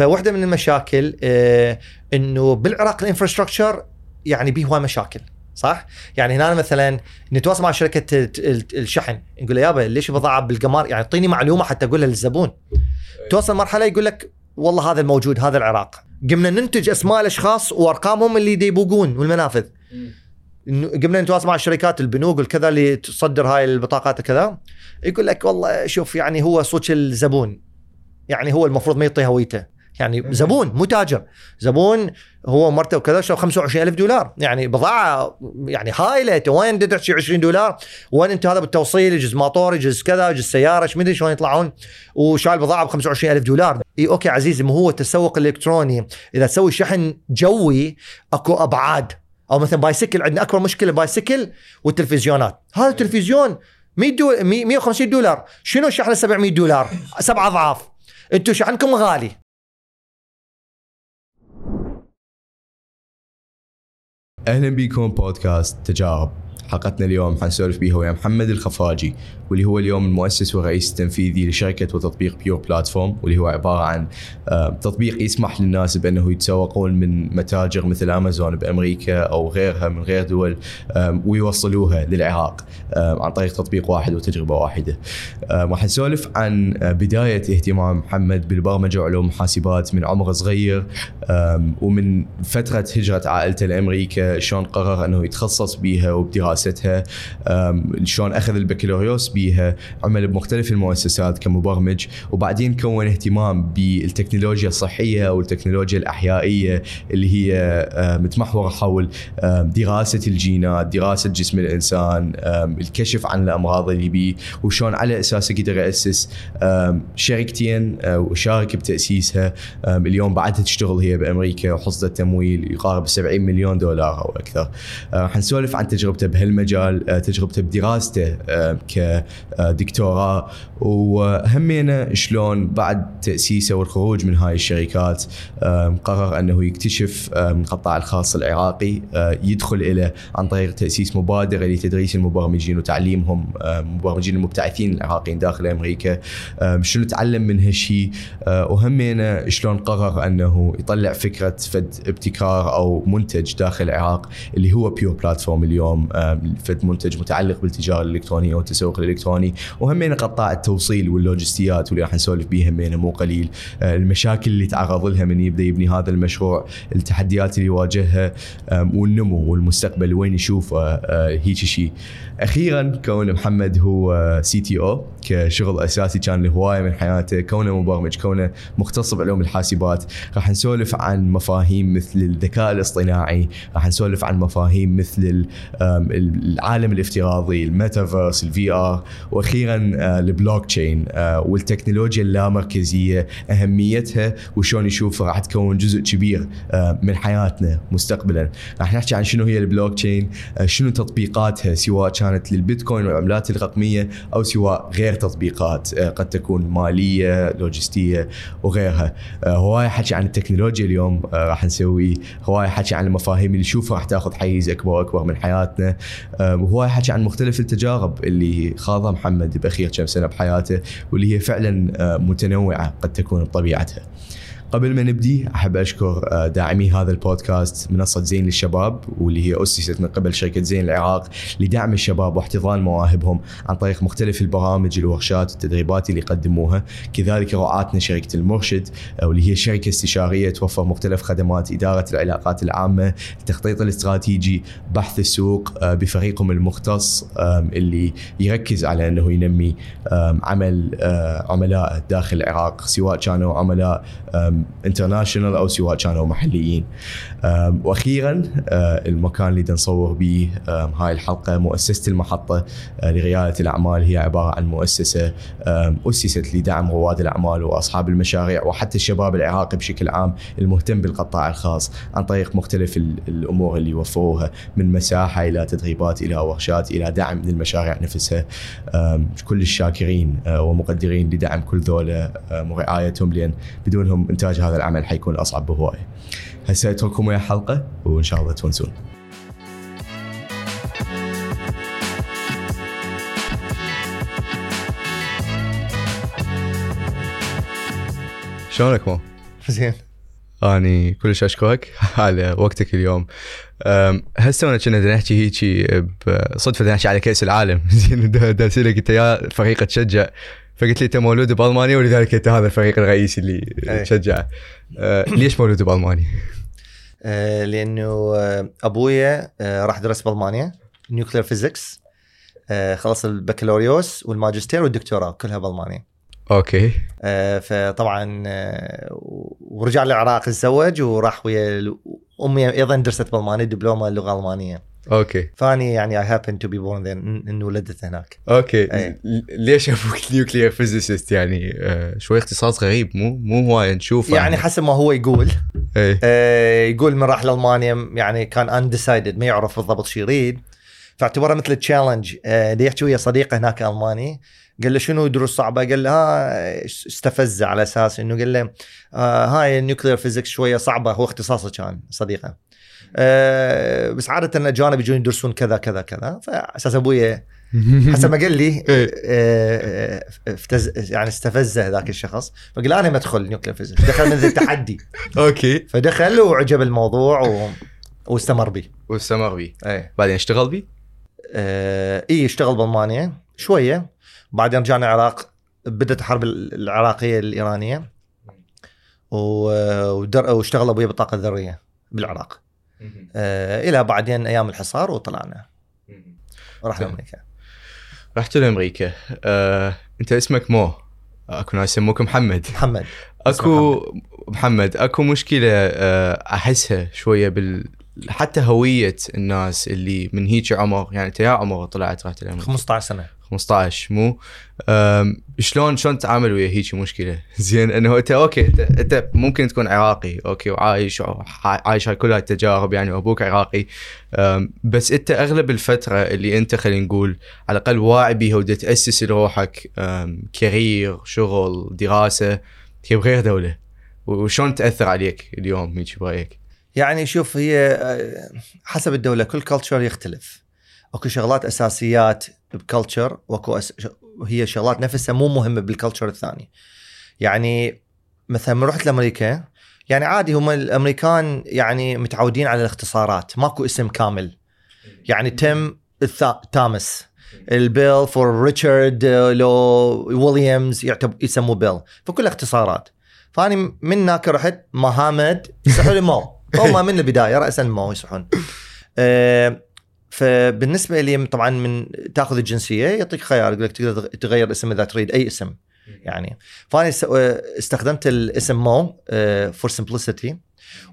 فواحدة من المشاكل آه إنه بالعراق الإنفراستراكشر يعني به هواي مشاكل صح؟ يعني هنا مثلا نتواصل مع شركة ال- ال- الشحن نقول له يابا ليش بضاعه بالقمار؟ يعني أعطيني معلومة حتى أقولها للزبون. توصل مرحلة يقول لك والله هذا الموجود هذا العراق. قمنا ننتج أسماء الأشخاص وأرقامهم اللي يبوقون والمنافذ. قمنا نتواصل مع الشركات البنوك والكذا اللي تصدر هاي البطاقات وكذا. يقول لك والله شوف يعني هو صوت الزبون يعني هو المفروض ما يعطي هويته. يعني زبون مو تاجر. زبون هو مرته وكذا شو 25 ألف دولار. يعني بضاعة يعني هايلة وين تدفع 20 دولار؟ وين انت هذا بالتوصيل؟ يجوز ماطور يجوز كذا يجوز سيارة إيش مدري شلون يطلعون؟ وشايل بضاعة ب 25 ألف دولار. إي okay عزيزي ما هو التسوق الإلكتروني. إذا تسوي شحن جوي أكو أبعاد. أو مثلا بايسكل عندنا أكبر مشكلة بايسكل والتلفزيونات. هذا التلفزيون 100 دول 100 150 دولار. شنو شحنه؟ 700 دولار. سبع أضعاف. أنتم شحنكم غالي. أهلا بكم بودكاست تجارب. حلقتنا اليوم حنسولف بيها ويا محمد الخفاجي واللي هو اليوم المؤسس والرئيس التنفيذي لشركة وتطبيق بيور بلاتفورم واللي هو عبارة عن آه، تطبيق يسمح للناس بأنه يتسوقون من متاجر مثل امازون بأمريكا أو غيرها من غير دول ويوصلوها للعراق عن طريق تطبيق واحد وتجربة واحدة. راح نسولف عن آه، بداية اهتمام محمد بالبرمجة وعلوم حاسبات من عمر صغير ومن فترة هجرة عائلته لأمريكا شلون قرر أنه يتخصص بيها وبدراستها آم، شلون أخذ البكالوريوس بيها عمل بمختلف المؤسسات كمبرمج وبعدين كون اهتمام بالتكنولوجيا الصحية والتكنولوجيا الأحيائية اللي هي متمحورة حول دراسة الجينات، دراسة جسم الإنسان، الكشف عن الأمراض اللي بيه وشلون على اساسه قدر يأسس آم، شركتين آه، وشارك بتأسيسها اليوم بعدها تشتغل هي بأمريكا وحصدت تمويل يقارب 70 مليون دولار أو أكثر. آه، حنسولف عن تجربته بهالمجال، آه، تجربته بدراسته آه، كدكتوراه. وهمينا شلون بعد تأسيسه والخروج من هاي الشركات قرر أنه يكتشف القطاع الخاص العراقي آه، يدخل اليه عن طريق تأسيس مبادره لتدريس المبرمجين وتعليمهم المبرمجين المبتعثين العراقيين داخل أمريكا. آم، شنو تعلم من هالشيء وهمينا شلون قرر أنه يطلع فكرة فد ابتكار أو منتج داخل العراق اللي هو بيور بلاتفورم اليوم فد منتج متعلق بالتجارة الإلكترونية والتسوق الإلكتروني وهمينا قطاع التوصيل واللوجستيات واللي راح نسولف بيه همينا مو قليل. آه، المشاكل اللي تعرض لها من يبدأ يبني هذا المشروع التحديات اللي يواجهها والنمو والمستقبل وين يشوفه آه، هيك شيء. أخيرا كون محمد هو CTO كشغل أساسي كان هوايه من حياته كونه مبرمج كونه مختص بعلوم الحاسبات. راح نسولف عن مفاهيم مثل الذكاء الاصطناعي راح نسولف عن مفاهيم مثل العالم الافتراضي ال metaverse ال VR وأخيرا آه، البلوك تشين آه، والتكنولوجيا اللامركزية أهميتها وشلون يشوف راح تكون جزء كبير آه، من حياتنا مستقبلا. راح نحكي عن شنو هي البلوك تشين شنو تطبيقاتها سواء كانت للبيتكوين والعملات الرقمية أو سواء غير تطبيقات آه، قد تكون مالية لوجستية وغيرها. آه، هواي حكي عن التكنولوجيا اليوم آه، راح نسوي. هواي حكي عن المفاهيم اللي نشوفها راح تاخذ حيز أكبر وأكبر من حياتنا. وهواي حكي عن مختلف التجارب اللي خاضها محمد بأخير كم سنة بحياته واللي هي فعلا متنوعة قد تكون بطبيعتها. قبل ما نبدي أحب أشكر آه، داعمي هذا البودكاست منصة زين للشباب واللي هي أسست من قبل شركة زين العراق لدعم الشباب واحتضان مواهبهم عن طريق مختلف البرامج الورشات والتدريبات اللي يقدموها. كذلك رعاتنا شركة المرشد آه، واللي هي شركة استشارية توفر مختلف خدمات إدارة العلاقات العامة التخطيط الاستراتيجي بحث السوق آه، بفريقهم المختص اللي يركز على أنه ينمي عمل عملاء داخل العراق سواء كانوا عملاء انترناشونال أو سواء كانوا محليين. وأخيرا أه، المكان اللي نصور به هاي الحلقة مؤسسة المحطة أه، لريادة الأعمال. هي عبارة عن مؤسسة أسست لدعم رواد الأعمال وأصحاب المشاريع وحتى الشباب العراقي بشكل عام المهتم بالقطاع الخاص عن طريق مختلف ال- الأمور اللي يوفروها من مساحة إلى تدريبات إلى ورشات إلى دعم للمشاريع نفسها. كل الشاكرين أه، ومقدرين لدعم كل ذولا ورعايتهم لأن بدونهم انتاج هذا العمل حيكون اصعب بهوايه. هسه اترككم ويا حلقة وإن شاء الله تونسون. شلونك مو؟ زين أني كلش أشكرك على وقتك اليوم هسه كنا نحكي هيجي صدفة نحكي على كأس العالم زين دا أسألك انت يا فريق تشجع فقلت لي أنت مولود بألمانيا ولذلك أنت هذا الفريق الرئيسي اللي أي. تشجعه أه، ليش مولود بألمانيا؟ آه، لأنه آه، أبويا آه، راح درس بألمانيا. nuclear physics خلص البكالوريوس والماجستير والدكتوراه كلها بألمانيا. Okay. آه، فطبعا آه، ورجع للعراق تزوج وراح ويا أمي أيضا درست بألمانيا دبلومة اللغة الالمانيه okay. فاني يعني I happened to be born there إنه ولدت هناك. Okay. أي. ليش أبوك nuclear physicist يعني أه، شوي اختصاص غريب. مو مو هواي نشوفه يعني حسب ما هو يقول. اي آه، يقول من راح لألمانيا يعني كان undecided ما يعرف بالضبط شو يريد. فاعتبره مثل challenge اللي يحكي ويا صديقه هناك ألماني؟ قال له شنو دروس صعبة؟ قال له ها استفزه على أساس إنه قال له آه هاي ال nuclear physics شوية صعبة. هو اختصاصه كان صديقه. آه بس عادة الاجانب يجون يدرسون كذا كذا كذا. فأساس أبوي حسب ما قال لي إيه. آه، آه، افتز يعني استفزه ذاك الشخص. فقال أنا ما أدخل nuclear physics دخل من التحدي. Okay. فدخل وعجبه الموضوع و... واستمر به واستمر بي. اي بعدين اشتغل بي؟ آه اي اشتغل بألمانيا شوية. بعدين رجعنا العراق بدأت الحرب العراقية الإيرانية. واشتغل أبوي بالطاقة الذرية بالعراق. آه إلى بعدين أيام الحصار وطلعنا. ورحنا. أمريكا رحت لأمريكا. أه، أنت اسمك مو. أكو ناس يسموك محمد. محمد. أكو محمد. أكو مشكلة أه، أحسها شوية بال حتى هواية ناس اللي من هيك عمر يعني انت يا عمر طلعت رحت لأمريكا. 15 سنة. 15 مو؟ شلون شلون تتعامل ويا هيك مشكلة؟ زين إنه أنت okay انت, ممكن تكون عراقي okay وعايش عايش هاي كل هاي التجارب يعني وأبوك عراقي. بس أنت أغلب الفترة اللي أنت خلينا نقول على الأقل واعي بيها ودا تأسس لروحك career شغل دراسة هي بغير دولة. وشلون تأثر عليك اليوم هيك برأيك؟ يعني شوف هي آه، حسب الدولة كل culture يختلف. اكو شغلات أساسيات ب culture واكو أس... هي شغلات نفسها مو مهمة بال culture الثاني يعني مثلا من رحت لأمريكا يعني عادي هم الأمريكان يعني متعودين على الاختصارات ماكو اسم كامل. يعني Tim الثا... تامس. ال Bill for Richard لو ويليامز يعتبر يسموه Bill. فكل اختصارات فأني من هناك رحت محمد يصيحوا لي Mo هم من البدايه راسا Mo يصيحون آه، فبالنسبة لي طبعا من تأخذ الجنسية يعطيك خيار يقول لك تقدر تغير اسم إذا تريد أي اسم. يعني فأنا آه، استخدمت الاسم Mo for simplicity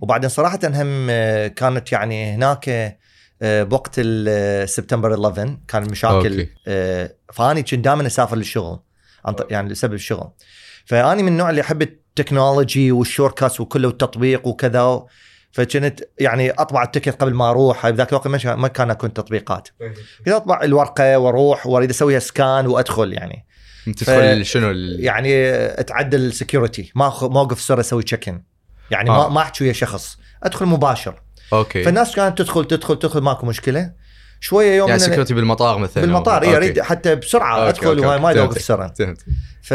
وبعدين صراحة هم آه، كانت يعني هناك آه، بوقت سبتمبر 11 كان مشاكل okay. آه، فاني كنت دائما أسافر للشغل عن يعني لسبب الشغل. فاني من النوع اللي أحب ال technology وال shortcuts وكله والتطبيق وكذا فكنت يعني أطبع ال ticket قبل ما أروح بذاك الوقت ما كان أكو تطبيقات. كنت أطبع الورقة وأروح وأريد أسويها scan وأدخل يعني. تدخل شنو ال- يعني اتعدى ال security ما أخ- ما أوقف سرا أسوي check in يعني آه. ما ما أحكي ويا شخص. أدخل مباشر. Okay. فالناس كانت تدخل تدخل تدخل ماكو مشكلة. شوية يوم يعني security بالمطار مثلا بالمطار أو- اي okay. اريد حتى بسرعة okay، أدخل okay، وهاي ما okay. اوقف سرا ف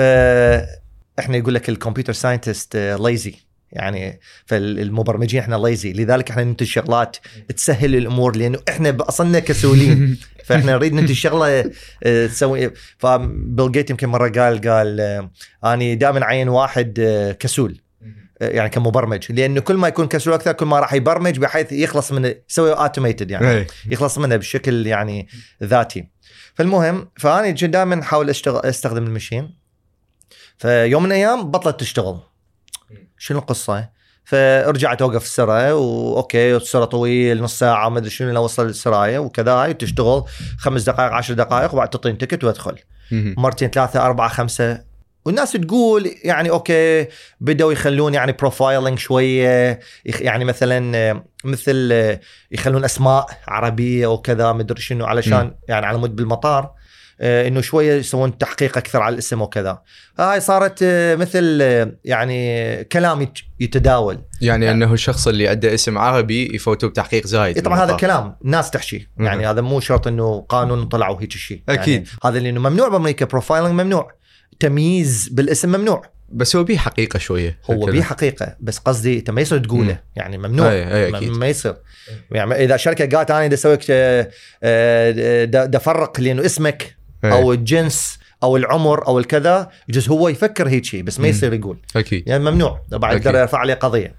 إحنا يقول لك ال computer scientist lazy يعني فالمبرمجين إحنا lazy لذلك إحنا ننتج شغلات تسهل الأمور لأنه إحنا أصلنا كسولين فاحنا نريد ننتج شغلة آه، تسوي. ف Bill Gates يمكن مرة قال قال آه، أني دائما أعين واحد آه، كسول. يعني كمبرمج. لأنه كل ما يكون كسول أكثر كل ما راح يبرمج بحيث يخلص من يسوي automated يعني. إيه. يخلص منها بشكل يعني ذاتي. فالمهم فأنا دائما أحاول أستخدم ال machine. فيوم من الأيام بطلت تشتغل. شنو القصة؟ فرجعت أوقف السرايا وأوكي السرعه طويل نص ساعة ما أدري شنو وصل السرايا وكذا هاي تشتغل خمس دقائق عشر دقائق وبعد تعطيني ticket وأدخل. مرتين ثلاثة أربعة خمسة والناس تقول يعني okay بدأوا يخلون يعني profiling شوية يعني مثلا مثل يخلون أسماء عربية وكذا مدري شنو علشان. يعني على مود بالمطار إنه شوية يسوون تحقيق أكثر على الاسم وكذا هاي صارت آه، مثل آه، يعني كلام يت- يتداول يعني يعني- أنه الشخص اللي عنده اسم عربي يفوتوا بتحقيق زايد إيه طبعا هذا. كلام ناس تحشي يعني هذا مو شرط إنه قانون طلعوا هيك شيء. يعني هذا لأنه ممنوع بأمريكا profiling ممنوع تمييز بالاسم ممنوع بس هو بيه حقيقة شوية هو. بيه حقيقة بس قصدي انت ما يصير تقوله مم. يعني ممنوع أي- أي ما- أكيد. ما يصير يعني إذا شركة قالت أنا بدي أسوي لك آه، آه، دا دا افرق لأنه اسمك. أو الجنس أو العمر أو الكذا يجوز هو يفكر هيك شيء بس ما. يصير يقول. أكيد. يعني ممنوع. بعد. يقدر يرفع عليه قضية.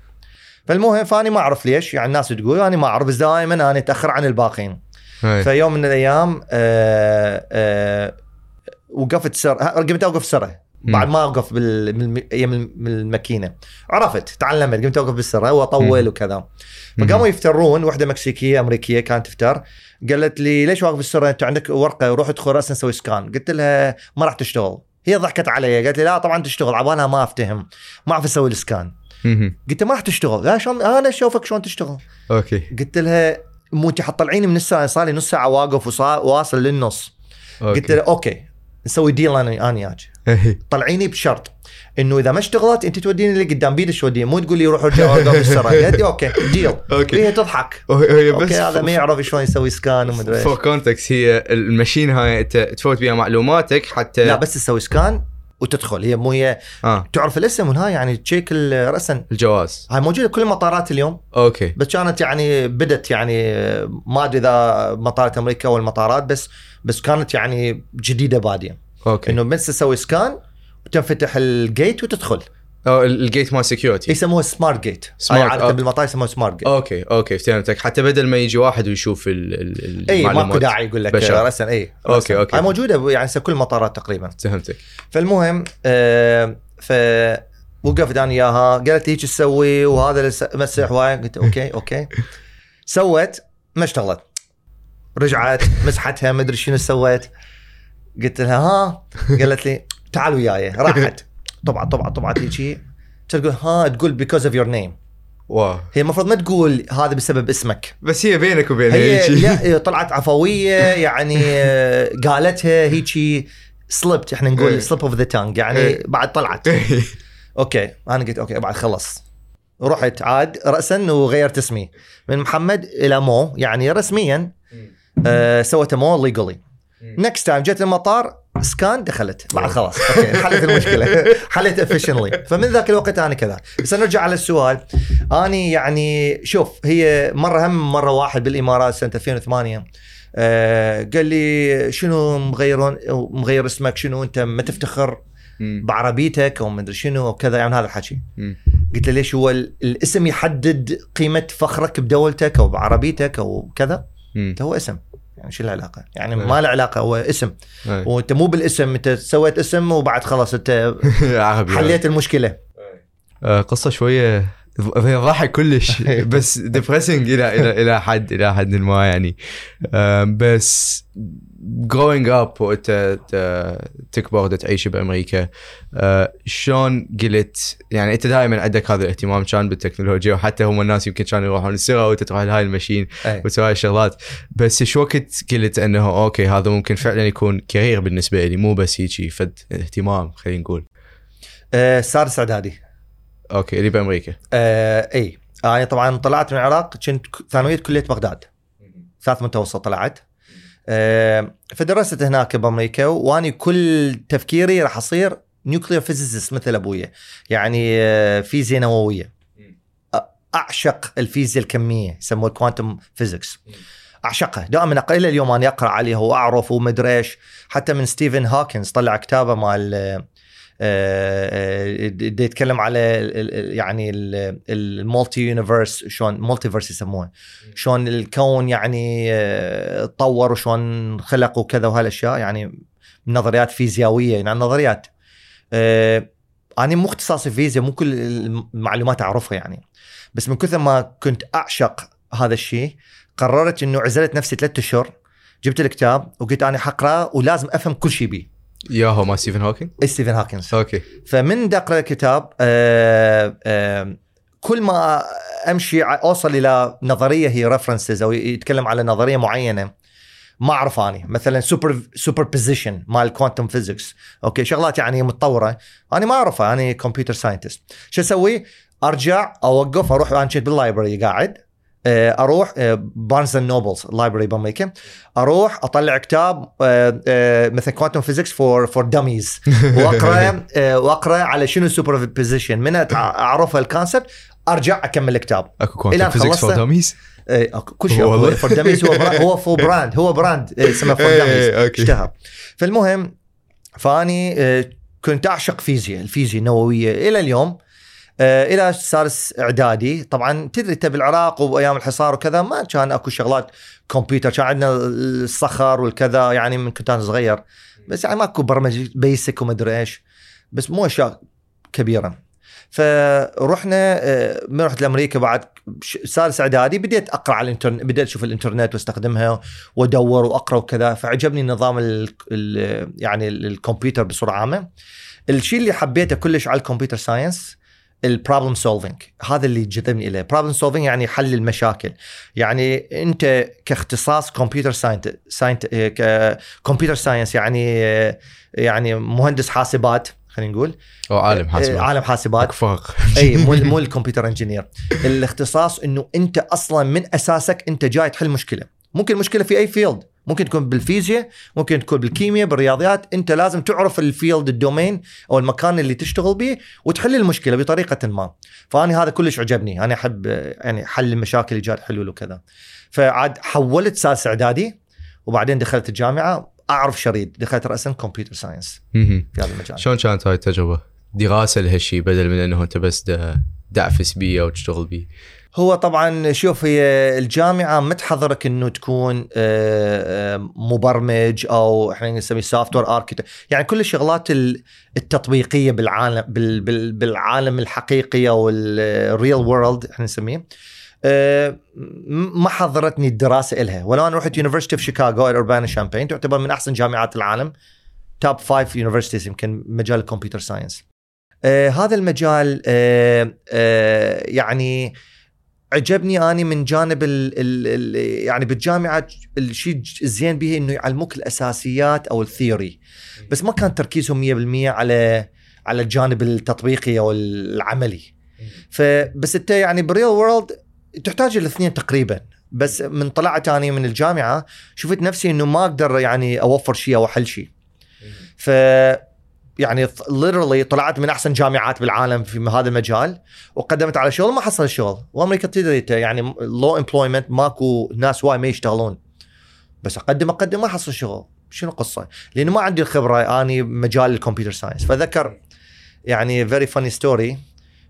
فالمهم فاني ما أعرف ليش. يعني الناس تقول أنا ما أعرف بس دائما أنا أتأخر عن الباقين أي. في يوم من الأيام آه آه وقفت سره قمت أوقف سره. بعد ما أوقف بال... من الماكينة. عرفت تعلمت قمت أوقف بالسره وأطول. وكذا. فقاموا يفترون واحدة مكسيكية أمريكية كانت تفتر قالت لي ليش واقف بالسره أنت عندك ورقة روح ادخل راسا نسوي scan قلت لها ما راح تشتغل. هي ضحكت علي قالت لي لا طبعا تشتغل عبالها ما أفتهم ما أعرف أسوي ال scan. قلت لها ما راح تشتغل. لا شلون؟ أنا أشوفك شلون تشتغل. okay. قلت لها مو أنت حتطلعيني من الساعة صار لي نص ساعة واقف وصا- واصل للنص. قلت okay. لها okay نسوي deal أنا أنا وياك. طلعيني بشرط إنه إذا ما اشتغلت أنت توديني اللي قدام بيدك توديني مو تقول لي روح ارجع قالت لي okay deal okay. هي تضحك. هي بس okay هذا ما يعرف شلون يسوي scan ومدري إيش. فور كونتكست هي ال machine هاي تفوت بيها معلوماتك حتى لا بس تسوي scan وتدخل. هي مو هي آه. تعرف الاسم والهاي يعني تشيك ال reason الجواز. هاي موجودة كل المطارات اليوم. okay. بس كانت يعني بدت يعني ما أدري إذا مطارات أمريكا أو المطارات بس بس كانت يعني جديدة بادية. okay. إنه بس تسوي scan وتنفتح ال gate وتدخل. أو ال- ال gate مال security يسموها smart gate هاي عادة. بالمطار يسموها سمارت جيت أوكي أوكي فهمتك. حتى بدل ما يجي واحد ويشوف ال ال اي. ماكو داعي يقول لك اي رسن. أوكي. هاي موجودة يعني كل المطارات تقريبا. فهمتك. فالمهم آه ف وقفت أنا إياها قالت هيك تسوي وهذا مسح واي قلت okay okay. سوت ما اشتغلت. رجعت مسحتها ما أدري شنو سويت. قلت لها ها؟ قالت لي تعال وياي راحت. طبعا طبعا طبعا هيجي تقول ها؟ تقول because of your name wow. هي المفروض ما تقول هذا بسبب اسمك. بس هي بينك وبينها هي هيجي. لا طلعت عفوية يعني آه، قالتها هيجي slipped إحنا إيه. نقول slip of the tongue يعني إيه. بعد طلعت. okay أنا قلت okay بعد خلص. رحت عاد راسا وغيرت اسمي. من محمد إلى مو يعني رسميا آه سويته مو ليجولي next time جت المطار scan دخلت. بعد خلاص okay حلت المشكلة. حلت officially فمن ذاك الوقت أنا كذا. بس نرجع على السؤال. أني يعني شوف هي مرة هم مرة واحد بالإمارات سنة 2008 آه قال لي شنو مغيرون مغير اسمك؟ شنو أنت؟ ما تفتخر. بعربيتك؟ أو مدري شنو؟ أو كذا يعني هذا الحكي. قلت له ليش هو ال- الاسم يحدد قيمة فخرك بدولتك أو بعربيتك أو كذا؟ هو اسم. يعني شو العلاقة يعني إيه. ما له علاقة هو اسم إيه. وانت مو بالاسم انت سويت اسم وبعد خلاص انت حليت المشكلة آه، قصة شوية هي ضحك كلش. بس depressing إلى إلى إلى حد إلى حد ما يعني. بس growing up وانت تكبر وتعيش بأمريكا آه، شلون قلت؟ يعني أنت دائما عندك هذا الاهتمام كان بالتكنولوجيا؟ وحتى هم الناس يمكن كانوا يروحون السيره وانت تروح لهاي ال machine أي. وتسوي هاي الشغلات بس شو وقت قلت إنه okay هذا ممكن فعلا يكون career بالنسبة لي مو بس هيجي فد اهتمام خلينا نقول. آه سادس اعدادي okay اللي بأمريكا. آه إي. أنا طبعا طلعت من العراق كنت ثانوية كلية بغداد. ثالث متوسط طلعت. آه فدرست هناك بأمريكا واني كل تفكيري راح أصير nuclear physicist مثل أبويا. يعني آه فيزياء نووية. أعشق الفيزياء الكمية يسموها ال quantum physics أعشقها. دائما أقرأ إلى اليوم أنا أقرأ عليها وأعرف ومدري إيش. حتى من ستيفن هوكينج طلع كتابة مال آه، آه، دي يتكلم على يعني ال multi universe شلون multiverse يسموه شلون الكون يعني آه، تطور وشلون خلق وكذا وهالأشياء يعني نظريات فيزيائية يعني نظريات. آه، أنا مو اختصاصي فيزياء مو كل المعلومات أعرفها يعني. بس من كثر ما كنت أعشق هذا الشيء قررت إنه عزلت نفسي ثلاثة أشهر جبت الكتاب وقلت أنا حقرأه ولازم أفهم كل شيء بيه. ياهو ما ستيفن هوكينج؟ ستيفن هوكينج okay. فمن اقرا الكتاب آه، آه، كل ما أمشي أوصل إلى نظرية هي references أو يتكلم على نظرية معينة ما أعرف أني. مثلا super superposition مال quantum physics okay شغلات يعني متطورة. أنا ما أعرفها أنا computer scientist شو أسوي؟ أرجع أوقف أروح أنا كنت بال library قاعد. أروح Barnes and Nobles library بأمريكا. أروح أطلع كتاب آه، آه، مثل quantum physics for for dummies وأقرأ آه، وأقرأ على شنو superposition من أعرف ال concept أرجع أكمل الكتاب. أكو quantum physics for okay، كل شيء. for dummies هو هو for brand هو brand إيه، اسمه for إيه، dummies إيه، okay. اشتهر. فالمهم فأني آه، كنت أعشق فيزياء الفيزياء النووية. إلى اليوم آه، إلى سادس إعدادي. طبعا تدري أنت بالعراق وأيام الحصار وكذا ما كان أكو شغلات كمبيوتر. كان عندنا الصخر والكذا يعني من كنت أنا صغير. بس يعني ماكو برمجة basic وما أدري إيش. بس مو أشياء كبيرة. فرحنا آه، من رحت لأمريكا بعد سادس إعدادي. بديت أقرأ على الانترنت بديت أشوف الإنترنت واستخدمها وأدور وأقرأ وكذا. فعجبني نظام ال ال يعني ال- الكمبيوتر بصورة عامة. الشيء اللي حبيته كلش على ال computer science ال problem solving هذا اللي جذبني إليه. problem solving يعني حل المشاكل. يعني أنت كاختصاص computer scientist computer science يعني يعني مهندس حاسبات خلينا نقول. أو عالم حاسبات. عالم حاسبات. اكو فرق أي مو مو ال computer engineer. الاختصاص إنه أنت أصلا من أساسك أنت جاي تحل مشكلة. ممكن مشكلة في أي field ممكن تكون بالفيزياء ممكن تكون بالكيمياء بالرياضيات. انت لازم تعرف ال field ال domain أو المكان اللي تشتغل به وتحل المشكلة بطريقة ما. فأنا هذا كلش عجبني. أنا أحب يعني حل المشاكل ايجاد حلول وكذا. فعاد حولت سادس إعدادي وبعدين دخلت الجامعة. أعرف شرايد. دخلت راسا computer science. في هذا المجال. شلون كانت هاي التجربة؟ دراسة لهالشيء بدل من إنه أنت بس دعفس بيه أو تشتغل بيه. هو طبعا شوف هي الجامعة ما تحضرك انه تكون آه، آه، مبرمج أو إحنا نسميه software architect يعني كل الشغلات ال- التطبيقية بالعالم بال- بال- بالعالم الحقيقي أو ال real world إحنا نسميه. آه، ما حضرتني الدراسة إلها. ولو أنا رحت University of Chicago Urbana Champaign تعتبر من أحسن جامعات العالم. top five universities يمكن مجال ال computer science هذا المجال يعني عجبني أني من جانب ال ال ال يعني بالجامعة الشيء الزين به إنه يعلموك الأساسيات أو الثيوري. بس ما كان تركيزهم 100% على على الجانب التطبيقي أو العملي. فبس أنت يعني بال real world تحتاج الاثنين تقريبا. بس من طلعت أني من الجامعة شفت نفسي إنه ما أقدر يعني أوفر شيء أو أحل شيء ف يعني literally طلعت من أحسن جامعات بالعالم في هذا المجال وقدمت على شغل ما حصل شغل. وأمريكا تدري يعني low employment ماكو ناس وايد ما يشتغلون. بس أقدم أقدم ما حصل شغل. شنو القصة؟ لأنه ما عندي الخبرة أني مجال ال computer science. فذكر يعني very funny story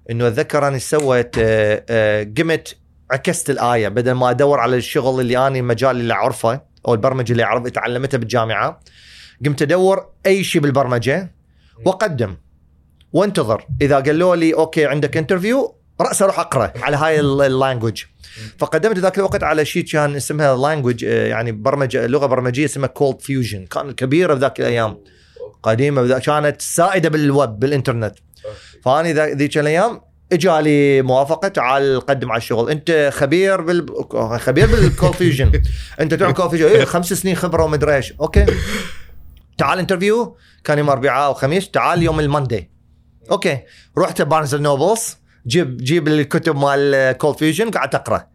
إنه أتذكر أني سويت آه، آه، قمت عكست الآية. بدل ما أدور على الشغل اللي أني المجال اللي أعرفه أو البرمجة اللي اعرف تعلمتها بالجامعة قمت أدور أي شيء بالبرمجة. واقدم وانتظر. إذا قالوا لي okay عندك interview راس أروح أقرأ على هاي ال language فقدمت ذاك الوقت على شيء كان اسمها language يعني برمجة لغة برمجية اسمها Cold Fusion كانت كبيره بذاك الأيام. قديمة بذا- كانت سائدة بالويب بالإنترنت. فاني ذا- ذيك الأيام إجالي موافقة تعال قدم على الشغل. أنت خبير بال خبير بال Cold Fusion أنت تعرف Cold Fusion إيه خمس سنين خبرة ومدري إيش. okay. تعال interview كان يوم اربعاء وخميس تعال يوم ال Monday. okay. رحت Barnes Nobles جيب جيب الكتب مال Cold Fusion قعدت أقرأ.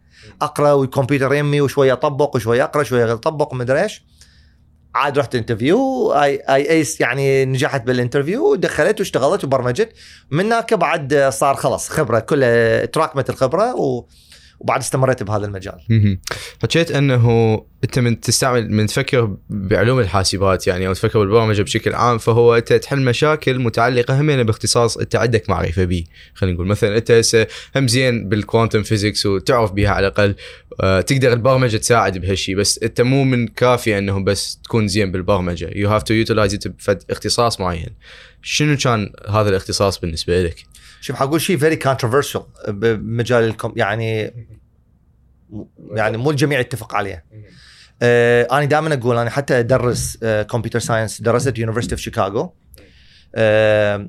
أقرأ والكمبيوتر يمي وشوية اطبق وشوية أقرأ شوية اطبق ومدري إيش. عاد رحت interview I I aced يعني نجحت بال interview ودخلت واشتغلت وبرمجت. من هناك بعد صار خلاص خبرة كلها تراكمت الخبره و وبعد استمريت بهذا المجال. حكيت إنه أنت من تستعمل من تفكر بعلوم الحاسبات يعني أو تفكر بالبرمجة بشكل عام فهو أنت تحل مشاكل متعلقة همين باختصاص أنت عندك معرفة به خلينا نقول مثلا أنت هسه هم زين بال quantum physics وتعرف بها على الأقل آه، تقدر البرمجة تساعد بهالشيء بس أنت مو من كافي انه بس تكون زين بالبرمجة you have to utilize بفد اختصاص معين شنو كان هذا الاختصاص بالنسبة لك؟ شوف حقول شيء very controversial بمجال الكم يعني يعني مو الجميع يتفق عليه. آه أنا دائما أقول أنا حتى أدرس آه computer science درست University of Chicago آه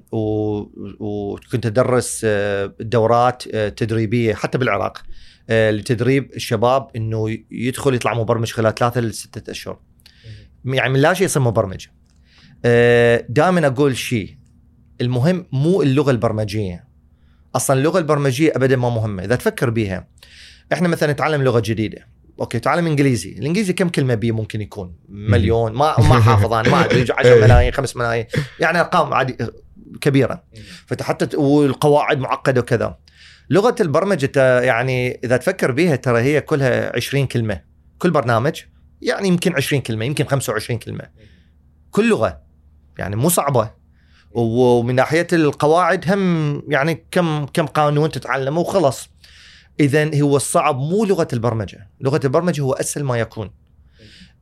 وكنت أدرس آه دورات آه تدريبية حتى بالعراق آه لتدريب الشباب إنه يدخل يطلع مبرمج خلال ثلاثة لستة أشهر. يعني من لا شيء يصير مبرمج. آه دائما أقول شيء. المهم مو اللغة البرمجية. أصلا اللغة البرمجية ابدا ما مهمة. إذا تفكر بيها إحنا مثلا نتعلم لغة جديدة. okay تعلم إنجليزي. الإنجليزي كم كلمة بي ممكن يكون؟ مليون. ما ما حافظ أنا ما أدري. 10 ملايين 5 ملايين. يعني أرقام عادي كبيرة. فحتى والقواعد معقدة وكذا. لغة البرمجة يعني إذا تفكر بيها ترى هي كلها 20 كلمة. كل برنامج يعني يمكن 20 كلمة يمكن 25 كلمة. كل لغة. يعني مو صعبة. ومن ناحية القواعد هم يعني كم كم قانون تتعلمه وخلص اذا هو الصعب مو لغة البرمجة. لغة البرمجة هو أسهل ما يكون.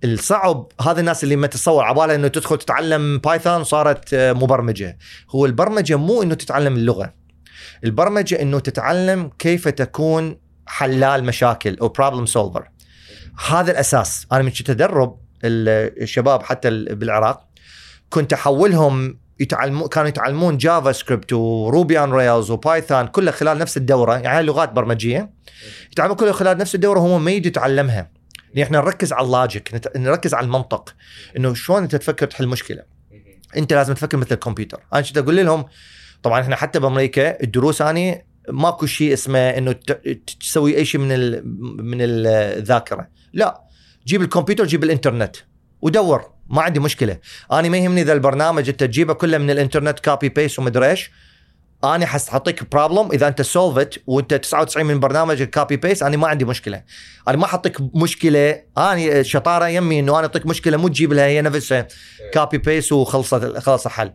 الصعب هذا الناس اللي ما تتصور عباله إنه تدخل تتعلم بايثون صارت آه، مبرمجة. هو البرمجة مو إنه تتعلم اللغة. البرمجة إنه تتعلم كيف تكون حلال مشاكل أو problem solver هذا الأساس. أنا من كنت ادرب ال- الشباب حتى ال- بالعراق كنت أحولهم يتعلمون كانوا يتعلمون JavaScript و Ruby on Rails و Python كلها خلال نفس الدورة يعني لغات برمجية. يتعلمون كلها خلال نفس الدورة وهو ما يجي يتعلمها. لأن إحنا نركز على ال logic نركز على المنطق. إنه شلون أنت تفكر تحل مشكلة؟ أنت لازم تفكر مثل الكمبيوتر. أنا كنت أقول لهم؟ طبعا إحنا حتى بأمريكا الدروس اني ماكو شيء اسمه إنه تسوي أي شيء من ال- من الذاكره لا. جيب الكمبيوتر جيب الإنترنت. ودور. ما عندي مشكلة. أنا ما يهمني إذا البرنامج أنت تجيبه كله من الإنترنت copy paste ومدري إيش. أنا حاعطيك problem إذا أنت solved وأنت 99 من برنامجك copy paste أنا ما عندي مشكلة. أنا ما حاعطيك مشكلة. أنا شطارة يمي إنه أنا أعطيك مشكلة مو تجيب لها هي نفسها copy paste وخلصت خلص الحل.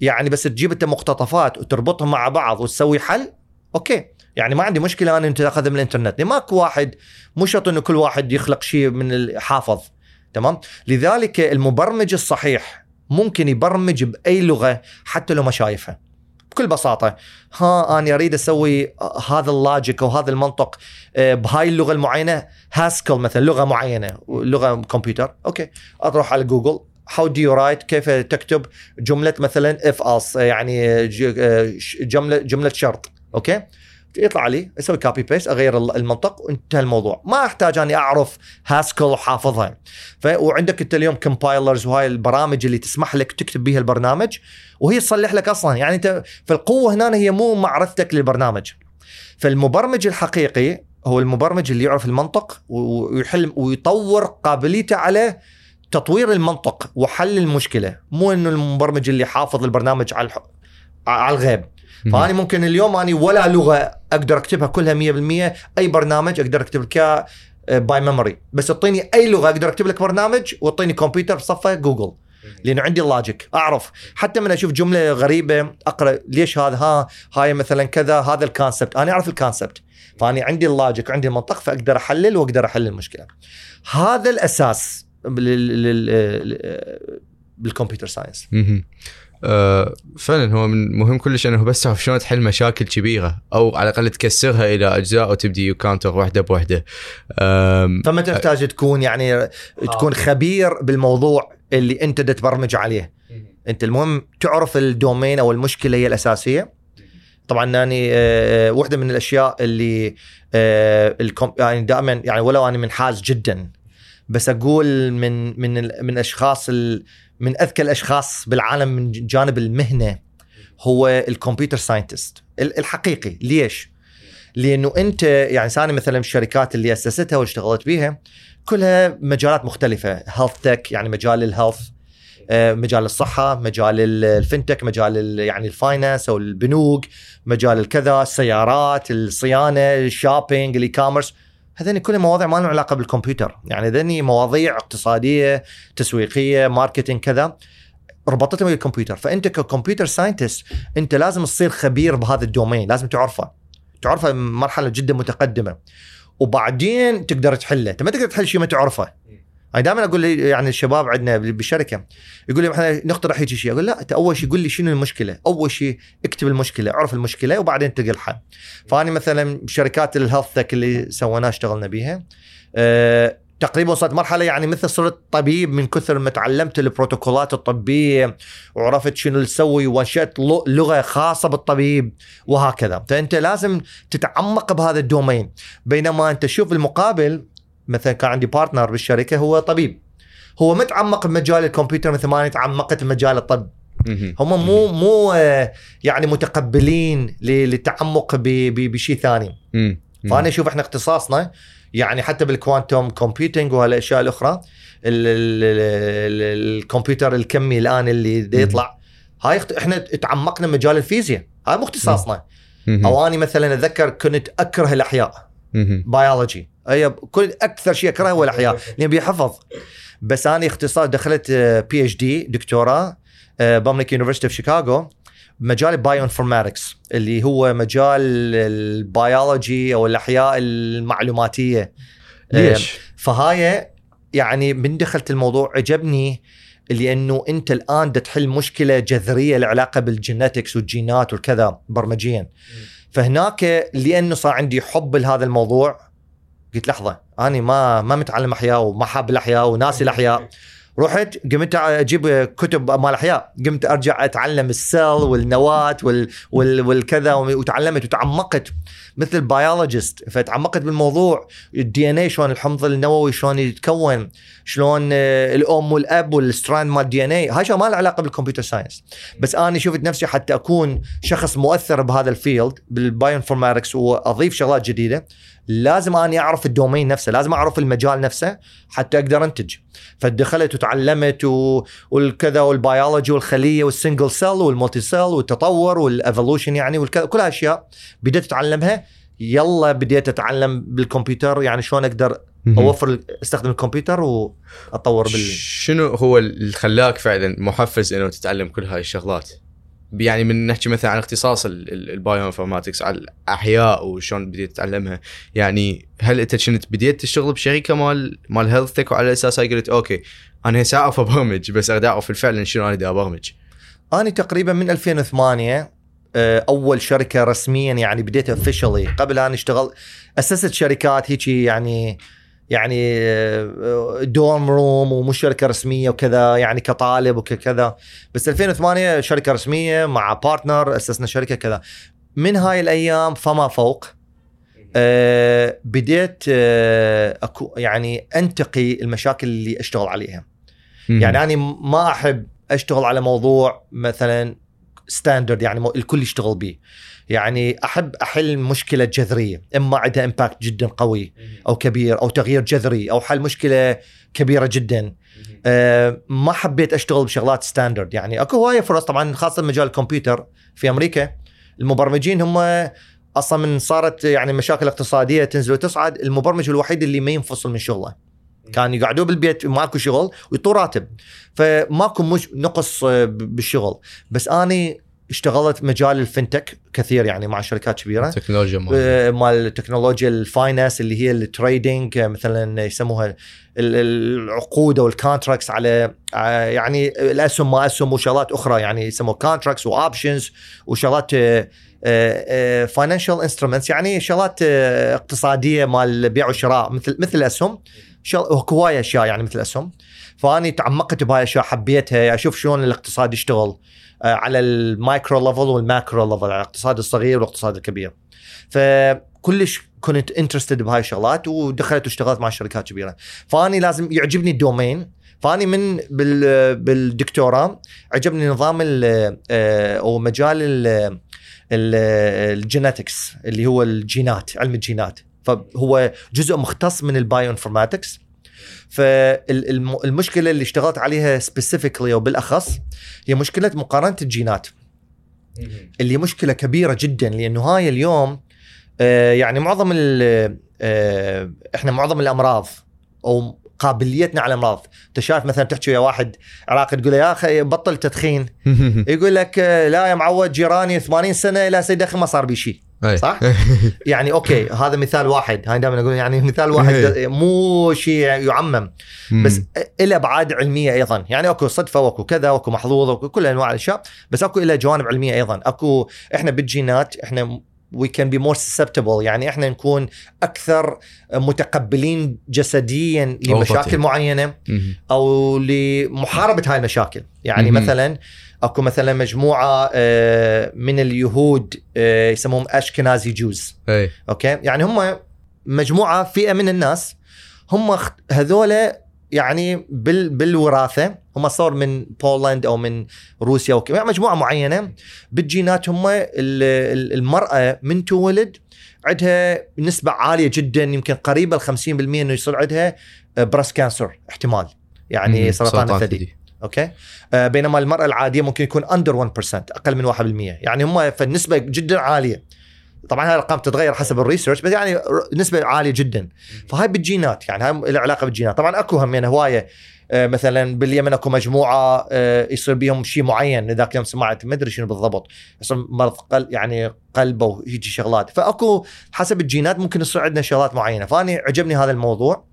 يعني بس تجيب أنت مقتطفات وتربطهم مع بعض وتسوي حل أوكي. يعني ما عندي مشكلة أنا أنت تاخذها من الإنترنت. لأن ماكو واحد مو شرط إنه كل واحد يخلق شيء من الحافظ. تمام؟ لذلك المبرمج الصحيح ممكن يبرمج بأي لغة حتى لو ما شايفها. بكل بساطة ها أنا أريد أسوي هذا ال logic أو هذا المنطق آه، بهاي اللغة المعينة Haskell مثلا لغة معينة لغة كمبيوتر. أوكي. أروح على جوجل. how do you write كيف تكتب؟ جملة مثلا if else يعني آه، جملة جملة شرط. أوكي. يطلع لي أسوي copy paste أغير ال- المنطق وانتهى الموضوع. ما أحتاج أني أعرف Haskell وحافظها. ف... وعندك أنت اليوم compilers وهاي البرامج اللي تسمح لك تكتب بيها البرنامج وهي تصلح لك أصلا. يعني أنت فالقوه هنا هي مو معرفتك للبرنامج. فالمبرمج الحقيقي هو المبرمج اللي يعرف المنطق ويحل ويطور قابليته على تطوير المنطق وحل المشكلة. مو إنه المبرمج اللي حافظ البرنامج على الح... على الغيب. فأني ممكن اليوم أني ولا لغة أقدر أكتبها كلها 100% أي برنامج أقدر أكتب لك by memory بس اعطيني أي لغة أقدر أكتب لك برنامج واعطيني كمبيوتر بصفة جوجل لأنه عندي ال logic أعرف. حتى من أشوف جملة غريبة أقرأ ليش هذا؟ ها هاي مثلا كذا هذا ال concept أنا أعرف ال concept فأني عندي ال logic وعندي المنطق فأقدر أحلل وأقدر أحل المشكلة. هذا الأساس لل- بال computer science آه فعلا هو من مهم كلش إنه بس تعرف شلون تحل مشاكل كبيرة أو على الأقل تكسرها إلى أجزاء وتبدي encounter واحدة بوحده آم، فما تحتاج تكون يعني تكون خبير بالموضوع اللي أنت تبرمج عليه. أنت المهم تعرف ال domain أو المشكلة هي الأساسية. طبعا اني آه، واحدة من الأشياء اللي آه، يعني دائما يعني ولو أنا منحاز جدا بس أقول من من من اشخاص ال- من أذكى الأشخاص بالعالم من جانب المهنة هو ال computer scientist. الحقيقي. ليش؟ لأنه أنت يعني ساني مثلا الشركات اللي أسستها واشتغلت بيها كلها مجالات مختلفة. health tech يعني مجال ال health آه، مجال الصحة مجال ال- ال fintech مجال ال- يعني ال finance أو البنوك مجال الكذا السيارات الصيانة ال shopping ال e-commerce هذين كلها مواضيع ما لهم علاقة بالكمبيوتر. يعني هذين مواضيع اقتصادية تسويقية marketing كذا ربطتهم بالكمبيوتر. فأنت ك computer scientist أنت لازم تصير خبير بهذا ال domain لازم تعرفه. تعرفه مرحلة جدا متقدمة. وبعدين تقدر تحله. أنت ما تقدر تحل شيء ما تعرفه. أنا دائما أقول يعني الشباب عندنا بالشركة يقول لي إحنا نقترح هيك شيء أقول لا أنت أول شيء قول لي شنو المشكلة؟ أول شيء اكتب المشكلة اعرف المشكلة وبعدين تلقى الحل. فاني مثلا شركات الهيلث تك اللي سويناها اشتغلنا بيها أه تقريبا وصلت مرحلة يعني مثل صرت طبيب من كثر ما تعلمت البروتوكولات الطبية وعرفت شنو تسوي وانشأت لغ- لغة خاصة بالطبيب وهكذا. فأنت لازم تتعمق بهذا ال domain. بينما أنت شوف المقابل مثلا كان عندي partner بالشركة هو طبيب هو متعمق بمجال الكمبيوتر مثل ما أنا تعمقت بمجال الطب. هم مو مو آه، يعني متقبلين للتعمق بشيء ثاني. فأنا أشوف إحنا اختصاصنا يعني حتى بال quantum computing وهالأشياء الأخرى ال- ال- ال- الكمبيوتر الكمي الآن اللي يطلع هاي إحنا تعمقنا مجال الفيزياء هاي مو اختصاصنا. أو اني مثلا أتذكر كنت أكره الأحياء. بيولوجي. اي كل أكثر شيء اكرهه هو الأحياء لاني بيحفظ. بس أنا اختصاص دخلت PhD دكتوراه بامليك university في شيكاغو مجال ال bioinformatics اللي هو مجال البيولوجي أو الأحياء المعلوماتية. ليش؟ فهاي يعني من دخلت الموضوع عجبني لأنه أنت الآن دا تحل مشكلة جذرية لها علاقه بال genetics والجينات والكذا برمجيا. فهناك لأنه صار عندي حب لهذا الموضوع قلت لحظة أنا ما ما متعلم أحياء وما حاب الأحياء وناسي الأحياء. رحت قمت أجيب كتب مال أحياء. قمت أرجع أتعلم ال cell والنواة وال وال والكذا وتعلمت وتعمقت مثل ال biologist فتعمقت بالموضوع ال DNA شلون الحمض النووي شلون يتكون شلون آه، الأم والأب وال strand مال ال DNA هاي ما له علاقة بال computer science. بس أنا شفت نفسي حتى أكون شخص مؤثر بهذا ال field بال bioinformatics وأضيف شغلات جديدة. لازم أني أعرف ال domain نفسه لازم أعرف المجال نفسه حتى أقدر أنتج فدخلت وتعلمت و... والكذا والبيولوجي والخلية وال single cell وال multi-cell والتطور وال evolution يعني والكذا كل هالأشياء بديت أتعلمها يلا بديت أتعلم بالكمبيوتر يعني شلون أقدر. أوفر أستخدم الكمبيوتر وأطور بال شنو هو اللي خلاك فعلا محفز إنه تتعلم كل هاي الشغلات؟ يعني من نحكي مثلا عن اختصاص ال- ال- ال bioinformatics على الأحياء وشلون بديت تتعلمها. يعني هل أنت كنت بديت تشتغل بشركة مال مال health tech وعلى أساس هاي قلت أوكي أنا هسه أعرف أبرمج بس أريد أعرف فعلا شنو أنا أبرمج. أنا تقريبا من 2008 آه، أول شركة رسميا يعني بديت officially قبل أن أشتغل أسست شركات هيك يعني يعني dorm room ومش شركة رسمية وكذا يعني كطالب وكذا. بس 2008 شركة رسمية مع partner أسسنا شركة كذا. من هاي الأيام فما فوق آه، بديت آه، أكو يعني أنتقي المشاكل اللي أشتغل عليها. يعني أنا ما أحب أشتغل على موضوع مثلا standard يعني الكل يشتغل به يعني أحب أحل مشكلة جذرية إما عندها impact جدا قوي أو كبير أو تغيير جذري أو حل مشكلة كبيرة جدا. أه ما حبيت أشتغل بشغلات standard يعني أكو هواية فرص طبعا خاصة مجال الكمبيوتر في أمريكا. المبرمجين هم أصلا من صارت يعني مشاكل اقتصادية تنزل وتصعد. المبرمج الوحيد اللي ما ينفصل من شغله. كان يقعدوا بالبيت ماكو شغل ويعطوا راتب. فماكو مش نقص آه، بالشغل. بس أني اشتغلت مجال ال fintech كثير يعني مع شركات كبيرة. تكنولوجيا مال آه، مال تكنولوجيا ال finance اللي هي ال trading آه، مثلا يسموها ال- العقود أو ال contracts على آه، يعني الأسهم ما أسهم وشغلات أخرى يعني يسموها contracts و options وشغلات financial instruments يعني شغلات اقتصادية مال بيع وشراء مثل مثل الأسهم. هواية أشياء يعني مثل الأسهم. فأني تعمقت بهاي الأشياء حبيتها أشوف شلون الاقتصاد يشتغل. على ال micro level وال macro level على الاقتصاد الصغير والاقتصاد الكبير. فكلش كنت interested بهاي الشغلات ودخلت واشتغلت مع شركات كبيرة. فأني لازم يعجبني ال domain. فأني من بال بالدكتوراه عجبني نظام آه، أو مجال ال- ال- ال genetics اللي هو الجينات علم الجينات. فهو جزء مختص من ال bioinformatics فالمشكلة اللي اشتغلت عليها specifically أو بالأخص هي مشكلة مقارنة الجينات. اللي مشكلة كبيرة جدا لأنه هاي اليوم آه، يعني معظم ال- آه، إحنا معظم الأمراض أو قابليتنا على الأمراض. أنت شايف مثلا تحكي ويا واحد عراقي تقول له يا أخي بطل تدخين يقول لك آه، لا يا معود جيراني 80 سنة لسه يدخن ما صار بي شيء. صح؟ يعني okay هذا مثال واحد هاي دائما أقول يعني مثال واحد إيه. مو شيء يعمم بس له ابعاد علمية أيضا يعني أكو صدفة وأكو كذا وأكو محظوظ وأكو كل أنواع الأشياء بس أكو له جوانب علمية أيضا أكو إحنا بالجينات إحنا we can be more susceptible يعني إحنا نكون أكثر متقبلين جسديا لمشاكل. معينة. أو لمحاربة هاي المشاكل يعني. مثلا أكو مثلا مجموعة آه، من اليهود آه، يسموهم Ashkenazi Jews إي. okay؟ يعني هم مجموعة فئة من الناس. هم هذولا يعني بال بالوراثة. هم صار من Poland أو من روسيا وكذا يعني مجموعة معينة. بالجينات هم ال- ال- المرأة من تولد عندها نسبة عالية جدا يمكن قريبه ل 50% إنه يصير عندها breast cancer احتمال. يعني. سرطان الثدي. okay؟ آه بينما المرأة العادية ممكن يكون under 1% أقل من 1% يعني هم فالنسبة جدا عالية. طبعا هاي الأرقام تتغير حسب ال research بس يعني نسبة عالية جدا. فهاي بالجينات يعني هاي لها علاقة بالجينات. طبعا أكو هم يعني هواية آه، مثلا باليمن أكو مجموعة آه، يصير بيهم شيء معين. ذاك اليوم سمعت ما أدري شنو بالضبط. يصير مرض قلب يعني قلب أو يجي شغلات. فأكو حسب الجينات ممكن يصير عندنا شغلات معينة. فاني عجبني هذا الموضوع.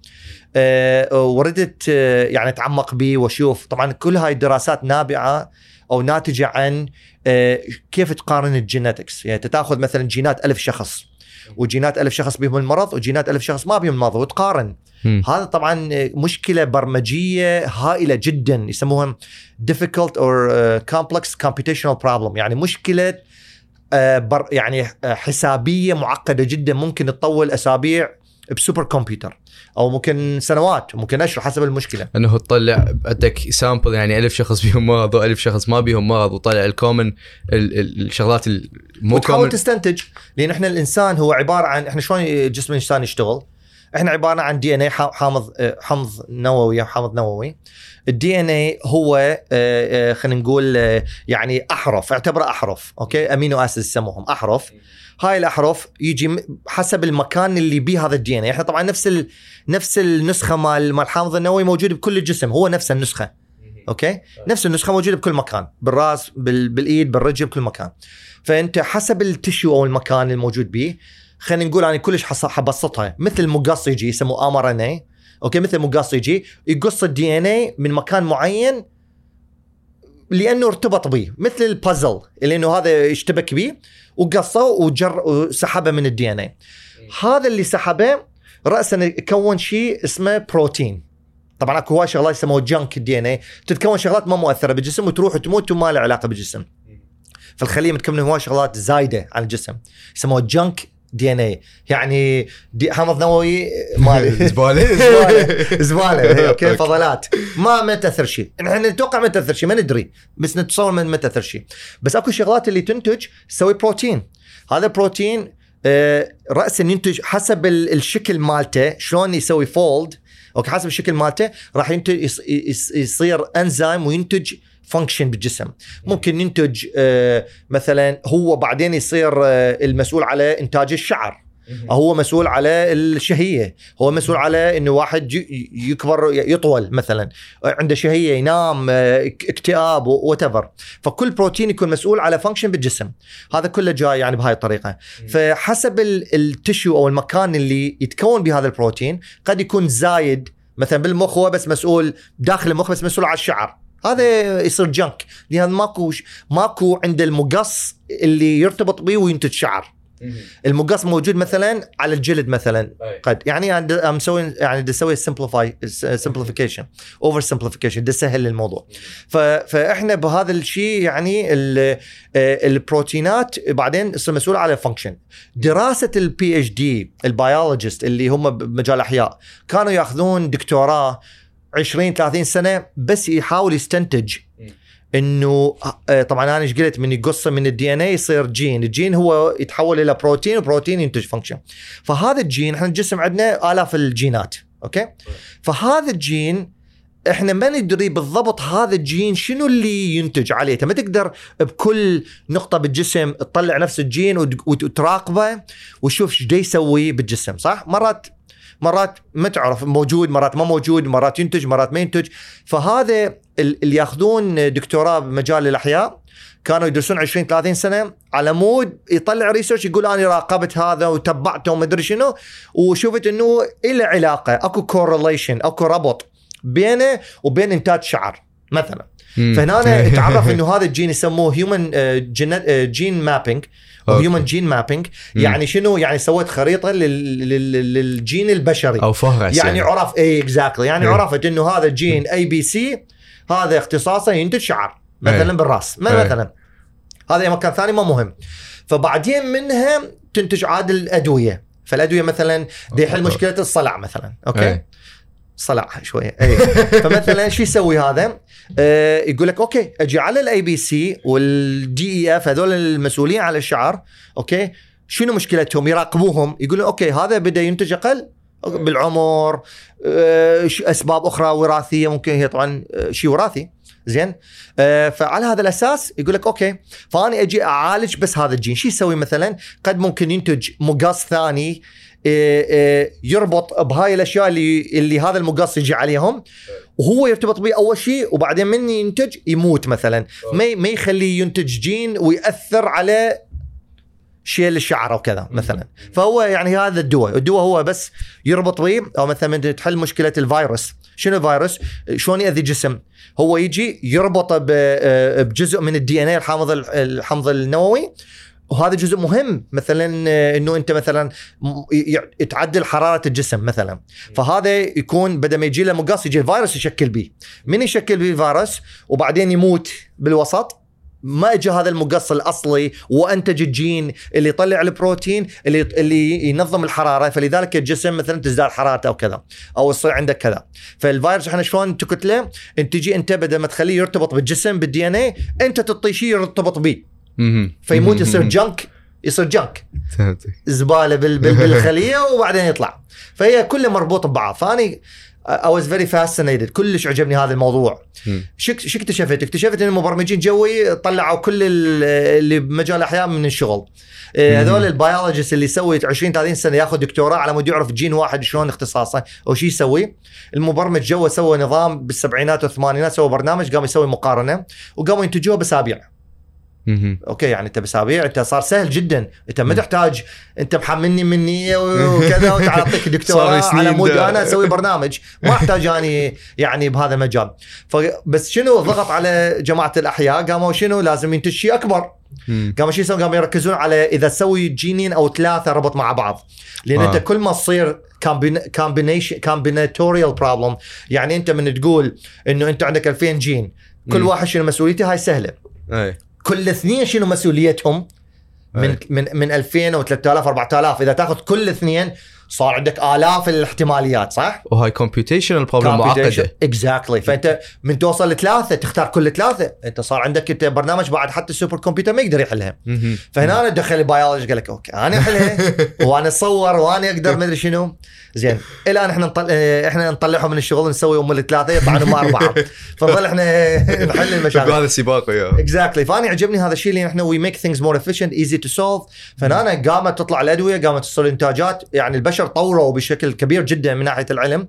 وردت آه، يعني اتعمق به واشوف. طبعا كل هاي الدراسات نابعة أو ناتجة عن آه، كيف تقارن الجينetics يعني تاخذ مثلا جينات ألف شخص وجينات ألف شخص بهم المرض وجينات ألف شخص ما بهم المرض وتقارن. مم. هذا طبعا مشكلة برمجية هائلة جدا يسموها difficult or complex computational problem. يعني مشكلة آه، بر يعني آه، حسابية معقدة جدا. ممكن تطول أسابيع بسوبر كمبيوتر أو ممكن سنوات ممكن أشهر حسب المشكلة إنه تطلع عندك sample يعني ألف شخص بيهم مرض وألف شخص ما بيهم مرض وطلع ال common ال- ال- الشغلات المو وتحاول تستنتج لأن إحنا الإنسان هو عبارة عن إحنا شلون جسم الإنسان يشتغل؟ إحنا عبارة عن DNA حامض آه، حمض نووي أو حامض نووي. ال DNA هو آه، آه، خلينا نقول يعني أحرف اعتبره أحرف okay؟ amino acid يسموهم أحرف. هاي الأحرف يجي حسب المكان اللي بيه هذا ال DNA إحنا طبعا نفس ال... نفس النسخة مال مال الحامض النووي موجود بكل الجسم هو نفس النسخة okay؟ نفس النسخة موجودة بكل مكان بالراس بال... بالإيد بالرجل بكل مكان. فأنت حسب ال tissue أو المكان الموجود به خلينا نقول أنا كلش حص- حبسطها. مثل مقص يجي يسموه mRNA okay؟ مثل مقص يجي يقص ال DNA من مكان معين لأنه ارتبط به مثل البازل اللي انه هذا اشتبك به وقصه وجر وسحبه من ال DNA هذا اللي سحبه راسا يكون شيء اسمه بروتين طبعا أكو هواي شغلات يسموها junk ال DNA تتكون شغلات ما مؤثرة بالجسم وتروح وتموت وما لها علاقة بالجسم. فالخليه متكونة هواي شغلات زايدة عن الجسم. يسموها junk DNA. يعني دي حمض نووي مالي. زبالة زبالة. زبالة. okay. فضلات. ما ما تأثر شيء. إحنا نتوقع ما تأثر شيء. ما ندري. بس نتصور ما تأثر شيء. بس أكو شغلات اللي تنتج تسوي بروتين. هذا البروتين آه، راسا ينتج حسب ال- الشكل مالته شلون يسوي fold okay حسب الشكل مالته راح ينتج يص- يص- يصير انزيم وينتج function بالجسم. ممكن ينتج آه، مثلا هو بعدين يصير آه، المسؤول على إنتاج الشعر. هو مسؤول على الشهية. هو مسؤول على إنه واحد يكبر يطول مثلا. عنده شهية ينام آه، اكتئاب what فكل بروتين يكون مسؤول على function بالجسم. هذا كله جاي يعني بهاي الطريقة. فحسب ال- ال tissue أو المكان اللي يتكون بهذا البروتين قد يكون زايد. مثلا بالمخ هو بس مسؤول داخل المخ بس مسؤول على الشعر. هذا يصير junk لأن ماكو ماكو عند المقص اللي يرتبط به وينتج شعر. المقص موجود مثلا على الجلد مثلا قد. يعني أنا مسوي يعني بدي أسوي simplify simplification over simplification بدي اسهل الموضوع فإحنا بهذا الشيء يعني ال- البروتينات بعدين تصير مسؤول على ال function دراسة ال PhD ال biologist اللي هم بمجال الاحياء كانوا يأخذون دكتوراه 20 30 سنة بس يحاول يستنتج إنه آه، طبعا أنا إيش قلت من يقصه من ال DNA يصير جين، الجين هو يتحول إلى بروتين وبروتين ينتج function. فهذا الجين إحنا الجسم عندنا آلاف الجينات، أوكي؟ فهذا الجين إحنا ما ندري بالضبط هذا الجين شنو اللي ينتج عليه، أنت ما تقدر بكل نقطة بالجسم تطلع نفس الجين وت- وتراقبه وتشوف إيش يسوي بالجسم، صح؟ مرات مرات ما تعرف موجود مرات ما موجود مرات ينتج مرات ما ينتج. فهذا ال- اللي ياخذون دكتوراه بمجال الأحياء كانوا يدرسون 20 30 سنة على مود يطلع research يقول أنا راقبت هذا وتبعته وما أدري شنو وشفت إنه له علاقة أكو correlation أكو ربط بينه وبين إنتاج شعر مثلا. فهنا تعرف إنه هذا الجين يسموه human gene mapping أوكي. human gene mapping مم. يعني شنو يعني سويت خريطة لل- لل- للجين البشري أو فهرس يعني عرف اي exactly يعني إيه. عرفت إنه هذا جين ABC هذا اختصاصه ينتج شعر مثلا إيه. بالرأس ما إيه. مثلا هذا مكان ثاني ما مهم فبعدين منها تنتج عاد الأدوية فالأدوية مثلا دي يحل مشكلة الصلع مثلا أوكي إيه. صلع شوية اي فمثلا شو يسوي هذا؟ آه يقول لك أوكي أجي على ال ABC وال DEF هذول المسؤولين على الشعر أوكي شنو مشكلتهم؟ يراقبوهم. يقولون أوكي هذا بدا ينتج أقل بالعمر آه، أسباب أخرى وراثية ممكن هي طبعا آه، شيء وراثي. زين؟ آه، فعلى هذا الأساس يقول لك أوكي فاني أجي أعالج بس هذا الجين. شو يسوي مثلا؟ قد ممكن ينتج مقص ثاني يربط بهاي الأشياء اللي اللي هذا المقص يجي عليهم وهو يرتبط به أول شيء وبعدين من ينتج يموت مثلا. ما ما يخليه ينتج جين ويأثر على شيل الشعر أو كذا مثلا فهو يعني هذا الدواء. الدواء هو بس يربط به أو مثلا من تحل مشكلة الفيروس. شنو الفيروس؟ شلون يأذي الجسم؟ هو يجي يربطه آه، بجزء من الدي ان اي الحامض الحمض النووي وهذا جزء مهم مثلا آه، إنه أنت مثلا تعدل حرارة الجسم مثلا. فهذا يكون بدل ما يجي له مقص يجي الفيروس يشكل به من يشكل به الفيروس وبعدين يموت بالوسط؟ ما اجى هذا المقص الأصلي وأنتج الجين اللي يطلع البروتين اللي اللي ينظم الحرارة فلذلك الجسم مثلا تزداد حرارته أو كذا أو يصير عندك كذا. فالفيروس إحنا شلون انت كتله انت تجي أنت بدل ما تخليه يرتبط بالجسم بال DNA أنت تعطيه شيء يرتبط به. فيموت. يصير جنك يصير جنك زبالة بال- بال- بالخلية وبعدين يطلع فهي كلها مربوطة ببعض فأني I was very fascinated كلش عجبني هذا الموضوع. شو شو اكتشفت؟ اكتشفت إن المبرمجين جوي طلعوا كل ال- اللي بمجال الاحياء من الشغل. إيه،. هذول ال biologist اللي يسوي 20 30 سنة ياخذ دكتوراه على مود يعرف جين واحد شلون اختصاصه أو شو يسوي. المبرمج جوا سوى نظام بالسبعينات والثمانينات سوى برنامج قام يسوي مقارنة وقاموا ينتجوها بأسابيع. أوكي يعني انت بأسابيع انت صار سهل جدا. انت ما. تحتاج انت محملني مني وكذا دكتوراه لي سنين على مود. أنا أسوي برنامج. ما أحتاج أني يعني بهذا المجال فبس شنو ضغط على جماعة الأحياء؟ قاموا شنو؟ لازم ينتج شيء اكبر. قاموا شو يسوون؟ قاموا يركزون على إذا تسوي جينين أو ثلاثة ربط مع بعض. لأن آه. انت كل ما تصير combination combinatorial problem يعني أنت من تقول إنه أنت عندك 2000 جين كل. واحد شنو مسؤوليته؟ هاي سهلة. اي كل اثنين شنو مسؤوليتهم من أي. من من 2000 و 3000 4000 إذا تاخذ كل اثنين صار عندك آلاف الاحتماليات صح؟ وهاي computational problem معقدة. exactly فأنت من توصل لثلاثة تختار كل ثلاثة. أنت صار عندك انت برنامج بعد حتى ال super computer ما يقدر يحلها. فهنا دخل البيولوجي قال لك أوكي أنا أحلها وأنا اصور وأنا أقدر ما أدري شنو. زين الان إحنا نطلع إحنا نطلعهم من الشغل نسوي أم الثلاثة يطلعون هم اربعه فنظل إحنا نحل المشاكل. بهذا السباق exactly فأنا يعجبني هذا الشيء اللي إحنا we make things more efficient easy to solve فهنا قامت تطلع الأدوية قامت تصير إنتاجات يعني البشر طوروا بشكل كبير جدا من ناحية العلم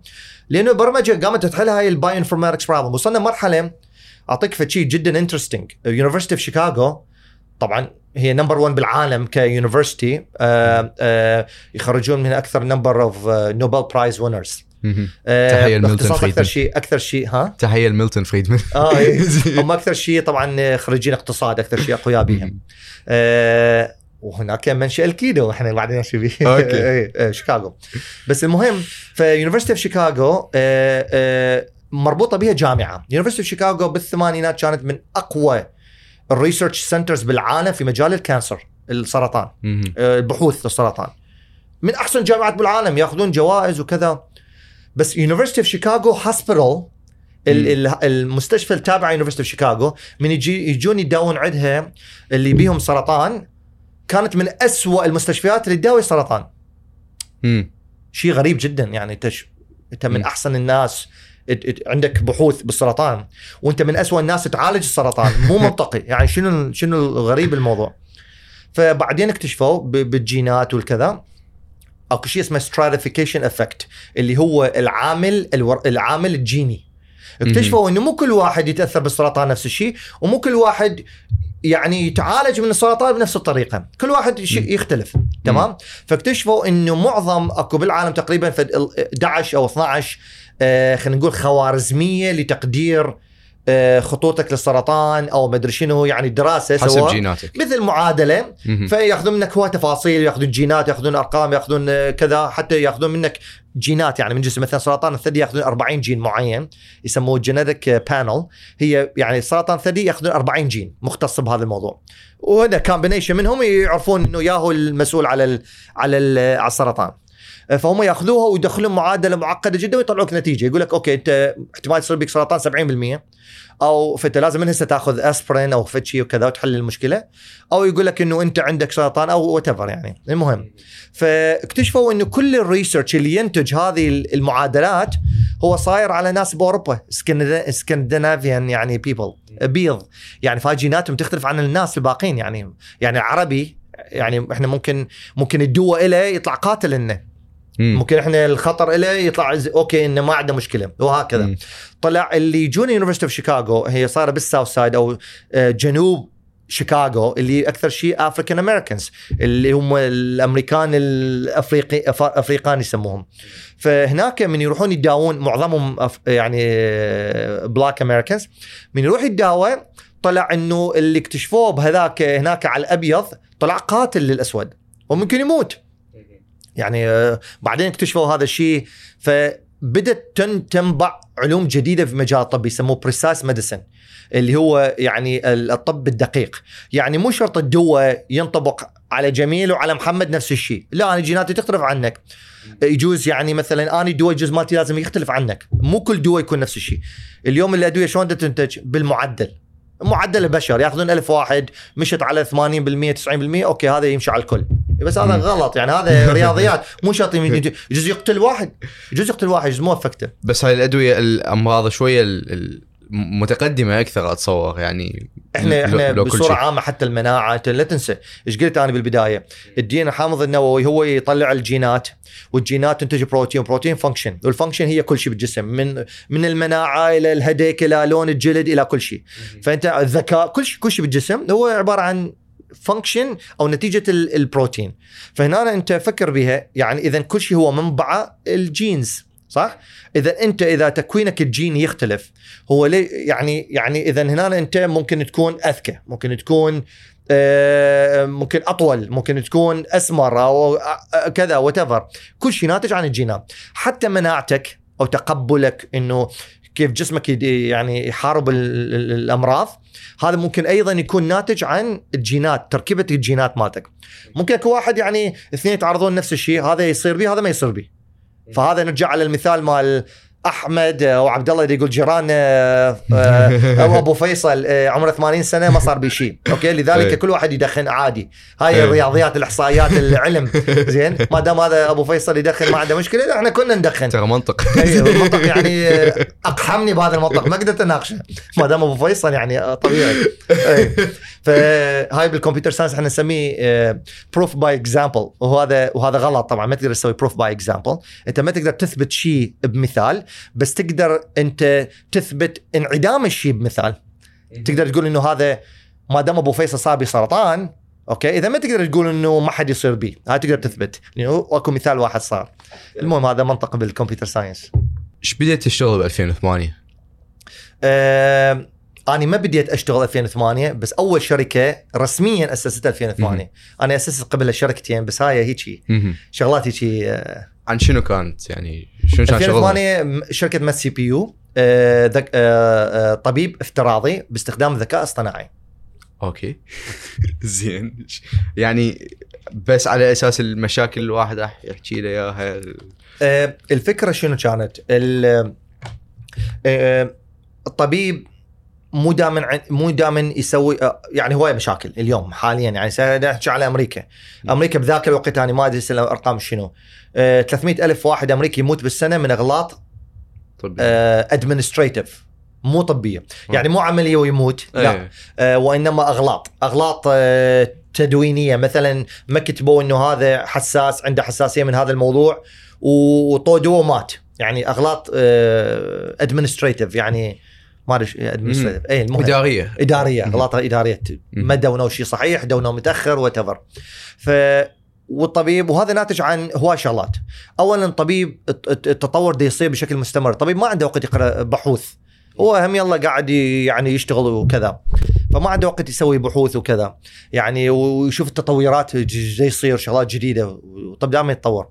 لأنه البرمجه قامت تحل هاي ال bioinformatics problem وصلنا مرحلة أعطيك شيء جدا interesting university في شيكاغو طبعا هي number 1 بالعالم ك university آه آه يخرجون من أكثر number of Nobel Prize winners. تحية لميلتون باختصاص أكثر فريدمان. شيء أكثر شيء ها؟ تحية لميلتون فريدمان. آه إيه. هم أكثر شيء طبعا خريجين اقتصاد أكثر شيء أقوياء بهم. آه وهناك منشا الكيدو إحنا بعدين نمشي به أوكي. إيه، إيه، شيكاغو. بس المهم ف University of Chicago مربوطة بها جامعة. University of Chicago بالثمانينات كانت من أقوى ال research centers بالعالم في مجال ال cancer السرطان. آه، البحوث السرطان من أحسن الجامعات بالعالم ياخذون جوائز وكذا. بس University of Chicago Hospital المستشفى التابع University of Chicago من يجي يجون يداوون عندها اللي بيهم سرطان كانت من أسوأ المستشفيات اللي تداوي سرطان مم. شيء غريب جدا يعني انت. أنت من. أحسن الناس عندك بحوث بالسرطان وأنت من أسوأ الناس تعالج السرطان مو منطقي يعني شنو شنو الغريب الموضوع فبعدين اكتشفوا بالجينات والكذا أكو شيء اسمه stratification افكت اللي هو العامل الور... العامل الجيني اكتشفوا إنه مو كل واحد يتأثر بالسرطان نفس الشيء ومو كل واحد يعني يتعالج من السرطان بنفس الطريقة. كل واحد يختلف تمام؟ فاكتشفوا إنه معظم أكو بالعالم تقريبا في ال 11 أو 12 آه خلينا نقول خوارزمية لتقدير آه خطوطك للسرطان أو ما أدري شنو يعني دراسة حسب سواها جيناتك. مثل معادلة. فياخذون منك هو تفاصيل ياخذون جينات ياخذون أرقام ياخذون آه، كذا حتى ياخذون منك جينات يعني من جسم مثلا سرطان الثدي ياخذون 40 جين معين يسموه genetic panel هي يعني سرطان الثدي ياخذون 40 جين مختص بهذا الموضوع. وهذا combination منهم يعرفون إنه ياهو المسؤول على ال على ال على السرطان. فهم ياخذوها ويدخلون معادلة معقدة جدا ويطلعوك نتيجة. يقول لك okay أنت احتمال يصير بك سرطان 70% أو فانت لازم من هسه تاخذ اسبرين أو فد شي وكذا وتحل المشكلة. أو يقول لك إنه أنت عندك سرطان or what يعني. المهم فاكتشفوا إنه كل ال research اللي ينتج هذه المعادلات هو صاير على ناس بأوروبا Scandinavian يعني people بيض. يعني فجيناتهم تختلف عن الناس الباقين يعني. يعني عربي يعني إحنا ممكن ممكن الدواء له يطلع قاتل لنا مم. ممكن إحنا الخطر له يطلع okay إنه ما عنده مشكلة وهكذا مم. طلع اللي يجون University of Chicago هي صايره بال south side أو آه، جنوب شيكاغو اللي أكثر شيء African Americans اللي هم الأمريكان الافريقي أفريقان يسموهم فهناك من يروحون يداوون معظمهم يعني black Americans من يروح يتداوى طلع إنه اللي اكتشفوه بهذاك هناك على الأبيض طلع قاتل للأسود وممكن يموت يعني آه، بعدين اكتشفوا هذا الشيء فبدت تن- تنبع علوم جديدة في مجال الطب يسموه precise medicine اللي هو يعني ال- الطب الدقيق. يعني مو شرط الدواء ينطبق على جميل وعلى محمد نفس الشيء. لا أنا جيناتي تختلف عنك. يجوز يعني مثلا أنا الدواء الجزء مالتي لازم يختلف عنك. مو كل دواء يكون نفس الشيء. اليوم الادويه شلون تنتج؟ بالمعدل. معدل البشر ياخذون ألف واحد مشت على 80% 90% أوكي هذا يمشي على الكل. بس هذا. غلط يعني هذا رياضيات مو شرط يجوز يقتل واحد يجوز يقتل واحد يجوز مو أفكته بس هاي الأدوية الأمراض شوية متقدمة أكثر أتصور يعني إحنا إحنا لو بصورة. عامة حتى المناعة أنت لا تنسى إيش قلت أنا بالبداية ال DNA الحامض النووي هو يطلع الجينات والجينات تنتج بروتين بروتين function وال function هي كل شيء بالجسم من من المناعة إلى الهديك إلى لون الجلد إلى كل شيء فأنت الذكاء كل شيء كل شيء بالجسم هو عبارة عن function أو نتيجة ال- البروتين. فهنا أنت فكر بها يعني إذا كل شيء هو منبعه ال genes صح؟ إذا أنت إذا تكوينك الجيني يختلف هو يعني يعني إذا هنا أنت ممكن تكون أذكى ممكن تكون آه، ممكن أطول ممكن تكون أسمر أو كذا وات كل شيء ناتج عن الجينات. حتى مناعتك أو تقبلك إنه كيف جسمك يعني يحارب ال- ال- الأمراض. هذا ممكن أيضا يكون ناتج عن الجينات تركيبة الجينات مالتك. ممكن أكو واحد يعني اثنين يتعرضون نفس الشيء هذا يصير به هذا ما يصير به فهذا نرجع على المثال مال أحمد أو عبد الله اللي يقول جيران آه، آه، أو أبو فيصل آه، عمره 80 سنة ما صار به شيء. okay؟ لذلك إيه. كل واحد يدخن عادي. هاي إيه. الرياضيات الإحصائيات العلم. زين؟ ما دام هذا أبو فيصل يدخن ما عنده مشكلة. إحنا كنا ندخن. ترى منطق. اي المنطق يعني أفحمني بهذا المنطق. ما قدرت أناقشه. ما دام أبو فيصل يعني طبيعي. فهاي بال computer science إحنا نسميه proof by example وهذا وهذا غلط طبعا ما تقدر تسوي proof by example انت ما تقدر تثبت شيء بمثال بس تقدر انت تثبت انعدام الشيء بمثال. تقدر تقول إنه هذا ما دام أبو فيصل صار بي سرطان okay؟ إذا ما تقدر تقول إنه ما حد يصير بي هاي تقدر تثبت. لأنه اكو مثال واحد صار. المهم هذا منطق بال computer science. إيش بديت تشتغل ب 2008 آه أنا ما بديت أشتغل 2008 بس أول شركة رسميا اسستها 2008 أنا أسست قبل شركتين بس هاي هيجي. مهم. شغلات هيجي آه عن شنو كانت؟ يعني شنو كان شغلها؟ 2008 م- شركة مات سي بي يو آه، ذك- آه، طبيب افتراضي باستخدام الذكاء الاصطناعي okay. زين. يعني بس على أساس المشاكل الواحد راح يحكي له إياها. الفكرة شنو كانت؟ ال- الطبيب مو دائما مو دائما يسوي آه، يعني هواي مشاكل اليوم حاليا. يعني نحكي على أمريكا. أمريكا بذاك الوقت أنا ما أدري الأرقام شنو. 300 ألف واحد أمريكي يموت بالسنة من أغلاط طب administrative مو طبية. يعني مو عملية ويموت لا. إيه. آه، وإنما أغلاط. أغلاط آه، تدوينية. مثلا ما كتبوا إنه هذا حساس عنده حساسية من هذا الموضوع وانطوه ومات. يعني أغلاط administrative يعني ما ادري اي المهم. إدارية. إدارية. اغلاط اداريه. ما دونوا شيء صحيح دونوا متأخر what ف والطبيب وهذا ناتج عن هواي شغلات. اولا الطبيب الت- الت- التطور ده يصير بشكل مستمر. الطبيب ما عنده وقت يقرأ بحوث. هو هم يلا قاعد يعني يشتغل وكذا. فما عنده وقت يسوي بحوث وكذا. يعني ويشوف التطورات زي يصير شغلات جديدة. والطب دائما يتطور.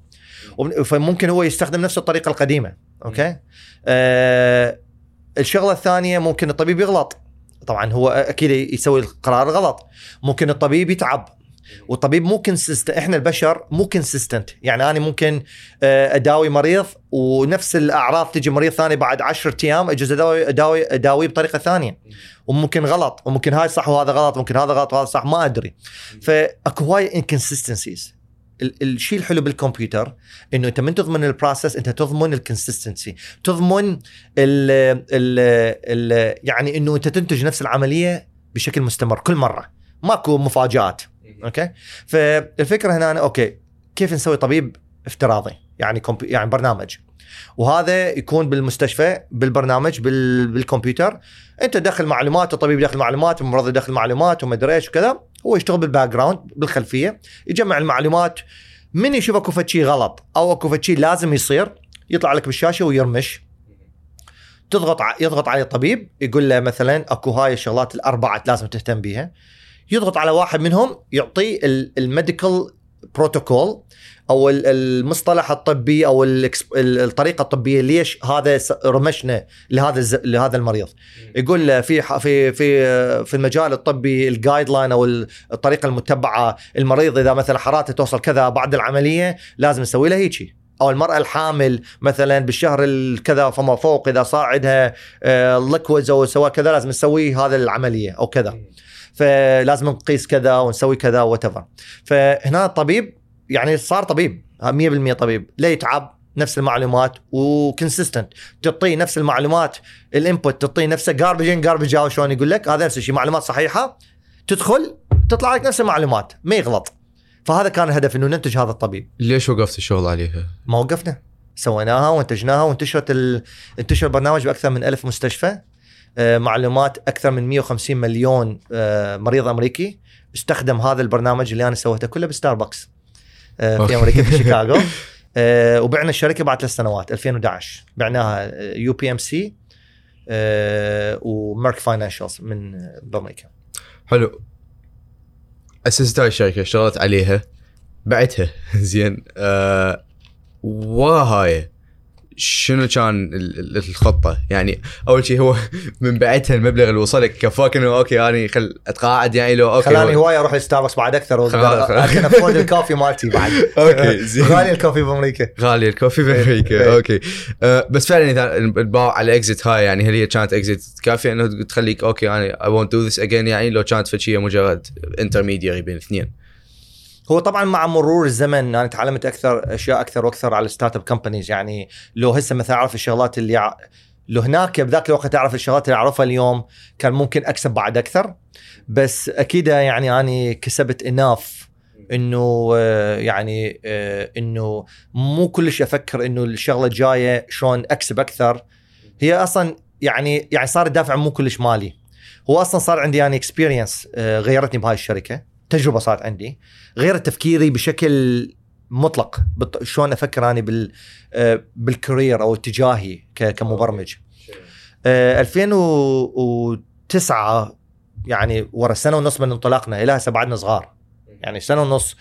فممكن هو يستخدم نفس الطريقة القديمة. okay؟ آه الشغلة الثانية ممكن الطبيب يغلط. طبعا هو أكيد يسوي القرار غلط. ممكن الطبيب يتعب. والطبيب مو consist- إحنا البشر مو consistent يعني أنا ممكن آه، أداوي مريض ونفس الأعراض تجي مريض ثاني بعد 10 أيام أجوز أداوي أداوي اداويه بطريقة ثانية. وممكن غلط وممكن هاي صح وهذا غلط ممكن هذا غلط وهذا صح ما أدري. فأكو هواي inconsistencies الشيء الحلو بالكمبيوتر إنه أنت من تضمن ال process أنت تضمن ال consistency تضمن ال ال ال يعني إنه أنت تنتج نفس العملية بشكل مستمر كل مرة. ماكو مفاجآت. okay؟ فالفكرة هنا أنا okay كيف نسوي طبيب افتراضي؟ يعني كمبي... يعني برنامج. وهذا يكون بالمستشفى بالبرنامج بال... بالكمبيوتر. أنت دخل معلومات الطبيب يدخل معلومات الممرض يدخل معلومات وما أدري إيش وكذا. هو يشتغل بال background بالخلفية يجمع المعلومات. من يشوف أكو شيء غلط أو أكو شيء لازم يصير يطلع لك بالشاشة ويرمش. تضغط. يضغط عليه الطبيب يقول له مثلا أكو هاي الشغلات الأربعة لازم تهتم بيها. يضغط على واحد منهم يعطيه ال medical protocol أو ال- المصطلح الطبي أو الطريقة الطبية ليش هذا رمشنا لهذا لهذا المريض؟ يقول له في في في في المجال الطبي ال guideline أو ال- الطريقة المتبعة المريض إذا مثلا حرارته توصل كذا بعد العملية لازم نسوي له هيجي. أو المرأة الحامل مثلا بالشهر الكذا فما فوق إذا صار عندها liquids أو سواء كذا لازم نسوي هذا العملية أو كذا. فلازم نقيس كذا ونسوي كذا وات فهنا الطبيب يعني صار طبيب 100% طبيب لا يتعب نفس المعلومات و consistent تعطيه نفس المعلومات ال input تعطيه نفسه garbage in garbage out شلون يقول لك هذا نفس الشيء معلومات صحيحة تدخل تطلع لك نفس المعلومات ما يغلط. فهذا كان الهدف إنه ننتج هذا الطبيب. ليش وقفت الشغل عليها؟ ما وقفنا. سويناها وانتجناها وانتشرت ال... انتشر البرنامج بأكثر من ألف مستشفى آه، معلومات أكثر من 150 مليون آه، مريض أمريكي استخدم هذا البرنامج اللي أنا سويته كله بستاربكس. في okay. أمريكا في شيكاغو. آه، وبعنا الشركة بعد ثلاث سنوات 2011 بعناها UPMC ومارك فاينانشالز من بأمريكا. حلو. أسست هاي الشركة اشتغلت عليها بعتها. زين. آه ورا هاي. شنو كان ال- ال- الخطة؟ يعني أول شيء هو من بعتها المبلغ اللي وصلك كفاك إنه okay أنا خل أتقاعد يعني لو okay خلاني هواية أروح لستاربكس بعد أكثر. وأقدر afford ال coffee مالتي بعد. okay زين. غالي ال coffee بأمريكا. غالي ال coffee بأمريكا إيه. okay. آه بس فعلا إذا الباع على exit هاي يعني هل هي كانت exit كافية إنه تخليك أوكي أنا اي ونت دو ذس اجين يعني؟ لو كانت فشيه مجرد intermediary بين الاثنين. هو طبعا مع مرور الزمن أنا تعلمت أكثر أشياء أكثر وأكثر على ال startup companies يعني لو هسه مثلا أعرف الشغلات اللي ع... لو هناك بذاك الوقت أعرف الشغلات اللي أعرفها اليوم كان ممكن أكسب بعد أكثر. بس أكيد يعني اني كسبت enough إنه آه، يعني آه، إنه مو كلش أفكر إنه الشغلة الجاية شلون أكسب أكثر. هي أصلا يعني يعني صار الدافع مو كلش مالي. هو أصلا صار عندي يعني experience غيرتني بهاي الشركة. تجربة صارت عندي. غيرت تفكيري بشكل مطلق شلون أفكر اني بال آه، بال career أو اتجاهي ك- كمبرمج. آه، 2009 يعني ورا سنة ونص من انطلاقنا إلى هسه بعدنا صغار. يعني سنة ونص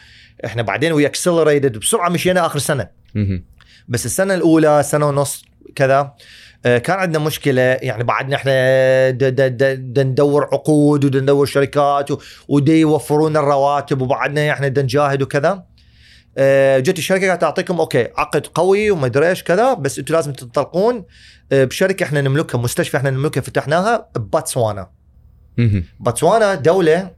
إحنا بعدين we accelerated بسرعة مشينا آخر سنة. بس السنة الأولى سنة ونص كذا آه، كان عندنا مشكلة يعني بعدنا إحنا ندور عقود ودنا ندور شركات ودي يوفرون الرواتب وبعدنا إحنا نجاهد وكذا. آه، جت الشركة قالت أعطيكم okay عقد قوي وما أدري إيش كذا بس أنتم لازم تنطلقون آه، بشركة إحنا نملكها مستشفى إحنا نملكها فتحناها بباتسوانا. باتسوانا دولة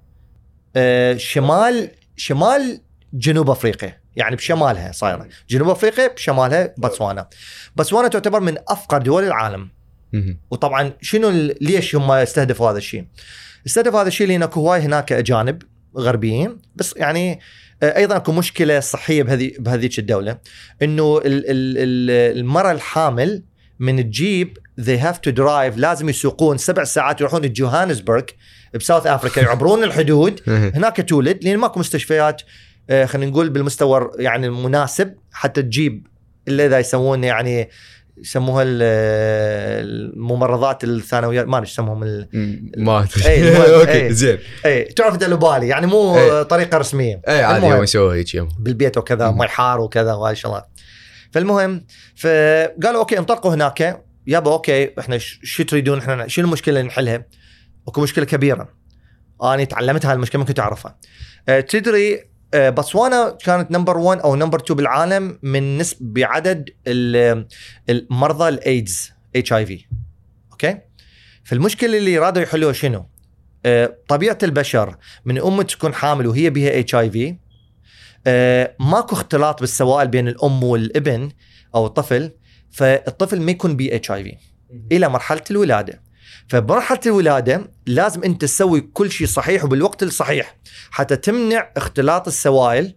آه، شمال شمال جنوب أفريقيا. يعني بشمالها صايرة. جنوب أفريقيا بشمالها باتسوانا باتسوانا تعتبر من أفقر دول العالم. وطبعا شنو ليش هم استهدفوا هذا الشيء؟ استهدفوا هذا الشيء لأن اكو هواي هناك أجانب غربيين. بس يعني آه، أيضا أكو مشكلة صحية بهذه بهذيك الدولة. إنه ال- ال- ال- المرأة الحامل من تجيب they have to drive لازم يسوقون سبع ساعات يروحون جوهانسبرغ بساوث أفريكا. يعبرون الحدود. هناك تولد لأن ماكو مستشفيات. خلينا نقول بالمستوى يعني المناسب حتى تجيب إلا إذا يسوون يعني يسموها ال- الممرضات الثانويات ما أدري يسموهم ال-. ما أدري إيه، okay إيه. زين اي تعرف دلوبالي يعني مو إيه. طريقة رسمية اي عادي. يوم يسوي هيك يوم بالبيت وكذا. مي حار وكذا وهاي الشغلات فالمهم فقالوا okay انطلقوا هناك يابا okay إحنا شو تريدون إحنا شو المشكلة اللي نحلها؟ أكو مشكلة كبيرة أنا تعلمت هاي المشكلة ممكن تعرفها آه، تدري آه، بوتسوانا كانت number 1 أو number 2 بالعالم من نسب بعدد ال- المرضى الايدز HIV okay؟ فالمشكلة اللي رادوا يحلوها شنو؟ آه، طبيعة البشر من أم تكون حامل وهي بها HIV ماكو اختلاط بالسوائل بين الأم والابن أو الطفل فالطفل ما يكون بي HIV إلى مرحلة الولادة. فبمرحله الولادة لازم أنت تسوي كل شيء صحيح وبالوقت الصحيح حتى تمنع اختلاط السوائل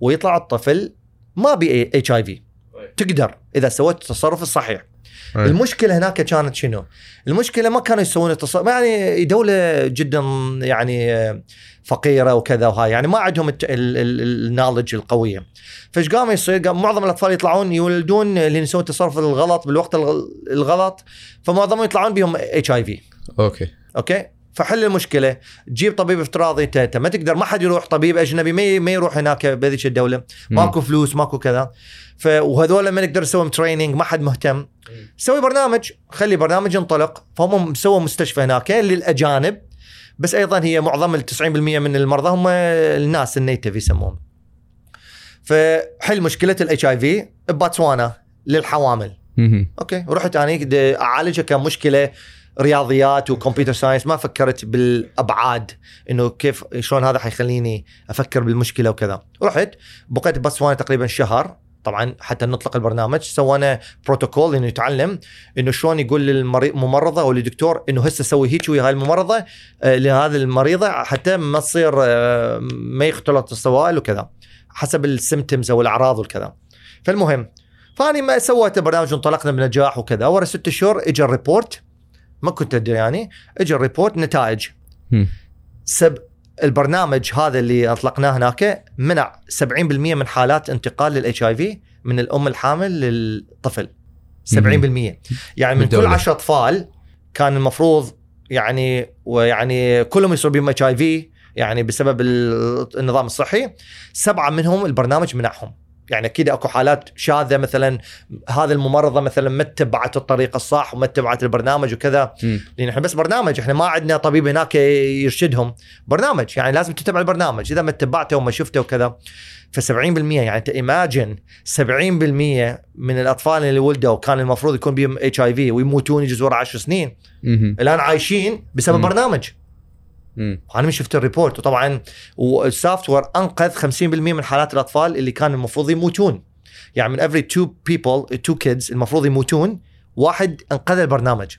ويطلع الطفل ما بي HIV تقدر إذا سويت التصرف الصحيح. أي. المشكلة هناك كانت شنو؟ المشكلة ما كانوا يسوون التصرف يعني دولة جدا يعني فقيرة وكذا وهاي يعني ما عندهم ال knowledge القويه فايش قام يصير؟ قام معظم الأطفال يطلعون يولدون اللي يسوون التصرف الغلط بالوقت الغ- الغلط فمعظمهم يطلعون بهم HIV okay okay فحل المشكلة. جيب طبيب افتراضي انت ما تقدر ما حد يروح طبيب أجنبي ما ما يروح هناك بهذيك الدولة. ماكو فلوس ماكو كذا. ف وهذول ما نقدر نسوي training ما حد مهتم. سوي برنامج خلي برنامج ينطلق. فهم سووا مستشفى هناك للأجانب. بس أيضا هي معظم ال 90% من المرضى هم الناس ال native يسموهم. فحل مشكلة ال HIV بباتسوانا للحوامل. okay رحت أنا اعالجها كمشكلة. رياضيات و computer science ما فكرت بالأبعاد إنه كيف شلون هذا حيخليني أفكر بالمشكلة وكذا. رحت بقيت بسوانا تقريبا شهر. طبعا حتى نطلق البرنامج. سوينا بروتوكول إنه يتعلم إنه شلون يقول للممرضه أو للدكتور إنه هسه سوي هيك ويا هاي الممرضة آه، لهذه المريضة حتى ما تصير آه، ما يختلط السوائل وكذا حسب ال symptoms أو الأعراض والكذا فالمهم فاني ما سويت البرنامج وانطلقنا بنجاح وكذا. ورا ست شهور اجى ال report ما كنت أدري يعني. اجى ال report نتائج. بسبب البرنامج هذا اللي أطلقناه هناك منع 70% من حالات انتقال لل HIV من الأم الحامل للطفل. 70% يعني من كل بالدولة. 10 اطفال كان المفروض يعني ويعني كلهم يصير بهم اتش اي في يعني بسبب ال- النظام الصحي. سبعة منهم البرنامج منعهم. يعني أكيد أكو حالات شاذة مثلا هذه الممرضة مثلا ما اتبعت الطريقة الصح وما اتبعت البرنامج وكذا. لأن إحنا بس برنامج إحنا ما عندنا طبيب هناك يرشدهم برنامج يعني لازم تتبع البرنامج إذا ما اتبعته وما شفته وكذا ف 70% يعني أنت imagine 70% من الأطفال اللي ولدوا كان المفروض يكون بهم HIV ويموتون يجوز ورا 10 سنين. الآن عايشين بسبب مم. برنامج. أنا من شفت ال report وطبعا وال software انقذ 50% من حالات الأطفال اللي كان المفروض يموتون. يعني من every two people two kids المفروض يموتون واحد انقذ البرنامج.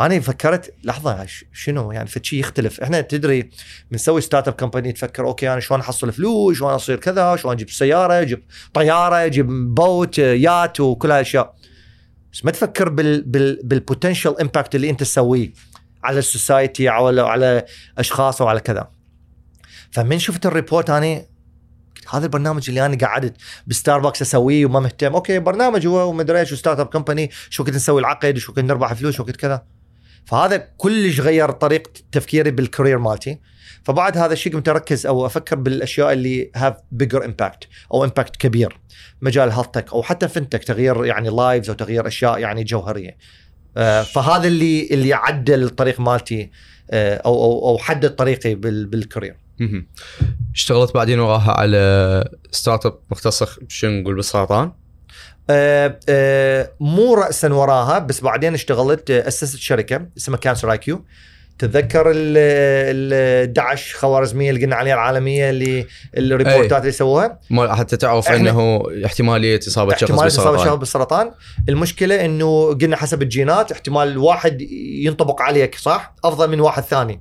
أنا فكرت لحظة شنو؟ يعني فشي يختلف. إحنا تدري بنسوي startup company تفكر okay أنا شلون أحصل فلوس؟ شلون أصير كذا؟ شلون أجيب سيارة؟ أجيب طيارة؟ أجيب boat yacht؟ وكل هالاشياء بس ما تفكر بال بال بال potential impact اللي أنت تسويه. على ال society على على أشخاص وعلى كذا. فمن شفت ال report أنا هذا البرنامج اللي أنا قعدت بستاربكس أسويه وما مهتم. okay برنامج هو ومدري إيش و startup company شو كنت نسوي العقد وشو كنت نربح فلوس وشو كنت كذا. فهذا كلش غير طريقة تفكيري بال career مالتي. فبعد هذا الشيء قمت أركز أو أفكر بالأشياء اللي have bigger impact أو impact كبير. مجال health tech أو حتى fintech تغيير يعني lives أو تغيير أشياء يعني جوهرية. فهذا اللي اللي عدل الطريق مالتي آه، أو أو أو حدد طريقي بال- بال career. اشتغلت بعدين وراها على startup مختص شنو نقول بالسرطان؟ آه، آه، مو راسا وراها بس بعدين اشتغلت آه، أسست شركة اسمها CancerIQ. تتذكر ال ال دعش خوارزمية اللي قلنا عليها العالمية اللي ال report ات اللي سووها؟ ما حتى تعرف إنه احتمالية إصابة شخص احتمال إصابة شخص بالسرطان بالسرطان. المشكلة إنه قلنا حسب الجينات احتمال واحد ينطبق عليك صح؟ أفضل من واحد ثاني.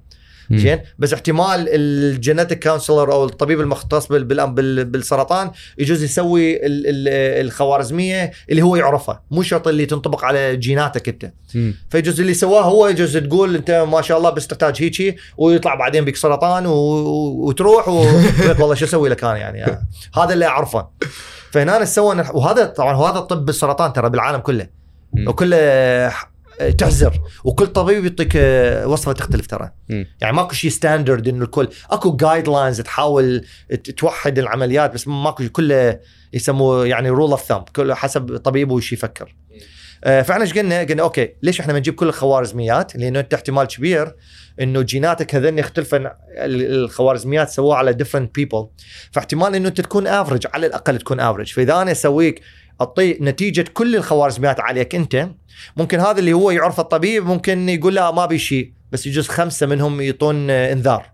زين بس احتمال ال genetic counselor أو الطبيب المختص بال- بال- بال- بالسرطان يجوز يسوي ال- ال- الخوارزمية اللي هو يعرفها مو شرط اللي تنطبق على جيناتك أنت. فيجوز اللي سواه هو يجوز تقول أنت ما شاء الله بس تحتاج هيجي ويطلع بعدين بك سرطان وتروح والله شو أسوي لك أنا يعني. هذا اللي أعرفه فهنا سوى وهذا طبعا وهذا طب السرطان ترى بالعالم كله. وكله تعزر وكل طبيب يعطيك آه، وصفة تختلف ترى. يعني ماكو شيء standard إنه الكل أكو guidelines تحاول توحد العمليات بس ماكو كله يسموه يعني rule of thumb كله حسب طبيبه وش يفكر آه، فإحنا إيش قلنا؟ قلنا okay ليش إحنا ما نجيب كل الخوارزميات؟ لأنه أنت احتمال كبير إنه جيناتك هذين يختلفن ال- الخوارزميات سووها على different people فاحتمال إنه أنت تكون average على الأقل تكون average فإذا أنا أسويك اعطي نتيجة كل الخوارزميات عليك أنت. ممكن هذا اللي هو يعرف الطبيب ممكن يقول لا ما بي شيء بس يجوز خمسة منهم يعطون آه، إنذار.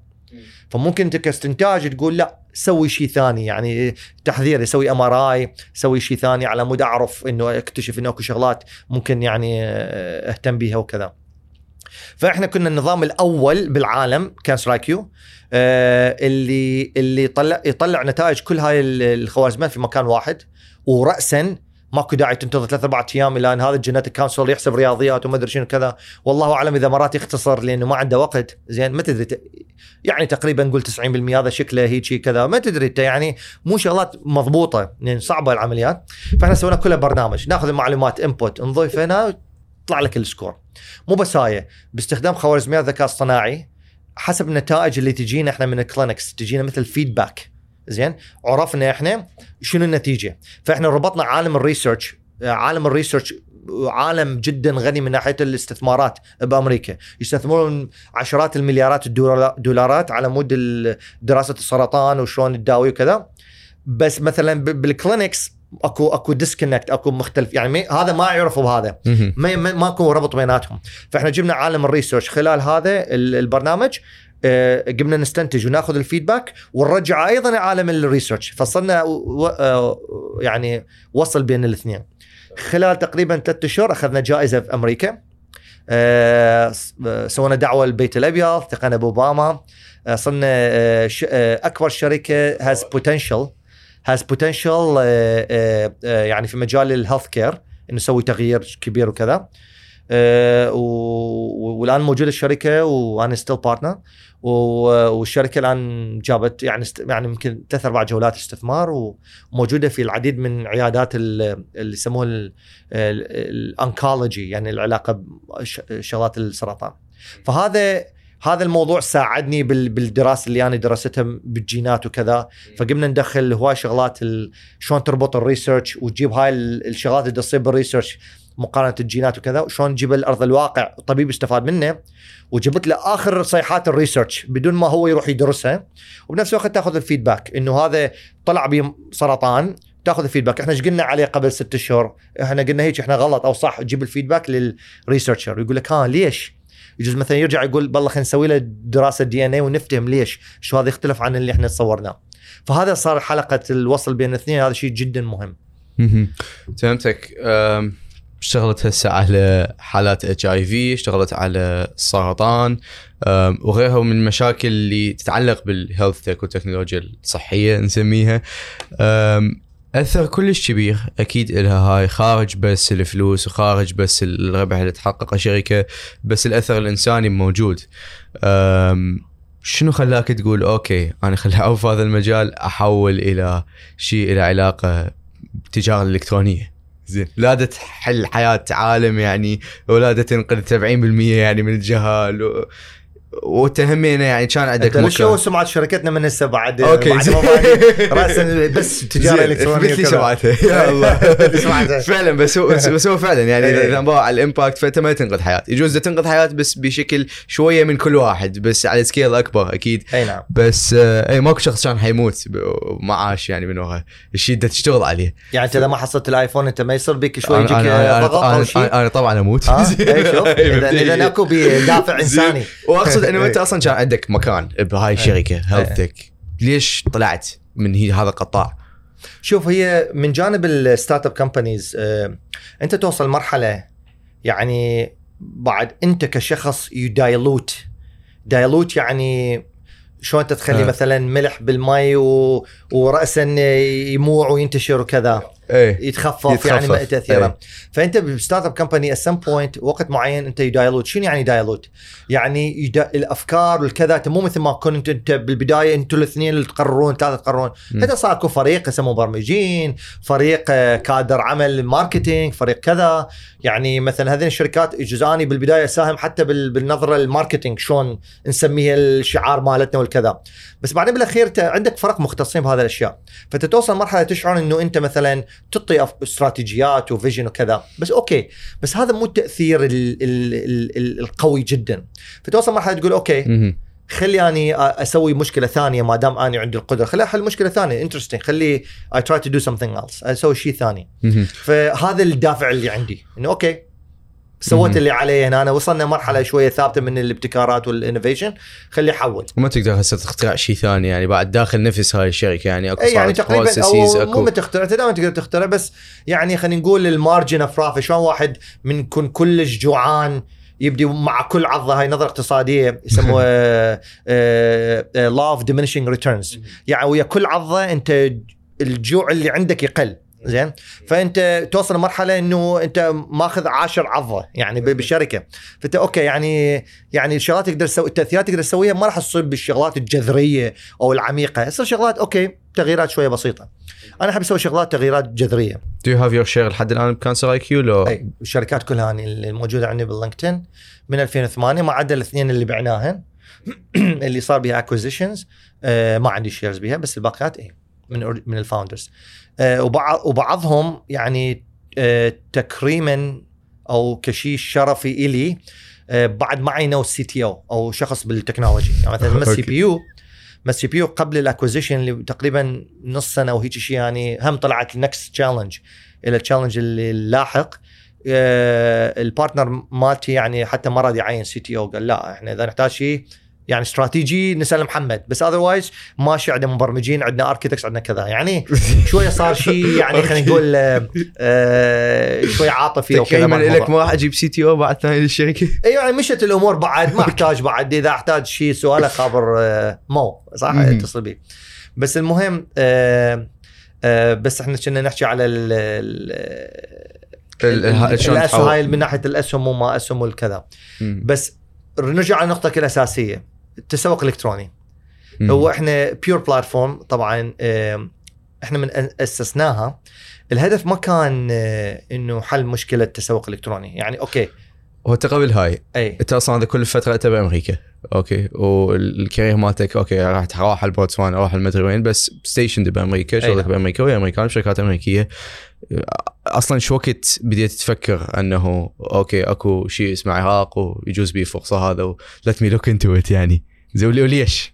فممكن أنت كاستنتاج تقول لا سوي شيء ثاني يعني تحذير يسوي MRI سوي شيء ثاني على مود أعرف إنه أكتشف إنه أكو شغلات ممكن يعني آه، أهتم بها وكذا. فاحنا كنا النظام الأول بالعالم كان CancerIQ آه اللي اللي يطلع يطلع نتائج كل هاي ال- الخوارزميات في مكان واحد. وراسا ماكو داعي تنتظر ثلاث أربع أيام إلى أن هذا ال genetic counselor يحسب رياضيات وما أدري شنو كذا والله أعلم إذا مرات يختصر لأنه ما عنده وقت. زين ما تدري يعني تقريبا نقول 90% هذا شكله هيك كذا. ما تدري انت يعني مو شغلات مضبوطة يعني صعبة العمليات. فإحنا سوينا كلها برنامج. ناخذ المعلومات input نضيف هنا يطلع لك ال score. مو بس هاي باستخدام خوارزميات ذكاء اصطناعي حسب النتائج اللي تجينا إحنا من ال clinics تجينا مثل feedback زين؟ عرفنا إحنا شنو النتيجة. فإحنا ربطنا عالم ال research عالم ال research عالم جدا غني من ناحية الاستثمارات بأمريكا. يستثمرون عشرات المليارات الدولا- دولارات على مود دراسة السرطان وشلون تداوي وكذا. بس مثلا بال clinics اكو اكو disconnect اكو مختلف. يعني هذا ما يعرفوا بهذا. ما ما- ماكو ربط بيناتهم. فإحنا جبنا عالم ال research. خلال هذا ال- البرنامج آه، قمنا نستنتج وناخذ ال feedback ونرجع أيضا عالم ال research. فصلنا و- آه، يعني وصل بين الاثنين. خلال تقريبا ثلاثة أشهر أخذنا جائزة في أمريكا. آه، سوينا دعوة للبيت الأبيض التقينا بأوباما. صرنا أكبر شركة has potential has potential يعني في مجال ال healthcare إنه نسوي تغيير كبير وكذا. والآن موجودة الشركة وأنا still partner والشركة الآن جابت يعني يعني يمكن ثلاث أربع جولات استثمار وموجودة في العديد من عيادات ال- اللي يسموها ال- ال- ال oncology يعني العلاقة بشغلات السرطان. فهذا هذا الموضوع ساعدني بال- بالدراسة اللي أنا درستها بالجينات وكذا. فقمنا ندخل هواي شغلات شلون تربط ال research وتجيب هاي ال- الشغلات اللي تصير بال research مقارنة الجينات وكذا وشلون تجيب الأرض الواقع. الطبيب يستفاد منه وجبت له آخر صيحات ال research بدون ما هو يروح يدرسها وبنفس الوقت تأخذ ال feedback إنه هذا طلع به سرطان تأخذ ال feedback. إحنا إيش قلنا عليه قبل ست أشهر؟ إحنا قلنا هيك إحنا غلط. أو صح تجيب ال feedback لل researcher. يقول لك ها ليش؟ يجوز مثلا يرجع يقول بالله خلينا نسوي له دراسة DNA ونفتهم ليش شو هذا يختلف عن اللي إحنا تصورناه فهذا صار حلقة الوصل بين الاثنين هذا شيء جدا مهم. فهمتك. اشتغلت هسه على حالات HIV اشتغلت على السرطان وغيرها من المشاكل اللي تتعلق بال health tech والتكنولوجيا الصحية نسميها. أثر كلش كبير. أكيد لها هاي خارج بس الفلوس وخارج بس الربح اللي تحققه شركة بس الأثر الإنساني موجود. شنو خلاك تقول okay أنا خلي اعوف هذا المجال أحول إلى شيء له علاقة بالتجاره الالكترونيه زين. لا تحل حياة عالم يعني ولا تنقذ 70% يعني من الجهال و... وتهمينا يعني كان عندك مكان. سمعه شركتنا من هسه بعد okay، بعد راسا بس تجارة إلكترونية اثبت لي وكذا. سمعته. يا الله. فعلا بس هو بس هو فعلا يعني اذا إيه. إذا نبغى على ال impact فأنت ما تنقذ حياة. يجوز تنقذ حياة بس بشكل شوية من كل واحد بس على scale أكبر أكيد. أي نعم. بس آه، اي ماكو شخص كان حيموت ومعاش يعني من وراء. الشيء تشتغل عليه. يعني انت إذا ما حصلت الآيفون أنت ما يصير بك شوي يجيك ضغط أو شيء؟ أنا طبعا أموت. شوف. اذا إذا أكو بدافع إنساني. واقصد أنه أنت أصلا كان عندك مكان بهاي الشركة health tech ليش طلعت من هي هذا القطاع؟ شوف هي من جانب ال startup companies أنت توصل مرحلة يعني بعد أنت كشخص ي dilute dilute يعني شلون أنت تخلي. مثلا ملح بالمي و... وراسا يموع وينتشر وكذا. إيه يتخفف, يتخفف. يعني تاثيره أي. فأنت ب startup company at some point وقت معين أنت ي dilute شنو يعني dilute؟ يعني يدا... الأفكار والكذا أنت مو مثل ما كنت أنت بالبداية أنتوا الاثنين اللي تقررون ثلاثة تقررون. انت صار اكو فريق يسموه مبرمجين فريق آه، كادر عمل marketing فريق كذا يعني مثلا هذين الشركات جزءاني بالبداية أساهم حتى بال... بالنظرة ال marketing شلون نسميها الشعار مالتنا والكذا بس بعدين بالأخير انت عندك فرق مختصين بهذه الأشياء. فانت توصل مرحلة تشعر إنه أنت مثلا تعطي استراتيجيات و vision وكذا. بس okay. بس هذا مو التأثير ال ال ال ال القوي جدا. فتوصل مرحلة تقول okay. خلي أني أ- أسوي مشكلة ثانية ما دام أني عندي القدرة. خلي أحل مشكلة ثانية. interesting خلي I try to do something else. أسوي شيء ثاني. فهذا الدافع اللي عندي. إنه okay. سويت. اللي علي هنا. أنا وصلنا مرحلة شوية ثابتة من الابتكارات وال innovation. خلي احول وما تقدر هسه تخترع شيء ثاني يعني بعد داخل نفس هاي الشركة يعني أكو يعني تقريبا أو مو أكو تخترع انت دائما تقدر تخترع بس يعني خلينا نقول ال margin of profit شلون واحد من يكون كلش جوعان يبدي مع كل عضة هاي نظرة اقتصادية يسموها law of diminishing returns يعني ويا كل عضة أنت الجوع اللي عندك يقل. زين؟ فأنت توصل لمرحلة إنه أنت ماخذ عاشر عضة يعني بالشركة. فأنت okay يعني يعني الشغلات تقدر تسوي التأثيرات تقدر تسويها ما راح تصير بالشغلات الجذرية أو العميقة. يصير شغلات okay تغييرات شوية بسيطة. أنا أحب أسوي شغلات تغييرات جذرية. Do you have your share لحد الآن ب CancerIQ لو أي الشركات كلها اللي الموجوده عندي بال LinkedIn. من 2008 ما عدا الاثنين اللي بعناهن. اللي صار بها acquisitions ما عندي شيرز بها بس الباقيات اي من من الفاوندرز آه، وبعضهم يعني آه، تكريما أو كشيء شرفي إلي آه، بعد ما عينوا السي تي أو أو شخص بالتكنولوجي يعني مثلا مس سي أوكي. بي يو مس سي بي يو قبل الأكوزيشن اللي تقريبا نص سنة أو هيك شيء يعني هم طلعت النكست تشالنج إلى التشالنج اللي اللاحق آه، البارتنر مالتي يعني حتى ما راد يعين سي تي أو قال لا إحنا إذا نحتاج شيء يعني استراتيجي نسأل محمد. بس otherwise ماشي عندنا مبرمجين عندنا architects عندنا كذا. يعني شوية صار شيء يعني خلينا نقول آه، شوية عاطفي وكذا مع لك. ما راح أجيب CTO بعد ثاني للشركة؟ أيوه يعني مشت الأمور بعد ما أحتاج بعد. إذا أحتاج شيء سؤال خابر آه، مو. صح. اتصل بي. بس المهم آه، آه، بس إحنا كنا نحكي على ال الاسهم. هاي من ناحية الاسهم وما اسهم والكذا. بس نرجع على النقطة الأساسية. التسوق الإلكتروني. مم. هو إحنا Pure Platform طبعا إحنا من أسسناها. الهدف ما كان آه، إنه حل مشكلة التسوق الإلكتروني. يعني okay هو انت قبل هاي. إي. انت أصلا هذا كل فترة انت بامريكا okay. وال career مالتك okay راح تروح على بوتسوانا أروح المدري وين بس station بأمريكا شغلك نعم. بأمريكا ويا امريكان بشركات أمريكية. أصلا شو وقت بديت تفكر أنه okay أكو شيء اسمه عراق ويجوز بي فرصه هذا let me look into it يعني. زين ولي- وليش؟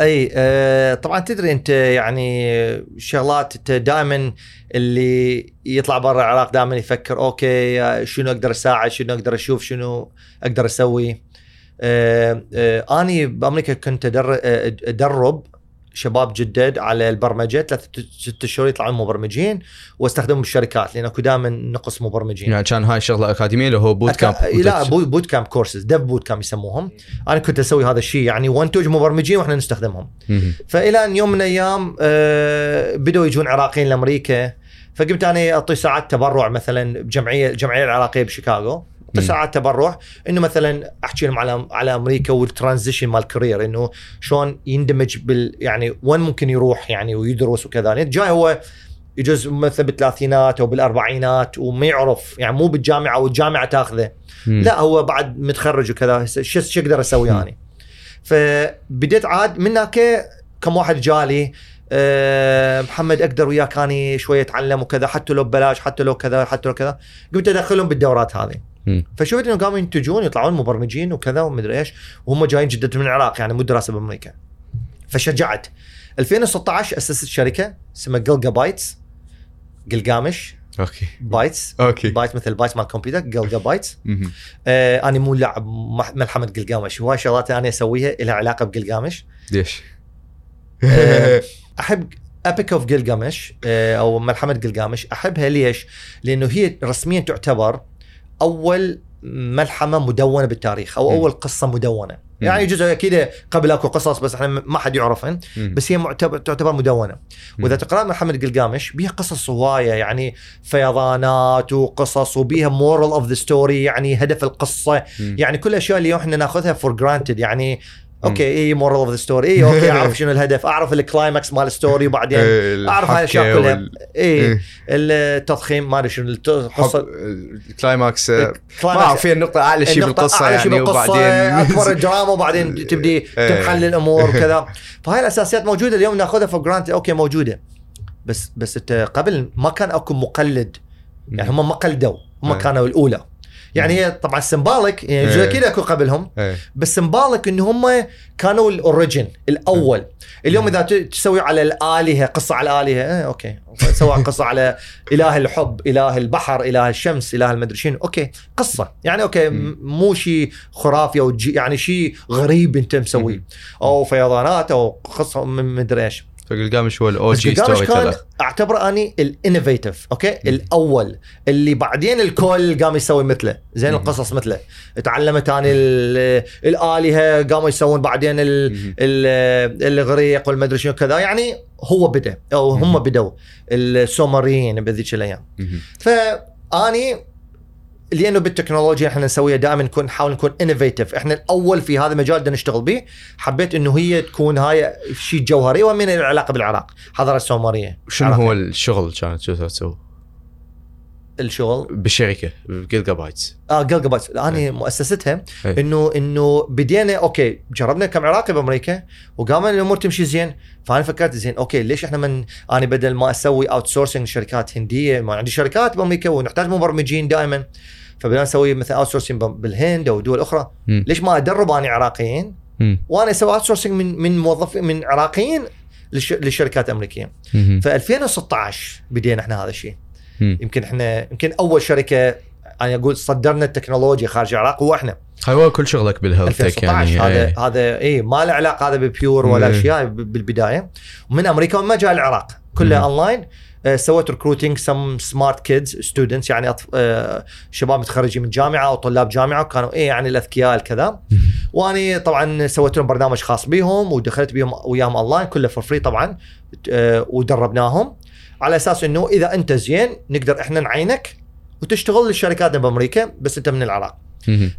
أي آه طبعا تدري أنت يعني شغلات أنت دائما اللي يطلع برا العراق دائما يفكر okay شنو أقدر أساعد شنو أقدر أشوف شنو أقدر أسوي؟ آه آه اني بأمريكا كنت أدرب شباب جدد على البرمجة ثلاث ست شهور يطلعون مبرمجين واستخدمهم بالشركات لأن أكو دائما نقص مبرمجين يعني كان هاي شغله أكاديمية لو هو boot camp أكا... لا بو- boot camp courses dev boot camp يسموهم أنا كنت أسوي هذا الشيء يعني وانتج مبرمجين وإحنا نستخدمهم مهم. فإلى أن يوم من الأيام آه، بدوا يجون عراقيين لأمريكا فقمت أنا أعطي ساعات تبرع مثلا بجمعيه الجمعية العراقية بشيكاغو. ساعات تبرع إنه مثلا احكي لهم على على أمريكا وال transition مال ال career إنه شلون يندمج بال يعني وين ممكن يروح يعني ويدرس وكذا يعني جاي هو يجوز مثلا بالثلاثينات أو بالأربعينات وما يعرف يعني مو بالجامعة والجامعة تاخذه مم. لا هو بعد متخرج وكذا شو شو أقدر أسوي مم. يعني فبديت عاد من هناك كم واحد جالي أه محمد أقدر وياك اني شوية اتعلم وكذا حتى لو ببلاش حتى لو كذا حتى لو كذا قمت أدخلهم بالدورات هذه. فشفت انه قاموا ينتجون يطلعون مبرمجين وكذا ومدري إيش وهم جايين جدد من العراق يعني مو دراسة بأمريكا. فشجعت. 2016 أسست شركة اسمها جلجا بايتس جلجامش. okay. bytes. okay. byte مثل bytes مال الكمبيوتر جلجا بايتس. آه أنا مو لاعب ملحمة قلقامش هواي شغلات أنا أسويها لها علاقة بقلقامش ليش؟ آه، أحب Epic of قلقامش آه أو ملحمة قلقامش أحبها ليش؟ لأنه هي رسميا تعتبر أول ملحمة مدونة بالتاريخ أو. أول قصة مدونة يعني جزء أكيد قبل أكو قصص بس إحنا ما حد يعرفن. بس هي معتبر تعتبر مدونة وإذا تقرأ ملحمة قلقامش بيها قصص هواية يعني فيضانات وقصص وبيها moral of the story يعني هدف القصة. يعني كل الاشياء اللي إحنا ناخذها for granted يعني okay اي moral of the story اي okay أعرف شنو الهدف أعرف ال climax مال ال story وبعدين إيه، أعرف هاي الأشياء كلها. اي إيه. التضخيم ما أدري شنو القصة ال climax آه، ما ال climax- اعرف فيها النقطة أعلى شيء شيء يعني بالقصة، وبعدين أكبر الدراما وبعدين تبدي إيه. تنحل الأمور وكذا. فهاي الأساسيات موجودة اليوم ناخذها for granted okay موجودة. بس بس أنت قبل ما كان أكو مقلد. يعني هم ما قلدوا هم. كانوا الأولى. يعني هي طبعا سمبالك يعني إيه. أكيد أكو قبلهم إيه. بس سمبالك إن هم كانوا ال origin الأول. اليوم إذا تسوي على الآلهة قصة على الآلهة آه okay. سوى قصة على إله الحب إله البحر إله الشمس إله المدري شنو okay. قصة. يعني okay مو شيء خرافي أو يعني شيء غريب أنت مسويه. أو فيضانات أو قصة من مدري إيش. فقلقامش هو ال OG storyteller أعتبره أني ال innovative okay؟ الأول اللي بعدين الكل قام يسوي مثله. زين مم. القصص مثله. تعلمت أني ال- الالهه قاموا يسوون بعدين الإغريق والمدري شنو كذا. يعني هو بدأ أو هم. بدوا السومريين بذيك الأيام. فأني لأنه بالتكنولوجيا إحنا نسويها دائما نكون نحاول نكون innovative إحنا الأول في هذا المجال بدنا نشتغل به. حبيت إنه هي تكون هاي شيء جوهري ومن العلاقة بالعراق. حضاره السومريه شنو. هو الشغل كانت شو تسوي؟ الشغل؟ بالشركة بجلجا بايتس آه جلجا بايتس. أنا مؤسستها إيه. انه إنه بدينا okay جربنا كم عراقي بأمريكا وقام الأمور تمشي زين. فأنا فكرت زين okay ليش إحنا من أنا بدل ما أسوي outsourcing شركات هندية ما عندي شركات بأمريكا ونحتاج مبرمجين دائما. فبدنا نسوي مثلا outsourcing بالهند أو دول أخرى مم. ليش ما ادرب أنا عراقيين. وأنا أسوي outsourcing من من موظفين من عراقيين للش- للشركات الامريكيه. ف 2016 بدينا إحنا هذا الشيء. يمكن إحنا يمكن أول شركة أنا أقول صدرنا التكنولوجيا خارج العراق هو إحنا هو كل شغلك بال health tech 2016 يعني هذا إيه. هذا اي ما له علاقة هذا ببيور ولا إيه. أشياء بالبداية ومن أمريكا وما جاء العراق كله. اونلاين سويت recruiting some smart kids students يعني أطف... آه، شباب متخرجين من جامعة أو طلاب جامعة وكانوا إيه يعني الأذكياء الكذا. وأني طبعا سويت لهم برنامج خاص بيهم ودخلت بيهم وياهم اونلاين كله for free طبعا آه، ودربناهم. على أساس إنه إذا أنت زين نقدر إحنا نعينك وتشتغل للشركات بأمريكا بس أنت من العراق.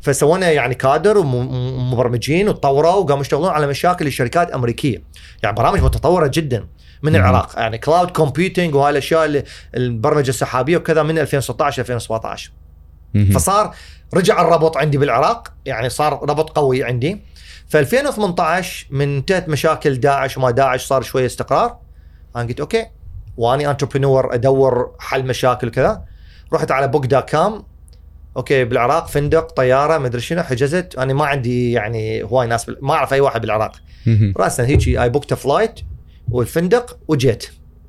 فسوينا يعني كادر ومبرمجين وتطوروا وقاموا يشتغلون على مشاكل الشركات امريكيه يعني برامج متطورة جدا. من مم. العراق. يعني cloud computing وهاي الأشياء البرمجة السحابية وكذا من 2016 2017 مهم. فصار رجع الربط عندي بالعراق يعني صار ربط قوي عندي. ف 2018 من انتهت مشاكل داعش وما داعش صار شوية استقرار. أنا قلت okay واني entrepreneur أدور حل مشاكل كذا رحت على book dot com okay بالعراق فندق طيارة مدري شنو حجزت. أنا ما عندي يعني هواي ناس بال... ما أعرف أي واحد بالعراق. راسا هيجي اي booked flight والفندق وجيت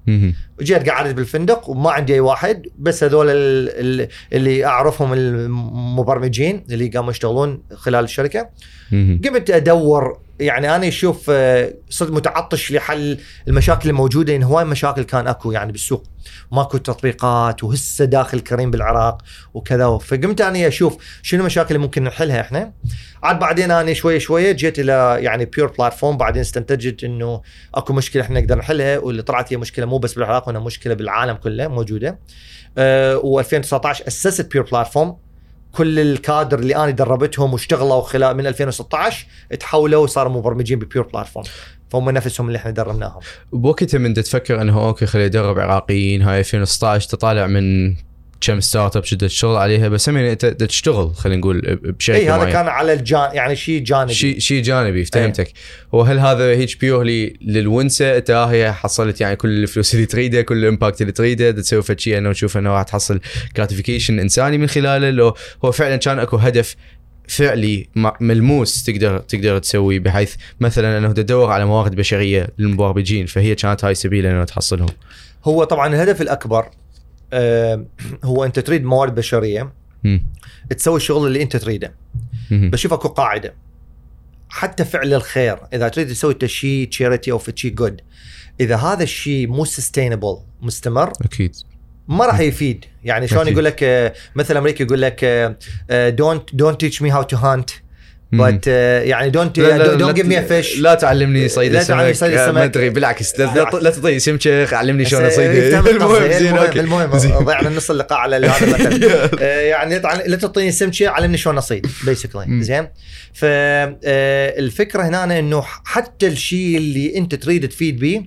مهم. جيت قعدت بالفندق وما عندي أي واحد بس هذول ال- ال- اللي أعرفهم المبرمجين اللي قاموا يشتغلون خلال الشركة. قمت أدور يعني أنا أشوف آه، صرت متعطش لحل المشاكل الموجودة لأن هواي مشاكل كان أكو يعني بالسوق. ماكو تطبيقات وهسه داخل كريم بالعراق وكذا. فقمت أني أشوف شنو المشاكل اللي ممكن نحلها إحنا. عاد بعدين أنا شوية شوية جيت إلى يعني بيور بلاتفورم بعدين استنتجت إنه أكو مشكلة إحنا نقدر نحلها واللي طلعت هي مشكلة مو بس بالعراق وإنها مشكلة بالعالم كله موجودة. أه و2019 أسست بيور بلاتفورم كل الكادر اللي أنا دربتهم واشتغلوا خلال من 2016 تحولوا وصاروا مبرمجين ببيور بلاتفورم فهم نفسهم اللي إحنا دربناهم. بوقتها من تفكر إنه okay خلي ادرب عراقيين هاي 2016 تطالع من كم startup شدت الشغل عليها بس هم انت تشتغل خلينا نقول بشركه اي هذا معينة. كان على الجانب يعني شيء جانبي. شيء شيء جانبي فهمتك. وهل هذا هيك purely للونسة؟ انت هي حصلت يعني كل الفلوس اللي تريده كل ال impact اللي تريده تسوي فد شيء انه تشوف أنه راح تحصل gratification إنساني من خلاله. لو هو فعلا كان أكو هدف فعلي ملموس تقدر تقدر تسويه بحيث مثلا أنه تدور على موارد بشرية للمبرمجين فهي كانت هاي سبيل أنه تحصلهم. هو طبعا الهدف الأكبر هو أنت تريد موارد بشرية. تسوي الشغل اللي أنت تريده. بشوف أكو قاعدة حتى فعل الخير إذا تريد تسوي شيء charity أو شيء good إذا هذا الشيء مو sustainable مستمر أكيد ما راح يفيد يعني شلون. يقول لك آه، مثل أمريكا يقول لك don't don't teach me how to hunt مم. but يعني don't لا- لا- don't لا- give me fish لا تعلمني صيد لا السمك تعلمني صيد آه، السمك. ما أدري بالعكس لا, لا, بالعكس. لا تعطيني سمكه علمني شلون أصيد المهم زين okay المهم. ضيعنا نص اللقاء على هذا المثل آه، يعني لا تعطيني سمكه علمني شلون أصيد basically. زين فالفكرة هنا إنه حتى الشيء اللي أنت تريد تفيد به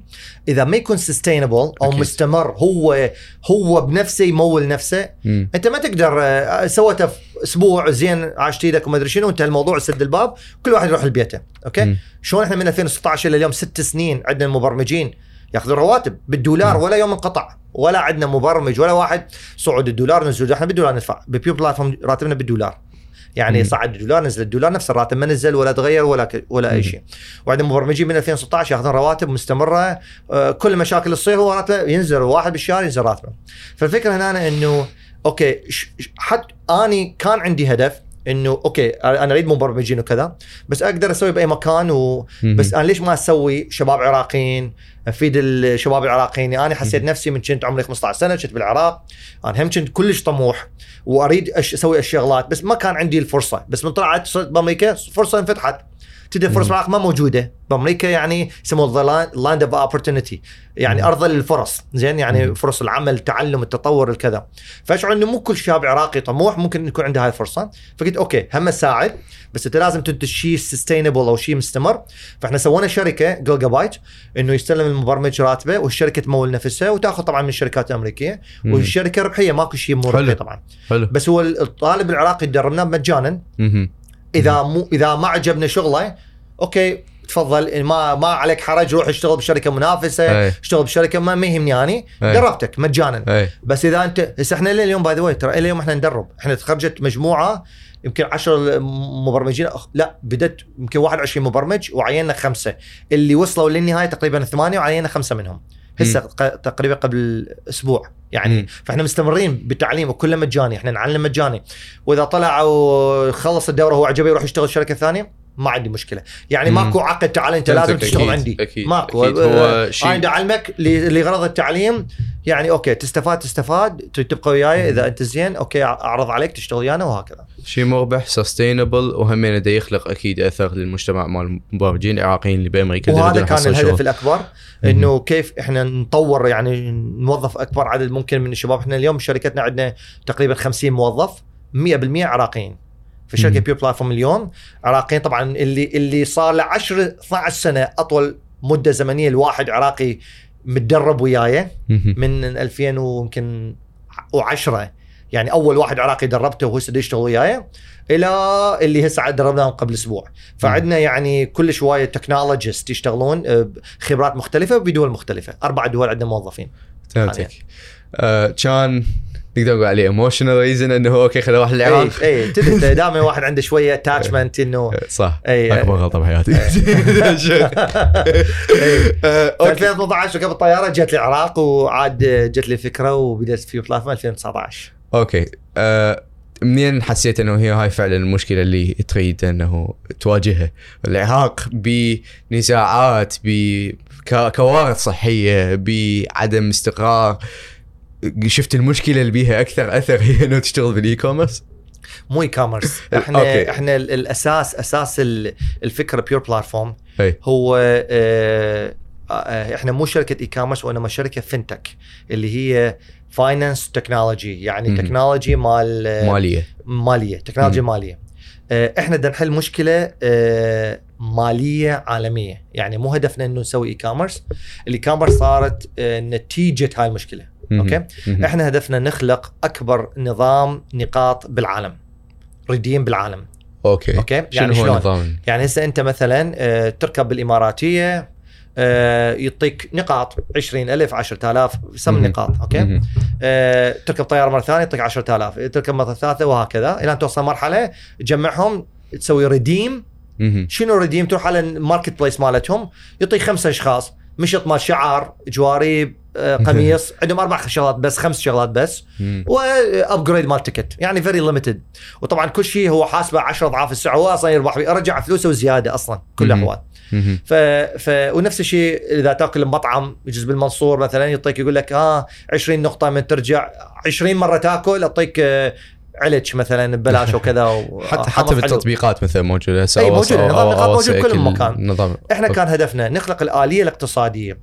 إذا ما يكون sustainable أو. مستمر هو هو بنفسه يمول نفسه. أنت ما تقدر آه، سويته أسبوع زين عاشت إيدك وما ادري شنو انتهى الموضوع سد الباب كل واحد يروح لبيته okay. شلون إحنا من 2016 إلى اليوم ست سنين عندنا مبرمجين ياخذون رواتب بالدولار. ولا يوم انقطع ولا عندنا مبرمج ولا واحد صعد الدولار نزل إحنا بالدولار ندفع ببيور بلاتفورم راتبنا بالدولار يعني مم. صعد الدولار نزل الدولار نفس الراتب ما نزل ولا تغير ولا ك... ولا. أي شيء وعندنا مبرمجين من 2016 ياخذون رواتب مستمرة آه، كل مشاكل تصير هو راتبه ينزل واحد بالشهر ينزل راتبه فالفكرة هنا إنه okay حد اني كان عندي هدف انه okay أنا اريد مبرمجين وكذا بس أقدر أسوي بأي مكان و... بس أنا ليش ما أسوي شباب عراقيين؟ افيد الشباب العراقيين. أنا حسيت نفسي من كنت عمري 15 سنة كنت بالعراق أنا هم كنت كلش طموح واريد أش... أسوي الشغلات بس ما كان عندي الفرصة بس من طلعت صرت بأمريكا فرصة انفتحت. تدري فرص مم. بالعراق ما موجودة بأمريكا يعني يسموه land of opportunity يعني. أرض الفرص زين يعني. فرص العمل التعلم التطور الكذا فأشعر إنه مو كل شاب عراقي طموح ممكن يكون عنده هاي الفرصة فقلت okay هم اساعد بس أنت لازم تنتج شيء sustainable أو شيء مستمر فإحنا سوينا شركة جوجا بايت إنه يستلم المبرمج راتبه والشركة تمول نفسها وتأخذ طبعا من الشركات الأمريكية. والشركة ربحية ماكو شيء مو ربحي. طبعا حلو بس هو الطالب العراقي دربناه مجانا. إذا مو إذا ما عجبنا شغله okay تفضل ما ما عليك حرج روح اشتغل بشركة منافسة أي. اشتغل بشركة ما, ما يهمني أني أي. دربتك مجانا. أي. بس إذا انت هسه إحنا لليوم by the way ترى اليوم إحنا ندرب. إحنا تخرجت مجموعة يمكن 10 مبرمجين. أخ- لا بدت يمكن 21 مبرمج وعينا خمسة. اللي وصلوا للنهاية تقريبا ثمانية وعينا خمسة منهم. هسه ق- تقريبا قبل أسبوع. يعني مم. فإحنا مستمرين بالتعليم وكله مجاني. إحنا نعلم مجاني. وإذا طلع وخلص الدورة هو عجبه يروح يشتغل شركة ثانية ما عندي مشكلة. يعني. ماكو عقد تعال أنت لازم تشتغل أكيد، عندي. أكيد، ماكو. أكيد. هو آه، شيء- أنا بدي اعلمك لغرض التعليم يعني okay تستفاد تستفاد تبقى وياي. إذا أنت زين okay أعرض عليك تشتغل ويانا وهكذا. شيء مربح sustainable وهمين ده يخلق أكيد اثر للمجتمع مال المبرمجين العراقيين اللي بامريكا وهذا كان الهدف شغل. الأكبر إنه كيف إحنا نطور يعني نوظف أكبر عدد ممكن من الشباب. إحنا اليوم شركتنا عندنا تقريبا 50 موظف 100% عراقيين. في شركة مم. بيور بلاتفورم اليوم. عراقيين طبعا اللي اللي صار له 10 12 سنة أطول مدة زمنية الواحد عراقي متدرب وياي. من 2000 ويمكن و10 يعني أول واحد عراقي دربته وهو يشتغل وياي إلى اللي هسه دربناهم قبل أسبوع. فعندنا يعني كل شوية technologist يشتغلون آه، خبرات مختلفة بدول مختلفة. أربع دول عندنا موظفين. فهمتك آه، كان نقدر نقول عليه emotional reason إنه هو okay خليني أروح العراق اي تدري دائما واحد عنده شوية attachment انه صح. اي أكبر غلطة بحياتي. إي. آه، في okay. 2018 ركبت الطيارة جت العراق وعاد جت لي فكرة وبدأت في بلاتفورم 2019 okay. آه، منين حسيت إنه هي هاي فعلا المشكلة اللي تريد إنه تواجهها العراق بنزاعات بكوارث صحية بعدم استقرار. شفت المشكلة اللي بيها أكثر أثر هي إنه تشتغل بالاي كوميرس مو e-commerce إحنا okay. إحنا ال- الاساس أساس ال- الفكرة بيور بلاتفورم هو آه، آه، إحنا مو شركة e-commerce وإنما شركة fintech اللي هي finance technology يعني. technology مال آه، مالية. مالية تكنولوجيا مم. مالية. آه، إحنا بدنا نحل مشكله مالية عالمية. يعني مو هدفنا إنه نسوي e-commerce ال e-commerce صارت نتيجة هاي المشكلة. مهم. إحنا هدفنا نخلق أكبر نظام نقاط بالعالم redeem بالعالم. okay. okay؟ شنو يعني هو شلون؟ نظام يعني هسه أنت مثلا آه، تركب بالإماراتية آه، يعطيك نقاط 20000 10000 سم. نقاط okay. آه، تركب طيارة مرة ثانية يعطيك 10000 تركب مرة ثالثة وهكذا إلى أن توصل مرحلة تجمعهم تسوي redeem. شنو redeem تروح على ال marketplace مالتهم يعطيك خمسة أشخاص مشط مال شعار جواري آه، قميص عندهم أربع شغلات بس خمس شغلات بس. و upgrade مال ticket يعني very limited وطبعا كل شيء هو حاسبه 10 أضعاف السعر هو أصلا يربح رجع فلوسه وزياده أصلا كل. الأحوال. ف... ف... ونفس الشيء إذا تأكل بمطعم يجوز بالمنصور مثلا يعطيك يقول لك آه 20 نقطة من ترجع 20 مرة تأكل اعطيك آه، علج مثلا ببلاش وكذا و- حتى حتى حلو. بالتطبيقات مثلا موجودة هسه موجودة، أو- نظام نقاط موجود بكل مكان. النظام إحنا كان هدفنا نخلق الآلية الاقتصادية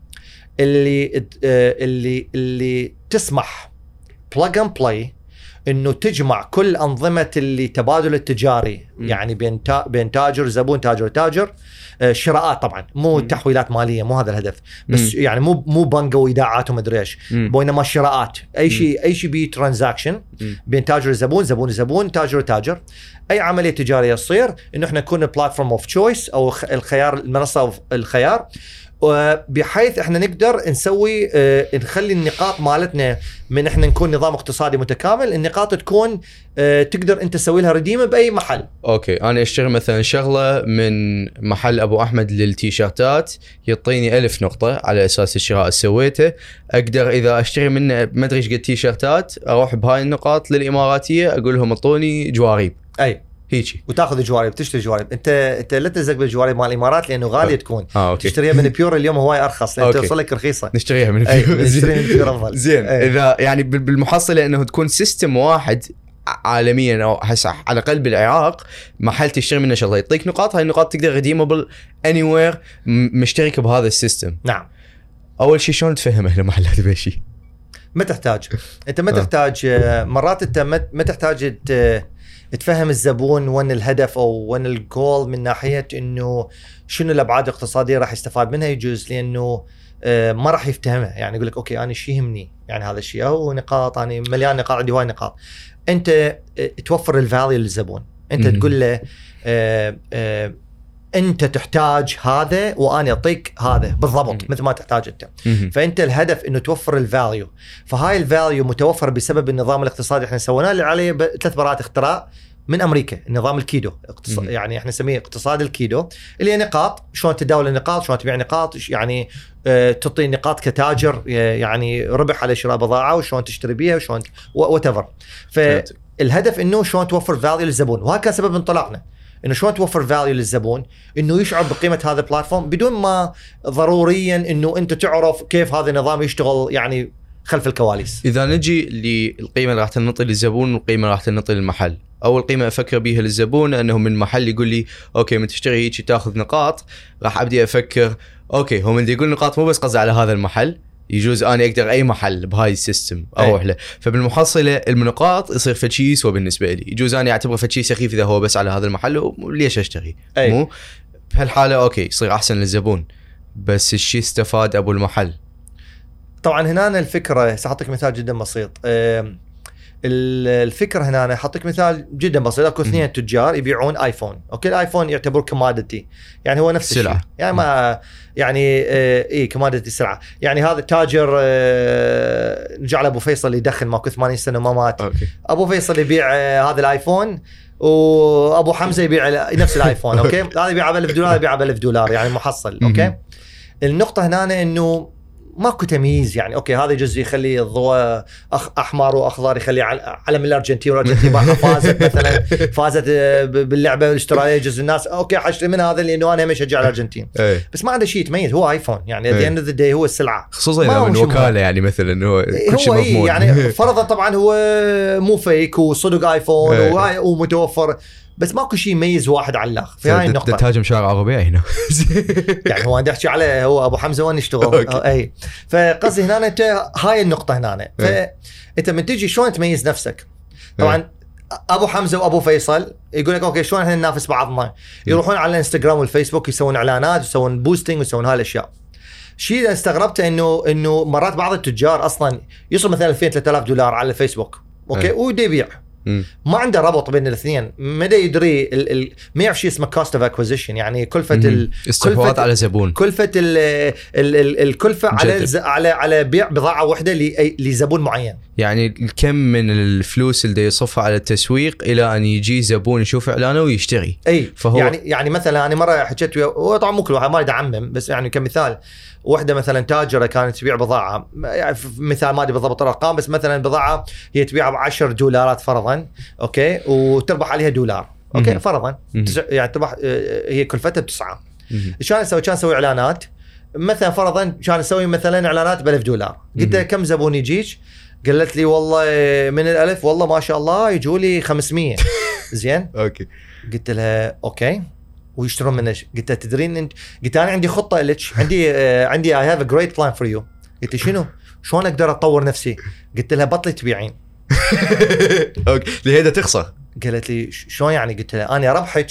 اللي آه، اللي اللي تسمح plug and play إنه تجمع كل أنظمة اللي تبادل التجاري م. يعني بين تا بين تاجر زبون تاجر تاجر آه، شراءات طبعا مو م. تحويلات مالية مو هذا الهدف بس م. يعني مو مو بنوك وايداعات ومدري إيش. وانما شراءات أي شيء أي شيء بيه transaction. بين تاجر وزبون زبون وزبون تاجر وتاجر أي عملية تجارية تصير إنه إحنا نكون platform of choice أو الخيار المنصة الخيار وبحيث إحنا نقدر نسوي آه، نخلي النقاط مالتنا من إحنا نكون نظام اقتصادي متكامل النقاط تكون آه، تقدر أنت تسوي لها redeem بأي محل. أوكي أنا اشتري مثلا شغلة من محل أبو أحمد للتيشيرتات يعطيني ألف نقطة على أساس الشراء اللي سويته. أقدر إذا أشتري منه ما أدري إيش قد تيشيرتات أروح بهاي النقاط للإماراتية أقول لهم أعطوني جواريب أي. هيجي وتاخذ جوارب تشتري جوارب انت انت لا تلزق بالجوارب مال الامارات لأنه غالية تكون. آه أوكي تشتريها من بيور اليوم هواي أرخص لأن أوكي. توصل لك رخيصة. نشتريها من أي الفيو. نشتري من بيور أفضل. زين. أي. إذا يعني بال- بالمحصلة إنه تكون system واحد عالميا أو هسه على الاقل بالعراق محل تشتري منه شغلة. يعطيك نقاط هاي النقاط تقدر redeemable anywhere مشترك بهذا ال system. نعم. أول شيء شلون تفهم أهل المحلات بهالشيء؟ ما تحتاج. أنت ما آه. تحتاج آه، مرات أنت ما تحتاج تفهم الزبون وين الهدف أو وين الجول من ناحية إنه شنو الأبعاد الاقتصادية راح يستفاد منها يجوز لأنه آه، ما راح يفتهمها. يعني يقول لك أوكي أنا إيش يهمني يعني هذا الشيء أو نقاط أنا مليان نقاط عندي هواي نقاط. أنت آه، توفر ال value للزبون. أنت. تقول له آه، أنت تحتاج هذا وأنا أعطيك هذا بالضبط. مثل ما تحتاج أنت. فأنت الهدف إنه توفر ال value فهاي ال value متوفر بسبب النظام الاقتصادي إحنا سويناه اللي عليه ثلاث براءات اختراع من أمريكا النظام الكيدو اقتص... مم. يعني إحنا نسميه اقتصاد الكيدو اللي هي نقاط شلون تداول النقاط شلون تبيع نقاط يعني آه، تعطي نقاط كتاجر يعني ربح على شراء بضاعة وشلون تشتري بيها وشلون whatever. فالهدف إنه شلون توفر value للزبون وهذا كان سبب انطلاقنا إنه شلون توفر value للزبون؟ إنه يشعر بقيمة هذا ال platform بدون ما ضروريا إنه أنت تعرف كيف هذا النظام يشتغل يعني خلف الكواليس. إذا نجي للقيمة اللي راح تنطي للزبون والقيمة اللي راح تنطي للمحل. أول قيمة أفكر بيها للزبون أنه من محل يقول لي أوكي من تشتري هيك تاخذ نقاط. راح أبدي أفكر أوكي هو من يقول نقاط مو بس قصدي على هذا المحل. يجوز أنا أقدر أي محل بهاي ال system أروح له. فبالمحصلة النقاط يصير فد شيء يسوى بالنسبة لي. يجوز أنا أعتبره فد شيء سخيف إذا هو بس على هذا المحل وليش أشتري؟ أي. مو؟ بهالحالة أوكي يصير أحسن للزبون. بس الشيء استفاد أبو المحل. طبعا هنا الفكرة سأعطيك مثال جدا بسيط. ال- الفكرة هنا أنا حاطيك مثال جدا بسيط. أكو اثنين تجار يبيعون آيفون. أوكي؟ الآيفون يعتبر commodity يعني هو نفس سلعة. الشيء يعني ما يعني آه، اي كوماديتي سلعة. يعني هذا تاجر آه، نرجع لابو فيصل يدخن ماكو 80 سنة وما مات. أوكي. أبو فيصل يبيع آه، هذا الآيفون وأبو حمزة يبيع نفس الآيفون. أوكي؟ هذا يبيعه ب 1000 دولار هذا يبيعه ب 1000 دولار يعني محصل. أوكي. النقطة هنا إنه ماكو تمييز يعني. أوكي هذا جزء يخلي الضوء أخ أحمر وأخضر يخلي عل- علم الأرجنتين والأرجنتين فازت مثلا فازت آه، باللعبة الاشتراكيه جزء الناس أوكي حاشتري من هذا لأنه أنا هم اشجع الأرجنتين. إيه. بس ما عنده شيء يتميز هو آيفون يعني إيه. ذا اند ذا داي هو السلعة. خصوصا إذا من وكالة يعني مثلا هو كل شيء هو إيه مضمون. يعني فرضا طبعا هو مو فيك وصدق آيفون إيه. ومتوفر. بس ماكو شيء يميز واحد عن الآخر. في هاي النقطة. تهاجم شارع عربي هنا يعني هو عندي أحكي على هو أبو حمزة وين يشتغل. أي. فقصدي هنا أنت هاي النقطة هنا. فانت من تجي شلون تميز نفسك؟ طبعا أبو حمزة وأبو فيصل يقول لك أوكي شلون إحنا ننافس بعضنا يروحون على الإنستغرام والفيسبوك يسوون إعلانات ويسوون بوستنج ويسوون هاي الاشياء الشيء اللي استغربته إنه إنه مرات بعض التجار أصلا يوصل مثلا 2000 3000 دولار على الفيسبوك. أوكي؟ أي. ما عنده ربط بين الاثنين. ما دا يدري ال ال ما يعرف شيء اسمه cost of acquisition يعني كلفة ال كلفة- على زبون. كلفة ال ال ال الكلفة على على على بيع بضاعة واحدة ل- لزبون معين. يعني الكم من الفلوس اللي يصفها على التسويق إلى أن يجي زبون يشوف إعلانه ويشتري. إي. فهو- يعني يعني مثلا أنا مرة حكيت ويا طبعا مو كل واحد ما أريد أعمم بس يعني كمثال. واحدة مثلا تاجرة كانت تبيع بضاعة. يعني مثال ما أدري بالضبط الأرقام بس مثلا بضاعة هي تبيعها ب 10 دولارات فرضا أوكي؟ وتربح عليها دولار أوكي؟ مهم. فرضا. تسع- يعني تربح آه، هي كلفتها بتسعه كان أسوي؟ كان أسوي إعلانات؟ مثلا فرضا كان أسوي مثلا إعلانات ب 1000 دولار قلت لها. كم زبون يجيك؟ قالت لي والله من الألف والله ما شاء الله يجوا لي 500 زين؟ أوكي. قلت لها أوكي. ويشترون منك قلت لها تدرين إنت؟ قلت أنا عندي خطة لك. عندي آه عندي I have a great plan for you قلت لي شنو؟ شلون أقدر أطور نفسي؟ قلت لها بطلي تبيعين. أوكي. لهيدا تخسر. قالت لي "ش- شلون يعني؟ قلت لها أنا أربحك.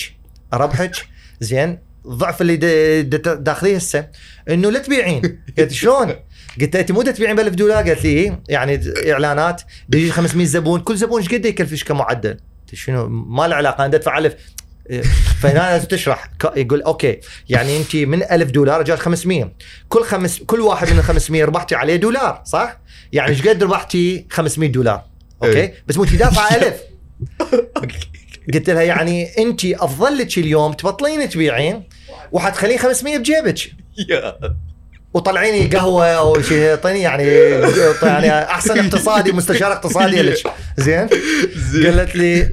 أربحك. زين. الضعف اللي دا- دا- داخليه هسه إنه لا تبيعين. قلت شلون؟ قلت لها أنت مو تبيعين ب 1000 دولار؟ قالت لي إيه. يعني إعلانات. بيجي 500 زبون. كل زبون إيش قد يكلفش كمعدل؟ قلت شنو؟ ما له علاقة. أنا أدفع 1000 فهنا لازم تشرح. يقول okay يعني أنت من 1000 دولار جات 500 كل خمس كل واحد من ال 500 ربحتي عليه دولار صح؟ يعني إيش قد ربحتي 500 دولار؟ okay؟ إيه. بس مو انت دافعه 1000 قلت لها يعني أنت افضل لك اليوم تبطلين تبيعين وحتخلين 500 بجيبك. وطلعيني قهوة أو شيء اعطيني يعني يعني أحسن اقتصادي مستشار اقتصادي لك. زين. قالت لي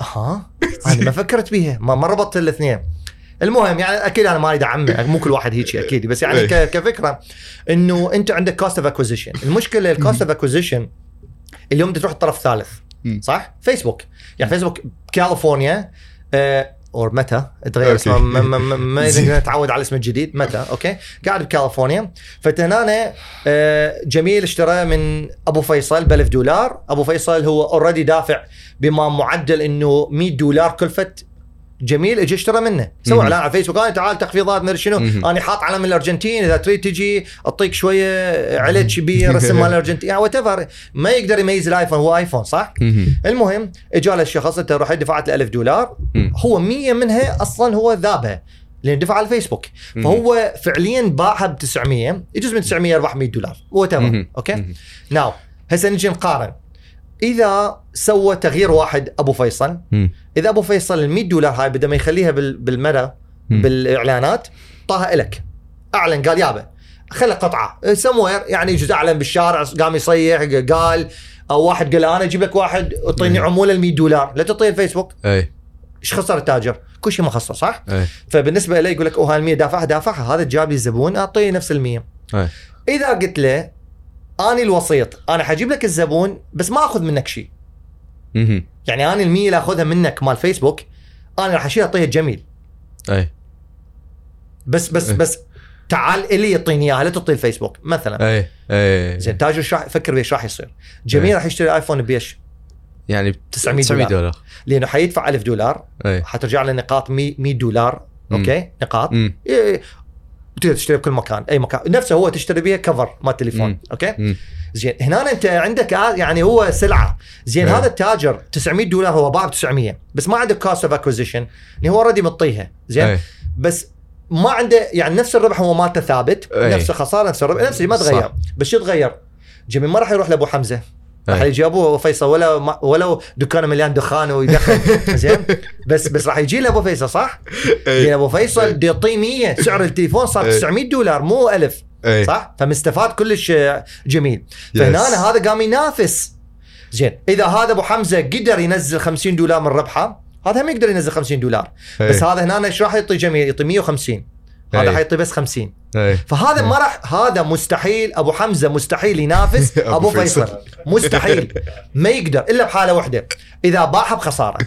ها أنا ما فكرت بيها. ما, ما ربطت الاثنين. المهم يعني أكيد أنا ما اريد اعمم مو كل واحد هيك أكيد. بس يعني ك- كفكرة إنه أنت عندك cost of acquisition المشكلة ال cost of acquisition اليوم بدك تروح الطرف الثالث. صح؟ فيسبوك يعني فيسبوك بكاليفورنيا آه أو ميتا تغير. اسمه ما, ما, ما, ما نتعود على الاسم الجديد ميتا؟ okay؟ قاعد بكاليفورنيا فهنا آه جميل اشترى من أبو فيصل ب 1000 دولار. أبو فيصل هو already دافع بما معدل إنه 100 دولار كلفة جميل اجى اشترى منه سوى. إعلان على فيسبوك قال تعال تخفيضات مدري شنو. أنا حاط علم الأرجنتين إذا تريد تجي اعطيك شوية علج برسم مال الأرجنتين يعني وات ما يقدر يميز الآيفون هو آيفون صح؟ مهم. المهم اجى له الشخص أنت رحت دفعت له 1000 دولار. هو 100 منها أصلا هو ذابها لأن دفع على الفيسبوك. فهو فعليا باعها ب 900 يجوز من 900 يربح 100 دولار وات. okay. now هسه نجي نقارن إذا سوى تغيير واحد أبو فيصل مم. إذا أبو فيصل ال 100 دولار هاي بدل ما يخليها بال- بالمدى. بالإعلانات طاها إلك أعلن قال يابا خلى قطعة سموير يعني يجوز أعلن بالشارع قام يصيح قال أو واحد قال أنا أجيب لك واحد أعطيني. عمولة ال 100 دولار لا تعطيه الفيسبوك أي إيش خسر التاجر؟ كل شيء ما خسر صح؟ أي فبالنسبة له يقول لك أوه ال 100 دافعها دافعها هذا جاب لي زبون أعطيه نفس ال 100 أي إذا قلت له أني الوسيط أنا حجيب لك الزبون بس ما أخذ منك شيء. يعني أنا ال 100 اللي أخذها منك مال فيسبوك أنا راح أشيل أعطيها جميل أي بس بس إيه. بس تعال إلي يعطيني إياها لا تعطي الفيسبوك مثلا أي أي زين تاجر إيش راح فكر إيش راح يصير جميل إيه. راح يشتري آيفون بيش يعني 900 900 دولار. دولار لأنه حيدفع 1000 دولار أي حترجع له نقاط 100 100 دولار مم. okay نقاط مم. إيه، تقدر تشتري بكل مكان أي مكان نفسه هو تشتري بيه cover مال التليفون مم. okay مم. زين هنا أنت عندك آ- يعني هو سلعة زين إيه. هذا التاجر 900 دولار هو باع ب 900 بس ما عنده cost of acquisition يعني هو already مطيها زين اي بس ما عنده يعني نفس الربح هو مالته ثابت أي. نفس الخسارة نفس الربح نفس ما تغير. بس شو تغير؟ جميل ما راح يروح لأبو حمزة راح أي. يجي أبو فيصل ولا ولو دكانه مليان دخان ويدخن زين بس بس راح يجي لأبو فيصل صح؟ لأن ابو فيصل يعطيه 100 سعر التليفون صار أي. 900 دولار مو 1000 اي صح؟ فمستفاد كلش جميل. فهنا أنا هذا قام ينافس زين إذا هذا أبو حمزة قدر ينزل 50 دولار من ربحه هذا هم يقدر ينزل 50 دولار. بس هذا هنا إيش راح يعطي جميل يعطي 150 هذا أي. حيعطي بس 50 اي فهذا ما راح هذا مستحيل أبو حمزة مستحيل ينافس أبو أبو فيصل. فيصل. مستحيل. ما يقدر إلا بحالة واحدة. إذا باعها بخسارة.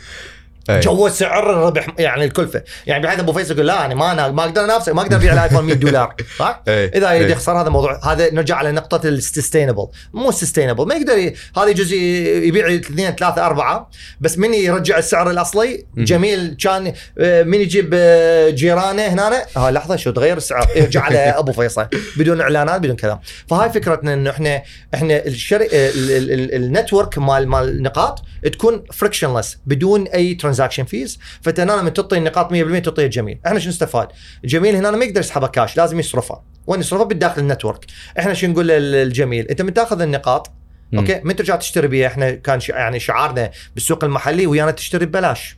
أي. جو سعر الربح يعني الكلفه يعني بحيث أبو فيصل يقول لا أنا ما أنا ما أقدر انافسك ما أقدر أبيع الآيفون 100 دولار صح؟ أي. إذا يريد. يخسر هذا موضوع هذا نرجع على نقطة ال sustainable مو sustainable ما يقدر ي... هذا يجوز يبيع اثنين ثلاثة أربعة بس من يرجع السعر الأصلي. جميل كان آه، من يجيب آه، جيرانه هنا ها لحظة شو تغير السعر يرجع على أبو فيصل بدون إعلانات بدون كذا فهاي فكرتنا إنه إحنا إحنا الشري ال- ال- ال- ال network مال مال النقاط تكون frictionless بدون أي transaction fees فانت هنا لما تعطي النقاط 100% تعطيه الجميل إحنا شو نستفاد الجميل هنا ما يقدر يسحبها كاش لازم يصرفها. وين يصرفها؟ بالداخل ال network. إحنا شو نقول للجميل؟ أنت من تأخذ النقاط مم. okay؟ من ترجع تشتري بيها؟ إحنا كان. يعني شعارنا بالسوق المحلي ويانا تشتري ببلاش.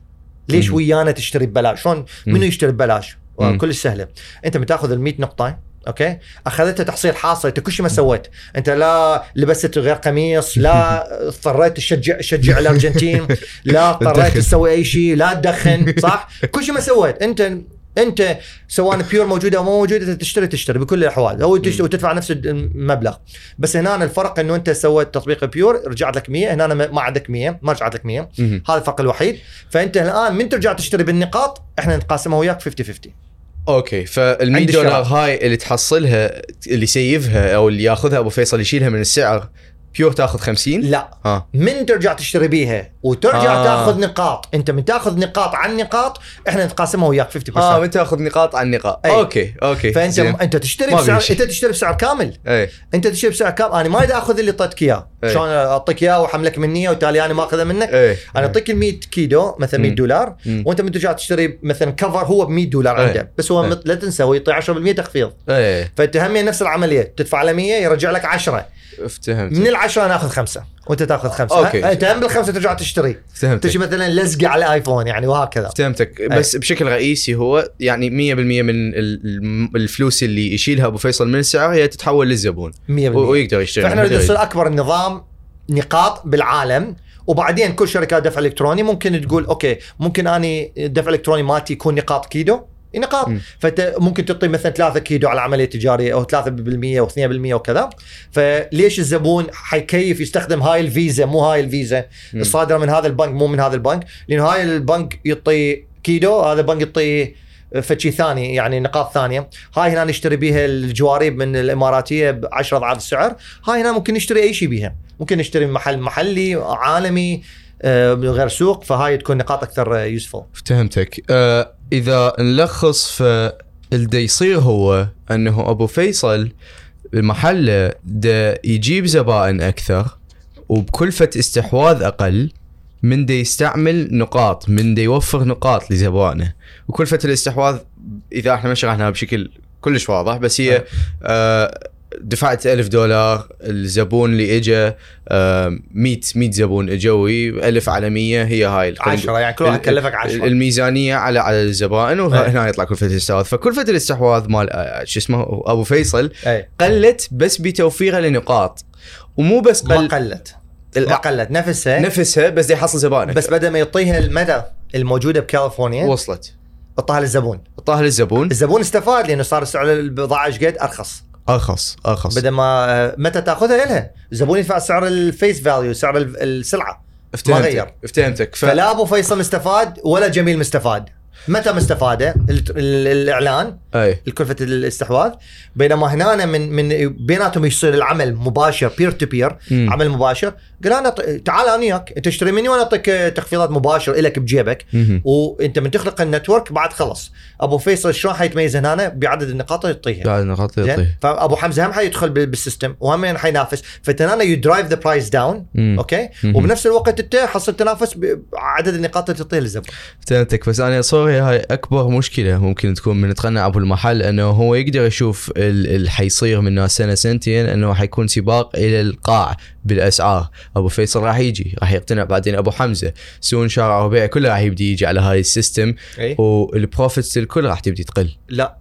ليش مم. ويانا تشتري ببلاش؟ شلون. منو يشتري ببلاش. كلش سهله أنت بتاخذ ال 100 نقطه okay؟ اخذتها تحصيل حاصل أنت كل شيء ما سويت. أنت لا لبست غير قميص لا اضطريت تشجع تشجع الأرجنتين لا اضطريت. تسوي أي شيء لا تدخن صح؟ كل شيء ما سويت. انت أنت سواء بيور موجودة أو مو موجودة تشتري تشتري بكل الأحوال. هو تشتري وتدفع نفس المبلغ. بس هنا الفرق إنه أنت سويت تطبيق بيور رجعت لك 100 هنا ما عندك 100 ما رجعت لك 100 مهم. هذا الفرق الوحيد. فأنت الآن من ترجع تشتري بالنقاط؟ إحنا نقاسمها وياك 50 50 okay فال 100 عند دولار. هاي اللي تحصلها اللي يسيفها أو اللي ياخذها أبو فيصل يشيلها من السعر بيور تاخذ 50 لا ها من ترجع تشتري بيها وترجع آه. آه. تاخذ نقاط انت من تاخذ نقاط عن نقاط إحنا نتقاسمها وياك 50% آه من تاخذ نقاط عن نقاط أي. okay okay فأنت زين. انت تشتري بسعر بيمشي. انت تشتري بسعر كامل اي انت تشتري بسعر كامل أنا ما أخذ اللي اعطيتك إياه أي. شلون أعطيك إياه واحملك مني وتالي أنا ما أخذه منك اي أنا أعطيك ال 100 كيلو مثلا 100 مم. دولار مم. وأنت من ترجع تشتري مثلا cover هو ب 100 دولار أي. عنده بس هو أي. لا تنسى هو يعطي 10% تخفيض اي فأنت هم نفس العملية تدفع له 100 يرجع لك 10 افتهمت من العشرة ناخذ خمسة. وأنت تاخذ خمسة. okay. ها؟ أنت هم بالخمسة ترجع تشتري. فهمتك تجي مثلا لزقة على الايفون يعني وهكذا. فهمتك بس بشكل رئيسي هو يعني 100% من ال- ال- الفلوس اللي يشيلها أبو فيصل من السعر هي تتحول للزبون. 100% و- ويقدر يشتري. فإحنا نريد. نصير أكبر نظام نقاط بالعالم. وبعدين كل شركات دفع إلكتروني ممكن تقول okay ممكن أني الدفع الالكتروني مالتي يكون نقاط كيدو؟ نقاط. فانت ممكن تعطي مثلا 3 كيدو على عملية تجارية أو 3% أو 2% وكذا فليش الزبون حيكيف يستخدم هاي الفيزا؟ مو هاي الفيزا. الصادرة من هذا البنك مو من هذا البنك. لأنه هاي البنك يعطي كيدو هذا البنك يعطي فشي ثاني يعني نقاط ثانية. هاي هنا نشتري بيها الجواريب من الإماراتية ب 10 أضعاف السعر. هاي هنا ممكن نشتري أي شيء بيها. ممكن نشتري من محل محلي عالمي. من غير سوق فهاي تكون نقاط أكثر يوسفول فهمتك. آه إذا نلخص فالدي يصير هو أنه أبو فيصل محله دا يجيب زبائن أكثر وبكلفه استحواذ أقل من دا يستعمل نقاط من دا يوفر نقاط لزبائنه. وكلفه الاستحواذ إذا إحنا ما شرحناها بشكل كلش واضح بس هي آه دفعت ألف دولار الزبون اللي اجى آه 100 100 زبون اجوي ألف على 100 هي هاي القيمة. 10 يعني كل واحد كلفك 10 الميزانية على على الزبائن وهنا يطلع كلفه الاستحواذ فكلفه الاستحواذ مال آه، شو اسمه أبو فيصل اي قلت بس بتوفيرها لنقاط. ومو بس ما قل قلت. ال- ما قلت. نفسها نفسها بس دي يحصل زبائن بس بدل ما يعطيها المدى الموجودة بكاليفورنيا وصلت. اعطاها للزبون. طاها للزبون. الزبون استفاد لأنه صار سعر البضاعة إيش قد؟ أرخص. أرخص أرخص. بدل ما آه، ميتا تأخذها لها الزبون يدفع سعر ال face value سعر ال- السلعة. ما غير. افتهمتك افتهمتك. ف... فلا أبو فيصل مستفاد ولا جميل مستفاد. ميتا مستفادة؟ ال- ال- الإعلان أي. الكلفة الاستحواذ. بينما هنا من من بيناتهم يصير العمل مباشر peer to peer. عمل مباشر. قال أنا تعال أنا وياك تشتري مني وأنا أعطيك تخفيضات مباشر لك بجيبك. وأنت من تخلق ال network بعد خلص. أبو فيصل شلون حيتميز هنا بعدد النقاط اللي يعطيها بعد نقاط زين؟ يعطيه فابو حمزة هم حيدخل بال- بال system وهم حينافس. فانت هنا you drive the price down. okay. وبنفس الوقت أنت حصل تنافس بعدد النقاط اللي تعطيها للزبون. فهمتك بس أنا sorry هاي أكبر مشكلة ممكن تكون من تقنع أبو المحل إنه هو يقدر يشوف ال- اللي حيصير من سنة سنتين إنه حيكون سباق إلى القاع بالأسعار. أبو فيصل راح يجي راح يقتنع بعدين أبو حمزة. سون شارع وبيع كله راح يبدي يجي على هاي ال system. إي. وال profits الكل راح تبدي تقل. لا.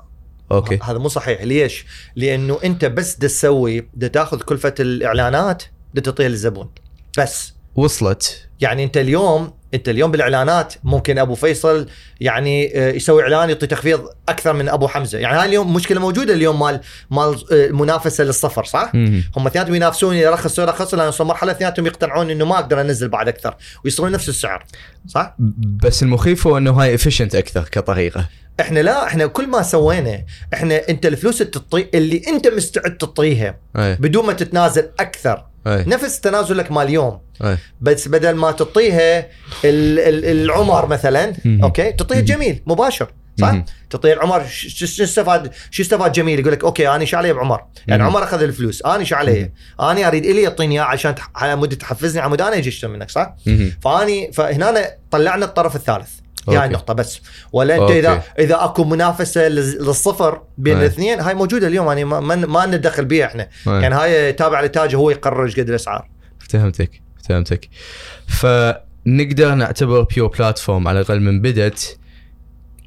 okay. هذا مو صحيح. ليش؟ لأنه أنت بس تسوي تاخذ كلفة الإعلانات تعطيها للزبون. بس. وصلت. يعني أنت اليوم انت اليوم بالاعلانات ممكن ابو فيصل يعني آه، يسوي اعلان يعطي تخفيض أكثر من ابو حمزة. يعني هاي اليوم مشكلة موجودة اليوم مال مال آه، المنافسه للصفر صح؟ مم. هم اثنيناتهم ينافسون يرخص يرخص لأن وصل مرحلة اثنيناتهم يقتنعون إنه ما أقدر أنزل بعد أكثر ويصيرون نفس السعر صح؟ بس المخيف هو إنه هاي efficient أكثر كطريقة. إحنا لا إحنا كل ما سوينا إحنا أنت الفلوس اللي تطي اللي أنت مستعد تعطيها أي. بدون ما تتنازل أكثر اي نفس تنازلك مال اليوم اي بس بدل ما تعطيها ال- ال- العمر مثلا مهم. okay تعطيه جميل مباشر صح؟ تعطيه العمر شو استفاد شو استفاد جميل يقول لك okay أنا إيش علي بعمر؟ يعني. عمر أخذ الفلوس أنا إيش علي؟ أنا أريد إلي يعطيني إياه عشان على مود تحفزني على مود أنا أجي أشتري منك صح؟ فاني فهنا طلعنا الطرف الثالث okay. هاي النقطة بس ولا أنت okay. إذا اذا أكو منافسة لل- للصفر بين أي. الاثنين هاي موجودة اليوم يعني ما ما, ما ندخل بيها إحنا أي. يعني هاي تابع للتاجر هو يقرر إيش قد الأسعار فهمتك فهمتك فنقدر نعتبر Pure Platform على الأقل من بدت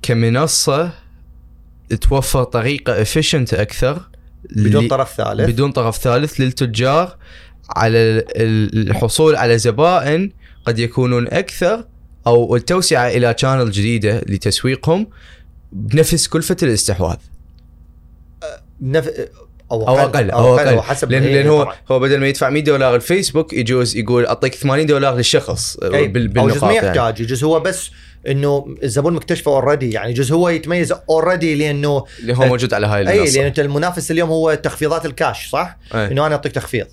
كمنصة توفر طريقة efficient أكثر بدون طرف ثالث بدون طرف ثالث للتجار على ال- الحصول على زبائن قد يكونون أكثر أو التوسعة إلى channel جديدة لتسويقهم بنفس كلفة الاستحواذ نف... أو أو أقل أو أقل حسب لأن, إيه لأن هو طبعاً. هو بدل ما يدفع 100 دولار الفيسبوك يجوز يقول أعطيك 80 دولار للشخص أي. بال- أو جزء ما بالنقاط يعني. يحتاج يجوز هو بس إنه الزبون مكتشفه already يعني يجوز هو يتميز already لأنه اللي هو موجود على هاي أي المنصة لأن أنت المنافس اليوم هو تخفيضات الكاش صح؟ أي. إنه أنا أعطيك تخفيض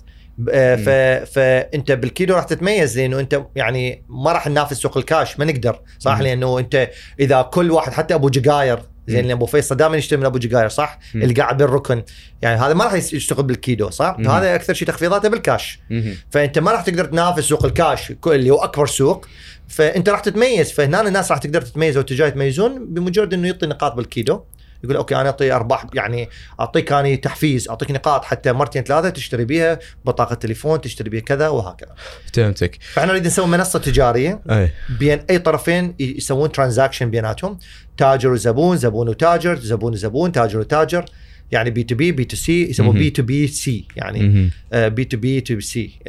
ف... فانت بالكيلو راح تتميز لأنه انت يعني ما راح ننافس سوق الكاش ما نقدر صح مم. لأنه انت إذا كل واحد حتى أبو جقاير زين مم. أبو فيصل دائما يشتري من أبو جقاير صح؟ مم. اللي قاعد بالركن يعني هذا ما راح يشتغل بالكيلو صح؟ مم. هذا أكثر شيء تخفيضاته بالكاش مهم. فأنت ما راح تقدر تنافس سوق الكاش اللي هو أكبر سوق فأنت راح تتميز فهنا الناس راح تقدر تتميز والتجار يتميزون بمجرد إنه يعطي نقاط بالكيلو يقول okay أنا أعطي أرباح يعني أعطيك اني تحفيز أعطيك نقاط حتى مرتين ثلاثة تشتري بيها بطاقة تليفون تشتري بيها كذا وهكذا. فهمتك. فإحنا نريد نسوي منصة تجارية أي. بين أي طرفين يسوون transaction بيناتهم. تاجر وزبون زبون وتاجر زبون وزبون تاجر وتاجر. يعني B to B B to C يسموه. B to B C يعني مهم. B to B to C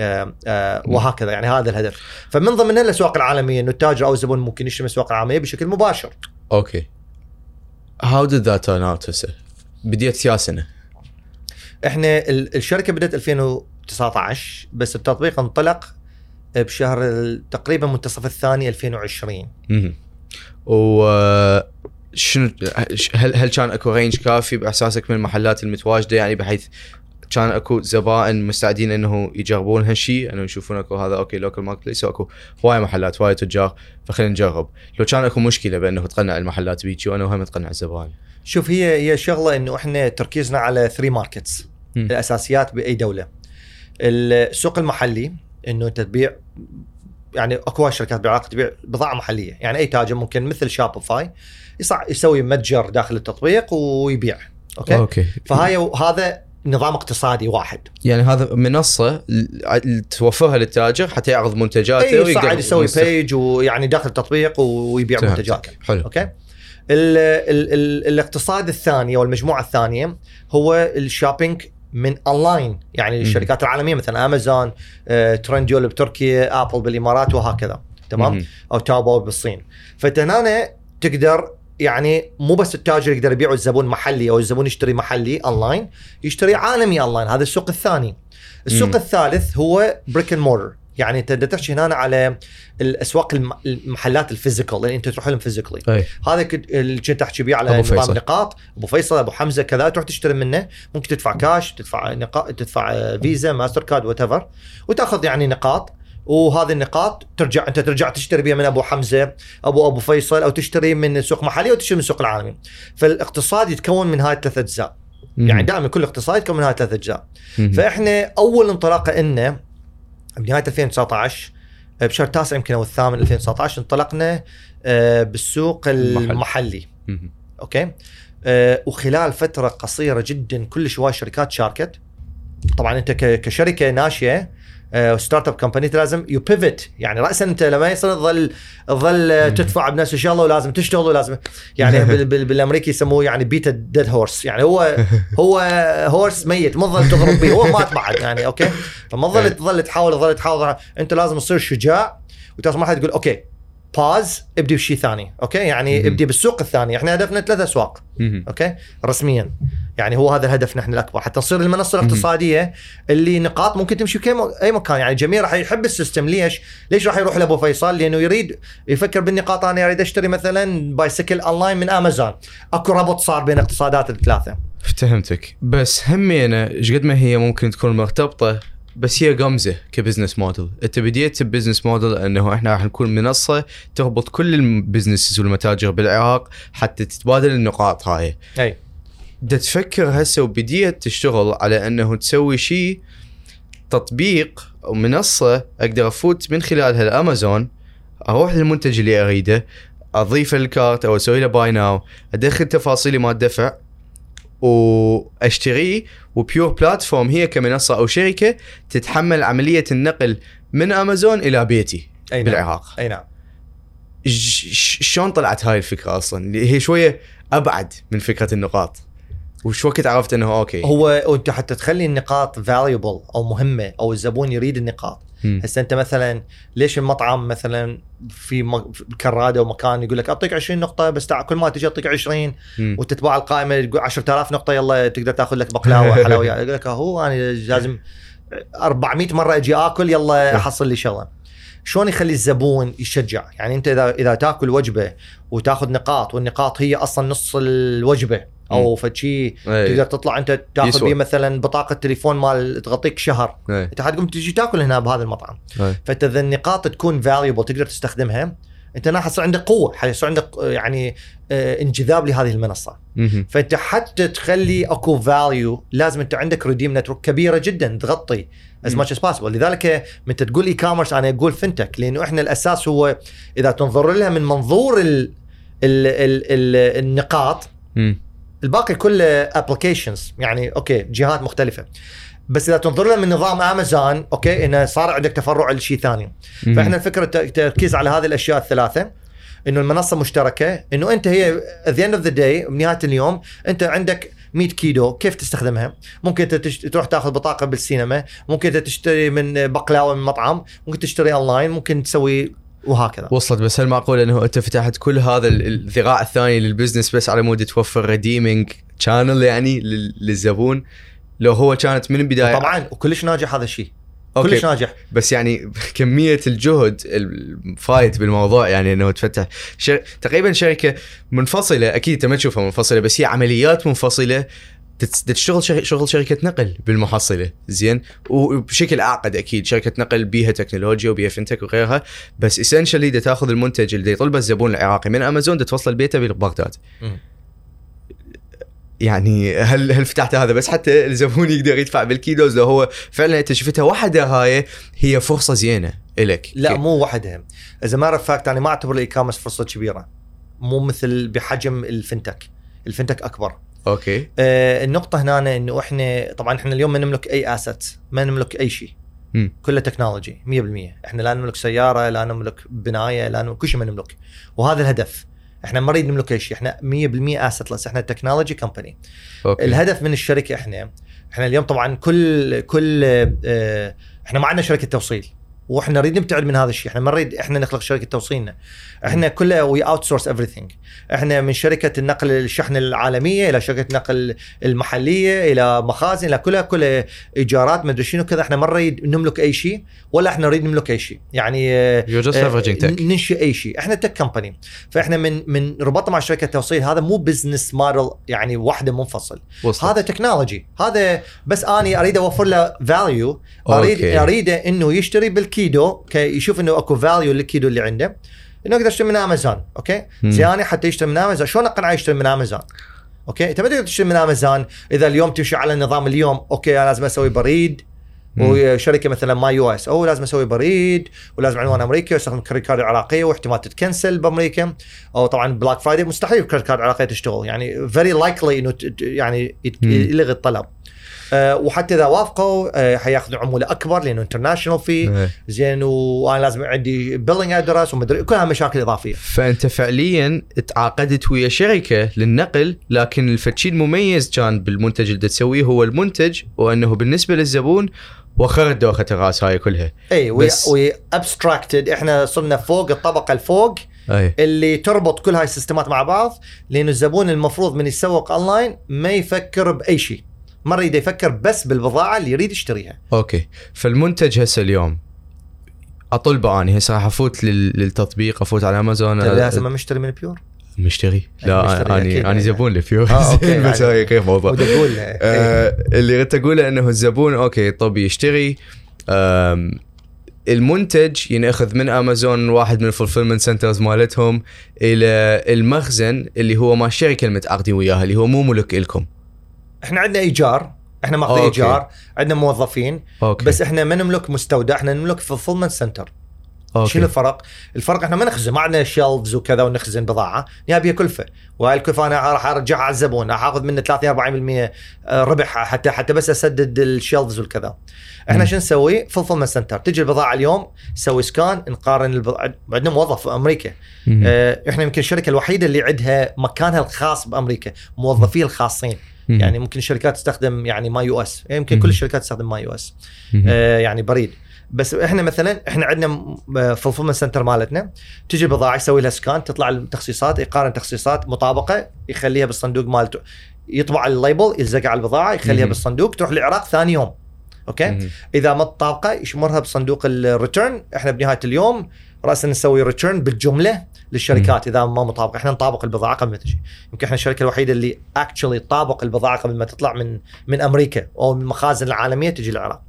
وهكذا يعني هذا الهدف. فمن ضمن الأسواق العالمية إنه التاجر أو الزبون ممكن يشتري من الأسواق العالمية بشكل مباشر. okay. how did that turn out هسه بديت يا سنة. إحنا ال- الشركة بدأت 2019 بس التطبيق انطلق بشهر تقريبا منتصف الثاني 2020 مهم. و آه، شنو هل هل كان أكو range كافي باساسك من المحلات المتواجدة؟ يعني بحيث كان اكو زبائن مستعدين انه يجربون هالشيء انه يشوفون اكو هذا okay local marketplace اكو هواي محلات هواي تجار فخلينا نجرب. لو كان اكو مشكلة بأنه تقنع المحلات بيجي وأنا هم تقنع الزبائن. شوف هي هي شغلة إنه إحنا تركيزنا على 3 markets. الأساسيات بأي دولة. السوق المحلي إنه أنت تبيع يعني أكو شركات بالعراق تبيع بضاعة محلية. يعني أي تاجر ممكن مثل Shopify يسوي متجر داخل التطبيق ويبيع. okay؟ okay. فهاي هذا نظام اقتصادي واحد يعني هذا منصة توفرها للتاجر حتى يعرض منتجاته اي ويقدر يسوي. page ويعني داخل التطبيق ويبيع. منتجاته حلو okay ال ال ال الاقتصاد الثاني أو المجموعة الثانية هو ال shopping من أونلاين يعني مم. الشركات العالمية مثلا امازون آه، ترنديول بتركيا ابل بالإمارات وهكذا تمام. أو تاوباو بالصين فانت هنا تقدر يعني مو بس التاجر يقدر يبيع الزبون محلي أو الزبون يشتري محلي أونلاين يشتري عالمي أونلاين. هذا السوق الثاني. السوق مم. الثالث هو brick and mortar يعني أنت تحكي هنا على الأسواق الم- المحلات ال physical اللي أنت تروح لهم physically هذا اللي كنت أحكي بيه على أبو نظام. نقاط أبو فيصل أبو حمزة كذا تروح تشتري منه. ممكن تدفع كاش تدفع نقاط تدفع فيزا ماستر كارد وات وتأخذ يعني نقاط. وهذه النقاط ترجع أنت ترجع تشتري بها من أبو حمزة أبو أبو فيصل أو تشتري من سوق محلي أو تشتري من السوق العالمي. فالاقتصاد يتكون من هاي الثلاث أجزاء. يعني دائما كل اقتصاد يتكون من هاي الثلاث أجزاء. فإحنا أول انطلاقه لنا بنهاية 2019 آه، بشهر تاسع يمكن أو الثامن 2019 انطلقنا آه، بالسوق المحلي. المحلي. أوكي؟ آه، وخلال فترة قصيرة جدا كل شوي شركات شاركت. طبعا أنت كشركة ناشئة startup company لازم you pivot يعني راسا انت لما يصير تظل تظل آه، تدفع بنفس الشغله ولازم تشتغل ولازم يعني بال بال بالأمريكي يسموه يعني beat dead horse يعني هو هو horse ميت ما تظل تضرب به هو مات بعد يعني okay؟ فما تظل تظل تحاول تظل تحاول. انت لازم تصير شجاع وتصل مرحلة تقول okay pause ابدي بشيء ثاني okay؟ يعني مهم. ابدي بالسوق الثاني. إحنا هدفنا ثلاث أسواق مهم. okay؟ رسميا. يعني هو هذا الهدف نحن الأكبر. حتى نصير المنصة. الاقتصادية اللي نقاط ممكن تمشي في أي مكان. يعني الجميع راح يحب ال system. ليش؟ ليش راح يروح لأبو فيصل؟ لأنه يريد يفكر بالنقاط. أنا أريد أشتري مثلا بايسكل اونلاين من امازون أكو ربط صار بين اقتصادات الثلاثة. فهمتك. بس همينة إيش قد ما هي ممكن تكون مرتبطة بس هي قمزه ك business model. انت بديت ب business model انه إحنا راح نكون منصة تربط كل ال businesses والمتاجر بالعراق حتى تتبادل النقاط هاي. أي. دا تفكر هسه وبديت تشتغل على انه تسوي شيء تطبيق أو منصه أقدر افوت من خلالها الامازون أروح للمنتج اللي اريده اضيفه لل cart أو أسوي له buy now ادخل تفاصيلي مال الدفع واشتريه وبيور بلاتفورم هي كمنصة أو شركة تتحمل عملية النقل من أمازون إلى بيتي أي نعم. بالعراق. أي نعم. شلون طلعت هاي الفكرة أصلا؟ اللي هي شوية أبعد من فكرة النقاط. وش وقت عرفت إنه أوكي؟ هو وانت حتى تخلي النقاط valuable أو مهمة أو الزبون يريد النقاط. هسه انت مثلا ليش المطعم مثلا في كرادة ومكان يقول لك أعطيك 20 نقطة بس كل ما تجي أعطيك 20 مم. وتتباع القائمة تقول 10000 نقطة يلا تقدر تأخذ لك بقلاوة حلويات يقول لك هو أنا لازم 400 مرة أجي آكل يلا أحصل لي شغلة. شلون يخلي الزبون يشجع؟ يعني أنت اذا إذا تأكل وجبة وتأخذ نقاط والنقاط هي أصلا نص الوجبة. أو فشي إيه. تقدر تطلع أنت تاخذ. بيه مثلا بطاقة تليفون مال تغطيك شهر إيه. أنت حتقوم تجي تاكل هنا بهذا المطعم إيه. فأنت إذا النقاط تكون valuable تقدر تستخدمها أنت هنا حيصير عندك قوة حيصير عندك آه، يعني آه، انجذاب لهذه المنصة مهم. فأنت حتى تخلي أكو value لازم أنت عندك redeem network كبيرة جدا تغطي as مم. much as possible لذلك من تقول e-commerce أنا أقول fintech لأنه إحنا الأساس هو إذا تنظر لها من منظور ال ال ال ال النقاط مم. الباقي كله applications يعني أوكي جهات مختلفة بس إذا تنظر لها من نظام امازون أوكي إنه صار عندك تفرع لشيء ثاني. فإحنا الفكرة الت- التركيز على هذه الأشياء الثلاثة إنه المنصة مشتركة إنه أنت هي the end of the day بنهاية اليوم أنت عندك 100 كي كيف تستخدمها؟ ممكن أنت. تروح تاخذ بطاقة بالسينما، ممكن أنت تشتري من بقلاوة من مطعم، ممكن تشتري اونلاين، ممكن تسوي وهكذا. وصلت بس هل معقول إنه أنت فتحت كل هذا ال- الذراع الثاني لل business بس على مود توفر redeeming channel يعني لل- للزبون لو هو كانت من البدايه طبعا وكلش ناجح هذا الشيء. أوكي. كلش ناجح. بس يعني كمية الجهد الفايت بالموضوع يعني إنه تفتح شر... تقريبا شركة منفصلة أكيد أنت ما تشوفها منفصلة بس هي عمليات منفصلة تشتغل شغل, شركة نقل بالمحصلة زين وبشكل اعقد أكيد شركة نقل بيها تكنولوجيا وبيها fintech وغيرها بس essentially دا تأخذ المنتج اللي يطلبه الزبون العراقي من أمازون دا توصل بيته ببغداد. يعني هل هل فتحت هذا بس حتى الزبون يقدر يدفع بالكيلوز لو هو فعلا أنت شفتها وحدة هاي هي فرصة زينة إلك لا مو وحدها. matter of fact أنا ما أعتبر ال e-commerce فرصة كبيرة. مو مثل بحجم ال fintech. ال fintech أكبر. أوكي آه النقطة هنا إنه إحنا طبعا إحنا اليوم ما نملك أي asset، ما نملك أي شيء. كله technology 100% إحنا لا نملك سيارة، لا نملك بناية، لا نملك كل شيء ما نملك. وهذا الهدف. إحنا ما نريد نملك أي شيء، إحنا 100% assetless، إحنا technology company. أوكي الهدف من الشركة إحنا إحنا اليوم طبعا كل كل آه إحنا ما عندنا شركة توصيل. وإحنا نريد نبتعد من هذا الشيء، إحنا ما نريد إحنا نخلق شركة توصيلنا. إحنا كلها we outsource everything. إحنا من شركة النقل الشحن العالمية إلى شركة نقل المحلية إلى مخازن إلى كلها كلها إيجارات مدري شنو كذا إحنا ما نريد نملك أي شيء ولا إحنا نريد نملك أي شيء. يعني آه،. ننشئ أي شيء إحنا tech company فاحنا من من ربطنا مع شركة توصيل هذا مو business model يعني واحدة منفصل وصلت. هذا technology هذا بس أني أريد أوفر له value أريد. أريده إنه يشتري بالكي كي يشوف انه اكو value للكي اللي عنده. إنه يقدر يشتري من امازون أوكي. زياني حتى يشتري من امازون شلون أقنعه يشتري من امازون أوكي أنت ما تقدر تشتري من امازون إذا اليوم تمشي على النظام اليوم أوكي أنا لازم أسوي بريد. وشركة مثلا ماي يو إس أو لازم أسوي بريد. ولازم عنوان أمريكي وأستخدم credit card عراقيه واحتمال تتكنسل بأمريكا. أو طبعا Black Friday مستحيل credit card عراقيه تشتغل. يعني very likely إنه يعني. يلغي الطلب. وحتى إذا وافقوا أه حياخذوا عمولة أكبر لأنه international fee إيه. زين وأنا لازم عندي billing address ومدري كلها مشاكل إضافية. فأنت فعليا تعاقدت ويا شركة للنقل لكن الفتشي المميز كان بالمنتج اللي تسويه هو المنتج وأنه بالنسبة للزبون وخرت دوخة الرأس هاي كلها. اي we بس- we abstracted إحنا صرنا فوق الطبقة الفوق أي. اللي تربط كل هاي ال system ات مع بعض لأنه الزبون المفروض من يسوق اونلاين ما يفكر بأي شيء. ما يريد يفكر بس بالبضاعة اللي يريد يشتريها. أوكي. فالمنتج هسه اليوم اطلبه اني هسه راح أفوت لل- للتطبيق أفوت على أمازون. لازم مشتري من بيور مشتري. لا اني يعني. أني زبون لبيور آه، بس يعني. هاي غير موضوع. آه، اللي ردت أقوله إنه الزبون أوكي طب يشتري. المنتج ينأخذ من أمازون واحد من ال fulfillment centers مالتهم إلى المخزن اللي هو ما الشركة اللي متعاقدين وياها اللي هو مو ملك لكم إحنا عندنا إيجار إحنا ماخذين أوكي. إيجار عندنا موظفين أوكي بس إحنا ما نملك مستودع إحنا نملك fulfillment center أوكي شنو الفرق؟ الفرق إحنا ما نخزن ما عندنا shelves وكذا ونخزن بضاعة، نبيها كلفه، وهاي الكلفه أنا راح ارجعها على الزبون، راح آخذ منه 30 40% ربح حتى حتى بس أسدد ال shelves والكذا. إحنا. شو نسوي؟ fulfillment center، تجي البضاعة اليوم نسوي scan نقارن البضاعة. عندنا موظف في أمريكا،. آه إحنا يمكن الشركة الوحيدة اللي عندها مكانها الخاص بأمريكا، موظفيه الخاصين، مم. يعني ممكن الشركات تستخدم يعني MyUS، يمكن مم. كل الشركات تستخدم MyUS. آه، يعني بريد بس إحنا مثلا إحنا عندنا fulfillment center مالتنا تجي البضاعه يسوي لها scan تطلع التخصيصات يقارن تخصيصات مطابقة يخليها بالصندوق مالته يطبع ال label يلزقها على البضاعة يخليها. بالصندوق تروح العراق ثاني يوم okay مم. إذا ما طابقه يشمرها بصندوق ال return إحنا بنهاية اليوم راسا نسوي return بالجملة للشركات إذا ما مطابقه إحنا نطابق البضاعة قبل ما تجي يمكن إحنا الشركة الوحيدة اللي actually تطابق البضاعة قبل ما تطلع من من أمريكا أو من المخازن العالمية تجي العراق.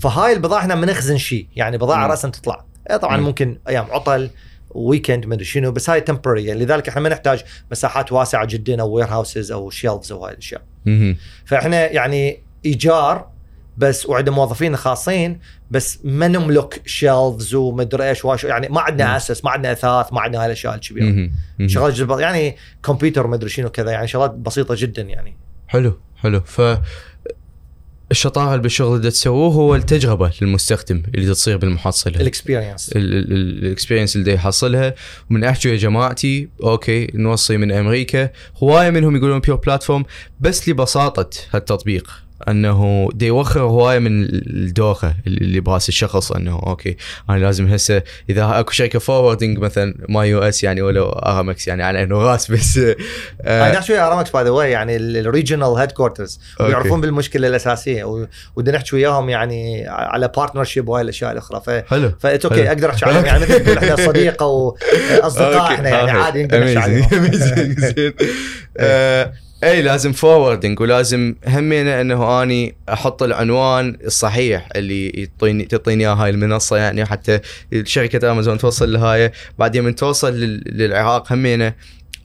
فهاي البضاعة إحنا بنخزن شيء يعني بضاعة. راسا تطلع إيه طبعا مم. ممكن أيام عطل weekend مدري شنو بس هاي temporary يعني لذلك إحنا ما نحتاج مساحات واسعة جدا أو warehouses أو shelves أو هاي الأشياء. فإحنا يعني إيجار بس وعندنا موظفين خاصين بس ما نملك shelves ومدري إيش واش يعني ما عندنا. اسس ما عندنا اثاث ما عندنا هاي الأشياء الكبيره. شغلات يعني كمبيوتر مدري شنو كذا يعني شغلات بسيطة جدا يعني. حلو حلو. ف الشطاره اللي بالشغل اللي تسووه هو التجربة للمستخدم اللي تصير بالمحصلة. ال experience ال experience اللي يحصلها. ومن أحكي يا جماعتي okay نوصي من أمريكا. هواية منهم يقولون Pure Platform بس لبساطة هالتطبيق. أنه دي يوخر هواية من الدوخة اللي براس الشخص أنه okay أنا لازم هسه إذا أكو شركه forwarding مثلا MyUS يعني ولا ارامكس يعني على إنه راس بس آه نحكي ويا ارامكس by the way يعني ال regional headquarters. ويعرفون بالمشكلة الأساسية ودنا نحكي وياهم يعني على partnership وهاي الأشياء الأخرى ف حلو فات okay. أقدر أحكي عنهم يعني مثل إحنا صديق أو اصدقاء okay. إحنا يعني. عادي نقدر نحكي. عليهم اي لازم forwarding ولازم همينه إنه أني أحط العنوان الصحيح اللي يعطيني تعطيني اياه هاي المنصة يعني حتى شركة امازون توصل لهاي بعدين من توصل لل- للعراق همينه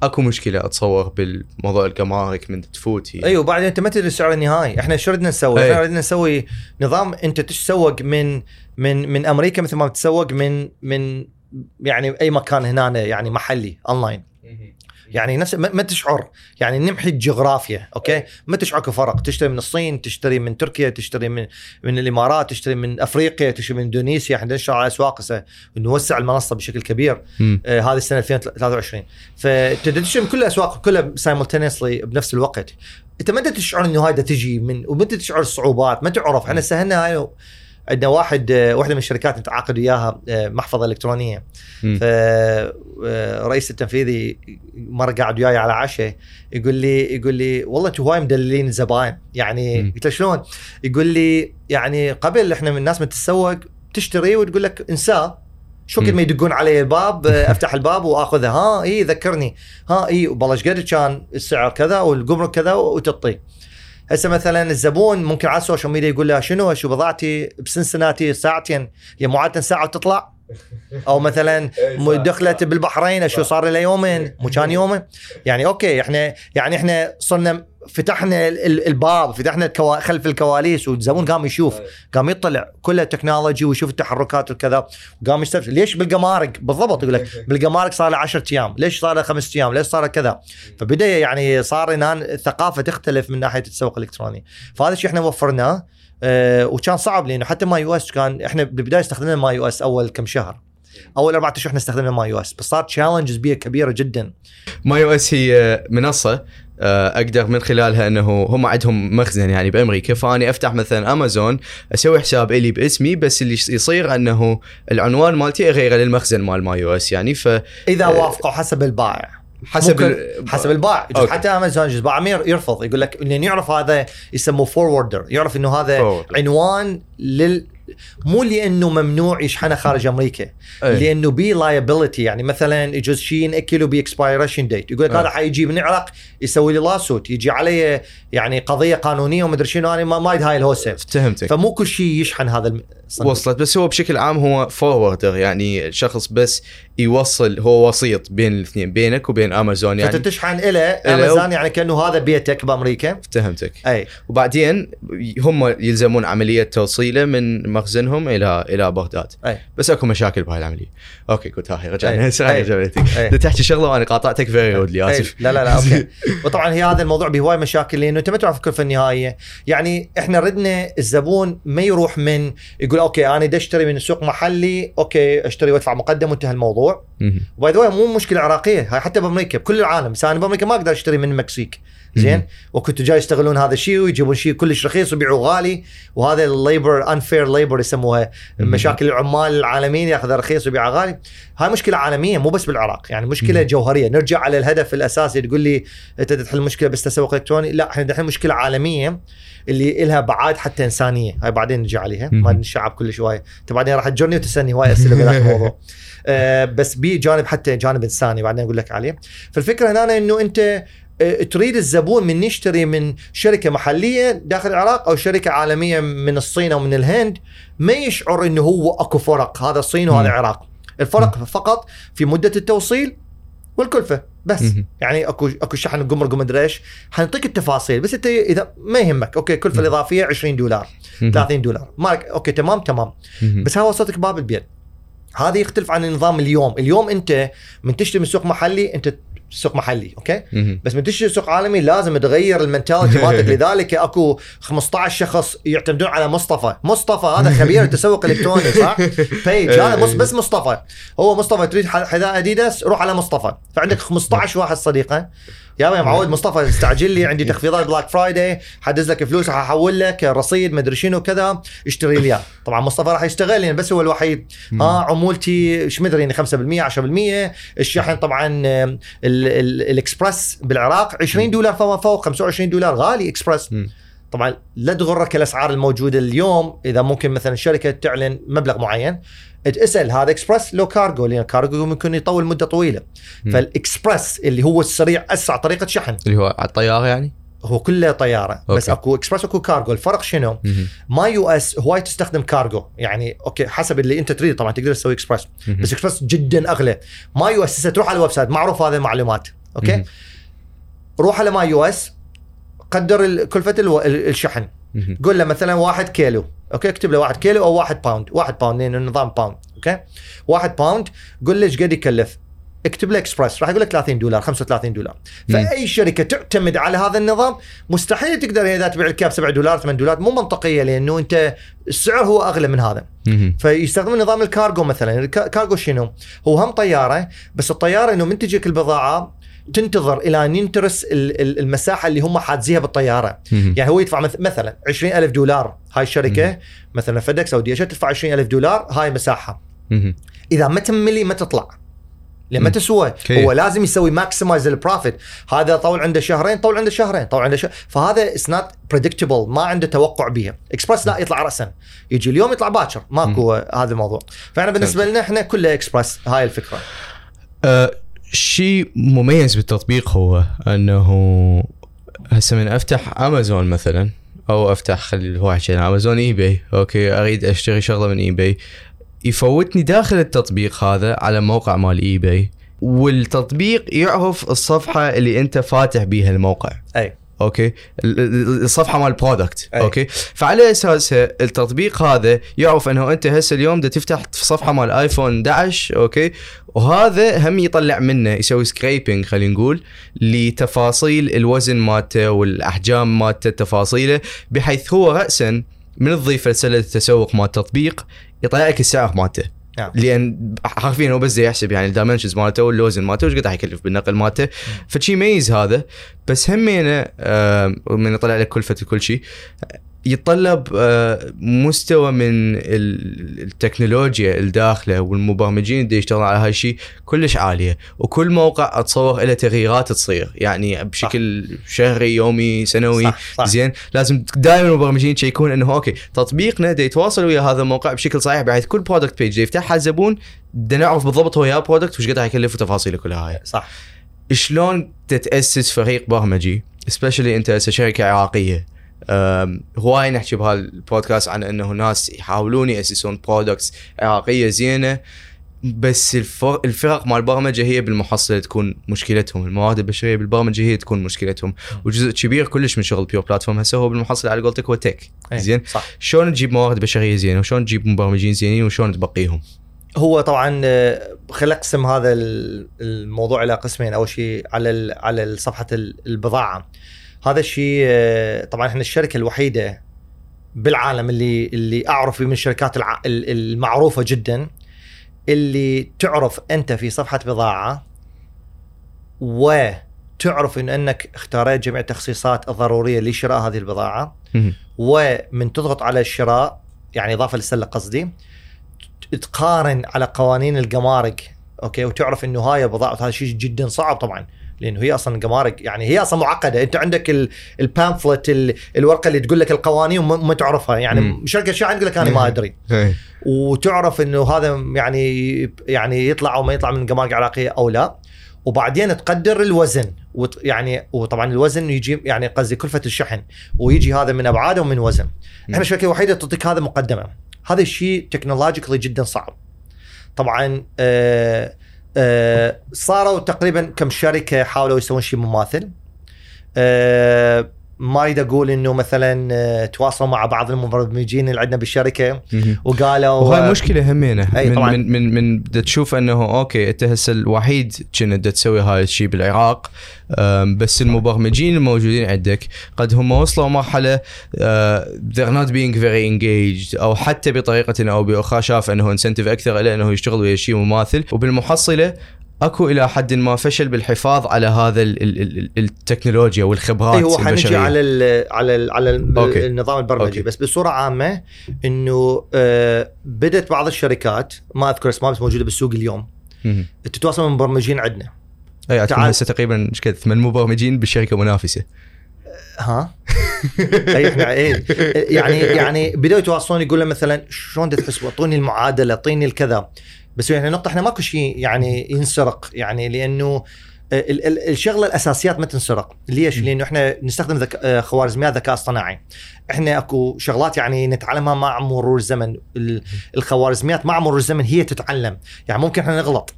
أكو مشكلة أتصور بالموضوع الجمارك من تفوت هي. أيوه وبعدين أنت ما تدري السعر النهائي إحنا شو ردنا نسوي؟ أي. إحنا ردنا نسوي نظام. أنت تسوق من من من أمريكا مثل ما بتسوق من من يعني أي مكان هنا يعني محلي اونلاين يعني نفس ما تشعر. يعني نمحي الجغرافيا okay؟ ما تشعر اكو فرق تشتري من الصين تشتري من تركيا تشتري من من الإمارات تشتري من أفريقيا تشتري من إندونيسيا. إحنا نشتغل على أسواق نوسع المنصة بشكل كبير. آه هذه السنة 2023 فتقدر تشتري من كل الأسواق كلها simultaneously بنفس الوقت. أنت ما تشعر إنه هاي تجي من انت تشعر الصعوبات ما تعرف. إحنا سهلنا هاي عندنا واحد آه، واحدة من الشركات نتعاقد وياها آه، محفظة إلكترونية مم. فرئيس التنفيذي مره قاعد وياي على عشاء يقول لي يقول لي والله أنتم هواي مدللين الزباين يعني. قلت له شلون؟ يقول لي يعني قبل إحنا من الناس تتسوق تشتري وتقول لك انساه شو مم. ما يدقون علي الباب آه، أفتح الباب وأخذها ها إي ذكرني ها إي والله إيش قد كان السعر كذا والجمرك كذا وتعطي هسه مثلا الزبون ممكن على ال social media يقول له شنو شو بضاعتي بسنسناتي ساعتين هي معادله ساعة وتطلع أو مثلا م- دخلت بالبحرين شو صار لها يومين؟ مو كان يومين؟ يعني okay إحنا يعني إحنا صرنا فتحنا ال- ال- الباب فتحنا الكوا... خلف الكواليس والزبون قام يشوف قام يطلع كله technology ويشوف التحركات وكذا قام يستفسر ليش بالجمارك بالضبط يقول لك بالجمارك صار له 10 أيام. ليش صار له خمس أيام؟ ليش صار له كذا فبدأ يعني صار هنا الثقافه تختلف من ناحية التسوق الإلكتروني. فهذا الشيء إحنا وفرناه آه وكان صعب لأنه حتى MyUS كان إحنا بالبداية استخدمنا MyUS أول كم شهر. أول أربع أشهر إحنا استخدمنا MyUS بس صارت challenges بيها كبيرة جدا. MyUS هي منصة أقدر من خلالها إنه هم عندهم مخزن يعني بأمريكا فاني أفتح مثلا أمازون أسوي حساب إلي باسمي بس اللي يصير إنه العنوان مالتي اغيره للمخزن مال MyUS يعني فحسب إذا وافقوا حسب البائع ممكن حسب البائع يجوز. حتى أمازون يجوز بائع ير- يرفض يقول لك لأن يعرف هذا يسموه forwarder يعرف إنه هذا Forwarder. عنوان لل مو لأنه ممنوع يشحنه خارج أمريكا أي. لأنه بي liability يعني مثلا يجوز شيء ينأكله ب expiration date يقول لك أي. هذا حيجي من العراق يسوي لي lawsuit يجي علي يعني قضية قانونية ومدري شنو أنا ما أريد هاي الهوسة فهمتك فمو كل شيء يشحن هذا الم- الصندوق. وصلت بس هو بشكل عام هو forwarder يعني شخص بس يوصل هو وسيط بين الاثنين بينك وبين امازون فانت يعني تشحن إلى إله. امازون يعني كأنه هذا بيتك بأمريكا. فهمتك أي. وبعدين هم يلزمون عملية توصيلة من مخزنهم إلى إلى بغداد. أي. بس أكو مشاكل بهاي العملية. okay كنت هاي رجعنا أي. أي. أي. بدك تحكي شغلة وأنا قاطعتك very rudely أي. آسف. لا لا لا okay. وطبعا هي هذا الموضوع بهواي مشاكل لأنه أنت ما تعرف الكلفه النهائيه يعني إحنا ردنا الزبون ما يروح من يقول okay أنا بدي أشتري من سوق محلي okay أشتري وأدفع مقدم وانتهى الموضوع. مهم. و by the مو مشكلة عراقية هاي حتى بأمريكا بكل العالم بس أنا بأمريكا ما أقدر أشتري من المكسيك زين. وكنت جاي يستغلون هذا الشيء ويجيبون شيء كلش رخيص ويبيعوه غالي. وهذا ال labor unfair labor يسموها. مشاكل العمال العالميين ياخذه رخيص ويبيعه غالي. هاي مشكلة عالمية مو بس بالعراق يعني مشكلة. جوهرية. نرجع على الهدف الأساسي تقول لي أنت تحل المشكلة بس تسوق إلكتروني؟ لا إحنا دحين مشكلة عالمية اللي لها بعاد حتى إنسانية. هاي بعدين نجي عليها. ما نشعب كل شوية أنت بعدين راح تجرني وتسألني هواي أسئلة بهذا الموضوع. بس بي جانب حتى جانب انساني بعدين أقول لك عليه. فالفكرة هنا إنه أنت آه، تريد الزبون من يشتري من شركة محلية داخل العراق أو شركة عالمية من الصين أو من الهند ما يشعر إنه هو أكو فرق هذا الصين وهذا. العراق. الفرق فقط في مدة التوصيل والكلفة بس. يعني أكو أكو شحن قمرق ومدري إيش حنعطيك التفاصيل بس أنت إذا ما يهمك. okay الكلفه. الإضافية 20 دولار 30 دولار. مالك okay تمام تمام. بس هذا وصلتك باب البيت. هذا يختلف عن النظام اليوم. اليوم انت من تشتري من سوق محلي انت سوق محلي okay. بس من تشتري سوق عالمي لازم تغير ال mentality مالتك. لذلك اكو 15 شخص يعتمدون على مصطفى. مصطفى هذا خبير التسوق الإلكتروني صح؟ page هذا مص- بس مصطفى. هو مصطفى تريد حذاء اديداس روح على مصطفى. فعندك 15 واحد صديقه. يا يا معود مصطفى استعجل لي عندي تخفيضات Black Friday حدز لك فلوس ححول لك رصيد مدري شنو كذا اشتري لي. طبعا مصطفى راح يشتغل يعني بس هو الوحيد. آه عمولتي إيش مدري يعني 5% 10% الشحن طبعا الإكسبرس بالعراق 20 دولار فما فوق 25 دولار غالي إكسبرس. طبعا لا تغرك الأسعار الموجودة اليوم إذا ممكن مثلا شركة تعلن مبلغ معين. اسال هذا اكسبرس لو كارجو لأن كارجو ممكن يطول مدة طويلة. مم. فالإكسبرس اللي هو السريع أسرع طريقة شحن. اللي هو على الطيارة يعني؟ هو كله طيارة. بس أوكي. أكو إكسبرس واكو كارجو الفرق شنو؟ ما يو إس هواي تستخدم كارجو يعني أوكي حسب اللي أنت تريد. طبعا تقدر تسوي إكسبرس. بس إكسبرس جدا أغلى. ما يو إس تروح على ال website معروف هذه المعلومات. أوكي. روح على ما يو إس قدر كلفة الشحن. قول له مثلا واحد كيلو. أوكي؟ اكتب له واحد كيلو أو واحد باوند واحد باوند لأن النظام باوند أوكي؟ واحد باوند قول له إيش قد يكلف؟ اكتب له اكسبرس راح يقول لك 30 دولار 35 دولار. فأي شركة تعتمد على هذا النظام مستحيل تقدر إذا تبيع ال cup 7 دولار 8 دولار. مو منطقية لأنه أنت السعر هو أغلى من هذا. فيستخدمون نظام الكارجو مثلا. الكا- الكارجو شنو؟ هو هم طيارة بس الطيارة إنه من تجيك البضاعة تنتظر إلى أن ينترس ال- ال- المساحة اللي هم حاجزيها بالطيارة. مهم. يعني هو يدفع مث- مثلا 20000 دولار هاي الشركة مثلا فدكس أو دي إتش إل تدفع 20000 دولار هاي مساحة. مهم. إذا ما تملي ما تطلع؟ لأن ما مم. تسوى؟ هو لازم يسوي maximize ال profit هذا طول عنده شهرين طول عنده شهرين طول عنده شهر. فهذا it's not predictable ما عنده توقع بها اكسبرس لا يطلع راسا. يجي اليوم يطلع باكر. ماكو هذا الموضوع. فإحنا بالنسبة لنا إحنا كله اكسبرس هاي الفكرة. آه، شيء مميز بالتطبيق هو أنه هسه من أفتح أمازون مثلا أو أفتح خلي هو حكينا أمازون اي باي أوكي أريد أشتري شغلة من اي باي يفوتني داخل التطبيق هذا على موقع مال اي باي والتطبيق يعرف الصفحة اللي أنت فاتح بيها الموقع. أي. أوكي؟ ال- ال- الصفحة مال ال product. أوكي؟ فعلى اساسها التطبيق هذا يعرف إنه أنت هسه اليوم بدك تفتح في صفحة مال ايفون 11 أوكي؟ وهذا هم يطلع منه يسوي scraping خلينا نقول لتفاصيل الوزن مالته والأحجام مالته تفاصيله بحيث هو راسا من تضيف رسالة التسوق مال التطبيق يطلع لك السعر مالته. نعم. لأن حرفيا هو بس يحسب يعني الدايمنشنز مالته والوزن مالته وش قد راح يكلف بالنقل مالته. فشي يميز هذا بس همينه آه، من يطلع لك كلفة كل شيء يتطلب آه، مستوى من ال- التكنولوجيا الداخلة والمبرمجين اللي يشتغلون على هاي الشيء كلش عالية. وكل موقع أتصور له تغييرات تصير يعني بشكل شهري يومي سنوي صح صح. زين. لازم دائما المبرمجين يشيكون إنه أوكي تطبيقنا دا يتواصل ويا هذا الموقع بشكل صحيح بحيث كل product page يفتحها الزبون دا نعرف بالضبط هو يا product وش قد راح يكلف وتفاصيله كلها هاي. صح. شلون تتأسس فريق برمجي؟ Specially أنت هسه شركه عراقية. هواي نحكي بهالبودكاست عن إنه ناس يحاولون يأسسون products عراقية زينة بس الفرق, الفرق مال البرمجة هي بالمحصلة تكون مشكلتهم، الموارد البشرية بالبرمجة هي تكون مشكلتهم، وجزء كبير كلش من شغل بيور بلاتفورم هسه هو بالمحصلة على قولتك هو تك، أي، زين؟ صح. شلون تجيب موارد بشرية زينة؟ وشلون تجيب مبرمجين زينين؟ وشلون تبقيهم؟ هو طبعا آه، خلينا أقسم هذا ال- الموضوع إلى قسمين. أول شيء على على صفحه ال- البضاعة. هذا الشيء آه، طبعا إحنا الشركة الوحيدة بالعالم اللي اللي أعرف من الشركات المعروفة جدا اللي تعرف أنت في صفحة بضاعة وتعرف إن أنك اختاريت جميع التخصيصات الضرورية لشراء هذه البضاعة. ومن تضغط على الشراء يعني إضافة للسله قصدي تقارن على قوانين الجمارك أوكي وتعرف إنه هاي البضاعة هذا شيء جدا صعب طبعا لأنه هي أصلا جمارك يعني هي أصلا معقدة. أنت عندك البامفلت الورقة اللي تقول لك القوانين وما تعرفها. يعني. شركة شاحن يقول لك أنا ما أدري. إيه. وتعرف إنه هذا يعني يعني يطلع أو ما يطلع من جمارك عراقية أو لا. وبعدين تقدر الوزن. يعني وطبعا الوزن يجي يعني قصدي كلفة الشحن. ويجي هذا من أبعاده ومن وزن. إحنا الشركة الوحيدة تعطيك هذا مقدمة. هذا الشيء تكنولوجيكلي جدا صعب. طبعا آه صاروا تقريبا كم شركة حاولوا يسوون شيء مماثل. آه ما أريد أقول إنه مثلا آه، تواصلوا مع بعض المبرمجين اللي عندنا بالشركة. وقالوا وهاي المشكلة همينة أي من, طبعاً. من من من تشوف إنه أوكي أنت هسه الوحيد كنت تسوي هاي الشيء بالعراق بس المبرمجين الموجودين عندك قد هم وصلوا مرحلة أه، they're not being very engaged أو حتى بطريقة أو بأخرى شاف إنه incentive أكثر له إنه يشتغل ويا شيء مماثل وبالمحصلة أكو إلى حد ما فشل بالحفاظ على هذا ال- ال- ال- التكنولوجيا والخبرات اي هو حنجي على ال على ال على ال أوكي. النظام البرمجي. أوكي. بس بصورة عامة إنه آه بدأت بعض الشركات ما أذكر اسمها بس موجودة بالسوق اليوم. تتواصل مع مبرمجين عندنا. أي تعال. هسه تقريبا إيش قد ثمان مبرمجين بالشركة منافسه ها؟ أي إحنا اي يعني يعني بدأوا يتواصلون يقول له مثلا شلون تحسبوا أعطوني المعادلة أعطيني الكذا. بس يعني نقطة إحنا ماكو شيء يعني ينسرق يعني لأنه ال- الشغلة الأساسيات ما تنسرق. ليش؟ لأنه إحنا نستخدم ذك... آه، خوارزميات ذكاء اصطناعي. إحنا أكو شغلات يعني نتعلمها مع مرور الزمن. ال- الخوارزميات مع مرور الزمن هي تتعلم. يعني ممكن إحنا نغلط.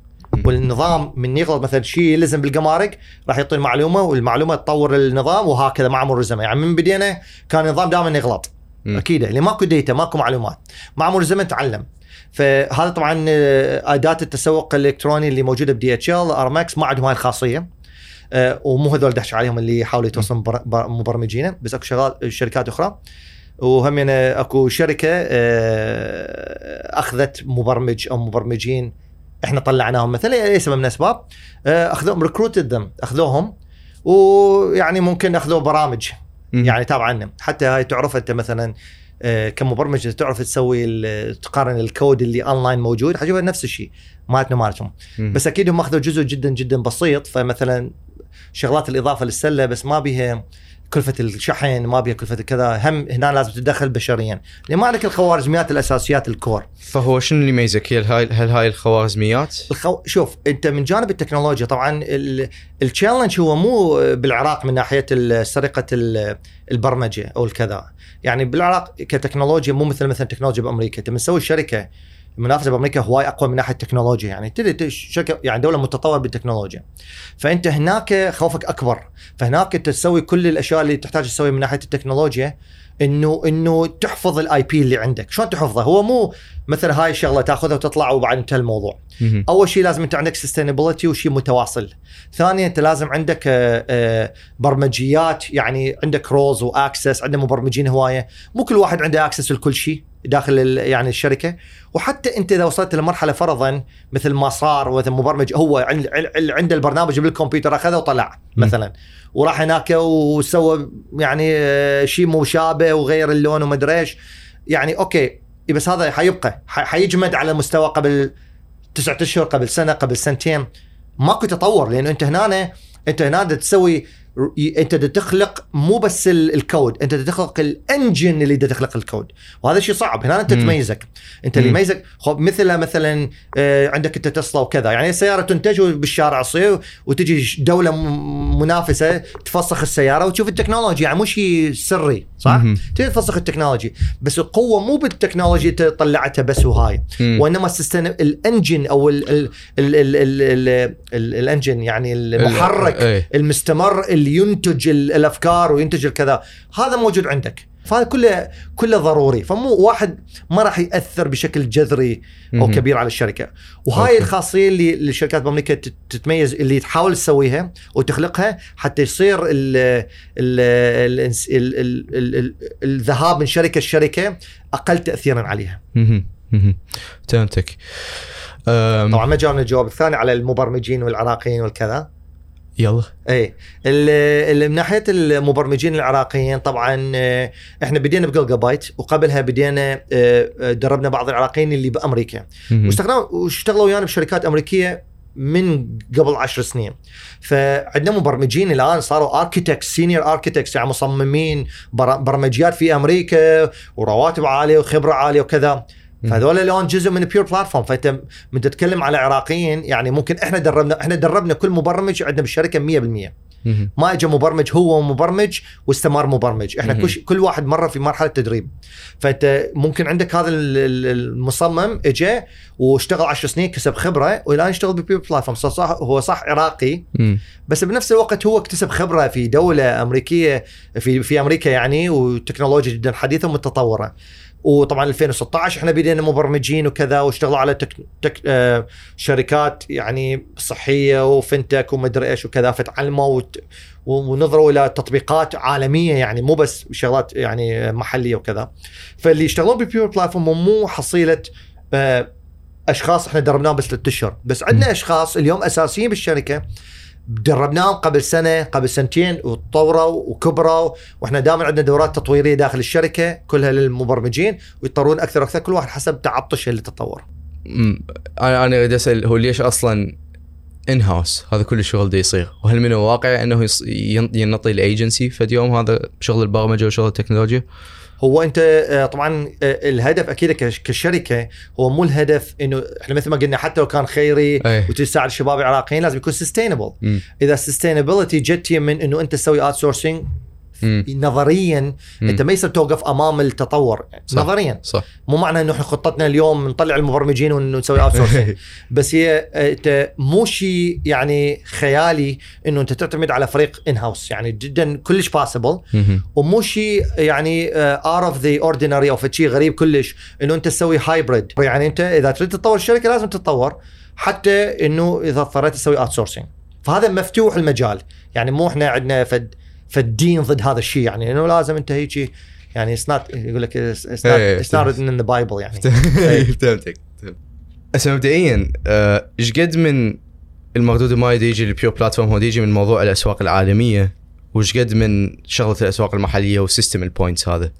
والنظام من يغلط مثلا شيء يلزم بالقمارك راح يعطي المعلومه والمعلومة تطور النظام وهكذا مع مرور الزمن. يعني من بدينا كان النظام دائما يغلط. أكيد. اللي ماكو data ماكو معلومات. مع مرور الزمن تعلم. فهذا طبعا آه، أداة التسوق الإلكتروني اللي موجودة بدي إتش إل أرامكس ما عندهم هاي الخاصية. آه، ومو هذول دحكي عليهم اللي يحاولوا يتوصلون بر- بر- مبرمجينه بس أكو شغال شركات أخرى. وهم يعني أكو شركة آه، أخذت مبرمج أو مبرمجين إحنا طلعناهم مثلا لاي سبب من الأسباب. أخذوهم recruited them أخذوهم. ويعني ممكن أخذوا برامج. يعني تابع عنه حتى هاي تعرف أنت مثلا كمبرمج تعرف تسوي تقارن الكود اللي اونلاين موجود حتشوف نفس الشيء مالتنا مالتهم. بس أكيد هم أخذوا جزء جدا جدا بسيط فمثلا شغلات الإضافة للسلة بس ما بيها كلفة الشحن ما بيها كلفة كذا. هم هنا لازم تتدخل بشريا. لأن ما عندك الخوارزميات الأساسيات ال core. فهو شنو اللي يميزك؟ هي هاي هل هاي الخوارزميات؟ الخو... شوف أنت من جانب التكنولوجيا طبعا ال- challenge هو مو بالعراق من ناحية سرقة ال- البرمجة أو الكذا. يعني بالعراق كتكنولوجيا مو مثل مثلا تكنولوجيا بأمريكا. انت مسوي الشركة المنافسة بأمريكا هواي أقوى من ناحية التكنولوجيا يعني تدري شركة يعني دولة متطورة بالتكنولوجيا. فأنت هناك خوفك أكبر. فهناك تسوي كل الأشياء اللي تحتاج تسويها من ناحية التكنولوجيا إنه إنه تحفظ ال IP اللي عندك. شلون تحفظه؟ هو مو مثل هاي الشغله تأخذها وتطلع وبعدين انتهى الموضوع. أول شيء لازم انت عندك sustainability وشيء متواصل. ثانيا أنت لازم عندك آه، آه، برمجيات يعني عندك roles و access عندنا مبرمجين هواية. مو كل واحد عنده access لكل شيء داخل يعني الشركة. وحتى أنت إذا وصلت لمرحلة فرضا مثل ما صار مثل مبرمج هو عن- عن- عنده البرنامج بالكمبيوتر أخذه وطلع مثلا. وراح هناك وسوى يعني آه، شيء مشابه وغير اللون وما إيش. يعني okay بس هذا حيبقى حيجمد على مستوى قبل تسعة أشهر قبل سنة قبل سنتين. ماكو تطور لأنه أنت هنا أنت هنا تسوي أنت بدك تخلق مو بس الكود أنت بدك تخلق ال engine اللي بدك تخلق الكود. وهذا شيء صعب هنا أنت تميزك. أنت اللي يميزك مثل مثلا آه، عندك أنت تسلا وكذا يعني السيارة تنتج بالشارع تصير وتجي دولة منافسة تفسخ السيارة وتشوف التكنولوجيا يعني مو شيء سري صح؟ تقدر تفسخ ال technology بس القوة مو بالتكنولوجيا طلعتها بس وهاي. وإنما ال system ال engine أو ال engine يعني المحرك المستمر اللي اللي ينتج الأفكار وينتج الكذا. هذا موجود عندك. فهذا كله كله ضروري. فمو واحد ما راح يأثر بشكل جذري أو كبير على الشركة. وهاي okay. الخاصية اللي الشركات بامريكا تتميز اللي تحاول تسويها وتخلقها حتى يصير الذهاب من شركة لشركة أقل تاثيرا عليها. فهمتك. طبعا ما جاوبنا الجواب الثاني على المبرمجين والعراقيين والكذا. يلا اي ال- ال- من ناحية المبرمجين العراقيين طبعا آه، إحنا بدينا بجيجا بايت وقبلها بدينا آه، دربنا بعض العراقيين اللي بأمريكا. واشتغلوا ويانا بشركات أمريكية من قبل عشر سنين فعندنا مبرمجين الآن صاروا architects senior architects يعني مصممين بر- برمجيات في أمريكا ورواتب عالية وخبرة عالية وكذا. فهذول الآن جزء من بيور بلاتفورم فأنت من تتكلم على عراقيين يعني ممكن إحنا دربنا إحنا دربنا كل مبرمج عندنا بالشركة 100% مهم. ما اجى مبرمج هو مبرمج واستمر مبرمج. إحنا. كل كل واحد مره في مرحلة تدريب. فأنت ممكن عندك هذا ال- ال- المصمم اجى واشتغل 10 سنين كسب خبرة والآن يشتغل ببيور بلاتفورم صح هو صح عراقي. بس بنفس الوقت هو اكتسب خبرة في دولة أمريكية في في أمريكا يعني وتكنولوجيا جدا حديثة ومتطورة. وطبعا 2016 إحنا بدينا مبرمجين وكذا واشتغلوا على تك تك آه شركات يعني صحية وفنتك ومدري إيش وكذا فتعلموا وت ونظروا إلى تطبيقات عالمية يعني مو بس شغلات يعني محلية وكذا. فاللي يشتغلون ببيور بلاتفورم مو حصيلة آه أشخاص إحنا دربناهم بس ثلاث اشهر بس عندنا أشخاص اليوم أساسيين بالشركة دربناهم قبل سنة قبل سنتين وتطوروا وكبروا وإحنا دائما عندنا دورات تطويرية داخل الشركة كلها للمبرمجين ويضطرون أكثر وأكثر كل واحد حسب تعطشه للتطور. أنا أنا اريد أسأل هو ليش أصلا ان هاوس هذا كل الشغل ده يصير. وهل من الواقع إنه ينطي الأيجنسي فد يوم هذا شغل البرمجة وشغل التكنولوجيا؟ هو انت آه، طبعا آه، الهدف أكيد كش- كشركة هو مو الهدف إنه إحنا مثل ما قلنا حتى لو كان خيري أي. وتساعد الشباب العراقيين لازم يكون sustainable. إذا sustainability جت من إنه أنت تسوي outsourcing. نظريا مم. أنت ما يصير توقف أمام التطور. صح. نظريا. صح. مو معنى إنه إحنا خطتنا اليوم نطلع المبرمجين ونسوي out بس هي أنت مو شيء يعني خيالي إنه أنت تعتمد على فريق in-house يعني جدا كلش possible. ومو شيء يعني out of the ordinary أو شيء غريب كلش إنه أنت تسوي hybrid يعني أنت إذا تريد تطور الشركة لازم تتطور حتى إنه إذا اضطريت تسوي out فهذا مفتوح المجال. يعني مو إحنا عندنا فد فالدين ضد هذا الشيء يعني إنه لازم أنت هيك يعني it's not يقول لك it's not, إيه، it's not written in the Bible يعني. فهمتك فهمت. هسه مبدئيا آه، إيش قد من المردود المالي دي يجي للبيور بلاتفورم هو يجي من موضوع الأسواق العالمية وإيش قد من شغلة الأسواق المحلية و system ال points هذا؟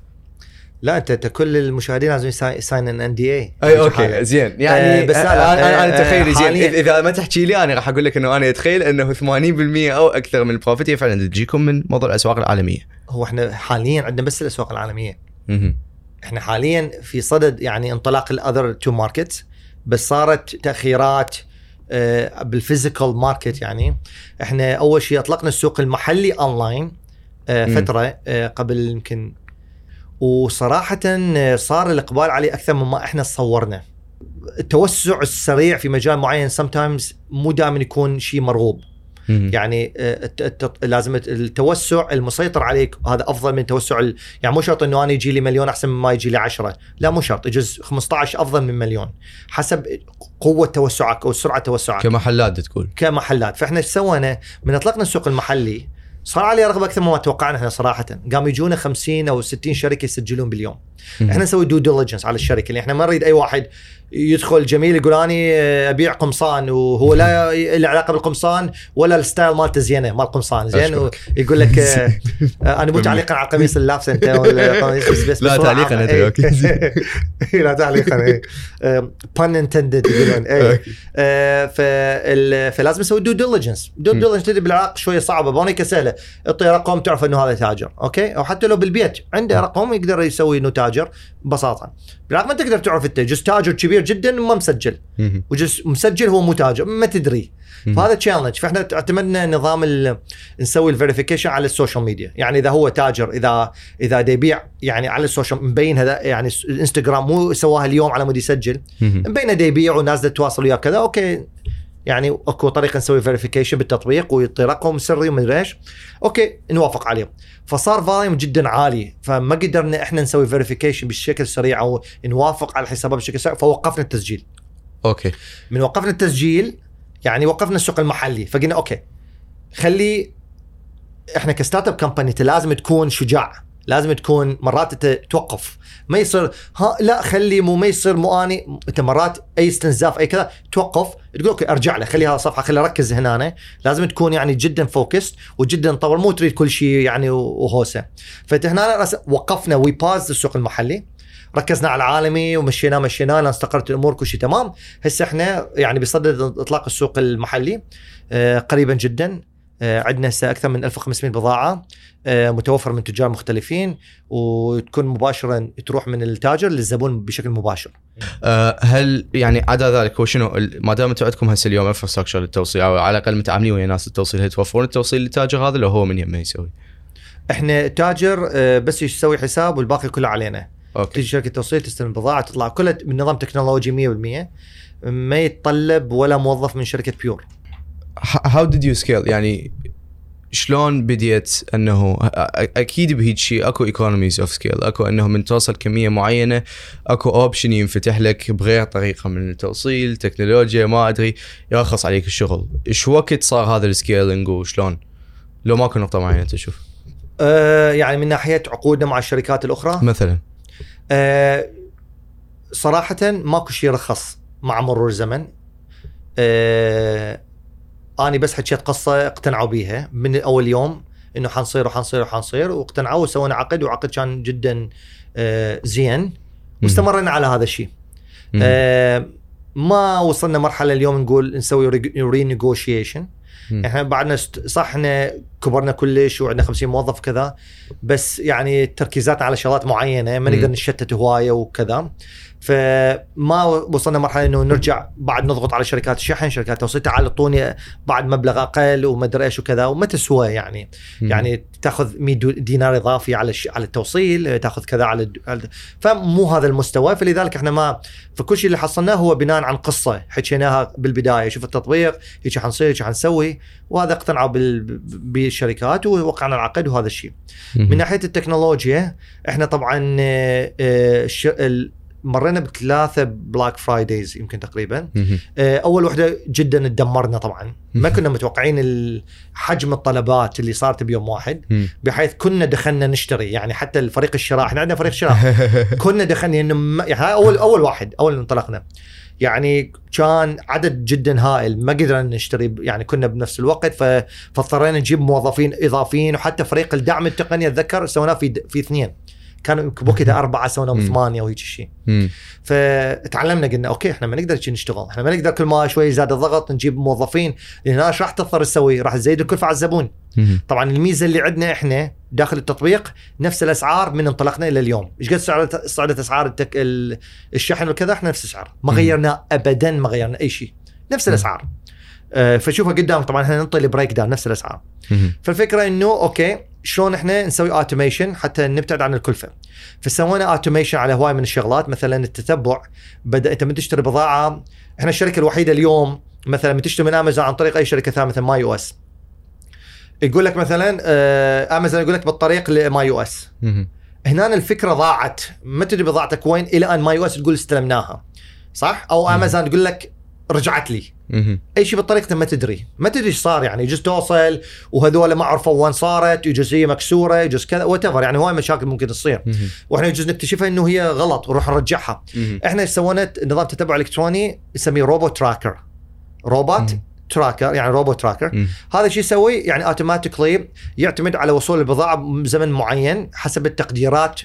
لا انت انت كل المشاهدين لازم يساين an NDA اي okay زين. يعني آه، بس لا، لا، أنا أنا, آه، أنا تخيلي زين إذا ما تحكي لي أنا راح أقول لك إنه أنا أتخيل إنه 80% أو أكثر من ال profit هي فعلا تجيكم من موضوع الأسواق العالمية. هو إحنا حاليا عندنا بس الأسواق العالمية. إحنا حاليا في صدد يعني انطلاق ال other two market بس صارت تأخيرات آه، بال physical market يعني. إحنا أول شيء أطلقنا السوق المحلي اونلاين آه،. فترة آه، قبل يمكن وصراحة آه، صار الإقبال عليه أكثر مما إحنا صورنا التوسع السريع في مجال معين sometimes مو دائما يكون شيء مرغوب. يعني آه، لازم التوسع المسيطر عليك هذا أفضل من توسع يعني مو شرط إنه أنا يجي لي مليون أحسن من ما يجي لي 10 لا مو شرط يجوز 15 أفضل من مليون. حسب قوة توسعك أو سرعة توسعك. كمحلات تقول كمحلات. فإحنا إيش سوينا؟ من أطلقنا السوق المحلي صار عليه رغبة أكثر مما توقعنا إحنا صراحة قام يجونا 50 أو 60 شركة يسجلون باليوم. إحنا نسوي due diligence على الشركة اللي إحنا ما نريد أي واحد يدخل جميل يقول اني أبيع قمصان وهو لا له علاقة بالقمصان ولا ال style مالته زينة مال قمصان زين. ويقول لك آه، آه، أنا مو تعليقا على القميص اللي لابسه انت بس بس لا تعليقاً. أنت، إيه. okay. لا تعليقا pun intended يقولون إيه. آه، فلازم نسوي due diligence due. diligence تدري بالعراق شوية صعبة بأمريكا سهله اعطي رقم تعرف إنه هذا تاجر okay أو حتى لو بالبيت عنده رقم يقدر يسوي إنه تاجر ببساطة بالعراق ما تقدر تعرف انت. جزء تاجر كبير جدا ما مسجل. وجزء مسجل هو مو تاجر ما تدري. فهذا challenge فإحنا اعتمدنا نظام ال- نسوي ال verification على ال social media يعني إذا هو تاجر إذا إذا يبيع يعني على ال social مبين هذا يعني الانستغرام مو سواها اليوم على مود يسجل. مبين يبيع وناس تتواصل وياه كذا okay. يعني أكو طريقة نسوي verification بالتطبيق ويعطي رقم سري ومدري إيش. okay نوافق عليه فصار ال volume جدا عالي فما قدرنا إحنا نسوي verification بالشكل السريع أو نوافق على الحسابات بشكل سريع فوقفنا التسجيل. okay. من وقفنا التسجيل يعني وقفنا السوق المحلي فقلنا okay خلي إحنا ك startup company لازم تكون شجاع. لازم تكون مرات أنت توقف. ما يصير ها لا خلي مو ما يصير مو أني أنت مرات أي استنزاف أي كذا توقف تقول okay أرجع له خلي هذا صفحة خلي اركز هنا لازم تكون يعني جدا focused وجدا تطور مو تريد كل شيء يعني وهوسة. فانت هنا رأس- وقفنا we pause السوق المحلي. ركزنا على العالمي ومشيناه مشيناه استقرت الأمور كل شيء تمام. هسه إحنا يعني بصدد إطلاق السوق المحلي آه، قريبا جدا. عندنا هسه أكثر من 1500 بضاعة آه، متوفر من تجار مختلفين وتكون مباشرا تروح من التاجر للزبون بشكل مباشر. آه، هل يعني عدا ذلك هو شنو ما دام أنتم عندكم هسه اليوم انفراستراكشر للتوصيل أو على الأقل متعاملين ويا ناس التوصيل هل توفرون التوصيل للتاجر هذا لو هو من يمه يسوي؟ إحنا تاجر آه، بس يسوي حساب والباقي كله علينا. okay. تيجي شركة توصيل تستلم البضاعه تطلع كلها بنظام تكنولوجي 100% ما يتطلب ولا موظف من شركة بيور how did you scale يعني شلون بديت أنه أكيد بهيج شيء أكو economies of scale أكو أنه من توصل كمية معينة أكو option ينفتح لك بغير طريقة من التوصيل تكنولوجيا ما أدري يرخص عليك الشغل. إيش وقت صار هذا ال scaling وشلون؟ لو ماكو نقطة معينة تشوف. آه يعني من ناحية عقودنا مع الشركات الأخرى؟ مثلا. آه صراحة ماكو شيء رخص مع مرور الزمن آه أني بس حكيت قصة اقتنعوا بيها من أول يوم إنه حنصير وحنصير وحنصير واقتنعوا وسوينا عقد وعقد كان جدا آه زين واستمرنا على هذا الشيء. آه ما وصلنا مرحلة اليوم نقول نسوي رينيغوشيشن مم. إحنا بعدنا. صح إحنا كبرنا كلش وعندنا 50 موظف كذا بس يعني تركيزاتنا على شغلات معينة ما. نقدر نشتت هواية وكذا فما وصلنا مرحلة إنه نرجع بعد نضغط على شركات الشحن شركات التوصيل تعال أعطوني بعد مبلغ أقل وما أدري إيش وكذا وما تسوى يعني مم. يعني تأخذ 100 دو- دينار إضافي على الش... على التوصيل تأخذ كذا على, فمو هذا المستوى فلذلك إحنا ما فكل شيء اللي حصلناه هو بناء عن قصة حكيناها بالبداية شوف التطبيق هيك حنصير هيك حنسوي وهذا اقتنعوا بال... بالشركات ووقعنا العقد وهذا الشيء مم. من ناحية التكنولوجيا إحنا طبعا آه، آه،. مرينا بثلاثة Black Fridays يمكن تقريبا. آه، أول وحدة جدا تدمرنا طبعا. ما كنا متوقعين حجم الطلبات اللي صارت بيوم واحد. بحيث كنا دخلنا نشتري. يعني حتى الفريق الشراء إحنا عندنا فريق شراء. كنا دخلنا يعني اول أول واحد أول انطلقنا. يعني كان عدد جدا هائل ما قدرنا نشتري يعني كنا بنفس الوقت فاضطرينا نجيب موظفين إضافيين وحتى فريق الدعم التقني أتذكر سويناه في في اثنين. كانوا بوقتها أربعة مم. ثمانيه وهيك شيء. فتعلمنا قلنا أوكي إحنا ما نقدر نشتغل إحنا ما نقدر كل ما شوي زاد الضغط نجيب موظفين لأن إيش راح تضطر تسوي راح تزيد الكلفه على الزبون مم. طبعا الميزة اللي عندنا إحنا داخل التطبيق نفس الأسعار من انطلقنا إلى اليوم إيش قد صعدت صعدت أسعار التك... ال- الشحن وكذا إحنا نفس الأسعار ما. غيرنا ابدا ما غيرنا أي شيء نفس. الأسعار آه، فشوفها قدام طبعا إحنا ننطي ال breakdown نفس الأسعار. فالفكرة إنه okay شلون إحنا نسوي automation حتى نبتعد عن الكلفه فسوينا automation على هواي من الشغلات مثلا التتبع. بدا أنت من تشتري بضاعة إحنا الشركة الوحيدة اليوم مثلا من تشتري من امازون عن طريق أي شركة ثانية مثلا MyUS يقول لك مثلا آه، امازون يقول لك بالطريق ل MyUS. هنا الفكرة ضاعت. ما تدري بضاعتك وين؟ إلى أن MyUS تقول استلمناها. صح؟ أو امازون تقول لك رجعت لي مم. أي شيء بالطريق ما تدري ما تدري إيش صار يعني يجوز توصل وهذول ما عرفوا وين صارت يجوز هي مكسورة يجوز كذا what يعني هواي مشاكل ممكن تصير مم. وإحنا يجوز نكتشفها إنه هي غلط ونروح نرجعها مم. إحنا إيش سوينا نظام تتبع إلكتروني نسميه Robo Tracker روبوت. Tracker يعني Robo Tracker مم. هذا الشيء يسوي يعني automatically يعتمد على وصول البضاعة بزمن معين حسب التقديرات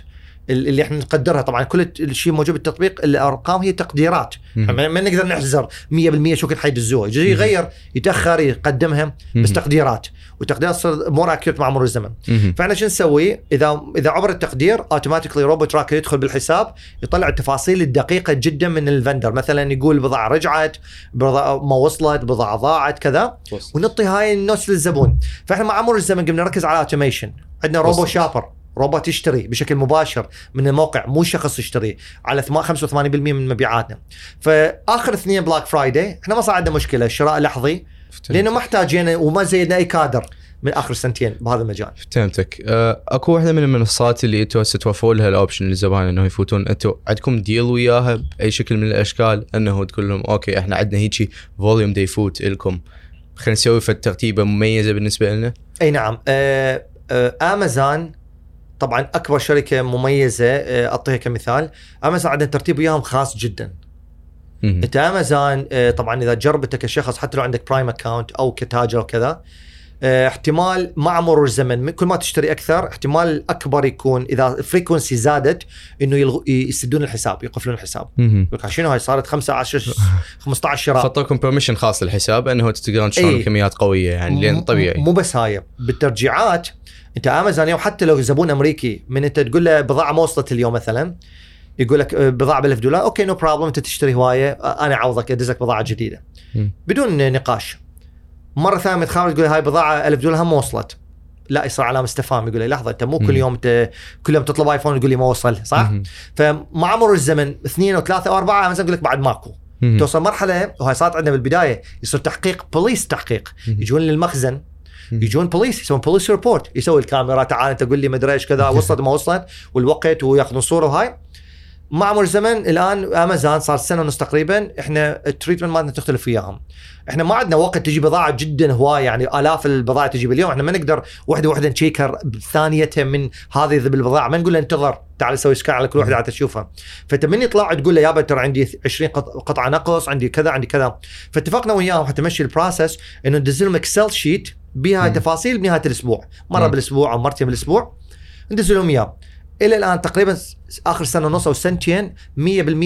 اللي إحنا نقدرها. طبعا كل الشيء موجود بالتطبيق الأرقام هي تقديرات. مم. ما نقدر نحزر 100% شو كل حيدزوها. يغير يتأخر يقدمها. بس تقديرات. والتقديرات تصير more accurate مع مرور الزمن. فإحنا شو نسوي؟ إذا إذا عبر التقدير automatically Robo Tracker يدخل بالحساب يطلع التفاصيل الدقيقة جدا من ال vendor. مثلا يقول البضاعه رجعت بضاعة ما وصلت بضاعة ضاعت كذا. ونعطي هاي ال notes للزبون. فإحنا مع مرور الزمن قمنا نركز على automation عندنا Robo. Shopper روبوت يشتري بشكل مباشر من الموقع مو شخص يشتري على ثما- 85% من مبيعاتنا. فآخر اثنين Black Friday إحنا ما صار عندنا مشكلة شراء لحظي لأنه ما احتاجينا وما زيدنا أي كادر من آخر سنتين بهذا المجال. فهمتك أه، أكو واحدة من المنصات اللي أنتم هسه توفروا لها ال option للزبائن انه يفوتون. أنتم عندكم deal وياها بأي شكل من الأشكال؟ إنه تقول لهم أوكي إحنا عندنا هيجي volume دي يفوت لكم خلينا نسوي فد ترتيبة مميزة بالنسبة لنا. أي نعم. آه آه امازون طبعا أكبر شركة مميزة آه أعطيها كمثال. أمازون عندها ترتيب وياهم خاص جدا. أنت أمازون آه طبعا إذا انت كشخص حتى لو عندك Prime account أو كتاجر وكذا آه، احتمال مع مرور الزمن كل ما تشتري أكثر احتمال أكبر يكون إذا ال frequency زادت إنه يلغو يسدون الحساب يقفلون الحساب. لك شنو هاي؟ صارت 15 15 شراء. نطوكم permission خاص للحساب إنه تقدرون تشترون إيه. كميات قوية يعني لأن م- طبيعي. مو بس هاي. بالترجيعات انت امازون اليوم حتى لو زبون أمريكي من انت تقول له بضاعة ما وصلت اليوم مثلا يقول لك آه، بضاعة ب 1000 دولار okay no problem انت تشتري هواية آه، أنا اعوضك ادز لك بضاعة جديدة. بدون نقاش مرة ثانية تخاف تقول هاي بضاعة 1000 دولار هم ما وصلت لا يصير علامة استفهام يقول لي لحظة أنت مو كل. يوم كل يوم تطلب ايفون تقول لي ما وصل صح؟ فمع مرور الزمن اثنين أو ثلاثة أو أربعة امازون يقول لك بعد ماكو. توصل مرحلة وهي صارت عندنا بالبداية يصير تحقيق بوليس تحقيق. يجون للمخزن. يجون بوليس يسوون police report يسوي الكاميرا تعال انت قول لي مدري إيش كذا وصلت ما وصلت والوقت وياخذون صورة وهاي. مع مرور الزمن الآن امازون صار سنة ونص تقريبا إحنا ال treatment مالنا تختلف وياهم. إحنا ما عندنا وقت تجي بضاعة جدا هوايه يعني آلاف البضائع تجي باليوم إحنا ما نقدر وحده وحده نشيك بثانيتها من هذه بالبضاعه ما نقول له انتظر تعال سوي scan على كل وحده عاد تشوفها فأنت من يطلع تقول له يابا ترى عندي 20 قط- قطعة نقص عندي كذا عندي كذا. فاتفقنا وياهم حتى نمشي ال process إنه ندز لهم Excel sheet بها. تفاصيل بنهاية الأسبوع مرة مم. بالأسبوع أو مرتين بالأسبوع ندز لهم إياه إلى الآن تقريبا آخر سنة ونص أو سنتين 100%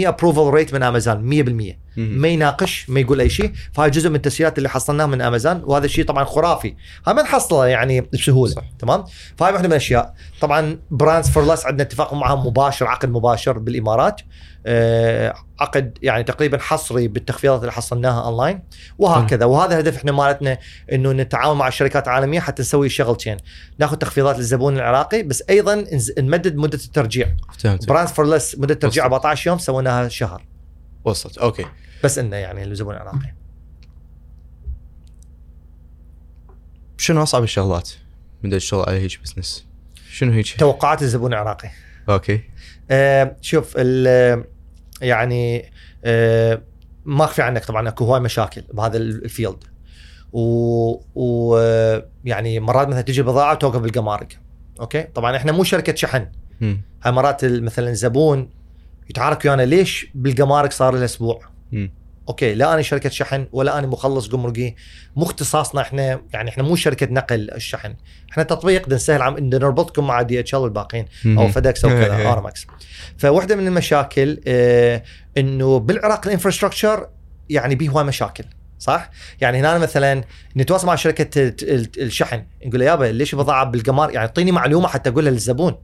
approval rate من امازون 100% مهم. ما يناقش ما يقول أي شيء. فهاي جزء من التسهيلات اللي حصلناها من امازون وهذا الشيء طبعا خرافي. هاي ما نحصله يعني بسهولة صح. تمام؟ فهاي واحدة من الأشياء. طبعا Brands For Less عندنا اتفاق معهم مباشر عقد مباشر بالإمارات. آه عقد يعني تقريبا حصري بالتخفيضات اللي حصلناها اونلاين وهكذا. وهذا هدف إحنا مالتنا إنه نتعاون مع الشركات العالميه حتى نسوي شغلتين. ناخذ تخفيضات للزبون العراقي بس أيضا نمدد مدة الترجيع. فهمت Brands For Less مدة وصلت. 14 يوم سويناها شهر. وصلت. okay. بس إنه يعني الزبون العراقي شنو أصعب الشغلات من الشغل على هيك business؟ شنو هيك؟ توقعات الزبون العراقي. okay. آه شوف ال- يعني آه ما أخفي عنك طبعا أكو هواي مشاكل بهذا ال- field. و, و يعني مرات مثلا تجي بضاعة وتوقف بالجمارك okay؟ طبعا إحنا مو شركة شحن. مم. هاي مرات مثلا زبون يتعارك ويانا ليش بالجمارك صار له أسبوع. okay لا أنا شركة شحن ولا أنا مخلص جمركي مو اختصاصنا إحنا يعني إحنا مو شركة نقل الشحن إحنا تطبيق نسهل عم نربطكم مع DHL والباقيين أو. FedEx أو كذا آرمكس فواحده من المشاكل آه إنه بالعراق ال infrastructure يعني به هواي مشاكل صح؟ يعني هنا مثلا نتواصل مع شركة ال- ال- الشحن نقول له يابا ليش بضاعة بالقمار يعني اعطيني معلومة حتى أقولها للزبون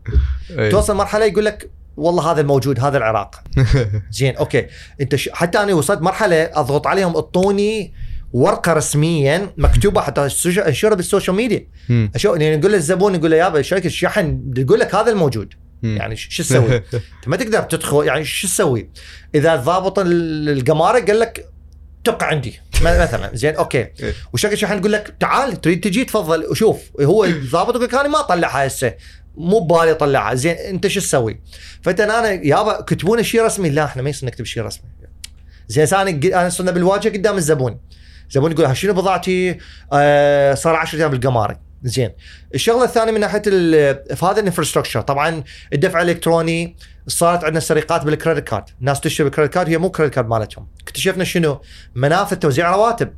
إيه. توصل مرحلة يقول لك والله هذا الموجود هذا العراق زين okay أنت ش... حتى أنا وصلت مرحلة أضغط عليهم أعطوني ورقة رسميا مكتوبة حتى أنشرها بالسوشيال ميديا. أشوف يعني نقول للزبون يقول له يابا شركة الشحن تقول لك هذا الموجود. يعني شو تسوي؟ أنت ما تقدر تدخل يعني شو تسوي؟ إذا ضابط ال- الگمارك قال لك تبقى عندي مثلا زين okay. إيه. وشركه الشحن تقول لك؟ تعال تريد تجي تفضل. وشوف هو الضابط يقول لك أنا ما اطلعها هسه. مو ببالي اطلعها زين أنت شو تسوي؟ فإنت أنا يابا تكتبون شيء رسمي؟ لا إحنا ما يصير نكتب شيء رسمي. زين أنا أنا صرنا بالواجهة قدام الزبون. الزبون يقول شنو بضاعتي؟ آه صار 10 أيام بالقمارك زين. الشغلة الثانية من ناحية في هذا ال infrastructure طبعا الدفع الإلكتروني صارت عندنا سرقات بال credit card ناس تشتري بال credit card هي مو credit card مالتهم. اكتشفنا شنو؟ منافذ توزيع رواتب.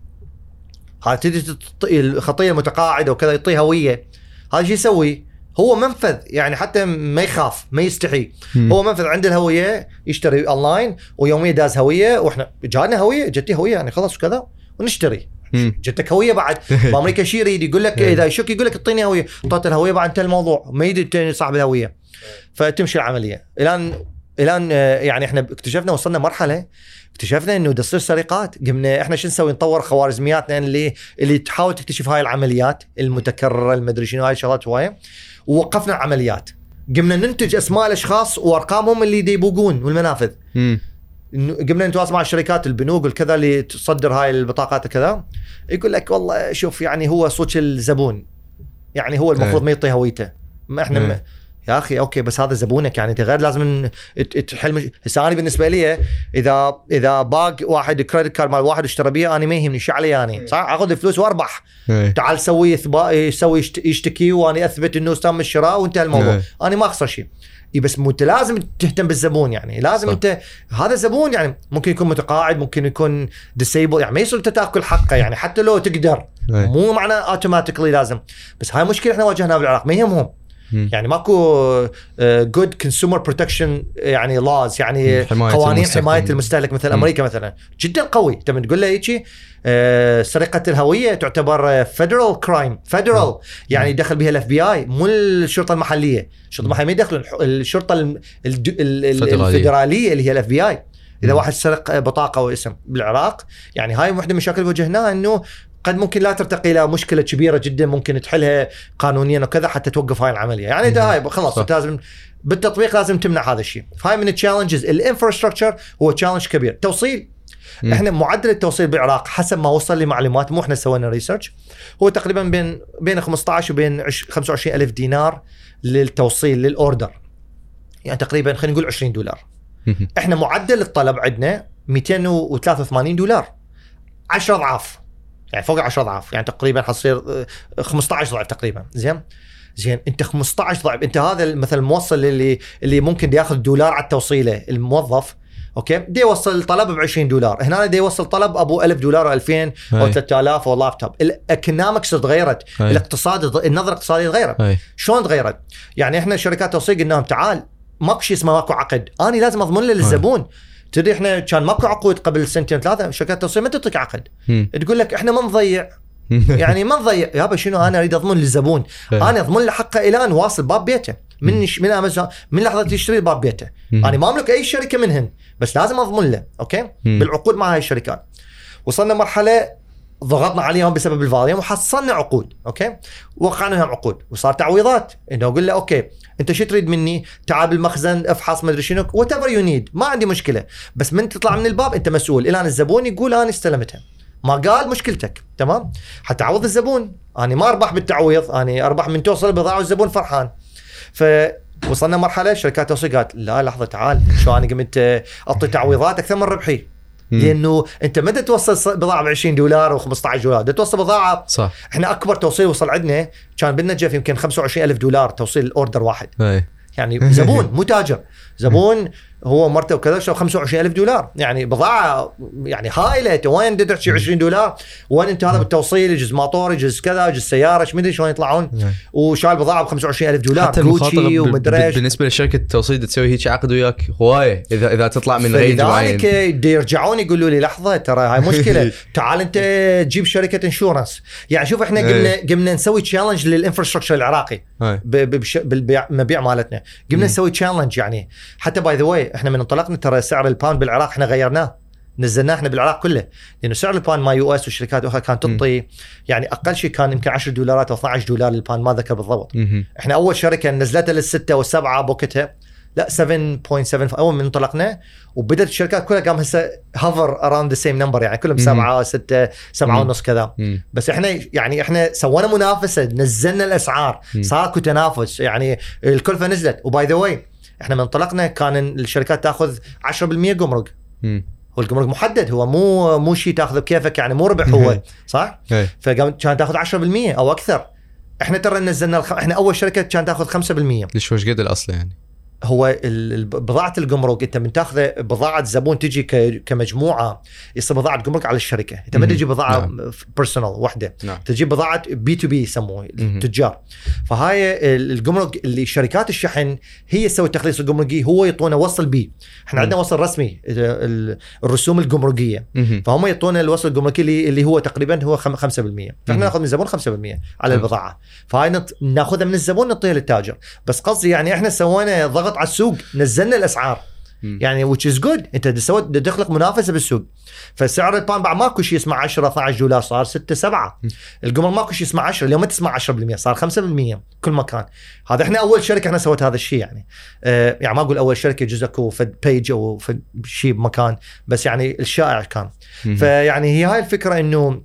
هذا تجي الخطية المتقاعدة وكذا يعطيه هويه هذا شو يسوي؟ هو منفذ يعني حتى ما يخاف ما يستحي. مم. هو منفذ عنده الهوية يشتري اونلاين ويوميا داز هوية وإحنا جانا هوية جتني هوية يعني خلاص وكذا ونشتري. جتك هوية بعد. بأمريكا شي يريد يقول لك إذا يشك يقول لك اعطيني هوية اعطيته الهوية بعد انتهى الموضوع ما يدري التاني صاحب الهوية. فتمشي العملية. الآن الآن آه، يعني إحنا اكتشفنا وصلنا مرحلة اكتشفنا إنه تصير سرقات قمنا إحنا شو نسوي؟ نطور خوارزمياتنا اللي اللي تحاول تكتشف هاي العمليات المتكررة المدري شنو هاي الشغلات هواية. ووقفنا العمليات. قمنا ننتج أسماء الأشخاص وأرقامهم اللي يبوقون والمنافذ. قمنا نتواصل مع الشركات البنوك والكذا اللي تصدر هاي البطاقات كذا يقول لك والله شوف يعني هو صوت الزبون. يعني هو المفروض إيه. ما يعطي هويته. ما إحنا إيه. م... يا أخي أوكي بس هذا زبونك يعني. أنت غير لازم تحل مش... هسه أنا بالنسبة لي اذا إذا باق واحد credit card مال واحد اشترى بيه أنا ما يهمني شو علي يعني صح؟ آخذ الفلوس وأربح. تعال سوي يشت- يشتكي وأنا أثبت إنه تم الشراء وانتهى الموضوع. أنا ما أخسر شيء. إي بس مو أنت لازم تهتم بالزبون يعني. لازم صح. أنت هذا زبون يعني ممكن يكون متقاعد ممكن يكون disabled يعني ما يصير أنت تأكل حقه يعني. حتى لو تقدر. أي. مو معناه automatically لازم. بس هاي مشكلة إحنا واجهناها بالعراق. ما يهمهم مم. يعني ماكو good consumer protection يعني لاز يعني حماية قوانين المستخدم. حماية المستهلك مثل مم. أمريكا مثلا جدا قوي انت من تقول له هيجي آه، سرقة الهوية تعتبر federal crime federal يعني دخل بها ال FBI مو الشرطة المحلية الشرطة المحلية ما الح- الشرطة الم- الد- ال- ال- الفدرالية. الفدرالية اللي هي ال FBI إذا. واحد سرق بطاقة أو اسم بالعراق يعني هاي واحدة من المشاكل اللي واجهناها إنه قد ممكن لا ترتقي إلى مشكلة كبيرة جدا ممكن تحلها قانونيا وكذا حتى توقف هاي العملية. يعني ده هاي خلاص. انت لازم بالتطبيق لازم تمنع هذا الشيء. فهاي من ال challenges ال infrastructure هو challenge كبير. توصيل. مم. إحنا معدل التوصيل بالعراق حسب ما وصل لي معلومات مو إحنا سوينا research هو تقريبا بين بين 15 وبين عش- 25 ألف دينار للتوصيل لل order. يعني تقريبا خلينا نقول 20 دولار. مم. إحنا معدل الطلب عندنا 283 دولار. 10 أضعاف. يعني فوق 10 أضعاف. يعني تقريبا حتصير آه، 15 ضعف تقريبا. زين؟ زين أنت 15 ضعف. أنت هذا مثلا الموصل اللي اللي ممكن ياخذ دولار على التوصيلة الموظف okay؟ دي يوصل الطلب ب 20 دولار. هنا دي يوصل طلب أبو 1000 دولار أو 2000 أو أي. 3000 أو لابتوب. ال economics تغيرت. الاقتصاد النظرة الاقتصادية تغيرت. شلون تغيرت؟ يعني إحنا شركات توصيل قلنا لهم تعال ماكو شيء اسمه ماكو عقد، أنا لازم أضمن له للزبون. تدري إحنا كان ماكو عقود قبل سنتين ثلاثة شركات التوصيل ما تعطيك عقد،. تقول لك إحنا ما نضيع. يعني ما نضيع. يابا شنو أنا أريد أضمن للزبون،. أنا أضمن له حقه إلى أن واصل باب بيته. من من أمازون من لحظة يشتري باب بيته،. أنا ما أملك أي شركة منهن بس لازم أضمن له، okay؟ بالعقود مع هاي الشركات. وصلنا مرحلة ضغطنا عليهم بسبب ال volume وحصلنا عقود okay؟ وقعنا لهم عقود. وصار تعويضات. إنه أقول له okay انت شو تريد مني؟ تعال بالمخزن افحص ما أدري شنو whatever you need ما عندي مشكلة. بس من تطلع من الباب انت مسؤول. إلى ان الزبون يقول أنا استلمتها. ما قال مشكلتك. تمام؟ حتعوض الزبون. أنا ما أربح بالتعويض. أنا أربح من توصل البضاعه والزبون فرحان. فوصلنا مرحلة شركات توصيل قالت لا لحظة تعال. شو أنا قمت أعطي تعويضات أكثر من ربحي. لأنه أنت ما توصل بضاعة ب 20 دولار و15 دولار بدك توصل بضاعة. صح. إحنا أكبر توصيل وصل عندنا كان بالنجف يمكن 25 ألف دولار توصيل ال order واحد. أي. يعني زبون مو تاجر. زبون هو مرته وكذا شو 25 ألف دولار. يعني بضاعة يعني هايلة أنت وين تحكي 20 دولار. وين انت هذا بالتوصيل يجوز ماطور يجوز كذا يجوز سيارة إيش مدري شلون يطلعون. وشال بضاعة ب 25 ألف دولار. حتى جوتشي ومدري إيش. بالنسبة لشركة التوصيل تسوي هيك عقد وياك هواية. اذا إذا تطلع من range معين. يرجعون يقولوا لي لحظة ترى هاي مشكلة. تعال انت تجيب شركة insurance يعني شوف إحنا قمنا قمنا نسوي challenge لل infrastructure العراقي. أي. ب- ب- بش- بالبيع المبيع مالتنا. قمنا. نسوي challenge يعني. حتى by the way إحنا من انطلقنا ترى سعر الباوند بالعراق إحنا غيرناه نزلناه إحنا بالعراق كله لأنه سعر الباوند مال US والشركات الاخرى كانت تعطي يعني أقل شيء كان يمكن 10 دولارات أو 12 دولار للباوند ما ذكر بالضبط. إحنا أول شركة نزلتها للستة والسبعة بوقتها لا 7.7 أول من انطلقنا وبدأت الشركات كلها قام هسه hover around the same number يعني كلهم. سبعة ستة سبعة مم. ونص كذا مم. بس إحنا يعني إحنا سوينا منافسة نزلنا الأسعار. صار اكو تنافس يعني الكلفة نزلت و by the way إحنا من انطلقنا كان الشركات تاخذ 10% جمرك. والجمرك محدد هو مو مو شيء تاخذه بكيفك يعني مو ربح هو صح؟ أي. فقام كان تاخذ 10% أو أكثر إحنا ترى نزلنا الخ... إحنا أول شركة كان تاخذ 5% ليش وش قد الأصل يعني هو بضاعة الجمرك انت من تاخذ بضاعة زبون تجي كمجموعة يصير بضاعة جمرك على الشركة انت ما. تجي بضاعة نعم. personal وحدة نعم تجيب بضاعة B2B يسموه. التجار فهاي ال- الجمرك اللي شركات الشحن هي تسوي التخليص الجمركي هو يعطونا وصل بيه إحنا. عندنا وصل رسمي ال- ال- الرسوم الجمركيه. فهم يعطونا الوصل الجمركي اللي هو تقريبا هو خم- 5% فاحنا. ناخذ من الزبون 5% على. البضاعة فهاي. ناخذها من الزبون نعطيها للتاجر بس قصدي يعني إحنا سوينا ضغط على السوق نزلنا الأسعار. يعني which is good. أنت سويت تخلق منافسة بالسوق. فسعر الباوند بعد ماكو شيء اسمه 10 12 دولار صار 6 7 م. القمرك ماكو شيء اسمه 10 اليوم ما تسمع 10% صار 5% كل مكان. هذا إحنا أول شركة إحنا سويت هذا الشيء يعني. آه يعني ما أقول أول شركة جزء اكو فد page أو فد شيء بمكان بس يعني الشائع كان. فيعني هي هاي الفكرة إنه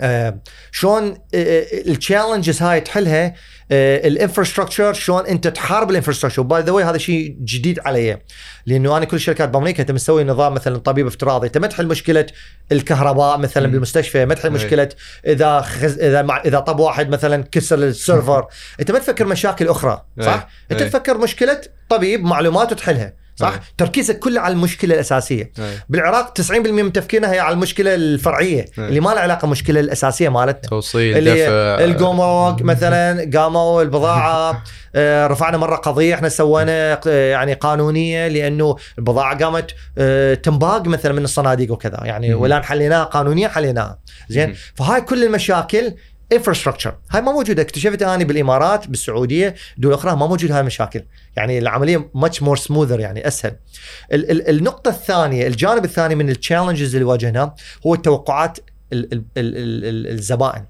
آه، شلون ال challenges هاي تحلها ال infrastructure شلون أنت تحارب ال infrastructure و by the way هذا شيء جديد علي لأنه أنا كل الشركات بأمريكا انت مسوي نظام مثلا طبيب افتراضي انت ما تحل مشكلة الكهرباء مثلا مم. بالمستشفى ما تحل أي. مشكلة إذا خز... إذا مع... إذا طب واحد مثلا كسر ال server أنت ما تفكر مشاكل أخرى صح أي. أنت أي. تفكر مشكلة طبيب معلومات وتحلها صح أي. تركيزك كله على المشكلة الأساسية إيه. بالعراق 90% من تفكيرنا هي على المشكلة الفرعية أي. اللي ما لها علاقة بالمشكلة الأساسية مالتنا توصيل اللي دفع الجمرك مثلا قاموا البضاعة آه، رفعنا مرة قضية إحنا سوينا آه، يعني قانونية لأنه البضاعة قامت آه، تنباق مثلا من الصناديق وكذا يعني. والان حليناها قانونيا حليناها زين. فهاي كل المشاكل infrastructure هاي ما موجودة. اكتشفت أني بالإمارات بالسعودية. دول أخرى ما موجود هاي المشاكل. يعني العملية much more smoother يعني أسهل. ال- ال- النقطة الثانية الجانب الثاني من ال challenges اللي واجهناه هو التوقعات ال- ال- ال- ال- الزبائن.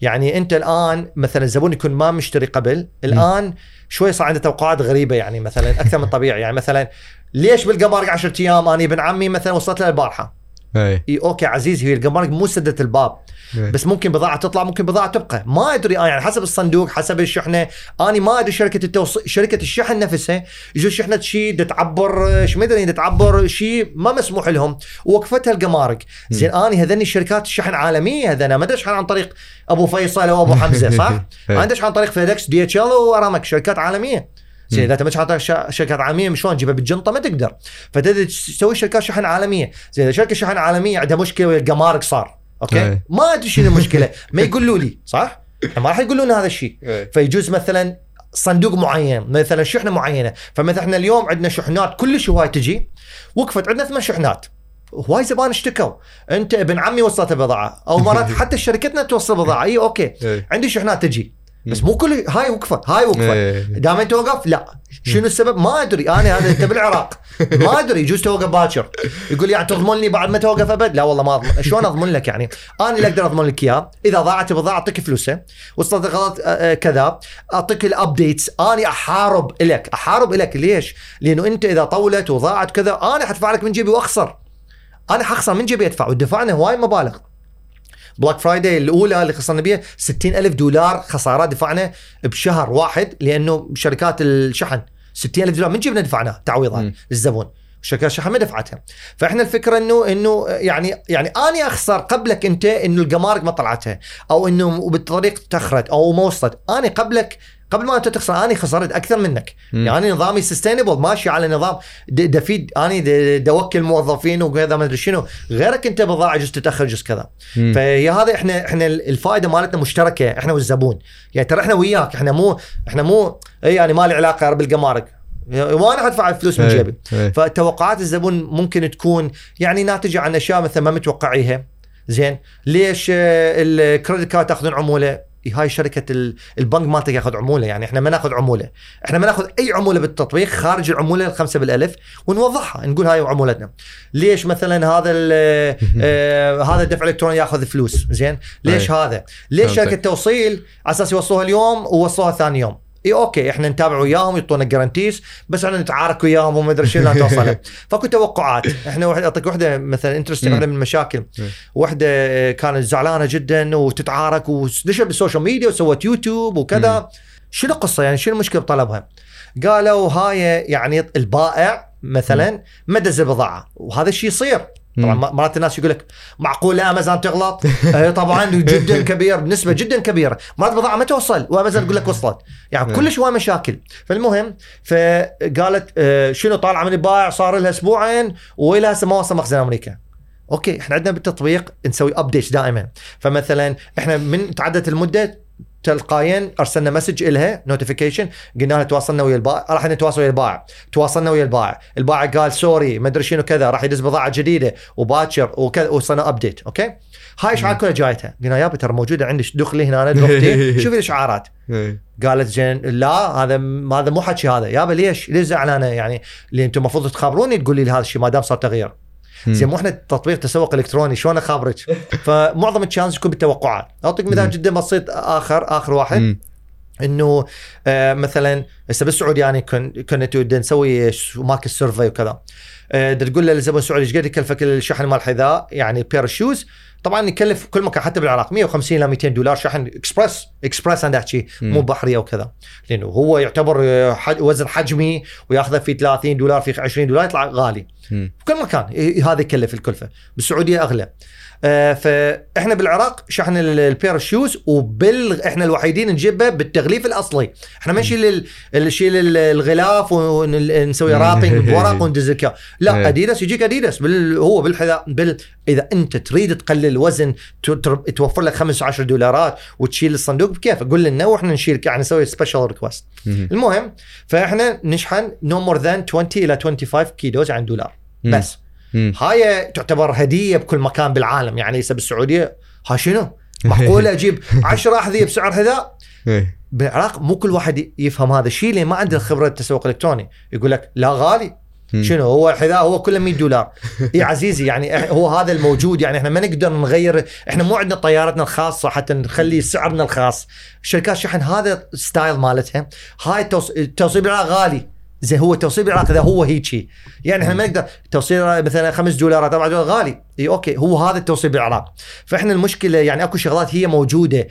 يعني أنت الآن مثلا الزبون يكون ما مشتري قبل. الآن شوي صار عنده توقعات غريبة يعني مثلا أكثر من طبيعي. يعني مثلا ليش بالقمارق 10 أيام أنا ابن عمي مثلا وصلت له البارحه اي إي okay عزيز هي القمارق مو سدت الباب. إيه. بس ممكن بضاعة تطلع ممكن بضاعة تبقى. ما أدري أنا يعني حسب الصندوق حسب الشحنة. أنا ما أدري شركة التوصيل شركة الشحن نفسها يجوز شحنه شيء تعبر شو مدري دا تعبر شيء ما مسموح لهم. ووقفتها القمارق زين أنا هذني الشركات الشحن عالمية هذنا. ما أدري اشحن عن طريق أبو فيصل أو أبو حمزة صح؟ إيه. ما أدري عن طريق فيدكس دي إتش إل وارامكس شركات عالمية. زين. إذا انت ما تشحن شركات عالميه شلون تجيبها بالجنطة ما تقدر. فتبدا تسوي شركات شحن عالمية. زين إذا شركة شحن عالمية عندها مشكلة ويا القمارق صار okay؟ إيه. ما أدري شنو المشكلة. ما يقولوا لي صح؟ ما راح يقولوا لنا هذا الشيء. إيه. فيجوز مثلا صندوق معين مثلا شحنة معينة. فمثلا إحنا اليوم عندنا شحنات كلش هواي تجي. وقفت عندنا ثمان شحنات. هواي زبائن اشتكوا. أنت ابن عمي وصلت بضاعه أو مرات حتى شركتنا توصل بضاعه اي okay. إيه. عندي شحنات تجي. بس مو كل هاي وقفت هاي وقفت إيه. دام توقف؟ لا. شنو السبب؟ ما أدري. أنا هذا أنت بالعراق. ما أدري. يجوز توقف باكر. يقول يعني تضمن لي بعد ما توقف أبد؟ لا والله ما أضمن. شلون أضمن لك يعني؟ أنا اللي أقدر أضمن لك إياه. إذا ضاعت البضاعه أعطيك فلوسها وصلت غلط آه، آه، كذا. أعطيك ال updates أنا أحارب لك أحارب لك ليش؟ لأنه أنت إذا طولت وضاعت كذا أنا حدفع لك من جيبي وأخسر. أنا حخسر من جيبي أدفع. ودفعنا هواي مبالغ. Black Friday الأولى اللي خسرنا بيها 60 ألف دولار خسارات دفعنا بشهر واحد لأنه شركات الشحن 60 ألف دولار من جيبنا دفعناه تعويضات مم. للزبون. شركات الشحن ما دفعتها. فإحنا الفكرة انه إنه يعني يعني أني أخسر قبلك أنت إنه القمارق ما طلعتها أو إنه بالطريق تاخرت أو ما وصلت. أنا قبلك قبل ما انت تخسر أنا خسرت أكثر منك. مم. يعني نظامي sustainable ماشي على نظام دفيد. اني دوكل موظفين وكذا ما أدري شنو. غيرك أنت بضاعه جزء تتأخر جزء كذا. فهي هذا إحنا إحنا الفائدة مالتنا مشتركة إحنا والزبون. يعني ترى إحنا وياك إحنا مو إحنا مو إي يعني ما لي علاقة بالقمارق وأنا ادفع الفلوس من. جيبي. فتوقعات الزبون ممكن تكون يعني ناتجه عن أشياء مثلا ما متوقعيها. زين. ليش ال credit card تأخذون عمولة؟ هاي شركة ال- البنك مالتك ياخذ عمولة يعني إحنا ما ناخذ عمولة. إحنا ما ناخذ أي عمولة بالتطبيق خارج العمولة الخمسة بالألف ونوضحها نقول هاي عمولتنا. ليش مثلا هذا آه هذا الدفع الإلكتروني ياخذ فلوس؟ زين ليش. هذا؟ ليش. شركة توصيل على أساس يوصلوها اليوم ووصلوها ثاني يوم؟ إي okay إحنا نتابع وياهم يعطونا guarantees بس إحنا نتعارك وياهم وما أدري شنو لا توصلها فاكو توقعات. إحنا واحد أعطيك واحدة مثلا interesting. واحدة من المشاكل. واحدة كانت زعلانة جدا وتتعارك ودشت بال social media وسوت يوتيوب وكذا. شنو القصة؟ يعني شنو المشكلة بطلبها؟ قالوا هاي يعني البائع مثلا ما دز البضاعه وهذا الشيء يصير. طبعا. مرات الناس يقول لك معقوله امازون تغلط؟ آه طبعا جدا كبير بنسبه جدا كبيرة، مرات بضاعه ما توصل وامازون تقول لك وصلت، يعني نعم. كلش هواي مشاكل، فالمهم فقالت آه شنو طالعه من البائع صار لها أسبوعين وإلى هسه ما وصل مخزن أمريكا. okay إحنا عندنا بالتطبيق نسوي update دائما، فمثلا إحنا من تعدت المدة تلقائيا أرسلنا message إلها notification قلنا لها تواصلنا ويا البائع راح نتواصل ويا البائع. تواصلنا ويا البائع. البائع قال sorry ما أدري شنو كذا راح يدز بضاعة جديدة وباكر وكذا وصلنا update okay؟ هاي اشعار كلها جايتها. قلنا يابا ترى موجودة عندي دخلي هنا شوفي الإشعارات. إيه. قالت زين لا هذا هذا مو حكي هذا. يابا ليش؟ ليش زعلانة يعني؟ اللي أنتم المفروض تخابروني تقولي لي هذا الشيء ما دام صار تغيير. زين مو إحنا تطبيق تسوق إلكتروني شلون اخابرك فمعظم ال challenges يكون بالتوقعات. أعطيك مثال. جدا بسيط آخر آخر واحد. إنه آه مثلا هسه بالسعودية يعني كن كنا تود نسوي market survey وكذا. آه تقول للزبون السعودي إيش قد يكلفك الشحن مال الحذاء يعني pair shoes طبعا يكلف كل مكان حتى بالعراق 150 إلى 200 دولار شحن express express أنا احكي. مو بحري أو كذا لأنه هو يعتبر آه، حج- وزن حجمي ويأخذه في 30 دولار في 20 دولار يطلع غالي. في كل مكان هذا يكلف الكلفة بالسعودية أغلى فإحنا بالعراق شحن ال- ال pair shoes وبال إحنا الوحيدين نجيبه بالتغليف الأصلي إحنا ما نشيل نشيل ال- الغلاف ونسوي wrapping بورق إيه. لا اديداس يجيك اديداس بال هو بالحذاء بال إذا أنت تريد تقلل الوزن توفر لك 15 دولارات وتشيل الصندوق بكيف قول لنا وإحنا نشيل يعني نسوي special request. المهم فإحنا نشحن no more than 20 إلى 25 كيلوز عن دولار. بس. هاي تعتبر هدية بكل مكان بالعالم يعني هسه بالسعودية. ها شنو؟ معقولة أجيب 10 أحذية بسعر حذاء؟ إيه. بالعراق مو كل واحد يفهم هذا الشيء لأن ما عنده خبرة التسوق الالكتروني يقول لك لا غالي. شنو؟ هو الحذاء هو كله 100 دولار. إي عزيزي يعني هو هذا الموجود. يعني إحنا ما نقدر نغير إحنا مو عندنا طيارتنا الخاصة حتى نخلي سعرنا الخاص. شركات شحن هذا style مالتها هاي التوص- التوصيل بالعراق غالي. زي هو التوصيل بالعراق اذا هو هيجي. يعني إحنا ما نقدر توصيل مثلا 5 دولارات 4 دولار غالي. إي okay هو هذا التوصيل بالعراق. فإحنا المشكلة يعني أكو شغلات هي موجودة.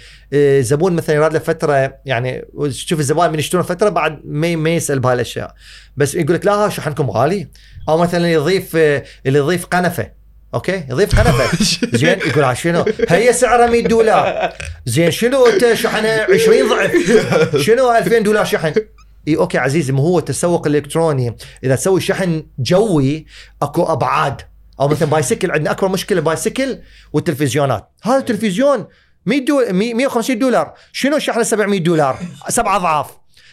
زبون مثلا يراد له فترة يعني شوف الزبائن من يشترون فترة بعد ما ما يسأل بهالأشياء. بس يقول لك لا شحنكم غالي. أو مثلا يضيف اللي يضيف قنفة. okay؟ يضيف قنفة. زين يقول شنو؟ هي سعرها 100 دولار. زين شنو أنت شحنه 20 ضعف؟ شنو 2000 دولار شحن؟ اي okay عزيزي ما هو التسوق الإلكتروني. إذا تسوي شحن جوي أكو أبعاد. أو مثلا bicycle عندنا أكبر مشكلة bicycle والتلفزيونات. هذا التلفزيون 100 دولار 150 دولار. شنو شحنه؟ 700 دولار. سبع أضعاف.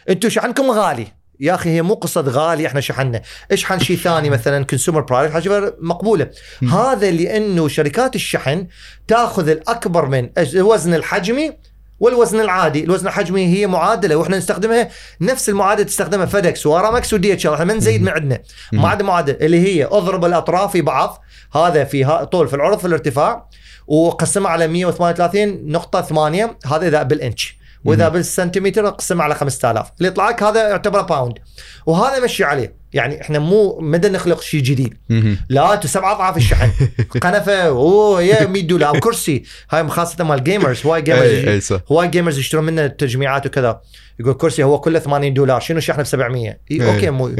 أنتم شحنكم غالي. يا أخي هي مو قصة غالي إحنا شحنا اشحن شيء ثاني مثلا؟ consumer product حاجة مقبولة. هذا لأنه شركات الشحن تأخذ الأكبر من الوزن الحجمي والوزن العادي، الوزن الحجمي هي معادلة وإحنا نستخدمها نفس المعادلة تستخدمها فيدكس وأرامكس و DH إحنا ما نزيد من عندنا، معادله معادلة اللي هي أضرب الأطراف في بعض هذا في طول في العرض في الارتفاع وقسمها على 138 نقطة 8 هذا إذا بالإنش. وإذا بالسنتيمتر قسمها على 5000 اللي يطلع لك هذا يعتبر pound وهذا مشي عليه. يعني إحنا مو مدى نخلق شيء جديد. لا أنتم سبع أضعاف الشحن. قنفة أوه يا 100 دولار. كرسي. هاي خاصة مال gamers هواي اي gamers هواي gamers يشترون منه تجميعات وكذا. يقول كرسي هو كله 80 دولار شنو شحنه ب 700 إي okay مو.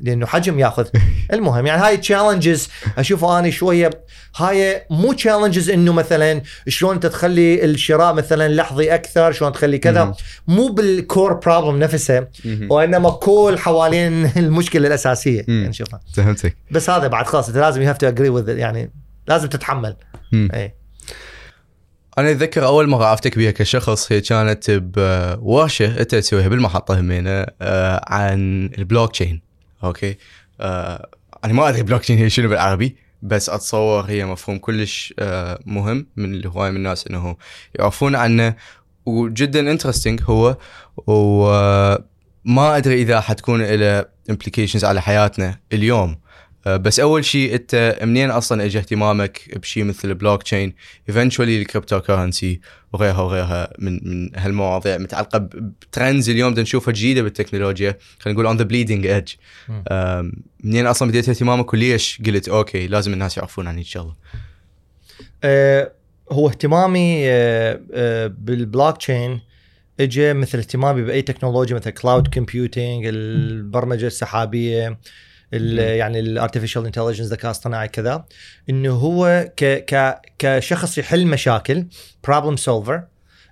لأنه حجم ياخذ المهم يعني هاي challenges اشوفه أنا شوية هاي مو challenges إنه مثلا شلون انت تخلي الشراء مثلا لحظي أكثر شلون تخلي كذا. مو بال core problem نفسها. وإنما كل حوالين المشكلة الأساسية. يعني نشوفها فهمتك بس هذا بعد خلاص أنت لازم you have to agree with يعني لازم تتحمل. إي أنا أتذكر أول مرة عرفتك بها كشخص هي كانت بورشه أنت تسويها بالمحطة همينة آه، عن ال blockchain okay؟ آه، أنا ما أدري بلوك تشين هي شنو بالعربي بس أتصور هي مفهوم كلش آه، مهم من الهوايه من الناس إنه يعرفون عنه. وجدا interesting هو وما أدري إذا حتكون له implications على حياتنا اليوم. بس أول شيء أنت منين أصلا اجى اهتمامك بشيء مثل ال blockchain eventually ال cryptocurrency وغيرها وغيرها من من هالمواضيع متعلقة ب trends اليوم نشوفها جديدة بالتكنولوجيا خلينا نقول on the bleeding edge. منين أصلا بديت اهتمامك وليش قلت okay لازم الناس يعرفون عن الشغله آه هو اهتمامي آه آه بالبلوك تشين اجى مثل اهتمامي بأي تكنولوجيا مثل cloud computing البرمجة السحابية. ال- يعني ال artificial intelligence ذكاء اصطناعي كذا. إنه هو ك ك كشخص يحل مشاكل problem solver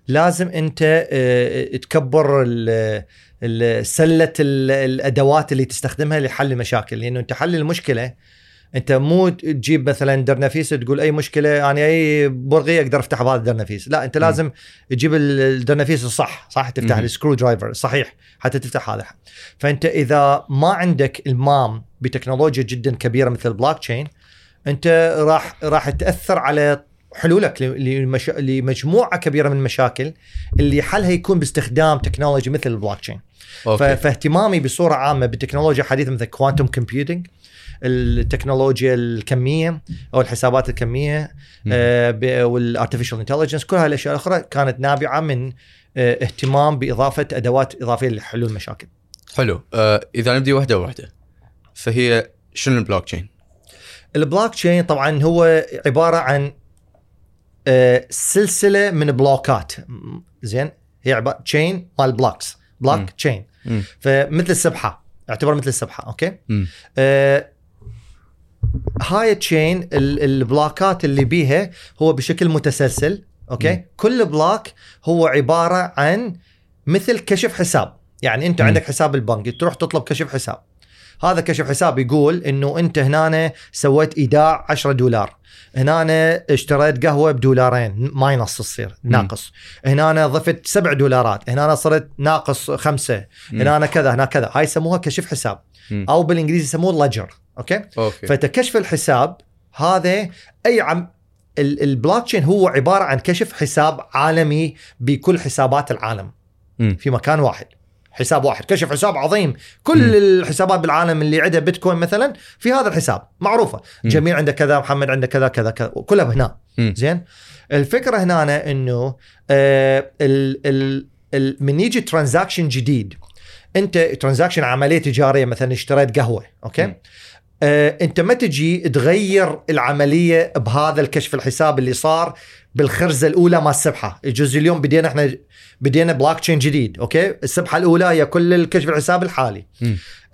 لازم أنت آه، تكبر ال- ال- سلة ال- الأدوات اللي تستخدمها لحل المشاكل لأنه أنت حل المشكلة انت مو تجيب مثلا درنفيس تقول أي مشكلة أنا أي برغي أقدر أفتح بهذا الدرنفيس. لا أنت لازم تجيب ال- الدرنفيس الصح صح؟ تفتح. ال screwdriver صحيح حتى تفتح هذا. فأنت إذا ما عندك المام بتكنولوجيا جدا كبيرة مثل البلوك تشين أنت راح راح تأثر على حلولك لمش... لمجموعة كبيرة من المشاكل اللي حلها يكون باستخدام technology مثل البلوك تشين ف- فاهتمامي بصورة عامة بالتكنولوجيا الحديثه مثل quantum computing التكنولوجيا الكمية أو الحسابات الكمية. آه وال artificial intelligence كل هاي الأشياء الأخرى كانت نابعة من آه اهتمام بإضافة أدوات إضافية لحلول المشاكل. حلو آه إذا نبدي واحدة واحدة فهي شنو البلوك تشين؟ البلوك تشين طبعا هو عبارة عن آه، سلسلة من block ات زين هي عبارة chain مال blocks. blockchain. فمثل السبحة اعتبر مثل السبحة أوكي. هاي ال chain ال- ال block ات اللي بيها هو بشكل متسلسل أوكي مم. كل block هو عبارة عن مثل كشف حساب يعني أنت مم. عندك حساب البنك تروح تطلب كشف حساب هذا كشف حساب يقول إنه أنت هنا سويت إيداع 10 دولار هنا اشتريت قهوة بدولارين ماينص تصير. ناقص هنا ضفت 7 دولارات هنا صرت ناقص خمسة. هنا كذا هنا كذا هاي يسموها كشف حساب. أو بالإنجليزي يسموه ledger أوكي؟ أوكي. فتكشف الحساب هذا أي عم ال- البلوك تشين هو عبارة عن كشف حساب عالمي بكل حسابات العالم. مم. في مكان واحد. حساب واحد. كشف حساب عظيم. كل الحسابات بالعالم اللي عندها بيتكوين مثلا في هذا الحساب. معروفة. مم. جميل عنده كذا محمد عنده كذا كذا كذا. كلها هنا. مم. زين؟ الفكرة هنا إنه آه ال ال ال من يجي transaction جديد. أنت transaction عملية تجارية مثلا اشتريت قهوة. أوكي؟ مم. آه انت ما تجي تغير العملية بهذا الكشف الحساب اللي صار بالخرزة الأولى مال السبحة الجزء اليوم بدينا إحنا بدينا بلوك تشين جديد أوكي السبحة الأولى هي كل الكشف الحساب الحالي.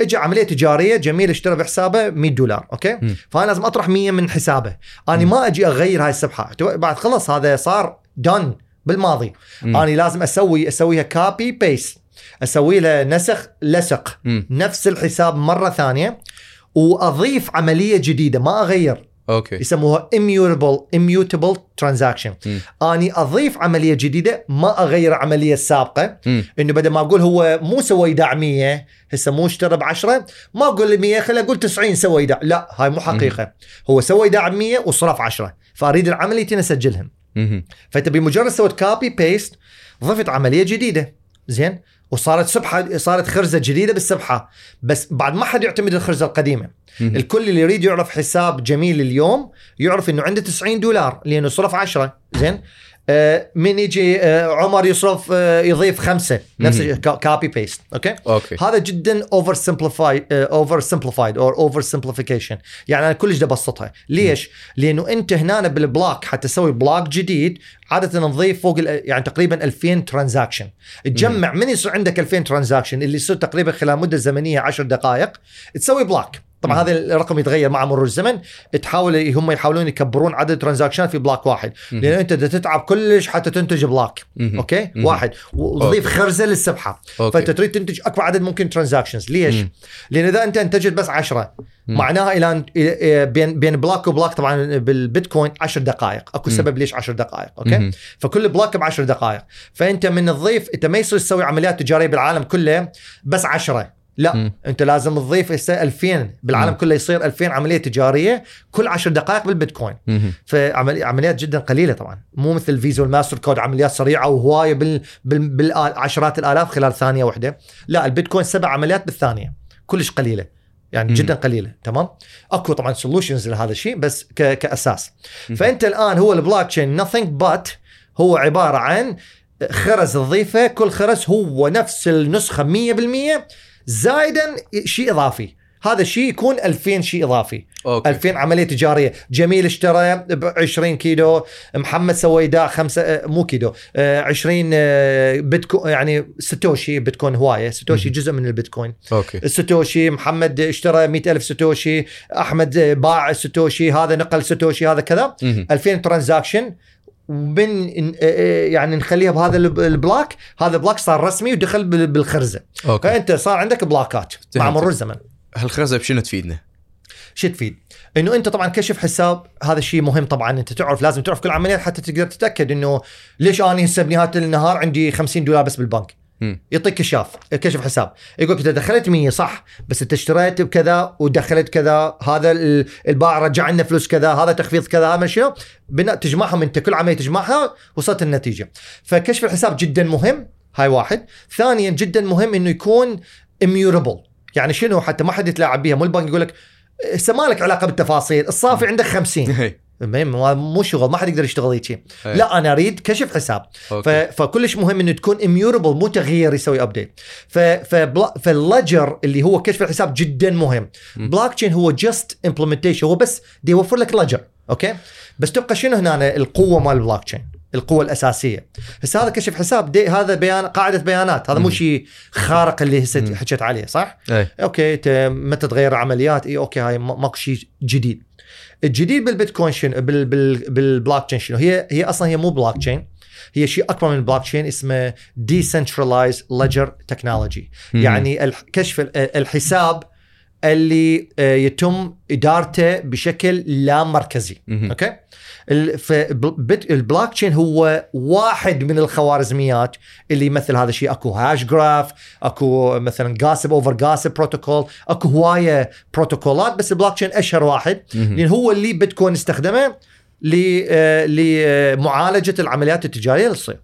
اجى عملية تجارية جميل اشترى بحسابه 100 دولار أوكي مم. فأنا لازم أطرح 100 من حسابه أنا مم. ما أجي أغير هاي السبحة بعد خلص هذا صار done بالماضي مم. أنا لازم أسوي أسويها copy paste أسوي له نسخ لصق. نفس الحساب مرة ثانية وأضيف عملية جديدة ما أغير. أوكي. يسموها immutable immutable transaction. مم. أني أضيف عملية جديدة ما أغير العملية السابقة. مم. إنه بدل ما أقول هو مو سوى ايداع 100 هسه مو اشترى ب 10 ما أقول له 100 خليني أقول 90 سوى ايداع لا هاي مو حقيقة. هو سوى ايداع ب 100 وصرف 10 فأريد العمليتين أسجلهم. فأنت بمجرد سويت copy paste ضفت عملية جديدة. زين؟ وصارت سبحة صارت خرزة جديدة بالسبحة. بس بعد ما حد يعتمد الخرزة القديمة. الكل اللي يريد يعرف حساب جميل اليوم يعرف إنه عنده 90 دولار لأنه صرف 10 زين؟ من يجي آه عمر يصرف آه يضيف خمسة. نفس. copy paste أوكي؟ أوكي. هذا جدا oversimplified oversimplified أو oversimplification يعني أنا كلش بدي ابسطها ليش لأنه أنت هنا بال block حتى تسوي block جديد عادة نضيف فوق يعني تقريبا 2000 transaction تجمع من يصير عندك 2000 transaction اللي يصير تقريبا خلال مدة زمنية 10 دقائق تسوي block طبعا. هذا الرقم يتغير مع مرور الزمن تحاول هم يحاولون يكبرون عدد transaction ات في block واحد. لأن أنت بدك تتعب كلش حتى تنتج block مم. أوكي. واحد وتضيف خرزة للسبحة أوكي فأنت تريد تنتج أكبر عدد ممكن transactions ليش؟ مم. لأن إذا أنت انتجت بس 10 مم. معناها إلى إلى- بين بين block و block طبعا بالبيتكوين 10 دقائق أكو. سبب ليش 10 دقائق أوكي مم. فكل block ب 10 دقائق فأنت من تضيف أنت ما يصير تسوي عمليات تجارية بالعالم كله بس 10 لا مم. انت لازم تضيف هسه 2000 بالعالم مم. كله يصير 2000 عملية تجارية كل 10 دقائق بالبيتكوين. فعمليات جدا قليلة طبعا مو مثل الفيزا والماستر كارد عمليات سريعة وهواية بال بال بالعشرات الآلاف خلال ثانية واحدة لا البيتكوين سبع عمليات بالثانية كلش قليلة يعني مم. جدا قليلة تمام أكو طبعا solutions لهذا الشيء بس ك... كأساس مم. فأنت الآن هو ال blockchain nothing but هو عبارة عن خرز تضيفه كل خرز هو نفس النسخة 100% زايدا شيء إضافي. هذا الشيء يكون 2000 شيء إضافي. أوكي. 2000 عملية تجارية. جميل اشترى ب 20 كيلو. محمد سوى ايداع خمسة آه، مو كيلو آه، 20 آه، بيتكوين يعني ساتوشي بيتكوين هواية. ساتوشي. جزء من البيتكوين أوكي. الساتوشي محمد اشترى 100 ألف ساتوشي. أحمد آه، باع ساتوشي. هذا نقل ساتوشي هذا كذا. مم. 2000 transaction. وبن آه، آه، يعني نخليها بهذا الب- ال block هذا ال block صار رسمي ودخل بال- بالخرزة أوكي فأنت صار عندك block ات مع. مرور الزمن هالخرزة بشنو تفيدنا؟ شو تفيد؟ إنه أنت طبعا كشف حساب هذا الشيء مهم طبعا أنت تعرف لازم تعرف كل عمليات حتى تقدر تتأكد إنه ليش أنا هسه بنهاية النهار عندي 50 دولار بس بالبنك. يعطيك كشاف كشف حساب. يقول انت دخلت 100 صح بس أنت اشتريت بكذا ودخلت كذا هذا ال- البائع رجع لنا فلوس كذا هذا تخفيض كذا هذا شنو؟ بناء تجمعهم أنت كل عمليه تجمعها وصلت النتيجة. فكشف الحساب جدا مهم هاي واحد. ثانيا جدا مهم إنه يكون immutable. يعني شنو؟ حتى ما حد يتلاعب بيها. مو البنك يقول لك هسه ما لك علاقة بالتفاصيل الصافي عندك 50 مو شغل ما حد يقدر يشتغل هيك هي. لا أنا أريد كشف حساب. ف... فكلش مهم إنه تكون immutable مو تغيير يسوي update ف... فبلا... فال ledger اللي هو كشف الحساب جدا مهم. بلوك تشين هو just implementation هو بس دي يوفر لك ledger okay؟ بس تبقى شنو هنا؟ القوة مال البلوك تشين القوة الأساسية. هسه هذا كشف حساب دي هذا بيان قاعدة بيانات. هذا مو. شيء خارق اللي هسه. حكيت عليه صح؟ اي okay ت- متى تغير العمليات اي okay هاي ما- ماكو شيء جديد. الجديد بالبيتكوين شنو؟ بال بال بالبلوك تشين شنو؟ هي هي أصلا هي مو بلوك تشين هي شيء أكبر من البلوك تشين اسمه decentralized ledger technology. يعني الح- كشف ال- الحساب اللي آه، يتم إدارته بشكل لا مركزي. okay ال blockchain هو واحد من الخوارزميات اللي يمثل هذا الشيء أكو hashgraph أكو مثلا gossip over gossip protocol أكو هواية بروتوكولات بس البلوك تشين أشهر واحد. لأن هو اللي بيتكوين استخدمه ل- آه، لمعالجه العمليات التجارية اللي تصير.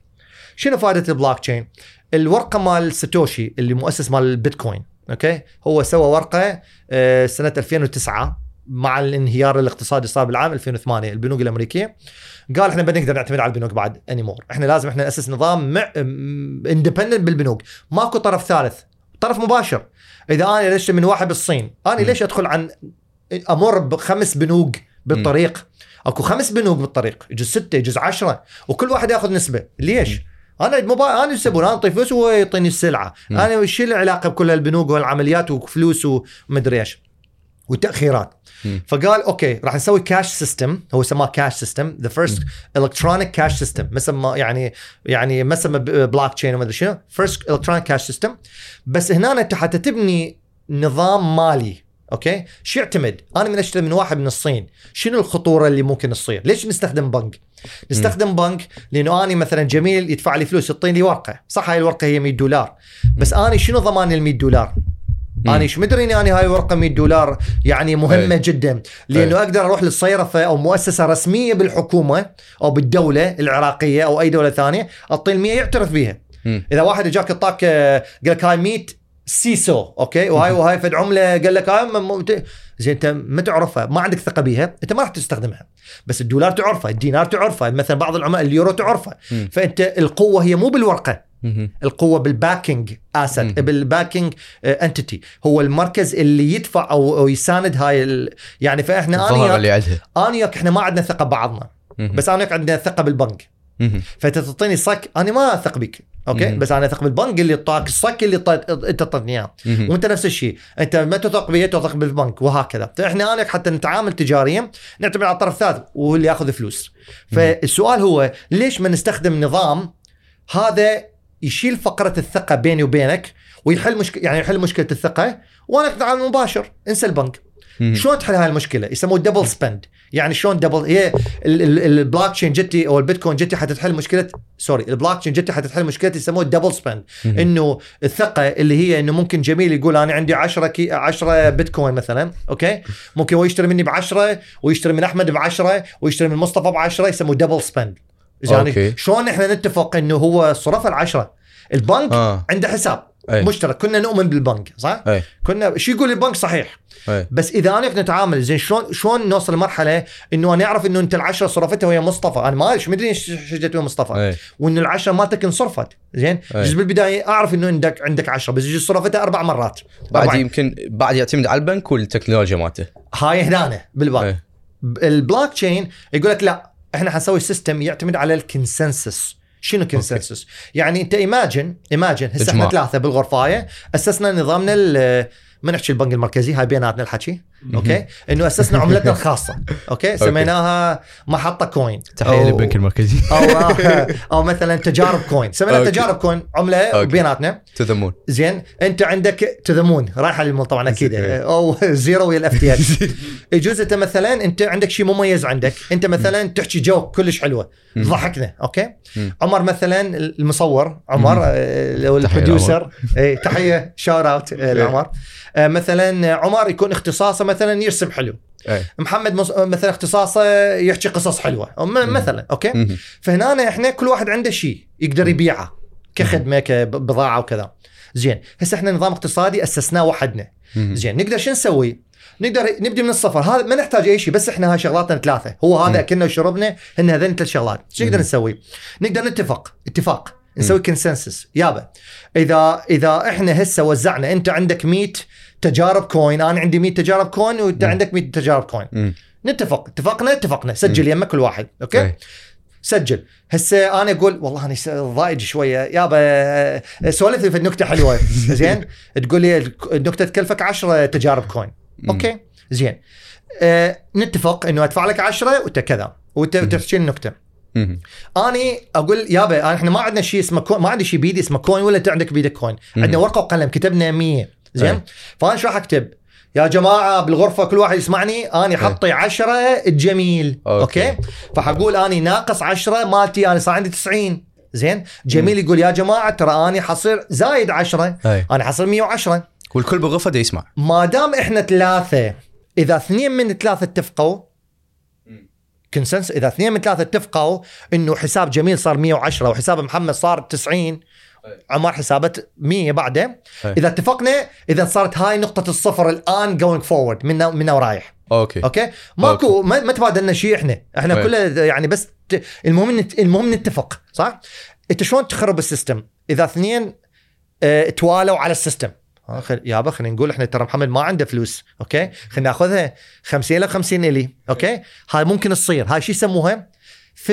شنو فائدة البلوك تشين؟ الورقة مال ساتوشي اللي مؤسس مال البيتكوين okay؟ هو سوى ورقة آه، سنة 2009 مع الانهيار الاقتصادي صار بالعام 2008 البنوك الأمريكية. قال إحنا بنقدر نعتمد على البنوك بعد anymore إحنا لازم إحنا نأسس نظام مع independent بالبنوك. ماكو طرف ثالث. طرف مباشر. إذا أنا ليش من واحد بالصين؟ أنا. ليش أدخل عن أمر بخمس بنوك بالطريق؟ أكو خمس بنوك بالطريق. يجوز ستة يجوز عشرة. وكل واحد يأخذ نسبة. ليش؟ أنا الموبايل أنا يسبون أنا أعطي فلوس وهو يعطيني السلعة، مم. أنا وش العلاقة بكل البنوك والعمليات وفلوس ومدري إيش. والتاخيرات. مم. فقال okay راح نسوي cash system هو سماه cash system the first electronic cash system ما سمى يعني يعني ما سمى بلوك تشين وما أدري شنو first electronic cash system بس هنا أنت حتى تبني نظام مالي okay؟ شو يعتمد؟ أنا من أشتري من واحد من الصين. شنو الخطورة اللي ممكن تصير؟ ليش نستخدم بنك؟ نستخدم بنك لأنه اني مثلا جميل يدفع لي فلوس يعطيني لي ورقة. صح هاي الورقة هي 100 دولار. بس اني شنو ضماني ال 100 دولار؟ مم. أنا إيش مدري إني أنا هاي ورقه 100 دولار يعني مهمة أي. جدا. لأنه أي. أقدر أروح للصيرفة أو مؤسسة رسمية بالحكومة أو بالدولة العراقية أو أي دولة ثانية أعطي ال 100 يعترف بيها. مم. إذا واحد اجاك اعطاك قال لك هاي 100 سيسو okay وهاي وهاي فد عمله قال لك هاي ت- زين أنت ما تعرفها ما عندك ثقة بيها أنت ما راح تستخدمها بس الدولار تعرفها الدينار تعرفها مثلا بعض العملاء اليورو تعرفها مم. فأنت القوة هي مو بالورقة. القوة بال backing asset. بال backing entity هو المركز اللي يدفع أو يساند هاي ال... يعني فإحنا أنا وياك إحنا ما عندنا ثقة ببعضنا. بس أنا وياك عندنا ثقة بالبنك. فأنت تعطيني صك أنا ما أثق بك okay؟ مم. بس أنا أثق بالبنك اللي اعطاك الصك اللي أنت اعطيتني إياه. وأنت نفس الشيء. أنت ما تثق بي تثق بالبنك. وهكذا. فإحنا أنا حتى نتعامل تجاريا نعتمد على الطرف الثالث وهو اللي يأخذ فلوس. فالسؤال هو ليش ما نستخدم نظام هذا يشيل فقرة الثقة بيني وبينك ويحل مشكله يعني يحل مشكلة الثقة وأنا نتعامل مباشر. انسى البنك. شلون تحل هاي المشكلة؟ يسموه double spend يعني شلون double هي ال- ال- البلوك تشين جتي أو البيتكوين جتي حتى تحل مشكله sorry ال blockchain جتي حتى تحل مشكله يسموه double spend. إنه الثقة اللي هي إنه ممكن جميل يقول أنا عندي 10 كي 10 بيتكوين مثلا okay؟ ممكن هو يشتري مني ب 10 ويشتري من أحمد ب 10 ويشتري من مصطفى ب 10 يسموه double spend يعني. شلون إحنا نتفق إنه هو صرف العشرة؟ البنك آه. عنده حساب. أي. مشترك كنا نؤمن بالبنك صح؟ أي. كنا شو يقول البنك صحيح أي. بس إذا أنا نتعامل زين شلون شلون نوصل لمرحلة إنه أنا أعرف إنه أنت العشرة صرفتها ويا مصطفى أنا ما إيش مدري إيش شجت ويا مصطفى أي. وانه العشرة مالتك انصرفت زين أي. جز بالبداية أعرف إنه عندك عندك عشرة بس يجوز صرفتها أربع مرات بعد. يمكن بعد يعتمد على البنك والتكنولوجيا مالته هاي هنا بالبنك أي. البلوك تشين يقول لك لا إحنا حنسوي system يعتمد على ال consensus شنو consensus؟ يعني أنت imagine imagine هسه إحنا. ثلاثة بالغرفاية أسسنا نظامنا ما نحكي البنك المركزي هاي بيناتنا الحكي أوكي؟ إنه أسسنا عملتنا الخاصة. أوكي؟ سميناها محطة كوين. تحية للبنك المركزي. أو أو مثلا تجارب كوين. سميناها. تجارب كوين عملة. بيناتنا تذمون. زين. أنت عندك تذمون. رايحه للمول طبعا أكيد. أو زيرو ويا الاف تي يجوز أنت مثلا أنت عندك شيء مميز عندك. أنت مثلا تحكي جوك كلش حلوة. ضحكنا. أوكي. عمر مثلا المصور عمر. آه، ال producer. إيه، تحية shout out لعمر. آه، مثلا عمر يكون اختصاصه مثلا يرسم حلو. أي. محمد مص- مثلا اختصاصه يحكي قصص حلوة. مثلا okay؟ مهم. فهنا إحنا كل واحد عنده شيء يقدر يبيعه كخدمة كبضاعه وكذا. زين. هسه إحنا نظام اقتصادي أسسناه وحدنا. زين. نقدر شو نسوي؟ نقدر نبدي من الصفر. هذا ما نحتاج أي شيء بس إحنا هاي شغلاتنا ثلاثة. هو هذا مم. اكلنا وشربنا هن هذين ثلاث شغلات. شو نقدر مم. نسوي؟ نقدر نتفق. اتفاق. نسوي consensus يابا. اذا إذا إحنا هسه وزعنا أنت عندك 100 تجارب coin. أنا عندي 100 تجارب coin وأنت. عندك 100 تجارب coin. مم. نتفق. اتفقنا؟ اتفقنا. سجل يمك كل واحد okay؟ إيه. سجل. هسه أنا أقول والله أنا ضايج شوية. يابا سولف في النكتة حلوة. زين؟ تقول لي النكتة تكلفك 10 تجارب coin. okay؟ زين. آه نتفق إنه أدفع لك 10 وأنت كذا. وانت مم. تحكي النكته. أني أقول يابا إحنا ما عندنا شيء اسمه coin ما عندي شيء بيدي اسمه coin ولا أنت عندك بيدك coin. عندنا ورقة وقلم. كتبنا 100 زين؟ أي. فأنا شو راح أكتب؟ يا جماعة بالغرفة كل واحد يسمعني أني حطي 10 الجميل okay. okay, فحقول أني ناقص 10 مالتي أنا صار عندي 90 زين؟ جميل يقول يا جماعة ترى أني حصير زايد 10 اي أنا حصير 110 والكل بالغرفة دا يسمع. ما دام إحنا ثلاثة إذا اثنين من ثلاثة اتفقوا consensus إذا اثنين من ثلاثة اتفقوا إنه حساب جميل صار 110 وحساب محمد صار 90 عمار حسابات 100 بعده أي. إذا اتفقنا إذا صارت هاي نقطة الصفر الآن going forward من من ورايح okay. okay؟ ماكو ما, ما تبادلنا شيء إحنا. إحنا أي. كله يعني بس ت... المهم نت... المهم نتفق صح؟ أنت شلون تخرب ال system؟ إذا اثنين آه توالوا على ال system. آه، خل... يابا خلينا نقول إحنا ترى محمد ما عنده فلوس okay؟ خلينا ناخذها 50 ل 50 الي okay؟ هاي ممكن تصير. هاي شو يسموها؟ 51%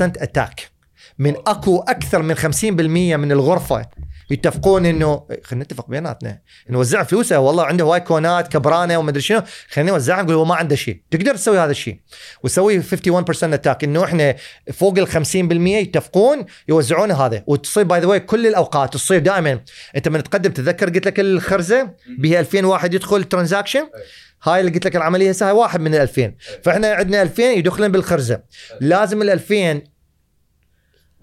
attack من أكو أكثر من 50% من الغرفة يتفقون انه خلينا نتفق بيناتنا. نوزع فلوسه. والله عنده هواي coin ات كبرانة وما ادري شنو. خلينا نوزعها نقول هو ما عنده شيء. تقدر تسوي هذا الشيء. وتسوي 51% attack إنه إحنا فوق ال 50% يتفقون يوزعون هذا. وتصير by the way كل الأوقات. تصير دائما. أنت من تقدم تتذكر قلت لك الخرزة؟ بها 2000 واحد يدخل transaction هاي اللي قلت لك العملية هسه هاي واحد من ال 2000 فإحنا عندنا 2000 يدخلن بالخرزة. لازم ال 2000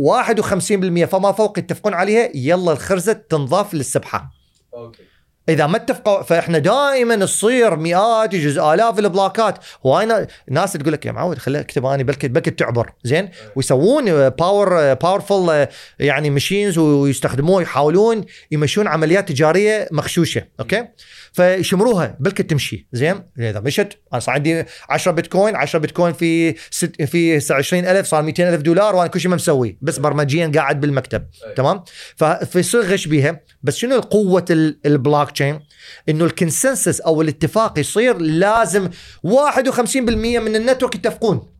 51% فما فوق يتفقون عليها يلا الخرزة تنضاف للسبحة. okay. إذا ما اتفقوا فإحنا دائما تصير مئات يجوز آلاف ال block ات. وهاي نا- ناس تقول لك يا معود خليها أكتب اني بلكي بلكي تعبر. زين؟ ويسوون power powerful يعني machines ويستخدموه يحاولون يمشون عمليات تجارية مغشوشة. okay؟ فيشمروها بلكي تمشي. زين؟ إذا مشت أنا صار عندي 10 بيتكوين 10 بيتكوين في ست في 20000 صار 200000 دولار وأنا كل شيء ما مسوي بس برمجيا قاعد بالمكتب. تمام؟ ف- فيصير غش بيها بس شنو قوة ال- البلوك تشين إنه ال consensus أو الاتفاق يصير لازم 51% من ال network يتفقون.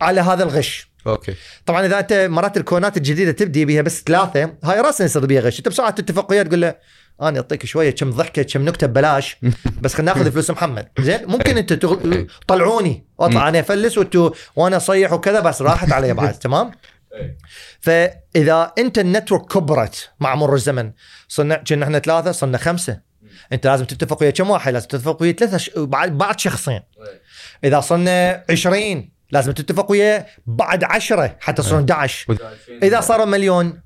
على هذا الغش. okay. طبعا إذا أنت مرات ال coin ات الجديدة تبدي بها بس ثلاثة هاي راسا يصير بيها غش. أنت بسرعة تتفق وياه تقول له أنا اعطيك شوية كم ضحكة كم نكتة ببلاش. بس خلينا ناخذ فلوس محمد. زين؟ ممكن انت تغ... طلعوني. واطلع أنا أفلس وانتوا وأنا اصيح وكذا بس راحت علي بعد تمام؟ فإذا أنت ال network كبرت مع مر الزمن صرنا كنا إحنا ثلاثة صرنا خمسة. أنت لازم تتفق ويا كم واحد؟ لازم تتفق ويا ثلاثة ش... بعد بعد شخصين. إذا صرنا 20 لازم تتفق ويا بعد 10 حتى تصيرون 11 إذا صار مليون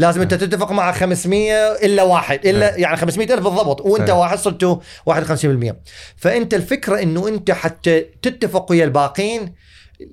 لازم انت تتفق مع 500 إلا واحد إلا يعني 500 ألف بالضبط وأنت أي. واحد صرتوا 51% فأنت الفكرة إنه أنت حتى تتفق ويا الباقين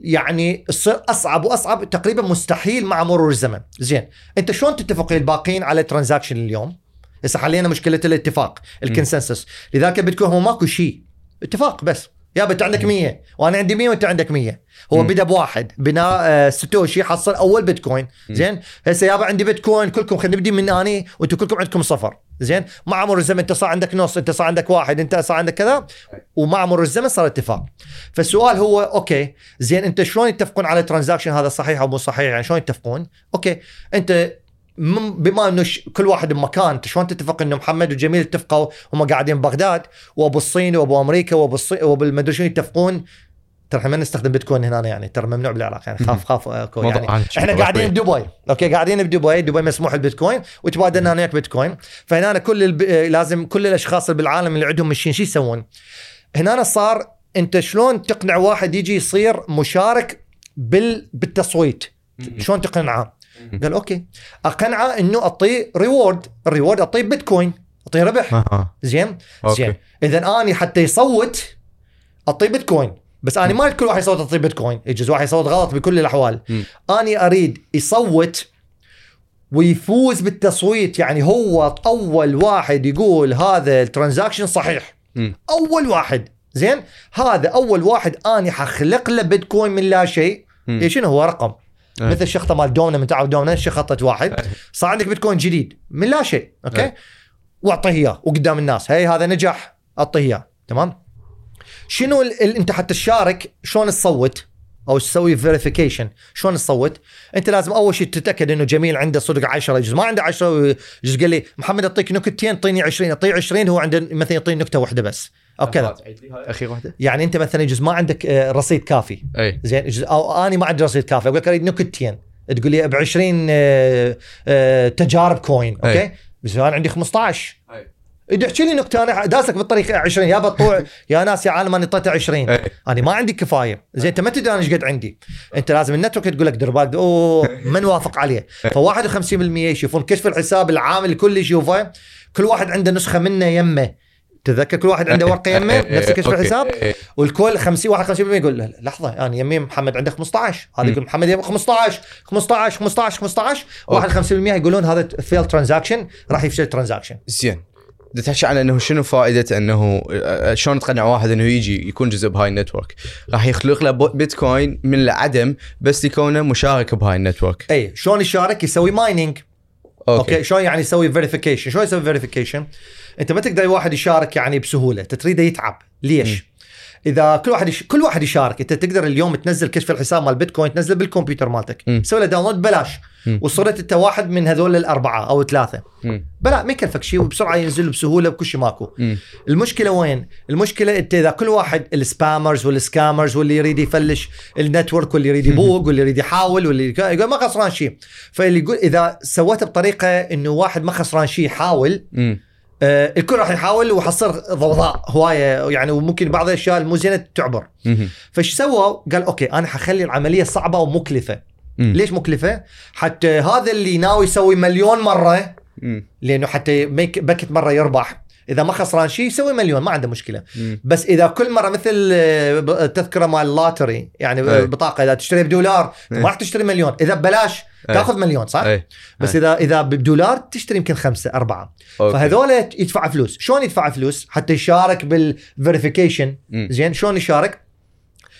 يعني تصير أصعب وأصعب تقريبا مستحيل مع مرور الزمن. زين أنت شلون تتفق ويا الباقين على transaction اليوم؟ هسه حلينا مشكلة الاتفاق ال consensus. لذلك بتكون هو ماكو شيء اتفاق بس. يابا انت عندك 100 وأنا عندي 100 وأنت عندك 100 هو. بدا بواحد بناء آه، ساتوشي حصل أول بيتكوين. زين؟ هسه يابا عندي بيتكوين كلكم خلينا نبدي من أني وأنتم كلكم عندكم صفر. زين؟ مع مرور الزمن أنت صار عندك نص أنت صار عندك واحد أنت صار عندك كذا ومع مرور الزمن صار اتفاق. فالسؤال هو okay زين أنت شلون يتفقون على transaction هذا صحيح أو مو صحيح؟ يعني شلون يتفقون؟ okay أنت بما انه كل واحد بمكان شلون تتفق إنه محمد وجميل اتفقوا هم قاعدين ببغداد وأبو الصين وأبو أمريكا وأبو الصين وأبو المدري شنو يتفقون؟ ترى إحنا ما نستخدم بيتكوين هنا يعني ترى ممنوع بالعراق يعني. خاف خاف آه، كو- موضوع يعني. عن- إحنا قاعدين كبير. بدبي okay؟ قاعدين بدبي دبي مسموح البيتكوين وتبادلنا وياك بيتكوين. فهنا كل الب... آه، لازم كل الأشخاص اللي بالعالم اللي عندهم machine شو يسوون؟ هنا صار أنت شلون تقنع واحد يجي يصير مشارك بال... بالتصويت؟ شلون تقنعه؟ قال okay. أقنعه إنه أعطيه reward ال reward أعطيه بيتكوين أعطيه ربح. زين. زين. اذا أني حتى يصوت أعطيه بيتكوين بس أنا ما كل واحد يصوت أعطيه بيتكوين يجوز واحد يصوت غلط بكل الأحوال. أني أريد يصوت ويفوز بالتصويت. يعني هو أول واحد يقول هذا ال transaction صحيح. مم. أول واحد. زين؟ هذا أول واحد أني حخلق له بيتكوين من لا شيء. إيه شنو هو؟ رقم. أي. مثل الشخطة مال دومنا من تعرف دومنا شخطت واحد. صار عندك بيتكوين جديد من لا شيء okay؟ أي. واعطيه إياه وقدام الناس. هي هذا نجح أعطيه إياه تمام؟ شنو ال... ال... أنت حتى تشارك شلون تصوت؟ أو تسوي verification شلون تصوت؟ أنت لازم أول شيء تتأكد إنه جميل عنده صدق 10 جزء. ما عنده 10 جزء قال لي محمد أعطيك نكتتين اعطيني 20 أعطيه 20 هو عنده مثلا يعطيني نكتة واحدة بس. أو كذا. اخير واحدة. يعني أنت مثلا يجوز ما عندك آه، رصيد كافي. أي. زين يجوز أو أنا ما عندي رصيد كافي. أقول لك أريد نكتتين تقول لي ب 20 آه، آه، تجارب coin أي. okay؟ بس أنا عندي 15 أي. يحكي لي نكتة أنا داسك بالطريق 20 يا بطوع يا ناس يا عالم أنا اعطيته 20 أي. أنا ما عندي كفاية. زين أنت ما تدري أنا إيش قد عندي. أنت لازم ال network تقول لك دير بالك أوه من وافق عليه؟ ف 51% يشوفون كشف الحساب العام الكل يشوفه كل واحد عنده نسخة منه يمه. تذكر كل واحد عنده ورقة يمه نفس كشف. الحساب إيه. والكل 50 51% يقول لا، لحظة أنا يمي محمد عنده 15 هذا يقول محمد يمي 15 15 15 15 51% يقولون هذا fail transaction راح يفشل transaction زين. تحكي عن إنه شنو فائدة إنه آه، شلون تقنع واحد إنه يجي يكون جزء بهاي ال network؟ راح يخلق له بيتكوين من العدم بس يكونه مشارك بهاي ال network. اي شلون يشارك؟ يسوي mining okay, okay شلون يعني يسوي verification شلون يسوي verification أنت ما تقدر واحد يشارك يعني بسهولة. أنت تريده يتعب. ليش؟ إذا كل واحد يش... كل واحد يشارك أنت تقدر اليوم تنزل كشف الحساب مال بيتكوين تنزله بالكمبيوتر مالتك. تسوي له download ببلاش مم. وصرت أنت واحد من هذول الأربعة أو ثلاثة. بلا ما يكلفك شيء وبسرعة ينزل بسهولة بكل شيء ماكو. المشكلة وين؟ المشكلة أنت إذا كل واحد ال spammers وال scammers واللي يريد يفلش ال network واللي يريد يبوق واللي يريد يحاول واللي يقول ما خسران شيء فاللي يقول إذا سويته بطريقة إنه واحد ما خسران شيء يحاول. آه الكل راح يحاول وحتصير ضوضاء هواية يعني وممكن بعض الأشياء المو زينة تعبر. فايش سوى؟ قال okay أنا حخلي العملية صعبة ومكلفة مم. ليش مكلفة؟ حتى هذا اللي ناوي يسوي مليون مرة مم. لأنه حتى بفد مرة يربح إذا ما خسران شيء يسوي مليون ما عنده مشكلة مم. بس إذا كل مرة مثل آه، التذكره مال ال lottery يعني أي. بطاقة إذا تشتري بدولار. ما راح تشتري مليون إذا ببلاش. تاخذ مليون صح؟ اي بس أي. اذا إذا بدولار تشتري يمكن خمسة أربعة. okay. فهذول يدفع فلوس. شلون يدفع فلوس؟ حتى يشارك بال verification. زين؟ شلون يشارك؟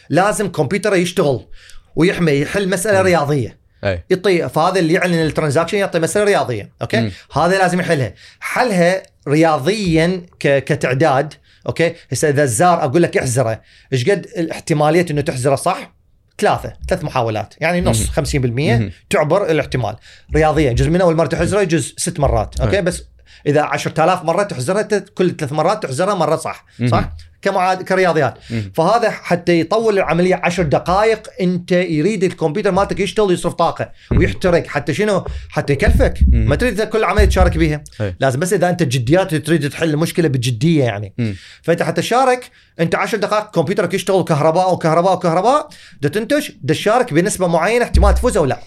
لازم كمبيوتره يشتغل ويحمي يحل مسألة رياضية. اي يعطي فهذا اللي يعلن ال transaction يعطي مسألة رياضية okay؟ مم. هذا لازم يحلها. حلها رياضيا ك... كتعداد okay؟ هسه إذا الزار أقول لك احزره. إيش قد الاحتمالية إنه تحزره صح؟ ثلاثة ثلاث محاولات يعني نص 50% مم. تعبر الاحتمال رياضيا جزء من اول مره تحزره يجوز ست مرات أوكي. بس إذا 10000 مرة تحزرها كل ثلاث مرات تحزرها مرة صح. صح كمعاد كرياضيات. فهذا حتى يطول العملية 10 دقائق انت يريد الكمبيوتر مالتك يشتغل يصرف طاقة ويحترق حتى شنو حتى يكلفك. ما تريد كل عملية تشارك بيها أي. لازم بس إذا أنت جديات تريد تحل المشكلة بجدية يعني. فأنت حتى تشارك أنت 10 دقائق كمبيوترك يشتغل كهرباء وكهرباء وكهرباء تنتج تشارك بنسبة معينة احتمال تفوز أو لا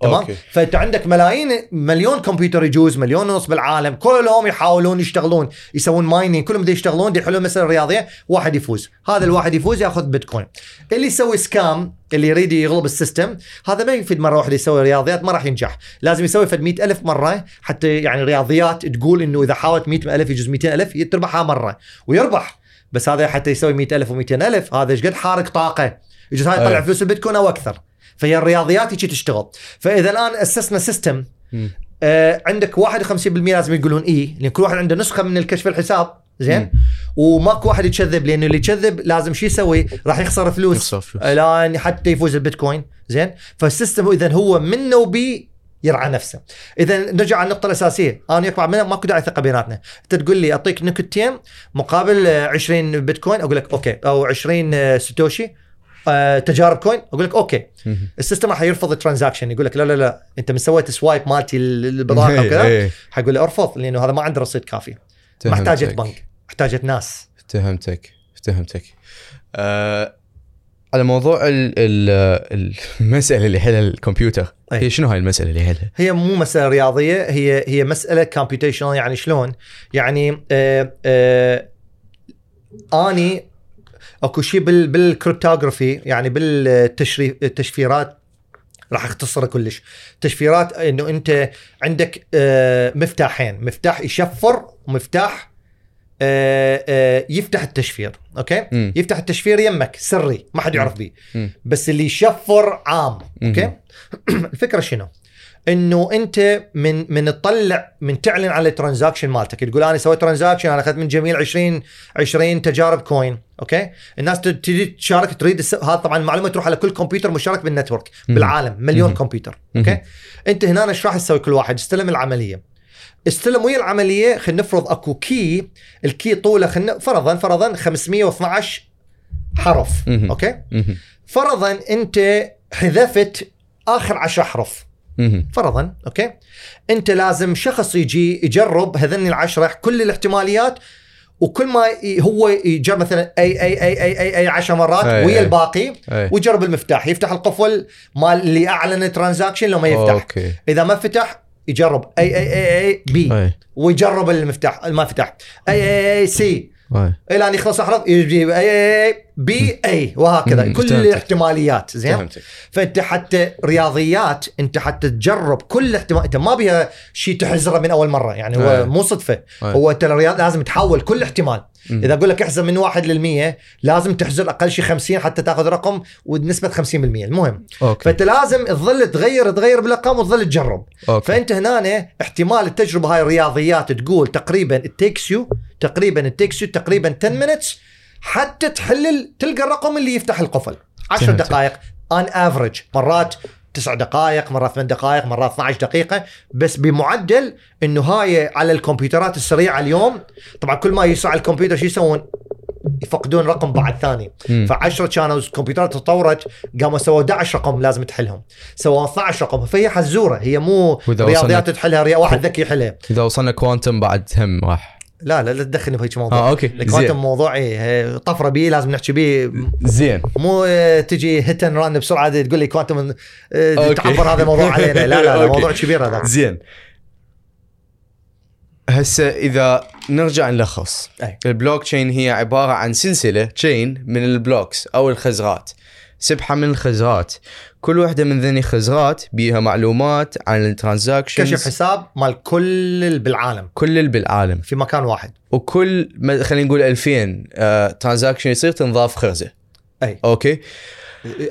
تمام؟ okay. فأنت عندك ملايين مليون كمبيوتر يجوز مليون ونص بالعالم كلهم يحاولون يشتغلون يسوون mining كلهم دا يشتغلون دا يحلون مساله رياضية واحد يفوز. هذا الواحد يفوز يأخذ بيتكوين. اللي يسوي scam اللي يريد يغلب ال system هذا ما يفيد مرة واحدة يسوي رياضيات ما راح ينجح. لازم يسوي فد مئة ألف مرة حتى يعني رياضيات تقول إنه إذا حاولت مئة ألف يجوز 200 ألف تربحها مرة ويربح. بس هذا حتى يسوي مئة ألف و200 ألف هذا إيش قد؟ حارق طاقة. يجوز هاي يطلع. فلوس البيتكوين أو أكثر. فهي الرياضيات هيك تشتغل فإذا الآن اسسنا system. آه عندك 51% لازم يقولون اي لأن كل واحد عنده نسخة من الكشف الحساب زين. وماكو واحد يكذب لأنه اللي يكذب لازم شو يسوي؟ راح يخسر فلوس يخسر فلوس. الآن حتى يفوز البيتكوين زين فال system اذا هو منه وبيه يرعى نفسه اذا نرجع على النقطة الأساسية أنا وياك ماكو داعي ثقة بيناتنا أنت تقول لي أعطيك نكتين مقابل آه، 20 بيتكوين أقول لك okay أو 20 آه، ساتوشي تجارب coin أقول لك okay. ال system راح يرفض ال transaction يقول لك لا لا لا أنت من سويت swipe مالتي البضاعة إيه، وكذا إيه. حيقول لي ارفض لأنه هذا ما عنده رصيد كافي فهمتك. بنك احتاجت ناس فهمتك فهمتك آه على موضوع ال ال المسألة اللي يحلها الكمبيوتر أي. هي شنو هاي المسألة اللي يحلها؟ هي مو مسألة رياضية هي هي مسألة computational يعني شلون؟ يعني آه آه آني اكو شيء بال بال cryptography يعني بالتشريف التشفيرات راح اختصره كلش تشفيرات انه انت عندك آه مفتاحين مفتاح يشفر ومفتاح آه آه يفتح التشفير okay مم. يفتح التشفير يمك سري ما حد يعرف به. بس اللي يشفر عام okay مم. الفكرة شنو إنه أنت من من تطلع من تعلن على ال transaction مالتك تقول أنا سويت transaction أنا أخذت من جميل 20 20 تجارب coin okay الناس ت- تجي تشارك تريد. هذا طبعا المعلومه تروح على كل كمبيوتر مشارك بال network. بالعالم مليون. كمبيوتر. okay أنت هنا إيش راح تسوي كل واحد استلم العملية استلم ويا العملية خلينا نفرض أكو key ال key طوله خلينا فرضا فرضا 512 حرف. okay. فرضا أنت حذفت آخر 10 حرف. فرضا okay انت لازم شخص يجي يجرب هذني العشره كل الاحتماليات وكل ما هو يجرب مثلا A A A A A, A 10 مرات A ويا A. الباقي أي. ويجرب المفتاح يفتح القفل مال اللي اعلن transaction لو ما يفتح okay اذا ما فتح يجرب A A A A B ويجرب المفتاح ما فتح اي اي اي سي إلى أن يخلص احرف يجيب A A B A وهكذا مم. كل فهمتك. الاحتماليات زين فأنت حتى رياضيات أنت حتى تجرب كل احتمال أنت ما بيها شيء تحزره من أول مرة يعني هو. مو صدفة. هو انت لازم تحول كل احتمال إذا أقول لك احزر من واحد للمية لازم تحزر أقل شيء 50 حتى تاخذ رقم ونسبة 50% المهم okay. فأنت لازم تظل تغير تغير بالأرقام وتظل تجرب. okay. فأنت هنا احتمال التجربة هاي الرياضيات تقول تقريبا it takes you تقريبا it takes you تقريبا 10 minutes حتى تحلل تلقى الرقم اللي يفتح القفل. 10 فهمت. دقائق on average مرات تسع دقائق مرات ثمان دقائق مرات 12 دقيقة. بس بمعدل إنه هاي على الكمبيوترات السريعة اليوم طبعا كل ما يسرع الكمبيوتر شو يسوون؟ يفقدون رقم بعد ثاني. مم. ف10 كانوا الكمبيوترات تطورت قاموا سووا 11 رقم لازم تحلهم. سووا 12 رقم. فهي حزورة. هي مو رياضيات تحلها واحد ذكي يحلها. إذا وصلنا quantum بعد هم راح. لا لا لا تدخلني بهيك موضوع. آه أوكي. ال quantum موضوعي آه، طفرة بيه لازم نحكي بيه. زين. مو آه، تجي hit and run بسرعة تقول لي quantum. تعبر هذا الموضوع علينا. لا لا, لا. موضوع كبير هذا. زين. هسه إذا نرجع نلخص. أي. البلوك تشين هي عبارة عن سلسلة chain من ال blocks أو الخزرات. سبحة من الخزرات كل واحدة من ذني الخزرات بيها معلومات عن كشف ال transactions حساب مال كل اللي بالعالم. كل اللي بالعالم. في مكان واحد. وكل خلينا نقول 2000 آه transaction يصير تنضاف خرزة. أي. أوكي؟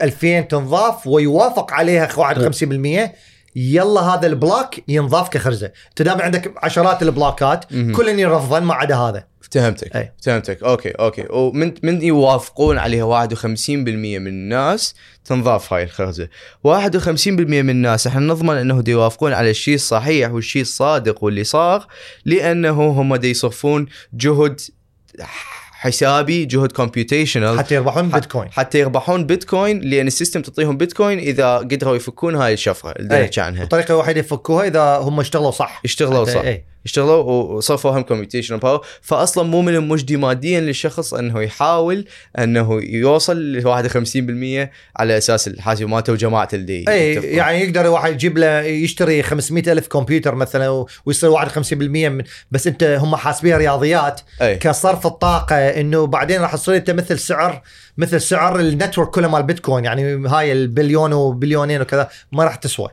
2000 تنضاف ويوافق عليها 51% يلا هذا ال block ينضاف كخرزة. أنت دائما عندك عشرات ال block ات. كلن يرفضن ما عدا هذا. فهمتك أي. فهمتك أوكي أوكي. ومن من يوافقون عليها؟ 51% من الناس تنضاف هاي الخرزة. 51% من الناس إحنا نضمن إنه دي يوافقون على الشيء الصحيح والشيء الصادق واللي صار لأنه هم دي يصرفون جهد حسابي جهد computational حتى يربحون بيتكوين. حتى يربحون بيتكوين لأن ال system تعطيهم بيتكوين إذا قدروا يفكون هاي الشفرة اللي أي. نحكي عنها. الطريقة الوحيده يفكوها إذا هم اشتغلوا صح. اشتغلوا صح. اي اشتغلوا وصرفوا هم computation power فاصلا مو من المجدي ماديا للشخص إنه يحاول إنه يوصل ل 51% على أساس الحاسب مالته وجماعة اللي اي. يعني يقدر واحد يجيب له يشتري 500 ألف كمبيوتر مثلا ويصير 51% من بس أنت هم حاسبيها رياضيات اي كصرف الطاقة إنه بعدين راح تصير أنت مثل سعر مثل سعر ال network كله مال بيتكوين. يعني هاي البليون وبليونين وكذا ما راح تسوى.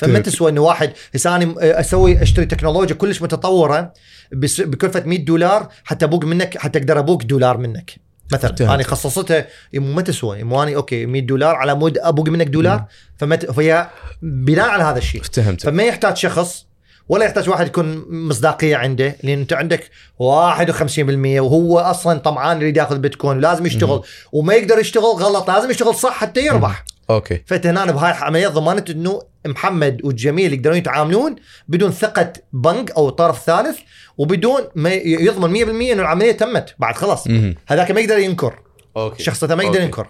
فما فهمت. تسوى إنه واحد هسه أنا أسوي أشتري تكنولوجيا كلش متطورة بكلفة 100 دولار حتى أبوق منك حتى أقدر أبوق دولار منك. مثلا. أنا خصصتها مو ما تسوى مو اني أوكي 100 دولار على مود أبوق منك دولار فما ت- فهي بناء على هذا الشيء. فهمت فما يحتاج شخص ولا يحتاج واحد يكون مصداقية عنده لأن أنت عندك 51% وهو أصلا طمعان يريد يأخذ بيتكوين ولازم يشتغل. وما يقدر يشتغل غلط لازم يشتغل صح حتى يربح. أوكي. فانت هنا بهاي العملية ضمنت إنه محمد والجميل يقدرون يتعاملون بدون ثقة بنك أو طرف ثالث وبدون ما يضمن 100% إنه العملية تمت بعد خلاص. هذاك ما يقدر ينكر. أوكي. شخصيته ما يقدر أوكي. ينكر.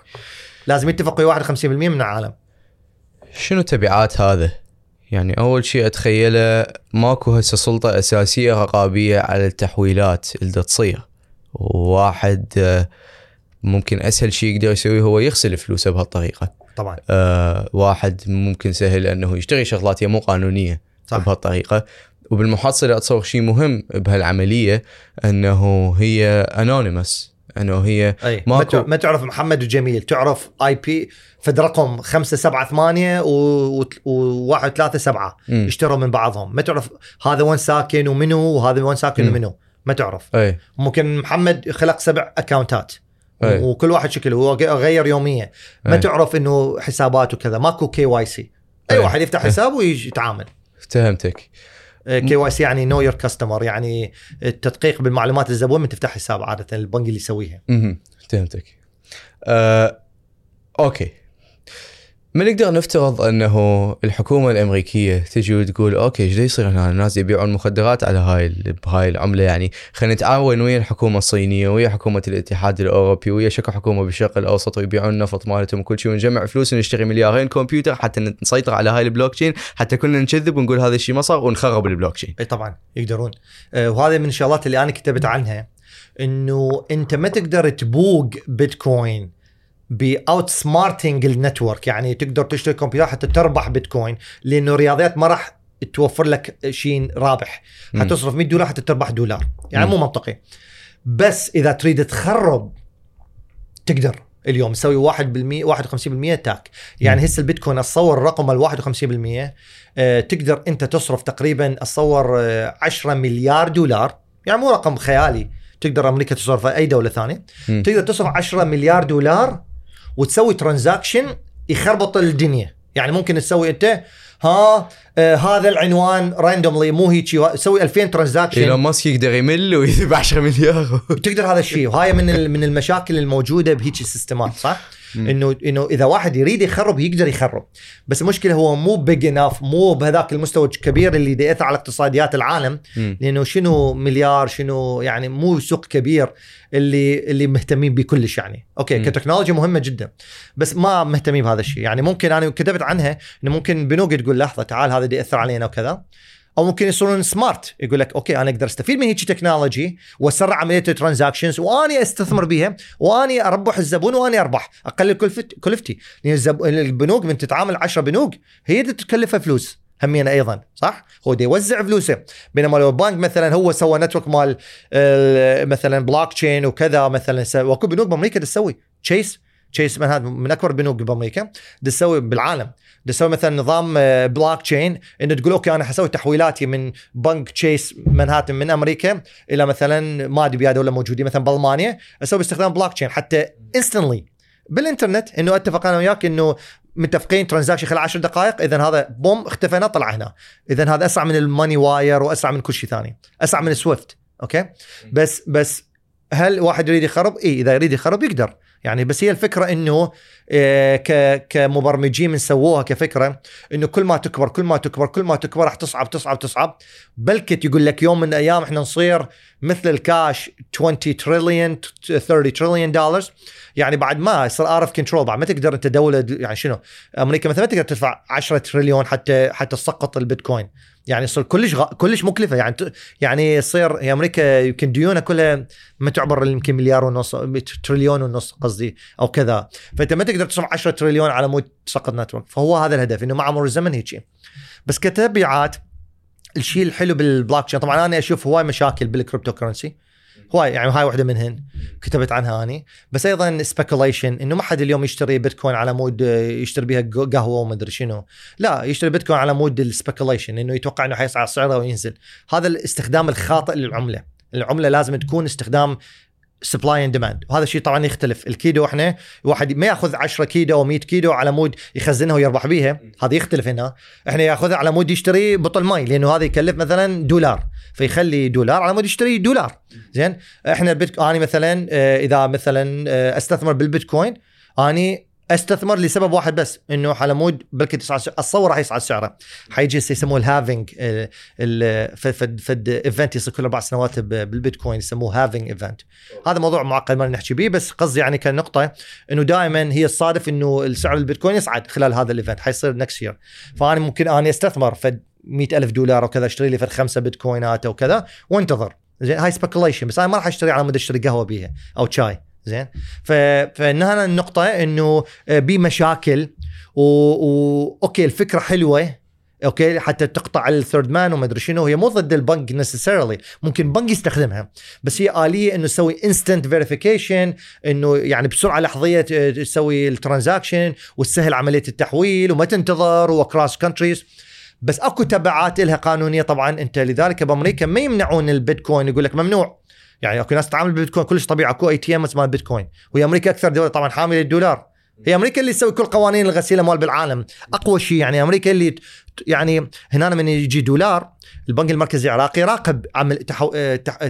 لازم يتفق ويا 51% من العالم. شنو تبعات هذا؟ يعني أول شيء أتخيله ماكو هسه سلطة أساسية رقابية على التحويلات اللي تصير. وواحد آه، ممكن أسهل شيء يقدر يسويه هو يغسل فلوسه بهالطريقة. طبعا آه واحد ممكن سهل أنه يشتري شغلات هي مو قانونية صح. بهالطريقة وبالمحصلة أتصور شيء مهم بهالعملية أنه هي anonymous أنه هي أي ماكو- ما, تع- ما تعرف محمد وجميل تعرف IP فد رقم 5 7 8 و 1 3 7 مم. اشتروا من بعضهم ما تعرف هذا وين ساكن ومنو وهذا وين ساكن. ومنو ما تعرف أي ممكن محمد خلق سبع account ات أي. وكل واحد شكل هو غير يوميا ما أي. تعرف إنه حسابات وكذا ماكو KYC أي إيه. واحد يفتح حساب ويتعامل فهمتك KYC يعني know your customer يعني التدقيق بالمعلومات الزبون من تفتح حساب عادة البنك اللي يسويها. فهمتك آه، أوكي. ما نقدر نفترض أنه الحكومة الأمريكية تجي وتقول أوكي إيش يصير هنا؟ الناس يبيعون مخدرات على هاي بهاي العملة. يعني خلينا نتعاون ويا الحكومة الصينية ويا حكومة الاتحاد الأوروبي ويا شكل حكومة بالشرق الأوسط ويبيعون النفط مالتهم وكل شيء ونجمع فلوس ونشتري مليارين كمبيوتر حتى نسيطر على هاي البلوك تشين حتى كنا نكذب ونقول هذا الشيء ما صار ونخرب البلوك تشين إي طبعا يقدرون. آه، وهذا من الشغلات اللي أنا كتبت عنها إنه أنت ما تقدر تبوق بيتكوين but outsmarting ال network. يعني تقدر تشتري كمبيوتر حتى تربح بيتكوين لأنه الرياضيات ما راح توفر لك شيء رابح. حتصرف 100 دولار حتى تربح دولار. يعني مم. مو منطقي. بس إذا تريد تخرب تقدر اليوم تسوي 1% 51% attack. يعني هسه البيتكوين أتصور الرقم ال 51% آه، تقدر أنت تصرف تقريبا أتصور آه، 10 مليار دولار. يعني مو رقم خيالي تقدر أمريكا تصرف أي دولة ثانية. تقدر تصرف 10 مليار دولار وتسوي transaction يخربط الدنيا. يعني ممكن تسوي انت ها آه هذا العنوان randomly مو هيك تسوي 2000 transaction. إيلون ماسك يقدر يمل ويذب 10 مليار. تقدر هذا الشيء. وهاي من من المشاكل الموجودة بهيك ال system ات صح؟ إنه إنه إذا واحد يريد يخرب يقدر يخرب. بس المشكلة هو مو big enough مو بهذاك المستوى الكبير اللي يأثر على اقتصاديات العالم. مم. لأنه شنو مليار شنو يعني مو سوق كبير اللي اللي مهتمين به كلش يعني. أوكي مم. كتكنولوجيا مهمة جدا بس ما مهتمين بهذا الشيء. يعني ممكن أنا كتبت عنها إنه ممكن بنوك تقول لحظة تعال هذا دي يأثر علينا وكذا. أو ممكن يصيرون smart يقول لك أوكي أنا أقدر أستفيد من هيك technology وأسرع عملية ال transactions وأني أستثمر بها وأني أربح الزبون وأني أربح. أقلل كلفت كلفتي لأن الزب... البنوك من تتعامل 10 بنوك هي اللي تكلفها فلوس همين أيضا صح؟ هو دي يوزع فلوسه. بينما لو بنك مثلا هو سوى network مال مثلا بلوك تشين وكذا مثلا وأكو بنوك بأمريكا تسوي. تشيس تشيس من هذا من أكبر بنوك بأمريكا تسوي بالعالم. تسوي مثلا نظام آه، بلوك تشين إنه تقول okay أنا حسوي تحويلاتي من بنك Chase Manhattan من أمريكا إلى مثلا ما أدري بيا دولة موجودين مثلا بألمانيا أسوي باستخدام بلوك تشين حتى instantly بالإنترنت إنه اتفق أنا وياك إنه متفقين transaction خلال 10 دقائق اذا هذا boom اختفينا طلع هنا. اذا هذا أسرع من ال money wire وأسرع من كل شيء ثاني. أسرع من SWIFT okay؟ بس بس هل واحد يريد يخرب؟ اي إذا يريد يخرب يقدر. يعني بس هي الفكرة إنه آه، كمبرمجين من سووها كفكرة إنه كل ما تكبر كل ما تكبر كل ما تكبر راح تصعب تصعب تصعب. بلكت يقول لك يوم من الأيام إحنا نصير مثل الكاش 20 تريليون 30 تريليون دولار يعني بعد ما يصير out of control بعد ما تقدر أنت دولة يعني شنو؟ أمريكا مثلا ما تقدر تدفع 10 تريليون حتى حتى تسقط البيتكوين. يعني يصير كلش غ... كلش مكلفة. يعني ت... يعني يصير هي أمريكا يمكن ديونها كلها ما تعبر يمكن مليار ونص تريليون ونص قصدي أو كذا. فأنت ما تقدر تصرف 10 تريليون على مود تسقط network. فهو هذا الهدف إنه مع مرور الزمن هيك. بس كتبعات الشيء الحلو بالبلوك تشين طبعا أنا أشوف هواي مشاكل بال cryptocurrency هواي يعني هاي واحدة منهن كتبت عنها أني. بس أيضا speculation إنه ما حد اليوم يشتري بيتكوين على مود يشتري بها قهوة وما أدري شنو. لا يشتري بيتكوين على مود ال speculation إنه يتوقع إنه حيصعد سعره وينزل. هذا الاستخدام الخاطئ للعملة. العملة لازم تكون استخدام supply and demand وهذا الشيء طبعا يختلف. الكيدو إحنا واحد ما يأخذ 10 كيلو أو 100 كيلو على مود يخزنها ويربح بيها. هذا يختلف هنا. إحنا يأخذها على مود يشتري بطل ماي لأنه هذا يكلف مثلا دولار. فيخلي دولار على مود يشتري دولار. زين؟ إحنا البيت أنا مثلا آه، إذا مثلا آه، أستثمر بالبيتكوين أني أستثمر لسبب واحد بس إنه على مود بلكي تصعد اتصور راح يصعد سعره حيجي يسموه ال halving فد فد event يصير كل أربع سنوات بالبيتكوين يسموه halving event هذا موضوع معقد ما نحكي به بس قصدي يعني كنقطة إنه دائما هي الصادف إنه السعر البيتكوين يصعد خلال هذا ال event حيصير next year فأنا ممكن اني أستثمر فد 100 ألف دولار وكذا أشتري لي فد خمسه بيتكوينات أو كذا وانتظر. زين هاي speculation بس أنا ما راح أشتري على مود أشتري قهوة بيها أو شاي. زين. فانها النقطة إنه آه، بمشاكل و... و... okay الفكرة حلوة okay حتى تقطع ال third man وما أدري شنو هي مو ضد البنك necessarily ممكن بنك يستخدمها بس هي آلية إنه تسوي instant verification إنه يعني بسرعة لحظية ت- تسوي ال transaction وتسهل عملية التحويل وما تنتظر و across countries بس أكو تبعات لها قانونية طبعا أنت لذلك بأمريكا ما يمنعون البيتكوين يقول لك ممنوع يعني اكو ناس تتعامل بالبيتكوين كلش طبيعي اكو ATM مال بيتكوين. وهي أمريكا أكثر دولة طبعا حامله الدولار. هي أمريكا اللي تسوي كل قوانين الغسيل الاموال بالعالم. أقوى شيء يعني أمريكا اللي يعني هنا من يجي دولار البنك المركزي العراقي يراقب عمل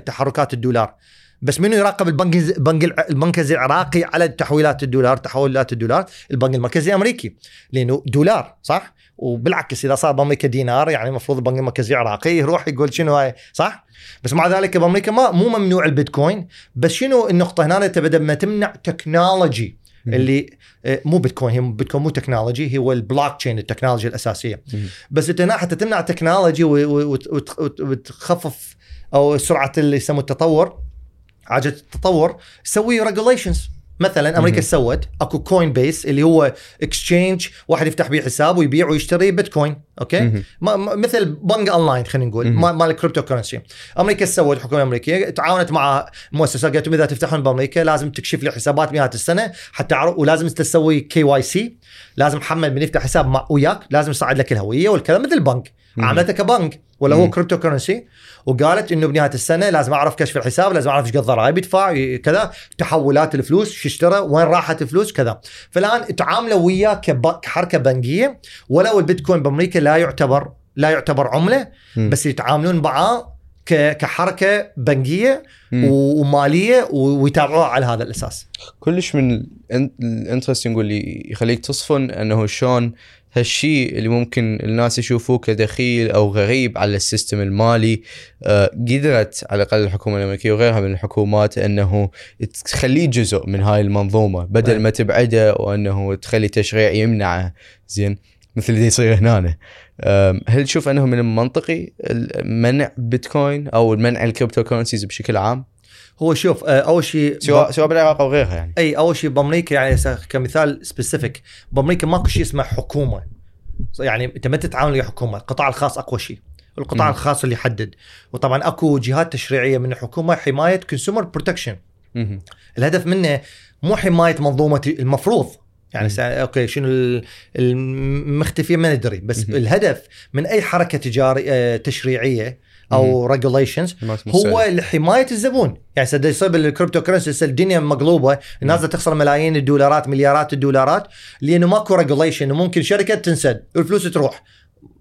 تحركات الدولار. بس منو يراقب البنك البنك المركزي العراقي على تحويلات الدولار تحولات الدولار؟ البنك المركزي الامريكي لأنه دولار صح؟ وبالعكس إذا صار بأمريكا دينار يعني المفروض البنك المركزي العراقي يروح يقول شنو هاي صح؟ بس مع ذلك بأمريكا ما مو ممنوع البيتكوين بس شنو النقطة هنا انت بدل ما تمنع technology اللي آه، مو بيتكوين هي بيتكوين مو technology هو البلوك تشين التكنولوجيا الاساسيه. بس إنت هنا حتى تمنع technology وتخفف أو سرعة اللي يسموه التطور عجلة التطور سوي regulations مثلا أمريكا مهم. سوت أكو Coinbase اللي هو exchange واحد يفتح بيه حساب ويبيع ويشتري بيتكوين okay. ما مثل بنك أونلاين خلينا نقول مال ال cryptocurrency أمريكا سوت الحكومة الامريكيه تعاونت مع مؤسسات قالت إذا تفتحون بأمريكا لازم تكشف لي حسابات نهايه السنة حتى أعرف ولازم تسوي KYC لازم محمد من يفتح حساب مع وياك لازم يصعد لك الهوية والكذا مثل البنك. عاملته كبنك ولا هو. cryptocurrency وقالت إنه بنهاية السنة لازم أعرف كشف الحساب لازم أعرف إيش قد ضرائب يدفع كذا تحولات الفلوس شو اشترى وين راحت الفلوس كذا فالآن تعاملوا وياه كحركة بنكية ولو البيتكوين بأمريكا لا يعتبر لا يعتبر عملة. بس يتعاملون معاه كحركة بنكية. ومالية ويتابعوها على هذا الأساس كلش من ال interesting واللي يخليك تصفن إنه شلون هالشيء اللي ممكن الناس يشوفوه كدخيل أو غريب على ال system المالي آه، قدرت على الأقل الحكومة الأمريكية وغيرها من الحكومات إنه تخليه جزء من هاي المنظومة بدل نعم. ما تبعده وإنه تخلي تشريع يمنعه. زين؟ مثل اللي يصير هنا. آم، هل تشوف أنه من المنطقي منع بيتكوين أو منع ال cryptocurrencies بشكل عام؟ هو شوف آه، أول شيء سواء سواء بالعراق أو غيرها يعني أي أول شيء بأمريكا يعني كمثال specific بأمريكا ماكو شيء اسمه حكومة يعني أنت ما تتعامل ويا حكومة القطاع الخاص أقوى شيء القطاع مم. الخاص اللي يحدد وطبعا أكو جهات تشريعية من الحكومة حماية consumer protection. الهدف منه مو حماية منظومة المفروض يعني. سا... okay شنو ال- المختفي ما ندري بس. الهدف من أي حركة تجاريه تشريعية أو regulations هو. لحماية الزبون. يعني سد يصير بال cryptocurrency الدنيا مقلوبة الناس تخسر ملايين الدولارات مليارات الدولارات لأنه ماكو regulation وممكن شركة تنسد والفلوس تروح.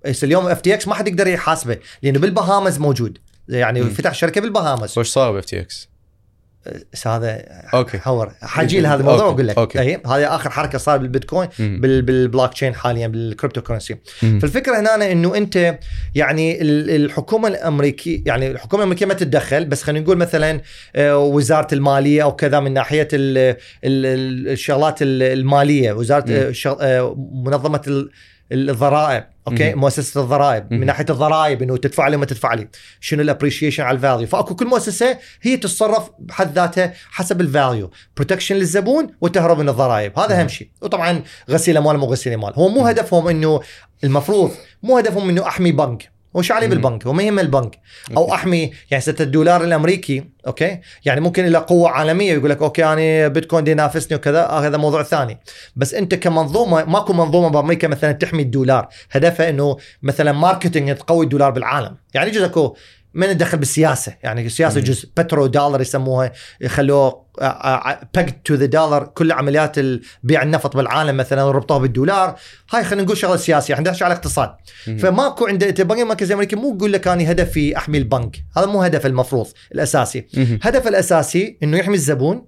هسه اليوم FTX ما حد يقدر يحاسبه لأنه بالبهامز موجود. يعني. فتح شركة بالبهامز. وش صار ب FTX؟ بس هذا okay حور حاجي لهذا الموضوع. وأقول لك okay. اي هذه آخر حركة صار بالبيتكوين بالبلوك تشين حاليا بال cryptocurrency. فالفكرة هنا إنه أنت يعني ال- الحكومة الامريكيه يعني الحكومة الأمريكية ما تتدخل بس خلينا نقول مثلا آه، وزارة المالية أو كذا من ناحية ال ال ال الشغلات ال- المالية وزارة. آه، شغ- آه، منظمة الضرائب okay مم. مؤسسة الضرائب مم. من ناحية الضرائب إنه تدفع لي وما تدفع لي شنو ال appreciation على ال value فأكو كل مؤسسة هي تتصرف بحد ذاتها حسب ال value protection للزبون وتهرب من الضرائب هذا. أهم شيء وطبعا غسيل أموال مو غسيل أموال هو مو. هدفهم إنه المفروض مو هدفهم إنه أحمي بنك عليه مم. بالبنك؟ هو ما يهم البنك. أو. أحمي يعني ستة الدولار الأمريكي okay؟ يعني ممكن إلى قوة عالمية يقول لك okay أنا بيتكوين دي ينافسني وكذا آه هذا موضوع ثاني. بس أنت كمنظومة ماكو منظومة بأمريكا مثلا تحمي الدولار. هدفها إنه مثلا marketing تقوي الدولار بالعالم. يعني يجوز أكو من ندخل بالسياسة؟ يعني السياسة. جزء. بترو دولار يسموها يخلوه pegged to the dollar كل عمليات بيع النفط بالعالم مثلا ربطوها بالدولار. هاي خلينا نقول شغلة سياسية. إحنا على اقتصاد. مم. فماكو عند البنك المركزي الامريكي مو يقول لك أنا هدفي أحمي البنك. هذا مو هدف المفروض الأساسي. هدف الأساسي إنه يحمي الزبون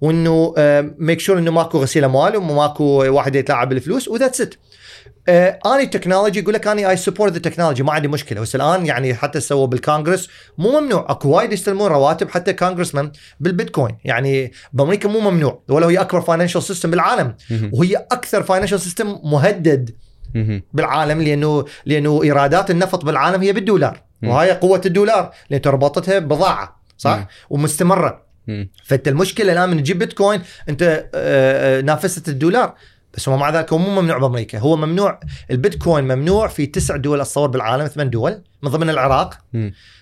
وإنه make sure إنه ماكو غسيل أموال وماكو واحد يتلاعب بالفلوس و that's it آني technology يقول لك آني I support the technology ما عندي مشكلة. بس الآن يعني حتى سووا بالكونغرس مو ممنوع. أكو وايد يستلمون رواتب حتى congressman بالبيتكوين. يعني بأمريكا مو ممنوع. ولو هي أكبر financial system بالعالم. وهي أكثر financial system مهدد. بالعالم لأنه لأنه إيرادات النفط بالعالم هي بالدولار. وهاي قوة الدولار. لأن تربطتها بضاعة. صح. ومستمرة. فأنت المشكلة الآن من تجيب بيتكوين أنت آه، آه، نافست الدولار. بس هو مع ذلك هو مو ممنوع بأمريكا هو ممنوع البيتكوين ممنوع في تسع دول اتصور بالعالم ثمان دول من ضمن العراق.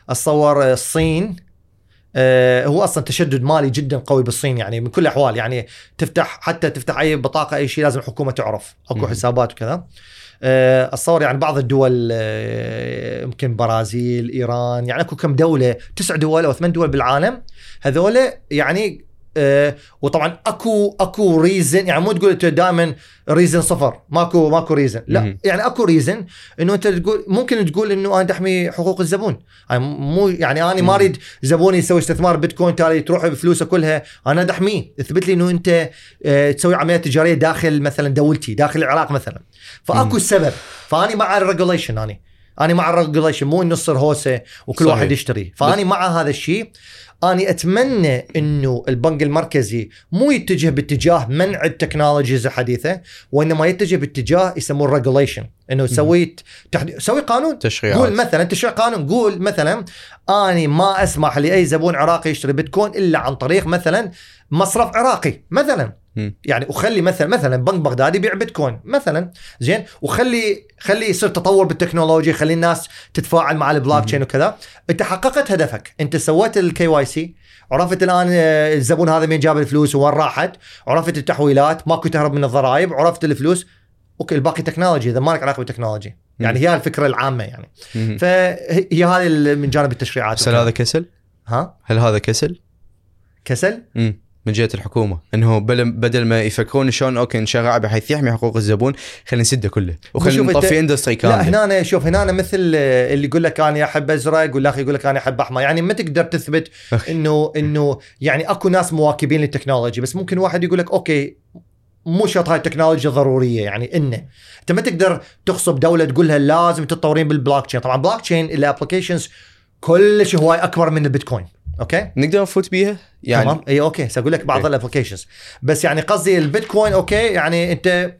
اتصور آه، الصين آه، هو أصلا تشدد مالي جدا قوي بالصين يعني من كل الأحوال يعني تفتح حتى تفتح أي بطاقة أي شيء لازم الحكومة تعرف أكو. حسابات وكذا آه، اتصور يعني بعض الدول آه، يمكن برازيل إيران يعني أكو كم دولة تسع دول أو ثمان دول بالعالم هذول يعني آه وطبعا أكو أكو reason يعني مو تقول أنت دائما reason صفر ماكو ماكو reason لا مهم. يعني أكو reason إنه أنت تقول ممكن تقول إنه أنا تحمي حقوق الزبون. يعني مو يعني أنا ما أريد زبوني يسوي استثمار بيتكوين تالي تروح بفلوسه كلها. أنا احميه اثبت لي إنه أنت آه، تسوي عمليات تجارية داخل مثلا دولتي داخل العراق مثلا. فأكو مم. السبب فأني مع ال regulation أني. أنا مع ال regulation مو إنه تصير هوسه وكل صحيح. واحد يشتري. فأني مع هذا الشيء. أني أتمنى إنه البنك المركزي مو يتجه باتجاه منع ال technologies الحديثة وإنما يتجه باتجاه يسموه ال regulation إنه سوي تحدي... سوي قانون. تشريعات. قول مثلا تشريع قانون. قول مثلا أني ما أسمح لأي زبون عراقي يشتري بيتكوين إلا عن طريق مثلا مصرف عراقي مثلا. يعني وخلي مثلا مثلا بنك بغداد يبيع بيتكوين مثلا. زين؟ وخلي خلي يصير تطور بالتكنولوجيا خلي الناس تتفاعل مع البلوك تشين وكذا. أنت حققت هدفك. أنت سويت ال KYC عرفت الآن آه، الزبون هذا مين جاب الفلوس وين راحت. عرفت التحويلات. ماكو تهرب من الضرائب. عرفت الفلوس. okay الباقي technology اذا ما لك علاقه بالتكنولوجي يعني هي الفكرة العامة يعني. فهي هذه من جانب التشريعات هل هذا كسل؟ ها؟ هل هذا كسل؟ كسل؟ مم. من جهة الحكومة إنه بدل ما يفكرون شلون okay نشرع بحيث يحمي حقوق الزبون خلينا نسده كله. وخلينا نطفي industry لا كامله هنا أنا شوف هنا أنا مثل اللي يقول لك أنا أحب أزرق والاخ يقول لك أنا أحب أحمر. يعني ما تقدر تثبت. إنه إنه يعني أكو ناس مواكبين للتكنولوجي بس ممكن واحد يقول لك okay مو شرط هاي التكنولوجيا ضرورية يعني إنه. أنت ما تقدر تغصب دولة تقول لها لازم تتطورين بالبلوك تشين طبعا blockchain applications كلش هواي أكبر من البيتكوين. okay؟ نقدر نفوت بيها؟ يعني تمام. إي okay. سأقول لك بعض. ال applications بس يعني قصدي البيتكوين okay؟ يعني أنت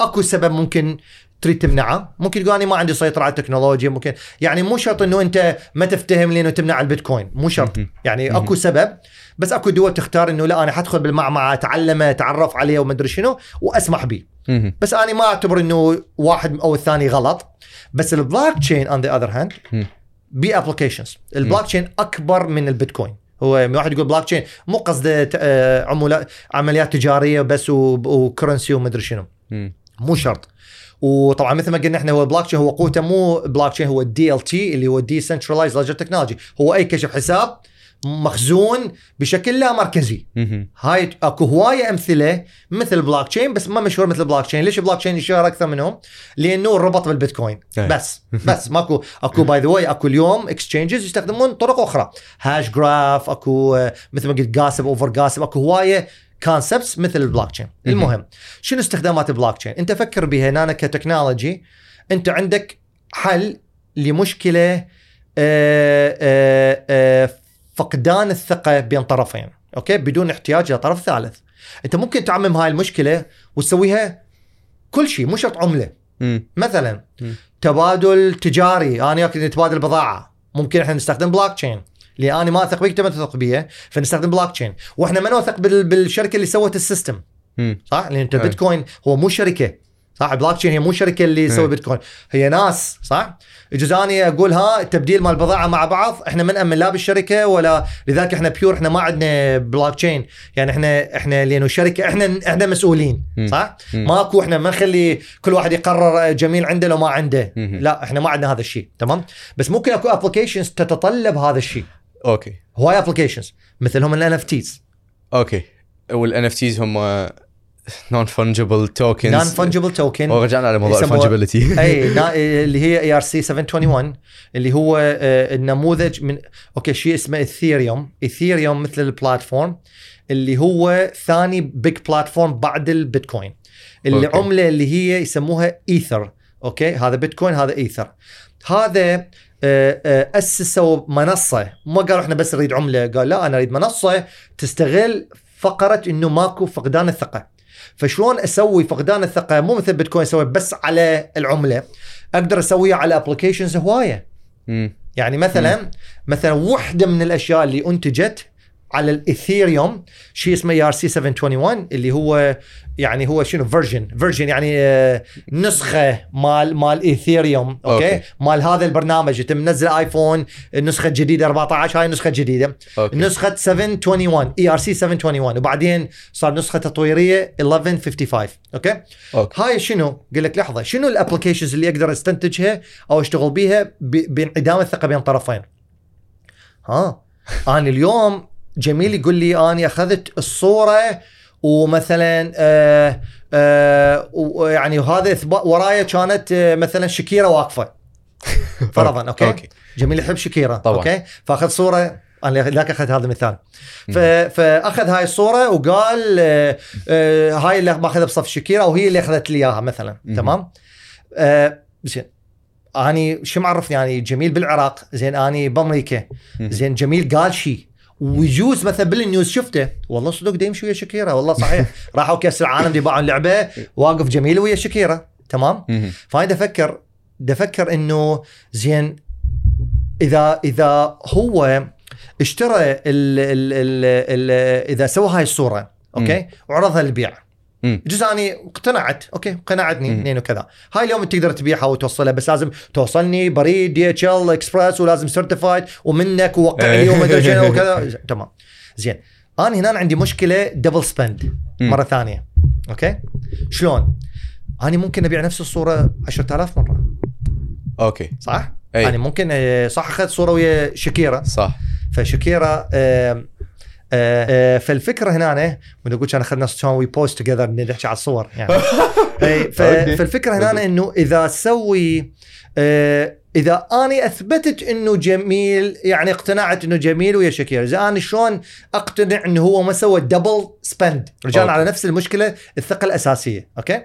أكو سبب ممكن تريد تمنعه. ممكن تقول أنا ما عندي سيطرة على التكنولوجيا ممكن. يعني مو شرط إنه أنت ما تفتهم لي انه تمنع البيتكوين. مو شرط. يعني. أكو سبب. بس أكو دول تختار إنه لا أنا حدخل بالمعمعة أتعلمه أتعرف عليه وما أدري شنو وأسمح به. بس أنا ما أعتبر إنه واحد أو الثاني غلط. بس ال blockchain on the other hand. بي applications ال blockchain أكبر من البيتكوين. هو واحد يقول بلوك تشين مو قصده آه، عملاء عمليات تجارية بس و currency ومدري شنو. مو شرط. وطبعا مثل ما قلنا إحنا هو البلوك تشين هو قوته مو بلوك تشين هو ال DLT اللي هو decentralized ledger technology هو أي كشف حساب مخزون بشكل لا مركزي. هاي اكو هواية امثلة مثل البلوك تشين بس ما مشهور مثل البلوك تشين ليش البلوك تشين يشهر أكثر منهم؟ لأنه ربط بالبيتكوين. أي. بس بس. ماكو اكو by the way اكو اليوم exchanges يستخدمون طرق أخرى. hashgraph اكو آه، مثل ما قلت gossip over gossip اكو هواية concepts مثل البلوك تشين مهم. المهم شنو استخدامات البلوك تشين انت فكر بها هنا كتكنولوجي. انت عندك حل لمشكلة آه، آه، آه، فقدان الثقة بين طرفين أوكي؟ بدون احتياج إلى طرف ثالث. أنت ممكن تعمم هاي المشكلة وتسويها كل شيء مو شرط عملة. مثلا مم. تبادل تجاري. أنا وياك نتبادل بضاعة. ممكن إحنا نستخدم بلوك تشين اللي أنا ما أثق بيك انت ما تثق بي فنستخدم بلوك تشين وإحنا ما نوثق بال- بالشركة اللي سوت ال system. صح؟ لأن أنت. بيتكوين هو مو شركة. صح؟ بلوك تشين هي مو شركة اللي أي. تسوي بيتكوين هي ناس صح؟ يجوز اني أقول ها التبديل مال البضاعه مع بعض إحنا ما نأمن لا بالشركة ولا لذلك إحنا Pure إحنا ما عندنا بلوك تشين يعني إحنا إحنا لأنه شركة إحنا إحنا مسؤولين. صح. ماكو إحنا ما نخلي كل واحد يقرر جميل عنده لو ما عنده. لا إحنا ما عندنا هذا الشيء تمام؟ بس ممكن أكو applications تتطلب هذا الشيء. okay. هواي applications مثلهم الان اف تيز أوكي. والان اف تيز هم نون فنجبل توكنز نون فنجبل توكن ورجعنا على موضوع ال fungibility اي نا- اللي هي ERC 721 اللي هو النموذج من okay شيء اسمه اثيريوم اثيريوم مثل ال platform اللي هو ثاني big platform بعد البيتكوين اللي okay. عمله اللي هي يسموها ايثر okay هذا بيتكوين هذا ايثر هذا اسسوا منصه ما قالوا إحنا بس نريد عمله قال لا أنا اريد منصه تستغل فقره انه ماكو فقدان الثقه فشلون أسوي فقدان الثقة؟ مو مثل بيتكوين أسوي بس على العملة. أقدر أسويها على applications هواية. مم. يعني مثلا مثلا وحدة من الأشياء اللي أنتجت على الايثيريوم شيء اسمه ERC 721 اللي هو يعني هو شنو version version يعني آه، نسخة مال مال ايثيريوم okay, okay. مال هذا البرنامج. انت منزل آيفون النسخه الجديده 14 هاي النسخه الجديده okay. نسخة 721 ERC 721 وبعدين صار نسخة تطويرية 1155 okay؟ okay. هاي شنو؟ قال لك لحظة شنو ال applications اللي أقدر أستنتجها أو أشتغل بيها بانعدام الثقة بين طرفين؟ ها أنا اليوم جميل يقول لي آني أخذت الصورة ومثلا آه آه ويعني وهذا إثبات- ورايا كانت آه مثلا شكيرة واقفة. فرضا okay, okay. جميل يحب شكيرة. طبعاً. okay؟ فاخذ صورة أنا ذاك أخذت هذا المثال. فأخذ هاي الصورة وقال آه آه هاي اللي ماخذها بصف شكيرة وهي اللي أخذت لي إياها مثلا. مم. تمام؟ آه زين. آني شو معرفني؟ يعني جميل بالعراق. زين آني بأمريكا. زين جميل قال شيء ويجوز مثلا بال news شفته. والله صدق دا يمشي ويا شكيرة. والله صحيح. راحوا كأس العالم دي باعوا اللعبة. واقف جميل ويا شكيرة. تمام. فانا أفكر أفكر إنه زين اذا إذا هو اشترى ال ال ال ال إذا سوى هاي الصورة okay؟ وعرضها للبيع. جزء أني اقتنعت okay قنعتني. اثنين وكذا هاي اليوم تقدر تبيعها وتوصلها بس لازم توصلني بريد DHL Express ولازم certified ومنك ووقع لي إيه. شنو وكذا تمام زين أنا هنا عندي مشكلة double spend. مرة ثانية okay شلون؟ أنا ممكن أبيع نفس الصورة 10000 مرة okay صح؟ أي. يعني ممكن آه، صح أخذت صورة ويا شكيرة صح فشكيرا آه، فالفكرة هنا ونقول كان أخذنا can we both together نحكي على الصور يعني إي، ف- okay. فالفكرة هنا إنه إذا سوي آه، إذا أني أثبتت إنه جميل يعني اقتنعت إنه جميل ويا شكيرا إذا أنا شلون أقتنع إنه هو ما سوى double spend رجعنا. على نفس المشكلة الثقة الأساسية okay.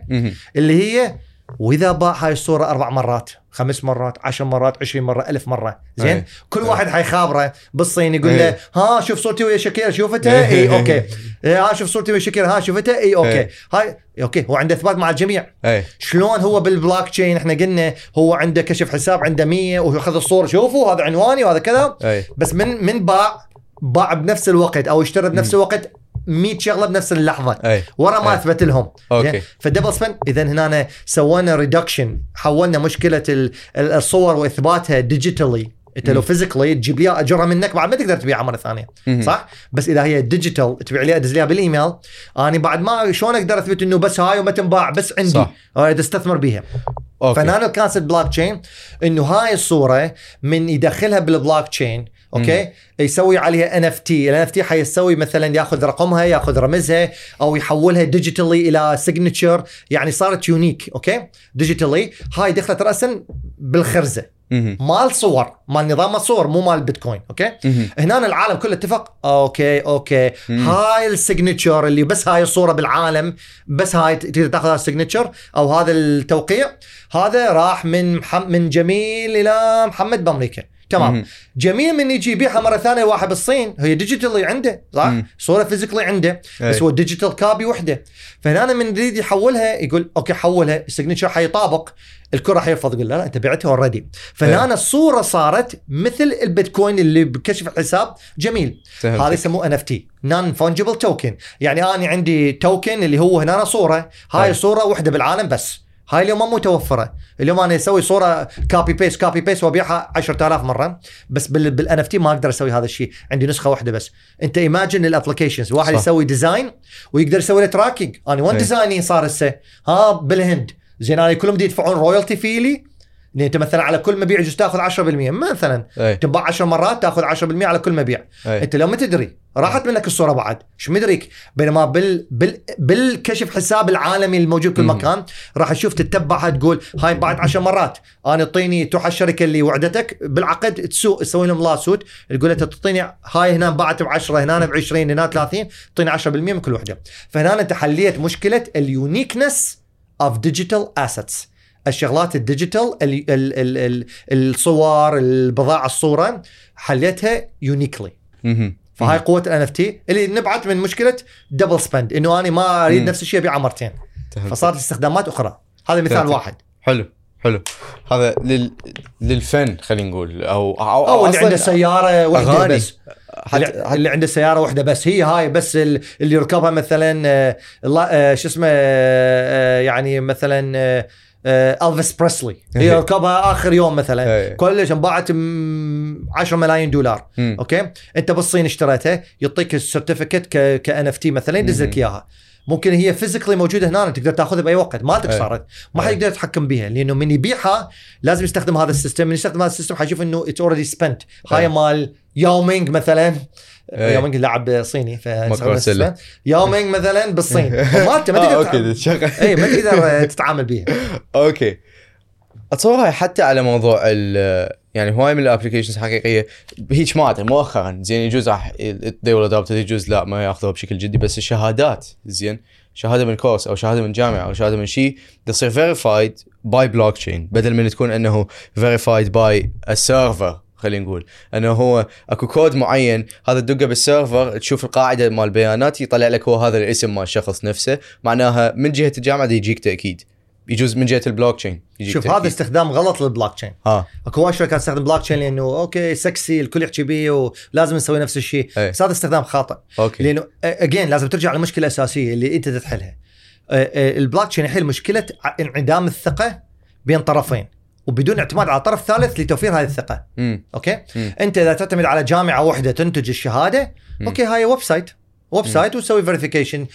اللي هي وإذا باع هاي الصورة أربع مرات خمس مرات عشر مرات عشرين مرة ألف مرة. زين؟ أي. كل واحد حيخابره بالصين يقول أي. له ها شوف صورتي ويا شكيرا شوفتها اي okay. إيه، ها شوف صورتي ويا شكيرا ها شوفتها اي okay. أي. هاي okay هو عنده إثبات مع الجميع. اي شلون هو بالبلوك تشين إحنا قلنا هو عنده كشف حساب عنده 100 وأخذ الصورة. شوفوا هذا عنواني وهذا كذا اي بس من من باع باع بنفس الوقت أو اشترى بنفس الوقت 100 شغلة بنفس اللحظة أي ورا ما أي. أثبت لهم okay. زين؟ فال double spend اذا هنا سوينا reduction حولنا مشكلة ال- ال- الصور وإثباتها digitally انت لو. physically تجيب لي أجرها منك بعد ما تقدر تبيعها مرة ثانية. صح بس إذا هي digital تبيع لي أدز ليها بالإيميل أنا بعد ما شلون أقدر أثبت إنه بس هاي وما تنباع بس عندي صح. اريد استثمر بيها okay فهنا ال concept blockchain إنه هاي الصورة من يدخلها بال blockchain okay؟ يسوي عليها NFT ال NFT حيسوي مثلا ياخذ رقمها ياخذ رمزها أو يحولها digitally إلى signature يعني صارت unique okay؟ digitally هاي دخلت راسا بالخرزة. مال صور مال نظام الصور مو مال البيتكوين okay. هنا العالم كله اتفق okay okay. هاي ال signature اللي بس هاي الصورة بالعالم بس هاي تقدر تاخذ هذا ال signature أو هذا التوقيع. هذا راح من محم من جميل إلى محمد بأمريكا. تمام. جميل من يجي يبيعها مرة ثانية واحد بالصين هي digitally عنده صح؟ مم. صورة physically عنده بس أي. هو digital copy وحده. فهنا من يريد يحولها يقول okay حولها ال signature حيطابق. الكره حيرفض يقول لا لا أنت بعتها already فهنا الصورة صارت مثل البيتكوين اللي بكشف الحساب. جميل. هذا يسموه NFT non-fungible token يعني أنا عندي token اللي هو هنا صورة. هاي أي. صورة واحدة بالعالم بس. هاي اليوم ما متوفرة. اليوم أنا أسوي صورة copy paste copy paste وأبيعها 10000 مرة. بس بال NFT ما أقدر أسوي هذا الشيء. عندي نسخة واحدة بس. أنت imagine ال applications واحد صح. يسوي design ويقدر يسوي له tracking أنا وين. design ي صار هسه ها بالهند. زين أنا كلهم دي يدفعون royalty في إن انت مثلا على كل مبيع يجوز تأخذ 10% مثلا أي. تنباع 10 مرات تأخذ 10% على كل مبيع. أي. انت لو ما تدري راحت منك الصورة بعد. شو مدريك بينما بال بال بالكشف حساب العالمي الموجود مم. مكان راح تشوف تتبعها تقول هاي باعت 10 مرات. أنا اعطيني تروح الشركة اللي وعدتك. بالعقد تسوق تسوي لهم لا سوت تقول له تعطيني هاي هنا باعت ب 10 هنا ب 20 هنا 30 تعطيني 10% من كل وحدة. فهنا أنت حليت مشكلة ال uniqueness of digital assets الشغلات ال digital ال ال ال ال الصور البضاعة الصورة حليتها uniquely. فهاي قوة ال NFT اللي نبعت من مشكلة double spend إنه أنا ما أريد. نفس الشيء أبيعه مرتين. فصارت استخدامات أخرى هذا مثال. واحد حلو حلو هذا لل... للفن خلينا نقول أو أو, أو اللي عنده سيارة واحدة أغاني. بس حتى اللي, عنده سيارة واحدة بس هي هاي بس ال- اللي يركبها مثلا آه، آه، شو اسمه آه، يعني مثلا إلفيس بريسلي هي إيه. يركبها آخر يوم مثلا إيه. كلش انباعت م- 10 ملايين دولار مم. okay أنت بالصين اشتريتها يعطيك ال certificate ك NFT مثلا يدز لك مم. إياها ممكن هي physically موجودة هنا تقدر تأخذها بأي وقت مالتك أي. صارت ما. حد يقدر يتحكم بها لأنه من يبيعها لازم يستخدم هذا ال system من يستخدم هذا ال system حيشوف إنه it's already spent هاي. مال ياو مينج مثلا إيه. ياو مينج لاعب صيني ف سلة. ياو مينج مثلا بالصين. مالته ما تقدر اي ما تقدر تتعامل بيها. okay. أتصور هاي حتى على موضوع ال يعني هواي من ال applications حقيقية. هيك ما أدري مؤخرا زين يجوز راح adopt it يجوز لا ما يأخذوها بشكل جدي بس الشهادات زين شهادة من course أو شهادة من جامعة أو شهادة من شيء تصير verified by blockchain بدل من تكون إنه verified by ال server خلينا نقول. أنه هو أكو كود معين هذا تدقه بال server تشوف القاعدة مال البيانات يطلع لك هو هذا الاسم مال الشخص نفسه. معناها من جهة الجامعة دي يجيك تأكيد. يجوز من جهة البلوك تشين شوف تأكيد. هذا استخدام غلط للبلوك تشين ها. أكو وايد شركات تستخدم بلوك تشين لأنه okay sexy الكل يحكي بيه ولازم نسوي نفس الشيء. أي. بس هذا استخدام خاطئ. okay. لأنه again لازم ترجع للمشكله الاساسيه اللي أنت تحلها البلوك تشين يحل مشكلة انعدام الثقة بين طرفين. وبدون اعتماد على طرف ثالث لتوفير هذه الثقة. امم okay؟ مم. أنت إذا تعتمد على جامعة واحدة تنتج الشهادة مم. okay هاي website. website وتسوي verification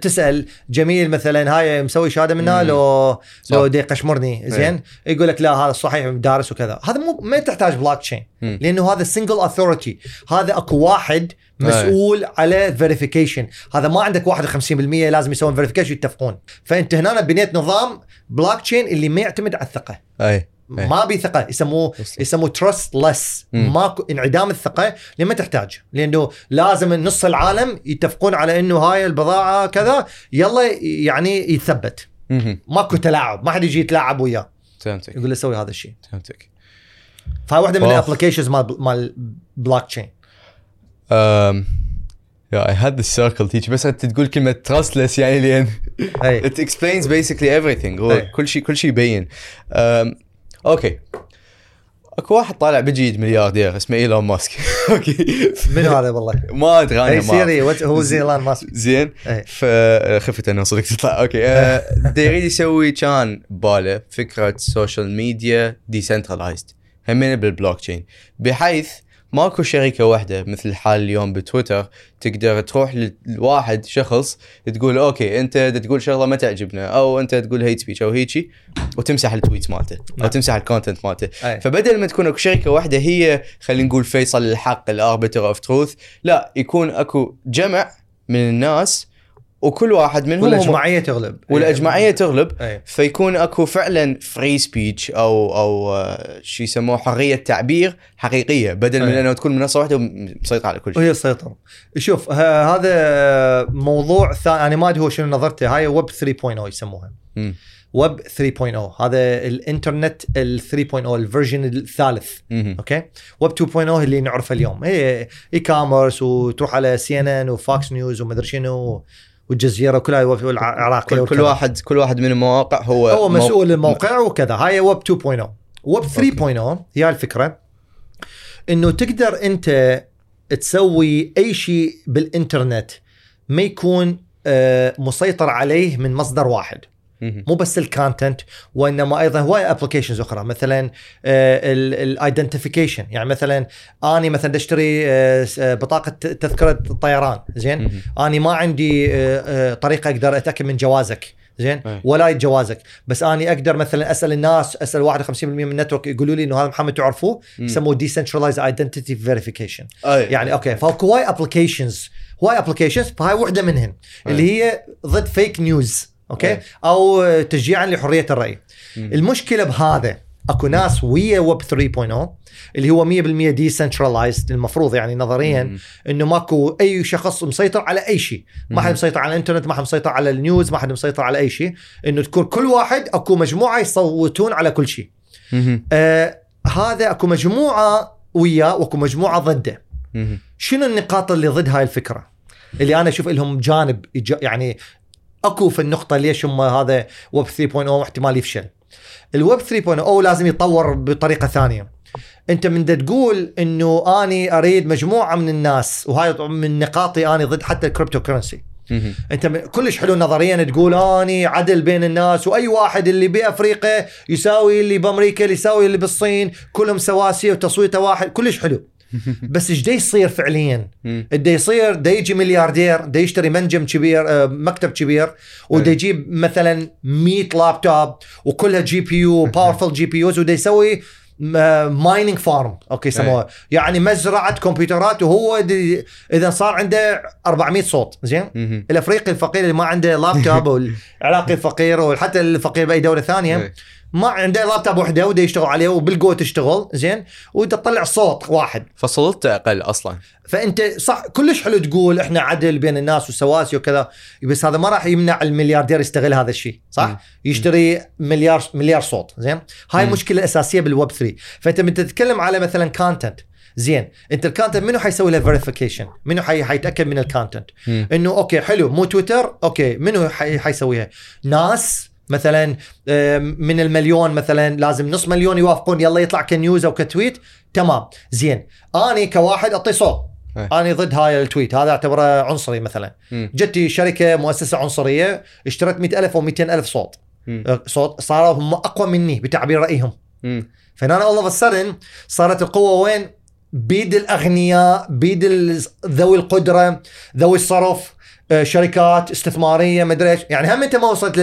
تسأل جميل مثلا هاي مسوي شهادة منها مم. لو صح. لو دي قشمرني. زين؟ يقول لك لا هذا صحيح دارس وكذا. هذا مو ما تحتاج بلوك تشين مم. لأنه هذا single authority هذا أكو واحد مسؤول على verification هذا ما عندك 51% لازم يسوون verification يتفقون. فأنت هنا بنيت نظام بلوك تشين اللي ما يعتمد على الثقة. اي إيه. ما بي ثقه يسموه. يسموه تراست لس. ماكو انعدام الثقة اللي ما تحتاج. لأنه لازم نص العالم يتفقون على إنه هاي البضاعة كذا يلا يعني يتثبت مهم. ماكو تلاعب ما حد يجي يتلاعب وياه. فهمتك. يقول له سوي هذا الشيء. فهمتك. فهاي واحدة من. الابلكيشنز مال مال بلوك تشين yeah, I had the circle teach بس أنت تقول كلمة trustless يعني لين اي it explains basically everything. هو أي. كل شيء كل شيء يبين. um, okay. اكو واحد طالع بجيد ملياردير اسمه إيلون ماسك. okay. منو هذا والله؟ ما أدري أنا hey Siri who's Elon Musk. زين. إيه. فخفت انه صدق تطلع okay. آه، يريد يسوي كان باله فكرة social media decentralized همين بالبلوك تشين بحيث ماكو شركة واحدة مثل الحال اليوم بتويتر تقدر تروح لواحد شخص تقول okay أنت تقول شغلة ما تعجبنا أو أنت تقول hate speech أو هيجي وتمسح ال tweet مالته أو نعم. تمسح ال content مالته أي. فبدل ما تكون أكو شركة واحدة هي خلينا نقول فيصل الحق ال arbiter of truth لا يكون أكو جمع من الناس وكل واحد منهم هم- والأجماعية تغلب. والأجماعية تغلب. اي فيكون أكو فعلا free speech أو أو آه، شو يسموه حرية تعبير حقيقية بدل من أي. إنه تكون منصة واحدة مسيطره على كل شيء. وهي السيطرة. شوف هذا موضوع ثاني أنا ما أدري هو شنو نظرته. هاي ويب 3.0 يسموها. ويب 3.0 هذا الإنترنت ال 3.0 ال version الثالث. okay؟ web 2.0 اللي نعرفه اليوم. هي e-commerce وتروح على CNN و Fox News ومدري شنو. والجزيرة وكلها والعراقيه كل, كل وكذا. واحد كل واحد من المواقع هو هو مسؤول الموقع وكذا هاي ويب 2.0 ويب 3.0 هي الفكرة إنه تقدر أنت تسوي أي شيء بالإنترنت ما يكون آه، مسيطر عليه من مصدر واحد. مو بس ال content وإنما أيضا هواي applications أخرى مثلا ال identification يعني مثلا أني مثلا أشتري آه، آه، بطاقة تذكرة طيران زين. أني ما عندي آه، آه، طريقة أقدر أتأكد من جوازك زين. ولا جوازك. بس أني أقدر مثلا أسأل الناس أسأل 51% من ال network يقولوا لي إنه هذا محمد تعرفوه. يسموه decentralized identity verification. يعني okay فاكو هواي applications هواي applications فهاي وحدة منهن اللي هي ضد fake news okay أي. أو تشجيعا لحرية الرأي مم. المشكلة بهذا أكو ناس ويا ويب 3.0 اللي هو 100% decentralized المفروض يعني نظريا مم. إنه ماكو أي شخص مسيطر على أي شيء ما حد مم. مسيطر على الإنترنت ما حد مسيطر على ال news ما حد مسيطر على أي شيء إنه تكون كل واحد أكو مجموعة يصوتون على كل شيء. آه هذا أكو مجموعة وياه وأكو مجموعة ضده مهم. شنو النقاط اللي ضد هاي الفكرة اللي أنا أشوف لهم جانب يعني أكو في النقطة ليش هم هذا ويب 3.0 احتمال يفشل. الويب 3.0 لازم يتطور بطريقة ثانية. أنت من تقول إنه أني أريد مجموعة من الناس وهاي من نقاطي أني ضد حتى ال cryptocurrency. أنت كلش حلو نظريا تقول أني عدل بين الناس وأي واحد اللي بأفريقيا يساوي اللي بأمريكا اللي يساوي اللي بالصين كلهم سواسية وتصويته واحد كلش حلو. بس إيش دا يصير فعليا؟ دا يصير دا يجي ملياردير دا يشتري منجم كبير آه، مكتب كبير ودا. يجيب مثلا 100 لابتوب وكلها جي بي يو باورفل جي بي يوز ودا يسوي mining farm okay يسموها يعني مزرعة كمبيوترات وهو دي إذا صار عنده 400 صوت زين. الأفريقي الفقير اللي ما عنده لابتوب والعراقي الفقير وحتى الفقير بأي دولة ثانية. ما عنده لابتوب وحده وده يشتغل عليه وبالقوة تشتغل زين؟ وانت تطلع صوت واحد. فصلته أقل أصلا. فأنت صح كلش حلو تقول إحنا عدل بين الناس وسواسي وكذا بس هذا ما راح يمنع الملياردير يستغل هذا الشيء صح؟ مم. يشتري مليار مليار صوت زين؟ هاي. المشكلة الاساسيه بالويب 3 فأنت من تتكلم على مثلا content زين؟ أنت ال content منو حيسوي له verification منو حي حيتأكد من ال content. إنه okay حلو مو تويتر okay منو حي حيسويها؟ ناس مثلا من المليون مثلا لازم نص مليون يوافقون يلا يطلع ك news أو ك tweet تمام زين أني كواحد أعطي صوت إيه. أنا ضد هاي ال tweet هذا اعتبره عنصري مثلا. جتي شركة مؤسسة عنصرية اشترت 100000 أو 200000 صوت مم. أه، صوت صاروا هم أقوى مني بتعبير رأيهم. فهنا all of a sudden صارت القوة وين؟ بيد الأغنياء بيد ذوي القدرة ذوي الصرف شركات استثمارية مدري إيش يعني هم أنت ما وصلت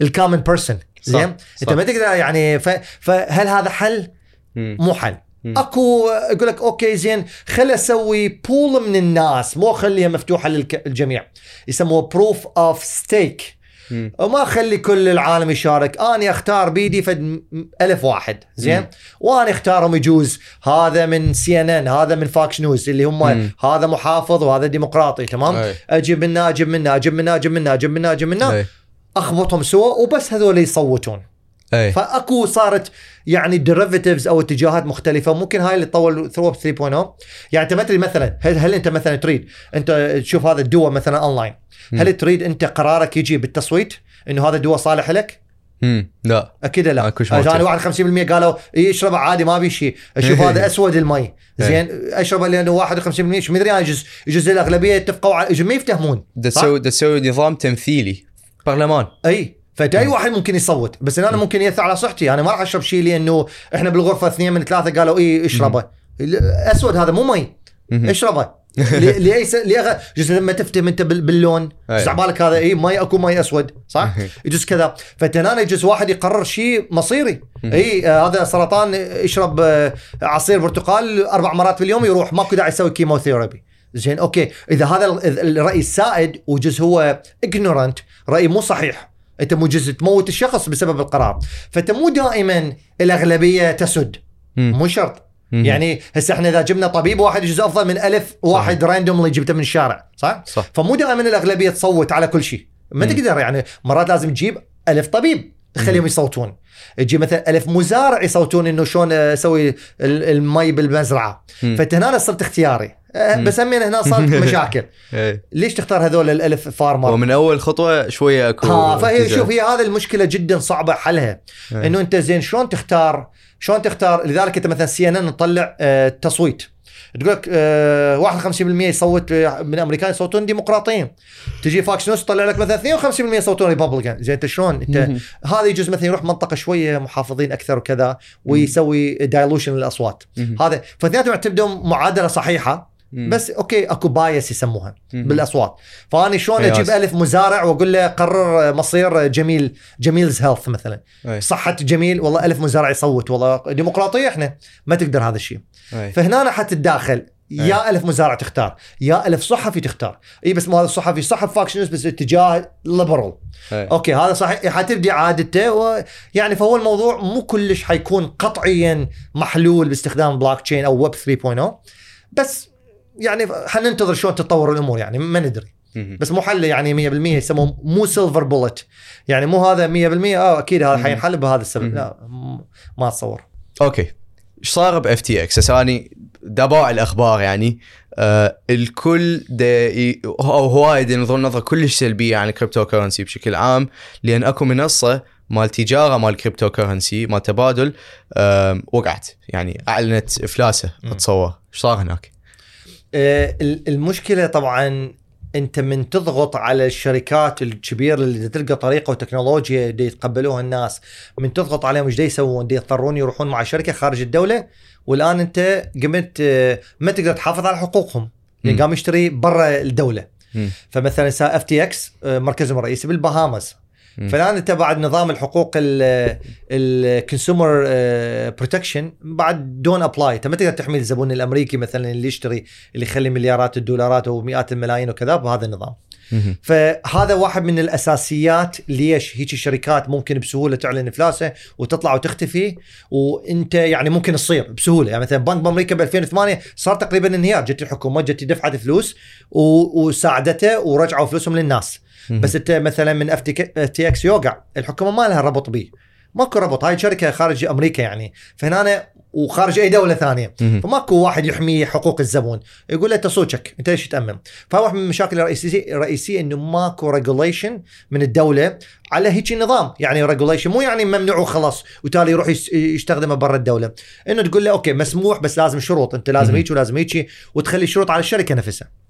لل common person زين. أنت ما تقدر يعني ف... فهل هذا حل؟ مم. مو حل مم. أكو أقول لك okay زين خل أسوي pool من الناس مو اخليها مفتوحة للجميع يسموه proof of stake مم. وما أخلي كل العالم يشارك. أنا أختار بيدي فد ألف واحد. زين؟ مم. وأنا أختارهم يجوز. هذا من سي إن إن هذا من فاكس نيوز اللي هم مم. هذا محافظ وهذا ديمقراطي تمام؟ أي. أجيب منه أجيب منه أجيب منه أجيب منه أجيب منه أجيب منه أخبطهم سوا وبس هذول يصوتون. أي. فأكو صارت يعني derivatives أو اتجاهات مختلفة. ممكن هاي اللي تطور through 3.0 يعني أنت ما تدري مثلا هل, هل أنت مثلا تريد أنت تشوف هذا الدواء مثلا اونلاين هل تريد أنت قرارك يجي بالتصويت؟ إنه هذا الدواء صالح لك؟ مم. لا. أكيد لا. أنا 51% قالوا إيه اشربه عادي ما بي شيء. أشوف هذا أسود المي زين أشربه لأنه 51% شو مدري أنا يجوز يجوز الأغلبية اتفقوا ما يفتهمون؟ تسوي تسوي نظام تمثيلي. برلمان. اي فأنت أي واحد ممكن يصوت بس أنا ممكن يأثر على صحتي. أنا ما راح أشرب شيء لأنه إحنا بالغرفة اثنين من ثلاثة قالوا اي اشربه. أسود هذا مو مي. اشربه. ليه س- جزء لما تفتهم انت بال- باللون. يجوز بالك هذا اي مي أكو مي أسود صح؟ يجوز كذا. فانت هنا يجوز واحد يقرر شيء مصيري. اي آه هذا سرطان يشرب آه عصير برتقال أربع مرات في اليوم يروح. ماكو داعي يسوي chemotherapy زين okay. إذا هذا ال- الرأي السائد ويجوز هو ignorant رأي مو صحيح. أنت مو يجوز تموت الشخص بسبب القرار. فأنت مو دائما الأغلبية تسد. مو شرط. مم. يعني هسه إحنا إذا جبنا طبيب واحد يجوز أفضل من ألف واحد randomly جبته من الشارع صح؟ صح فمو دائما الأغلبية تصوت على كل شيء ما. تقدر يعني مرات لازم تجيب ألف طبيب تخليهم يصوتون تجيب مثلا ألف مزارع يصوتون إنه شلون أسوي ال- المي بالمزرعة مم. فإنت هنا صرت اختياري أه،. بس همين هنا صارت مشاكل اي ليش تختار هذول الألف farmer ومن أول خطوة شوية أكو ها فهي. شوف هي هذا المشكلة جدا صعبة حلها إيه. إنه أنت زين شلون تختار شلون تختار؟ لذلك انت مثلا سي ان ان نطلع آه تصويت تقول لك آه 51% يصوت آه، من الامريكان يصوتون ديمقراطيين. تجي فاكس نيوز تطلع لك مثلا 52% يصوتون Republican زين انت شلون؟ انت. هذا يجوز مثلا يروح منطقة شوية محافظين أكثر وكذا ويسوي dilution للأصوات. هذا فاثنيناتهم يعتمدون معادلة صحيحة. مم. بس okay أكو bias يسموها مهم. بالأصوات فاني شلون. أجيب ألف مزارع وأقول له قرر مصير جميل جميل's health مثلا أي. صحة جميل والله ألف مزارع يصوت والله ديمقراطية إحنا ما تقدر هذا الشيء. فهنا حتتداخل يا ألف مزارع تختار يا ألف صحفي تختار إي بس ما هذا الصحفي صحف فاكس نيوز بس اتجاه liberal. okay هذا صحيح حتبدي عادته و يعني فهو الموضوع مو كلش حيكون قطعيا محلول باستخدام بلوك تشين أو ويب 3.0 بس يعني حننتظر شلون تتطور الأمور يعني ما ندري. بس مو حل يعني 100% يسموه مو silver bullet يعني مو هذا 100% آه أكيد هذا. حينحل بهذا السبب. لا ما أتصور okay إيش صار ب FTX هسه اني دابا الأخبار يعني آه الكل أو هوايد ينظرون نظرة كلش سلبية عن ال cryptocurrency بشكل عام لأن أكو منصة مال تجارة مال cryptocurrency مال تبادل آم، وقعت يعني أعلنت إفلاسه. اتصور إيش صار هناك؟ آه، ال- المشكلة طبعا أنت من تضغط على الشركات الكبيرة اللي تلقى طريقة وتكنولوجيا دي يتقبلوها الناس من تضغط عليهم إيش يسوون دي يضطرون يروحون مع شركة خارج الدولة والآن أنت قمت آه، ما تقدر تحافظ على حقوقهم مم. قام يشتري برا الدولة. فمثلا FTX مركزهم الرئيسي بالبهامز. فالآن أنت بعد نظام الحقوق ال consumer protection بعد don't apply انت ما تقدر تحمي الزبون الأمريكي مثلا اللي يشتري اللي يخلي مليارات الدولارات ومئات الملايين وكذا بهذا النظام. فهذا واحد من الأساسيات ليش هيك الشركات ممكن بسهولة تعلن إفلاسها وتطلع وتختفي. وأنت يعني ممكن تصير بسهولة. يعني مثلا بنك بأمريكا ب 2008 صار تقريبا انهيار. جت الحكومة جت دفعت فلوس وساعدته ورجعوا فلوسهم للناس. بس انت مثلا من FTX يوقع الحكومة ما لها ربط به ماكو ربط. هاي شركة خارج أمريكا يعني. فهنا أنا وخارج أي دولة ثانية. فماكو واحد يحمي حقوق الزبون. يقول له انت صوتك أنت ليش تأمن؟ فواحد من المشاكل الرئيسيه الرئيسية إنه ماكو regulation من الدولة على هيك نظام. يعني regulation مو يعني ممنوع وخلاص وتالي يروح يس- يستخدمه برا الدولة. إنه تقول له okay مسموح بس لازم شروط. أنت لازم. هيك ولازم هيك وتخلي شروط على الشركة نفسها.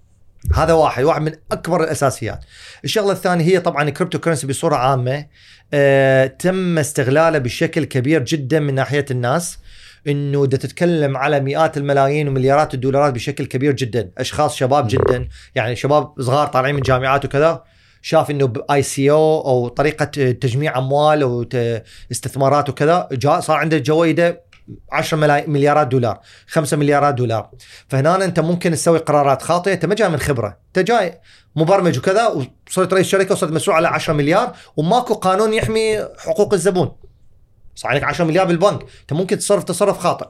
هذا واحد واحد من أكبر الأساسيات. الشغلة الثانية هي طبعا ال cryptocurrency بصورة عامة آه تم استغلاله بشكل كبير جدا من ناحية الناس إنه دا تتكلم على مئات الملايين ومليارات الدولارات بشكل كبير جدا أشخاص شباب جدا يعني شباب صغار طالعين من جامعات وكذا شاف إنه باي سي أو أو طريقة تجميع أموال أو استثمارات وكذا جاء صار عنده جويده 10 ملاي- مليارات دولار 5 مليارات دولار. فهنا انت ممكن تسوي قرارات خاطئة انت ما جاي من خبرة انت جاي مبرمج وكذا وصرت رئيس شركة وصرت مسؤول على 10 مليار وماكو قانون يحمي حقوق الزبون. صار عليك 10 مليار بالبنك. انت ممكن تصرف تصرف خاطئ.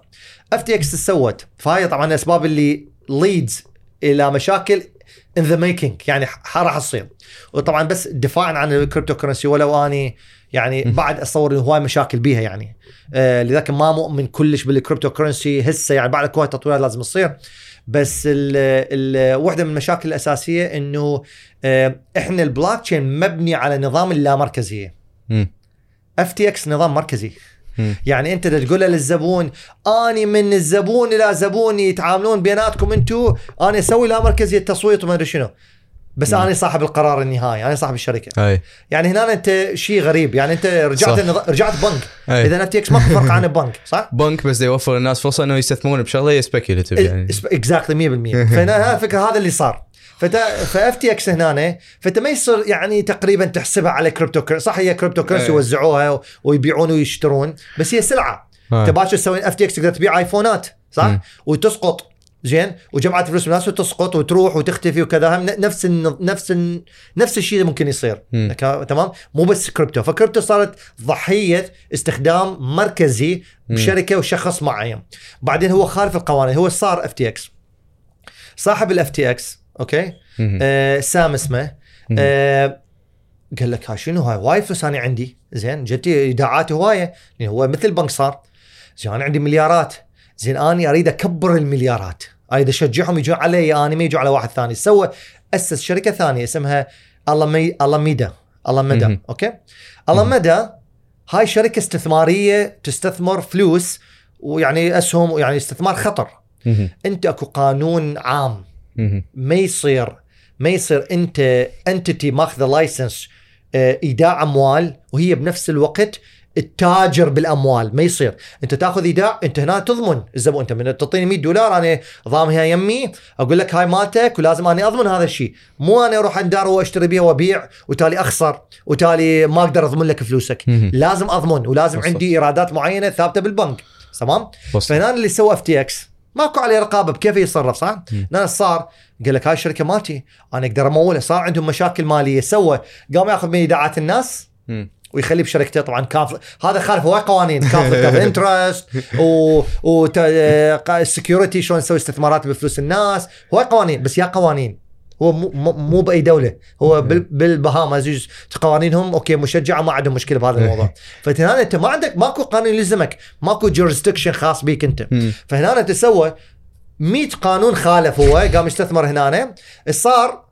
FTX سوت فهاي طبعا الأسباب اللي leads إلى مشاكل in the making يعني راح تصير. وطبعا بس دفاعا عن ال cryptocurrency ولو أني يعني. بعد اتصور إنه هواي مشاكل بيها يعني آه لذلك ما مؤمن كلش بال cryptocurrency هسه يعني بعد هواي تطويرات لازم تصير بس ال ال واحدة من المشاكل الأساسية إنه آه إحنا البلوك تشين مبني على نظام اللامركزية. FTX نظام مركزي. يعني أنت تقول للزبون أني من الزبون إلى زبون يتعاملون بيناتكم أنتم أنا أسوي لا مركزيه تصويت وما أدري شنو بس مم. أنا صاحب القرار النهائي أنا صاحب الشركة هاي يعني هنا أنت شيء غريب يعني أنت رجعت. النظ... رجعت بنك أي. إذا FTX ماكو فرق عن البنك صح؟ بنك بس يوفر الناس فرصة إنه يستثمرون بشغلة هي speculative يعني exactly 100% فهنا الفكرة هذا اللي صار ف ف FTX هنا فأنت ما يصير يعني تقريبا تحسبها على crypto cur... صح هي cryptocurrency. يوزعوها ويبيعون ويشترون بس هي سلعة. انت باكر تسوي FTX تقدر تبيع iPhone ات صح؟ مم. وتسقط زين؟ وجمعت فلوس من الناس وتسقط وتروح وتختفي وكذا. هم نفس الن- نفس ال... نفس الشيء ممكن يصير. تمام؟ مو بس crypto. ف crypto صارت ضحية استخدام مركزي. بشركة وشخص معين. بعدين هو خالف القوانين. هو صار FTX صاحب ال FTX okay. آه سام اسمه. آه قال لك ها شنو هاي؟ وايد فلوس أنا عندي. زين؟ جتي إيداعات هواية. لأن هو مثل البنك صار. زين أنا عندي مليارات. زين اني أريد أكبر المليارات. اريد اشجعهم يجون علي أنا ما يجوا على واحد ثاني سوى أسس شركة ثانية اسمها Alameda Alameda مهم. okay Alameda هاي شركة استثمارية تستثمر فلوس ويعني أسهم ويعني استثمار خطر. أنت أكو قانون عام. ما يصير ما يصير أنت entity ماخذة license إيداع أموال وهي بنفس الوقت التاجر بالأموال ما يصير. أنت تأخذ إيداع أنت هنا تضمن. الزبون أنت من تعطيني 100 دولار أنا ضامنها يمي أقول لك هاي مالتك ولازم أنا أضمن هذا الشيء. مو أنا أروح اندار وأشتري بيها وأبيع وتالي أخسر وتالي ما أقدر أضمن لك فلوسك. لازم أضمن ولازم وصل. عندي إيرادات معينة ثابتة بالبنك. تمام. فهنا اللي سوى FTX. ماكو عليه رقابة بكيف يتصرف صح؟ هنا صار. قال لك هاي الشركة مالتي أنا أقدر أمولها. صار عندهم مشاكل مالية. سوى قام ياخذ من إيداعات الناس. ويخليه بشركته طبعا. كاف هذا خالف هواي قوانين. conflict of interest و وال security شلون نسوي استثمارات بفلوس الناس. هواي قوانين بس يا قوانين. هو مو مو- بأي دولة. هو بال- بالبهامز قوانينهم. okay مشجعه ما عندهم مشكلة بهذا الموضوع. فهنا أنت ما عندك ماكو قانون يلزمك. ماكو jurisdiction خاص بيك أنت. فهنا أنت سوى 100 قانون خالف هو قام يستثمر هنا صار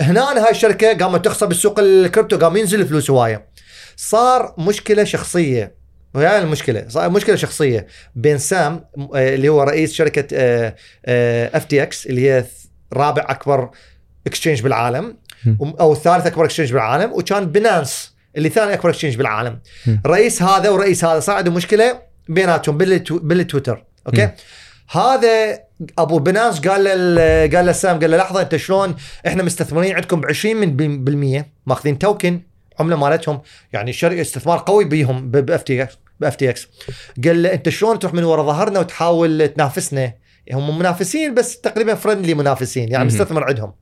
هنا هاي الشركة قامت تخسر بالسوق الكريبتو قام ينزل فلوس هواية. صار مشكلة شخصية. وهي المشكلة. صار مشكلة شخصية بين سام آه، اللي هو رئيس شركة FTX اللي هي رابع أكبر exchange بالعالم أو ثالث أكبر exchange بالعالم وكان Binance اللي ثاني أكبر exchange بالعالم. رئيس هذا ورئيس هذا صار عندهم مشكلة بيناتهم بالتو- بالتويتر أوكي. هذا أبو باينانس قال له قال له سام قال له لحظة أنت شلون؟ إحنا مستثمرين عندكم ب 20 من بالمية ماخذين token عملة مالتهم يعني شركه استثمار قوي بيهم ب FTX ب FTX قال له أنت شلون تروح من ورا ظهرنا وتحاول تنافسنا هم منافسين بس تقريبا friendly منافسين يعني. مستثمر عندهم.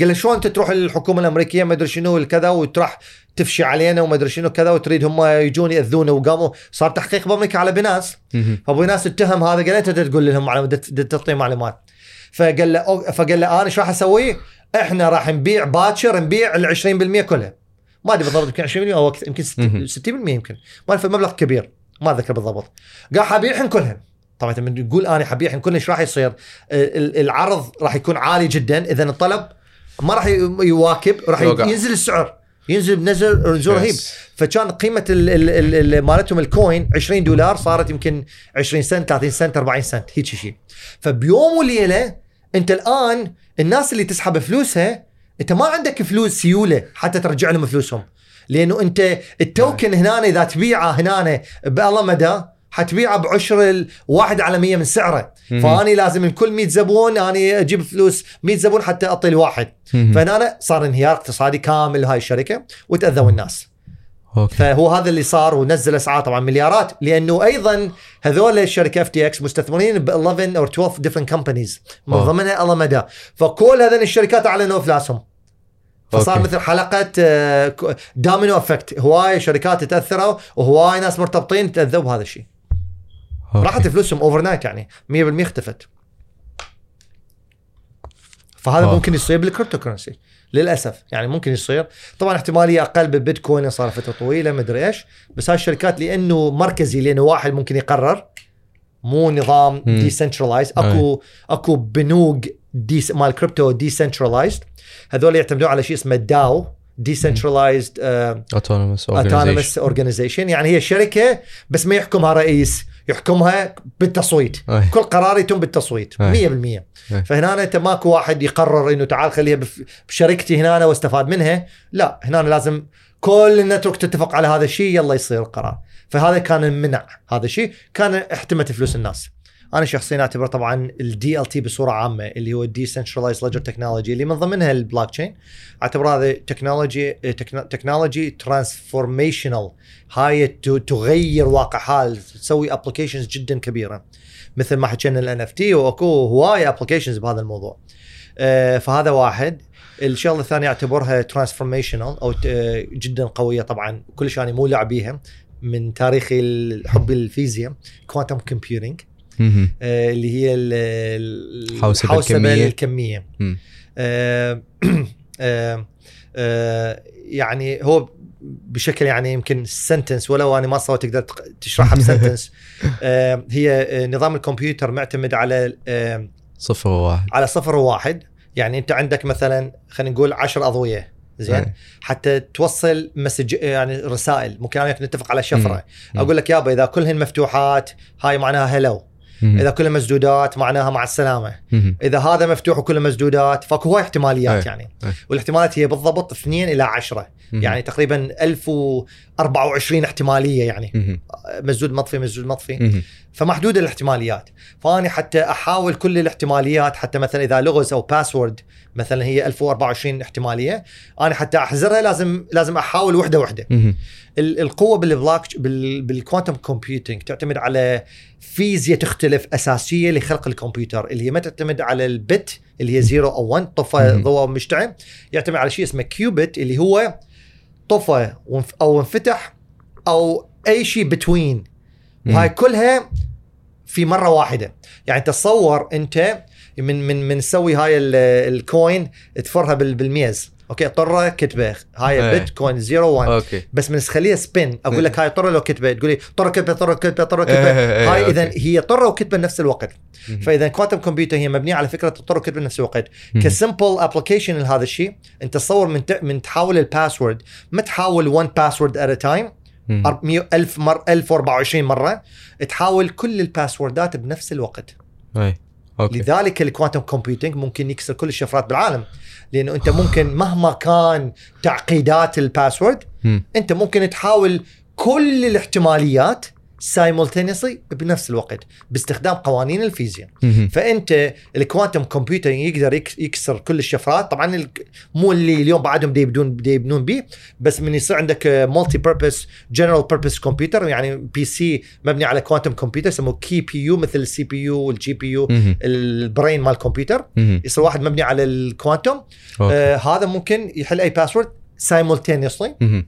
قال له شلون انت تروح للحكومه الأمريكية ما أدري شنو الكذا وتروح تفشي علينا وما أدري شنو كذا وتريد هم يجون ياذونا وقاموا صار تحقيق بامريكا على بناس مهم. فأبو ناس اتهم هذا قال أنت تقول لهم معلومات تعطيه معلومات فقال له فقال له أنا إيش راح أسوي؟ إحنا راح نبيع باكر نبيع ال 20% كلها ما أدري بالضبط يمكن 20% أو أكثر، يمكن مهم. 60% 60% يمكن ما أعرف مبلغ كبير ما أتذكر بالضبط قال حبيعهم كلهم طبعا من تقول أنا حبيعهم كلهم إيش راح يصير؟ ال- العرض راح يكون عالي جدا إذا الطلب ما راح يواكب راح. ينزل السعر ينزل بنزل نزول رهيب. فكان قيمة ال- ال- ال- ال- مالتهم الكوين 20 دولار صارت يمكن 20 سنت 30 سنت 40 سنت هيك شيء فبيوم وليلة أنت الآن الناس اللي تسحب فلوسها أنت ما عندك فلوس سيولة حتى ترجع لهم فلوسهم. لأنه أنت التوكن هنا إذا تبيعه هنا بالله مدى حتبيعه بعشر الواحد على 100 من سعره. فأني لازم من كل 100 زبون أني أجيب فلوس 100 زبون حتى اعطي الواحد. فهنا صار انهيار اقتصادي كامل هاي الشركة وتأذوا الناس. أوكي. فهو هذا اللي صار ونزل أسعار طبعا مليارات لأنه أيضا هذول الشركة FTX مستثمرين ب 11 أو 12 different companies من. ضمنها الله مدى فكل هذول الشركات أعلنوا أفلاسهم. فصار أوكي. مثل حلقة آه، domino effect هواي شركات تاثروا وهواي ناس مرتبطين تأذوا بهذا الشيء. راحت فلوسهم overnight يعني 100% اختفت فهذا wow. ممكن يصير بال cryptocurrency للأسف يعني ممكن يصير طبعا احتمالية أقل بالبيتكوين صار فترة طويلة مدري إيش بس هاي الشركات لأنه مركزي لأنه واحد ممكن يقرر مو نظام. decentralized أكو أكو بنوك مال crypto decentralized هذول يعتمدون على شيء اسمه DAO decentralized autonomous autonomous organization يعني هي شركة بس ما يحكمها رئيس يحكمها بالتصويت. أي. كل قرار يتم بالتصويت 100% أي. فهنا أنت ماكو واحد يقرر إنه تعال خليها بشركتي هنا واستفاد منها. لا هنا لازم كل ال network تتفق على هذا الشيء يلا يصير القرار فهذا كان المنع هذا الشيء. كان احتمت فلوس الناس. أنا شخصيا اعتبر طبعا ال DLT بصورة عامة اللي هو ال decentralized ledger technology اللي من ضمنها البلوك تشين اعتبر هذا technology technology transformational هاي تغير واقع حال تسوي applications جدا كبيرة. مثل ما حكينا الان NFT وأكو هواي applications بهذا الموضوع. آه، فهذا واحد. الشغلة الثانية أعتبرها transformational أو جدا قوية طبعا كل شيء أنا مو لاعب بيها من تاريخي لحب الفيزياء quantum computing. آه، اللي هي ال- ال- الحوسبة الكمية. الكمية مم. آه، آه، آه، يعني هو بشكل يعني يمكن sentence ولو أنا ما صوت تقدر تق- تشرحها ب sentence آه، هي آه، نظام الكمبيوتر معتمد على آه، صفر وواحد على صفر وواحد يعني أنت عندك مثلا خلينا نقول 10 أضوية زين أي. حتى توصل message يعني رسائل ممكن نتفق على شفرة. أقول لك يابا إذا كلهن مفتوحات هاي معناها hello. إذا كلها مسدودات معناها مع السلامة. إذا هذا مفتوح وكله مسدودات فاكو هواي احتماليات أي. يعني أي. والاحتمالات هي بالضبط 2 إلى 10 مهم. يعني تقريبا 1024 احتمالية يعني. مسدود مطفي مسدود مطفي. فمحدود الاحتماليات. فاني حتى أحاول كل الاحتماليات حتى مثلا إذا لغز أو password مثلا هي 1024 احتمالية أنا حتى أحزرها لازم لازم أحاول وحدة وحدة. القوة بال block بال- بال quantum computing تعتمد على فيزياء تختلف أساسية لخلق الكمبيوتر اللي هي ما تعتمد على ال bit اللي هي 0 أو 1 طفى. ضوء مشتعل يعتمد على شيء اسمه qubit اللي هو طفى أو انفتح أو أي شيء between وهاي كلها في مرة واحدة يعني تصور أنت من من من نسوي هاي ال- ال coin تفرها بال- بالميز أوكي طرة كتبة هاي إيه. bit coin 0 1 أوكي بس من تخليها spin أقول لك هاي طرة لو كتبة تقول لي طرة كتبة طرة كتبة طرة إيه، كتبه إيه، هاي. اذا هي طرة وكتبة بنفس الوقت. فإذا quantum computer هي مبنية على فكرة الطره وكتبة بنفس الوقت. ك simple application لهذا الشيء أنت تصور من. من تحاول ال password ما تحاول 1 password at a time. 1000 مر 1024 مرة تحاول كل الباسوردات بنفس الوقت. أي. أوكي. لذلك ال quantum computing ممكن يكسر كل الشفرات بالعالم. لأنه أنت ممكن مهما كان تعقيدات ال password. أنت ممكن تحاول كل الاحتماليات simultaneously بنفس الوقت باستخدام قوانين الفيزياء. فأنت ال quantum computer يقدر يك- يكسر كل الشفرات طبعا مو اللي اليوم بعدهم دي يبدون دي يبنون به بس من يصير عندك multi-purpose general purpose computer يعني PC مبني على quantum computer يسموه QPU مثل ال CPU وال GPU. ال brain مال الكمبيوتر. يصير واحد مبني على ال quantum. آه هذا ممكن يحل أي password simultaneously مهم.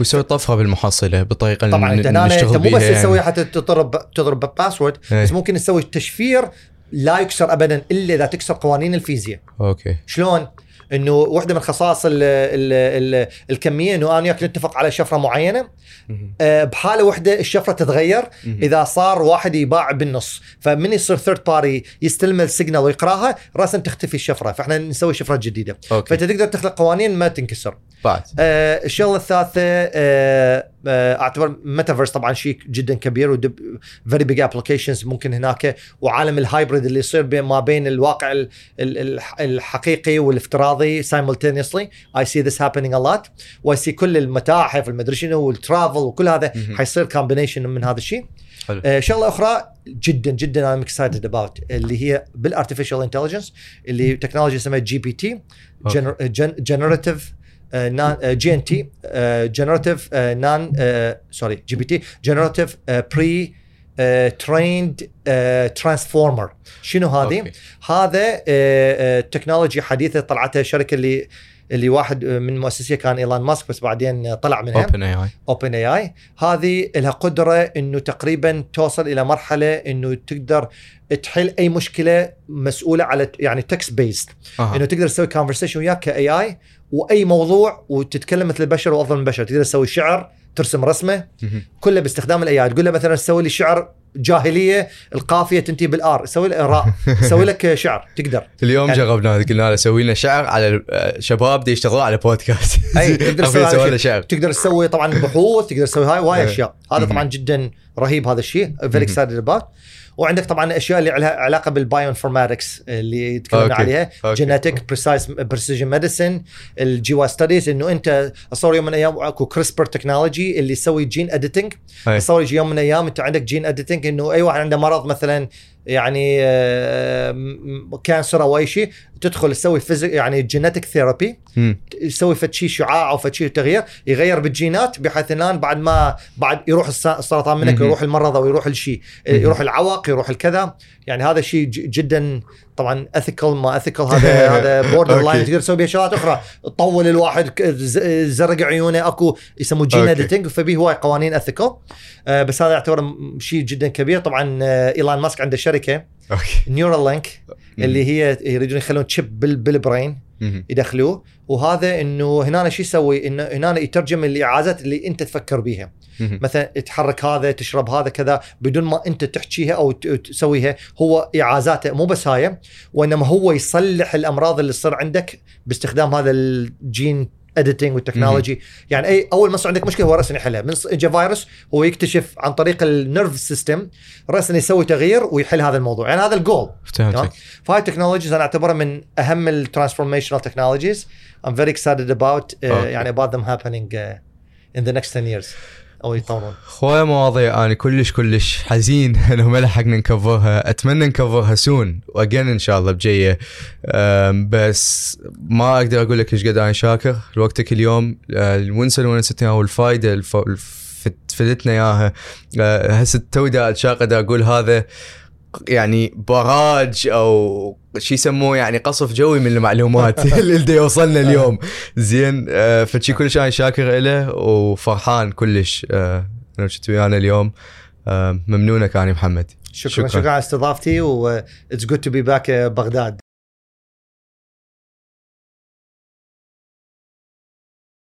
ويسوي طفره بالمحصلة بالطريقة طبعا اللي انت هنا أنت مو بس بيها تسوي يعني. حتى تضرب تضرب password إيه. بس ممكن تسوي تشفير لا يكسر ابدا إلا إذا تكسر قوانين الفيزياء أوكي شلون إنه واحدة من خصائص ال ال ال الكمية إنه أنا وياك نتفق على شفرة معينة. آه، بحالة واحدة الشفرة تتغير. إذا صار واحد يباوع بالنص. فمن يصير third party يستلم ال signal ويقراها راسا تختفي الشفرة. فإحنا نسوي شفرات جديدة. أوكي. فإنت تقدر تخلق قوانين ما تنكسر. بعد. آه الشغلة الثالثة آه آه أعتبر ميتافيرس طبعا شيء جدا كبير very big applications ممكن هناك وعالم ال hybrid اللي يصير بين ما بين الواقع ال- ال- الح- الحقيقي والافتراضي simultaneously I see this happening a lot و I see كل المتاحف المدري شنو وال travel وكل هذا. حيصير combination من هذا الشيء حلو. آه شغله أخرى جدا جدا أنا excited about اللي هي بال artificial intelligence اللي technology اسمها جي بي تي. جنراتيف جي ان تي جنراتيف نان سوري جي بي تي جنراتيف بري تريند ترانسفورمر شنو هذه؟ هذا technology حديثة طلعتها شركة اللي اللي واحد من مؤسسية كان ايلون ماسك بس بعدين طلع منها. اوبن اي اي اوبن اي اي هذه لها قدرة إنه تقريبا توصل إلى مرحلة إنه تقدر تحل أي مشكلة مسؤولة على يعني text based إنه تقدر تسوي conversation وياك ك AI وأي موضوع وتتكلم مثل البشر وأفضل من البشر. تقدر تسوي شعر ترسم رسمة. كله باستخدام ال AI تقول له مثلا سوي لي شعر جاهلية القافية تنتهي بال R سوي لي راء سوي لك شعر. تقدر. اليوم يعني- جربنا قلنا له سوي لنا شعر على شباب دي يشتغلون على بودكاست إي تقدر تسوي. شعر. تقدر تسوي طبعا بحوث تقدر تسوي هاي وايد إيه. أشياء. هذا طبعا جدا رهيب هذا الشيء. very excited about وعندك طبعا أشياء اللي لها علاقة بال bioinformatics اللي تكلمنا أوكي. عليها. genetic precise precision medicine الجيوا studies إنه أنت اتصور يوم من الأيام أكو CRISPR technology اللي يسوي gene editing يجي يوم من الأيام أنت عندك gene editing إنه أي واحد عنده مرض مثلا يعني آه، cancer أو أي شيء تدخل تسوي فيزيك يعني genetic therapy. يسوي فد شيء شعاع أو فد شيء تغيير يغير بالجينات بحيث الآن بعد ما بعد يروح الس- السرطان منك. يروح المرض أو يروح الشيء مهم. يروح العوق يروح الكذا يعني هذا شيء جدا طبعا ethical ما ethical هذا هذا borderline. تقدر تسوي بها شغلات أخرى تطول الواحد تزرق عيونه أكو يسموه gene. editing فبيه هواي قوانين ethical آه بس هذا يعتبر شيء جدا كبير طبعا آه ايلون ماسك عنده شركه أوكي Neuralink اللي هي يريدون يخلون chip بال- بال brain. يدخلوه وهذا إنه هنا شو يسوي إنه هنا يترجم الإيعازات اللي أنت تفكر بيها. مثلا تحرك هذا تشرب هذا كذا بدون ما أنت تحكيها أو تسويها هو إيعازاته مو بس هاي وإنما هو يصلح الأمراض اللي تصير عندك باستخدام هذا ال gene editing وال technology يعني اي أول ما يصير عندك مشكلة هو راسا يحلها. من اجى فيروس هو يكتشف عن طريق ال nerve system راسا يسوي تغيير ويحل هذا الموضوع. يعني هذا الجول فهمتك فهاي ال technologies أنا أعتبرها من أهم ال transformational technologies I'm very excited about uh. يعني about them happening uh, in the next 10 years. أو يطورون. خويا مواضيع أنا كلش كلش حزين. انه ما لحقنا نكفرها. أتمنى نكفرها سون واجين إن شاء الله بجية. بس ما أقدر أقول لك إيش قد أنا شاكر. لوقتك اليوم أه، الونسة اللي ونستها والفائده الف- الف- فدتنا إياها. أه، هسه اتشاق دا أقول هذا. يعني براج أو شو يسموه يعني قصف جوي من المعلومات اللي يوصلنا اليوم. زين آه، فشي كلش أنا شاكر له وفرحان كلش آه، انه ويانا اليوم. آه، ممنونك أنا محمد. شكرا شكراً. شكرا, على استضافتي و good to be back uh, بغداد.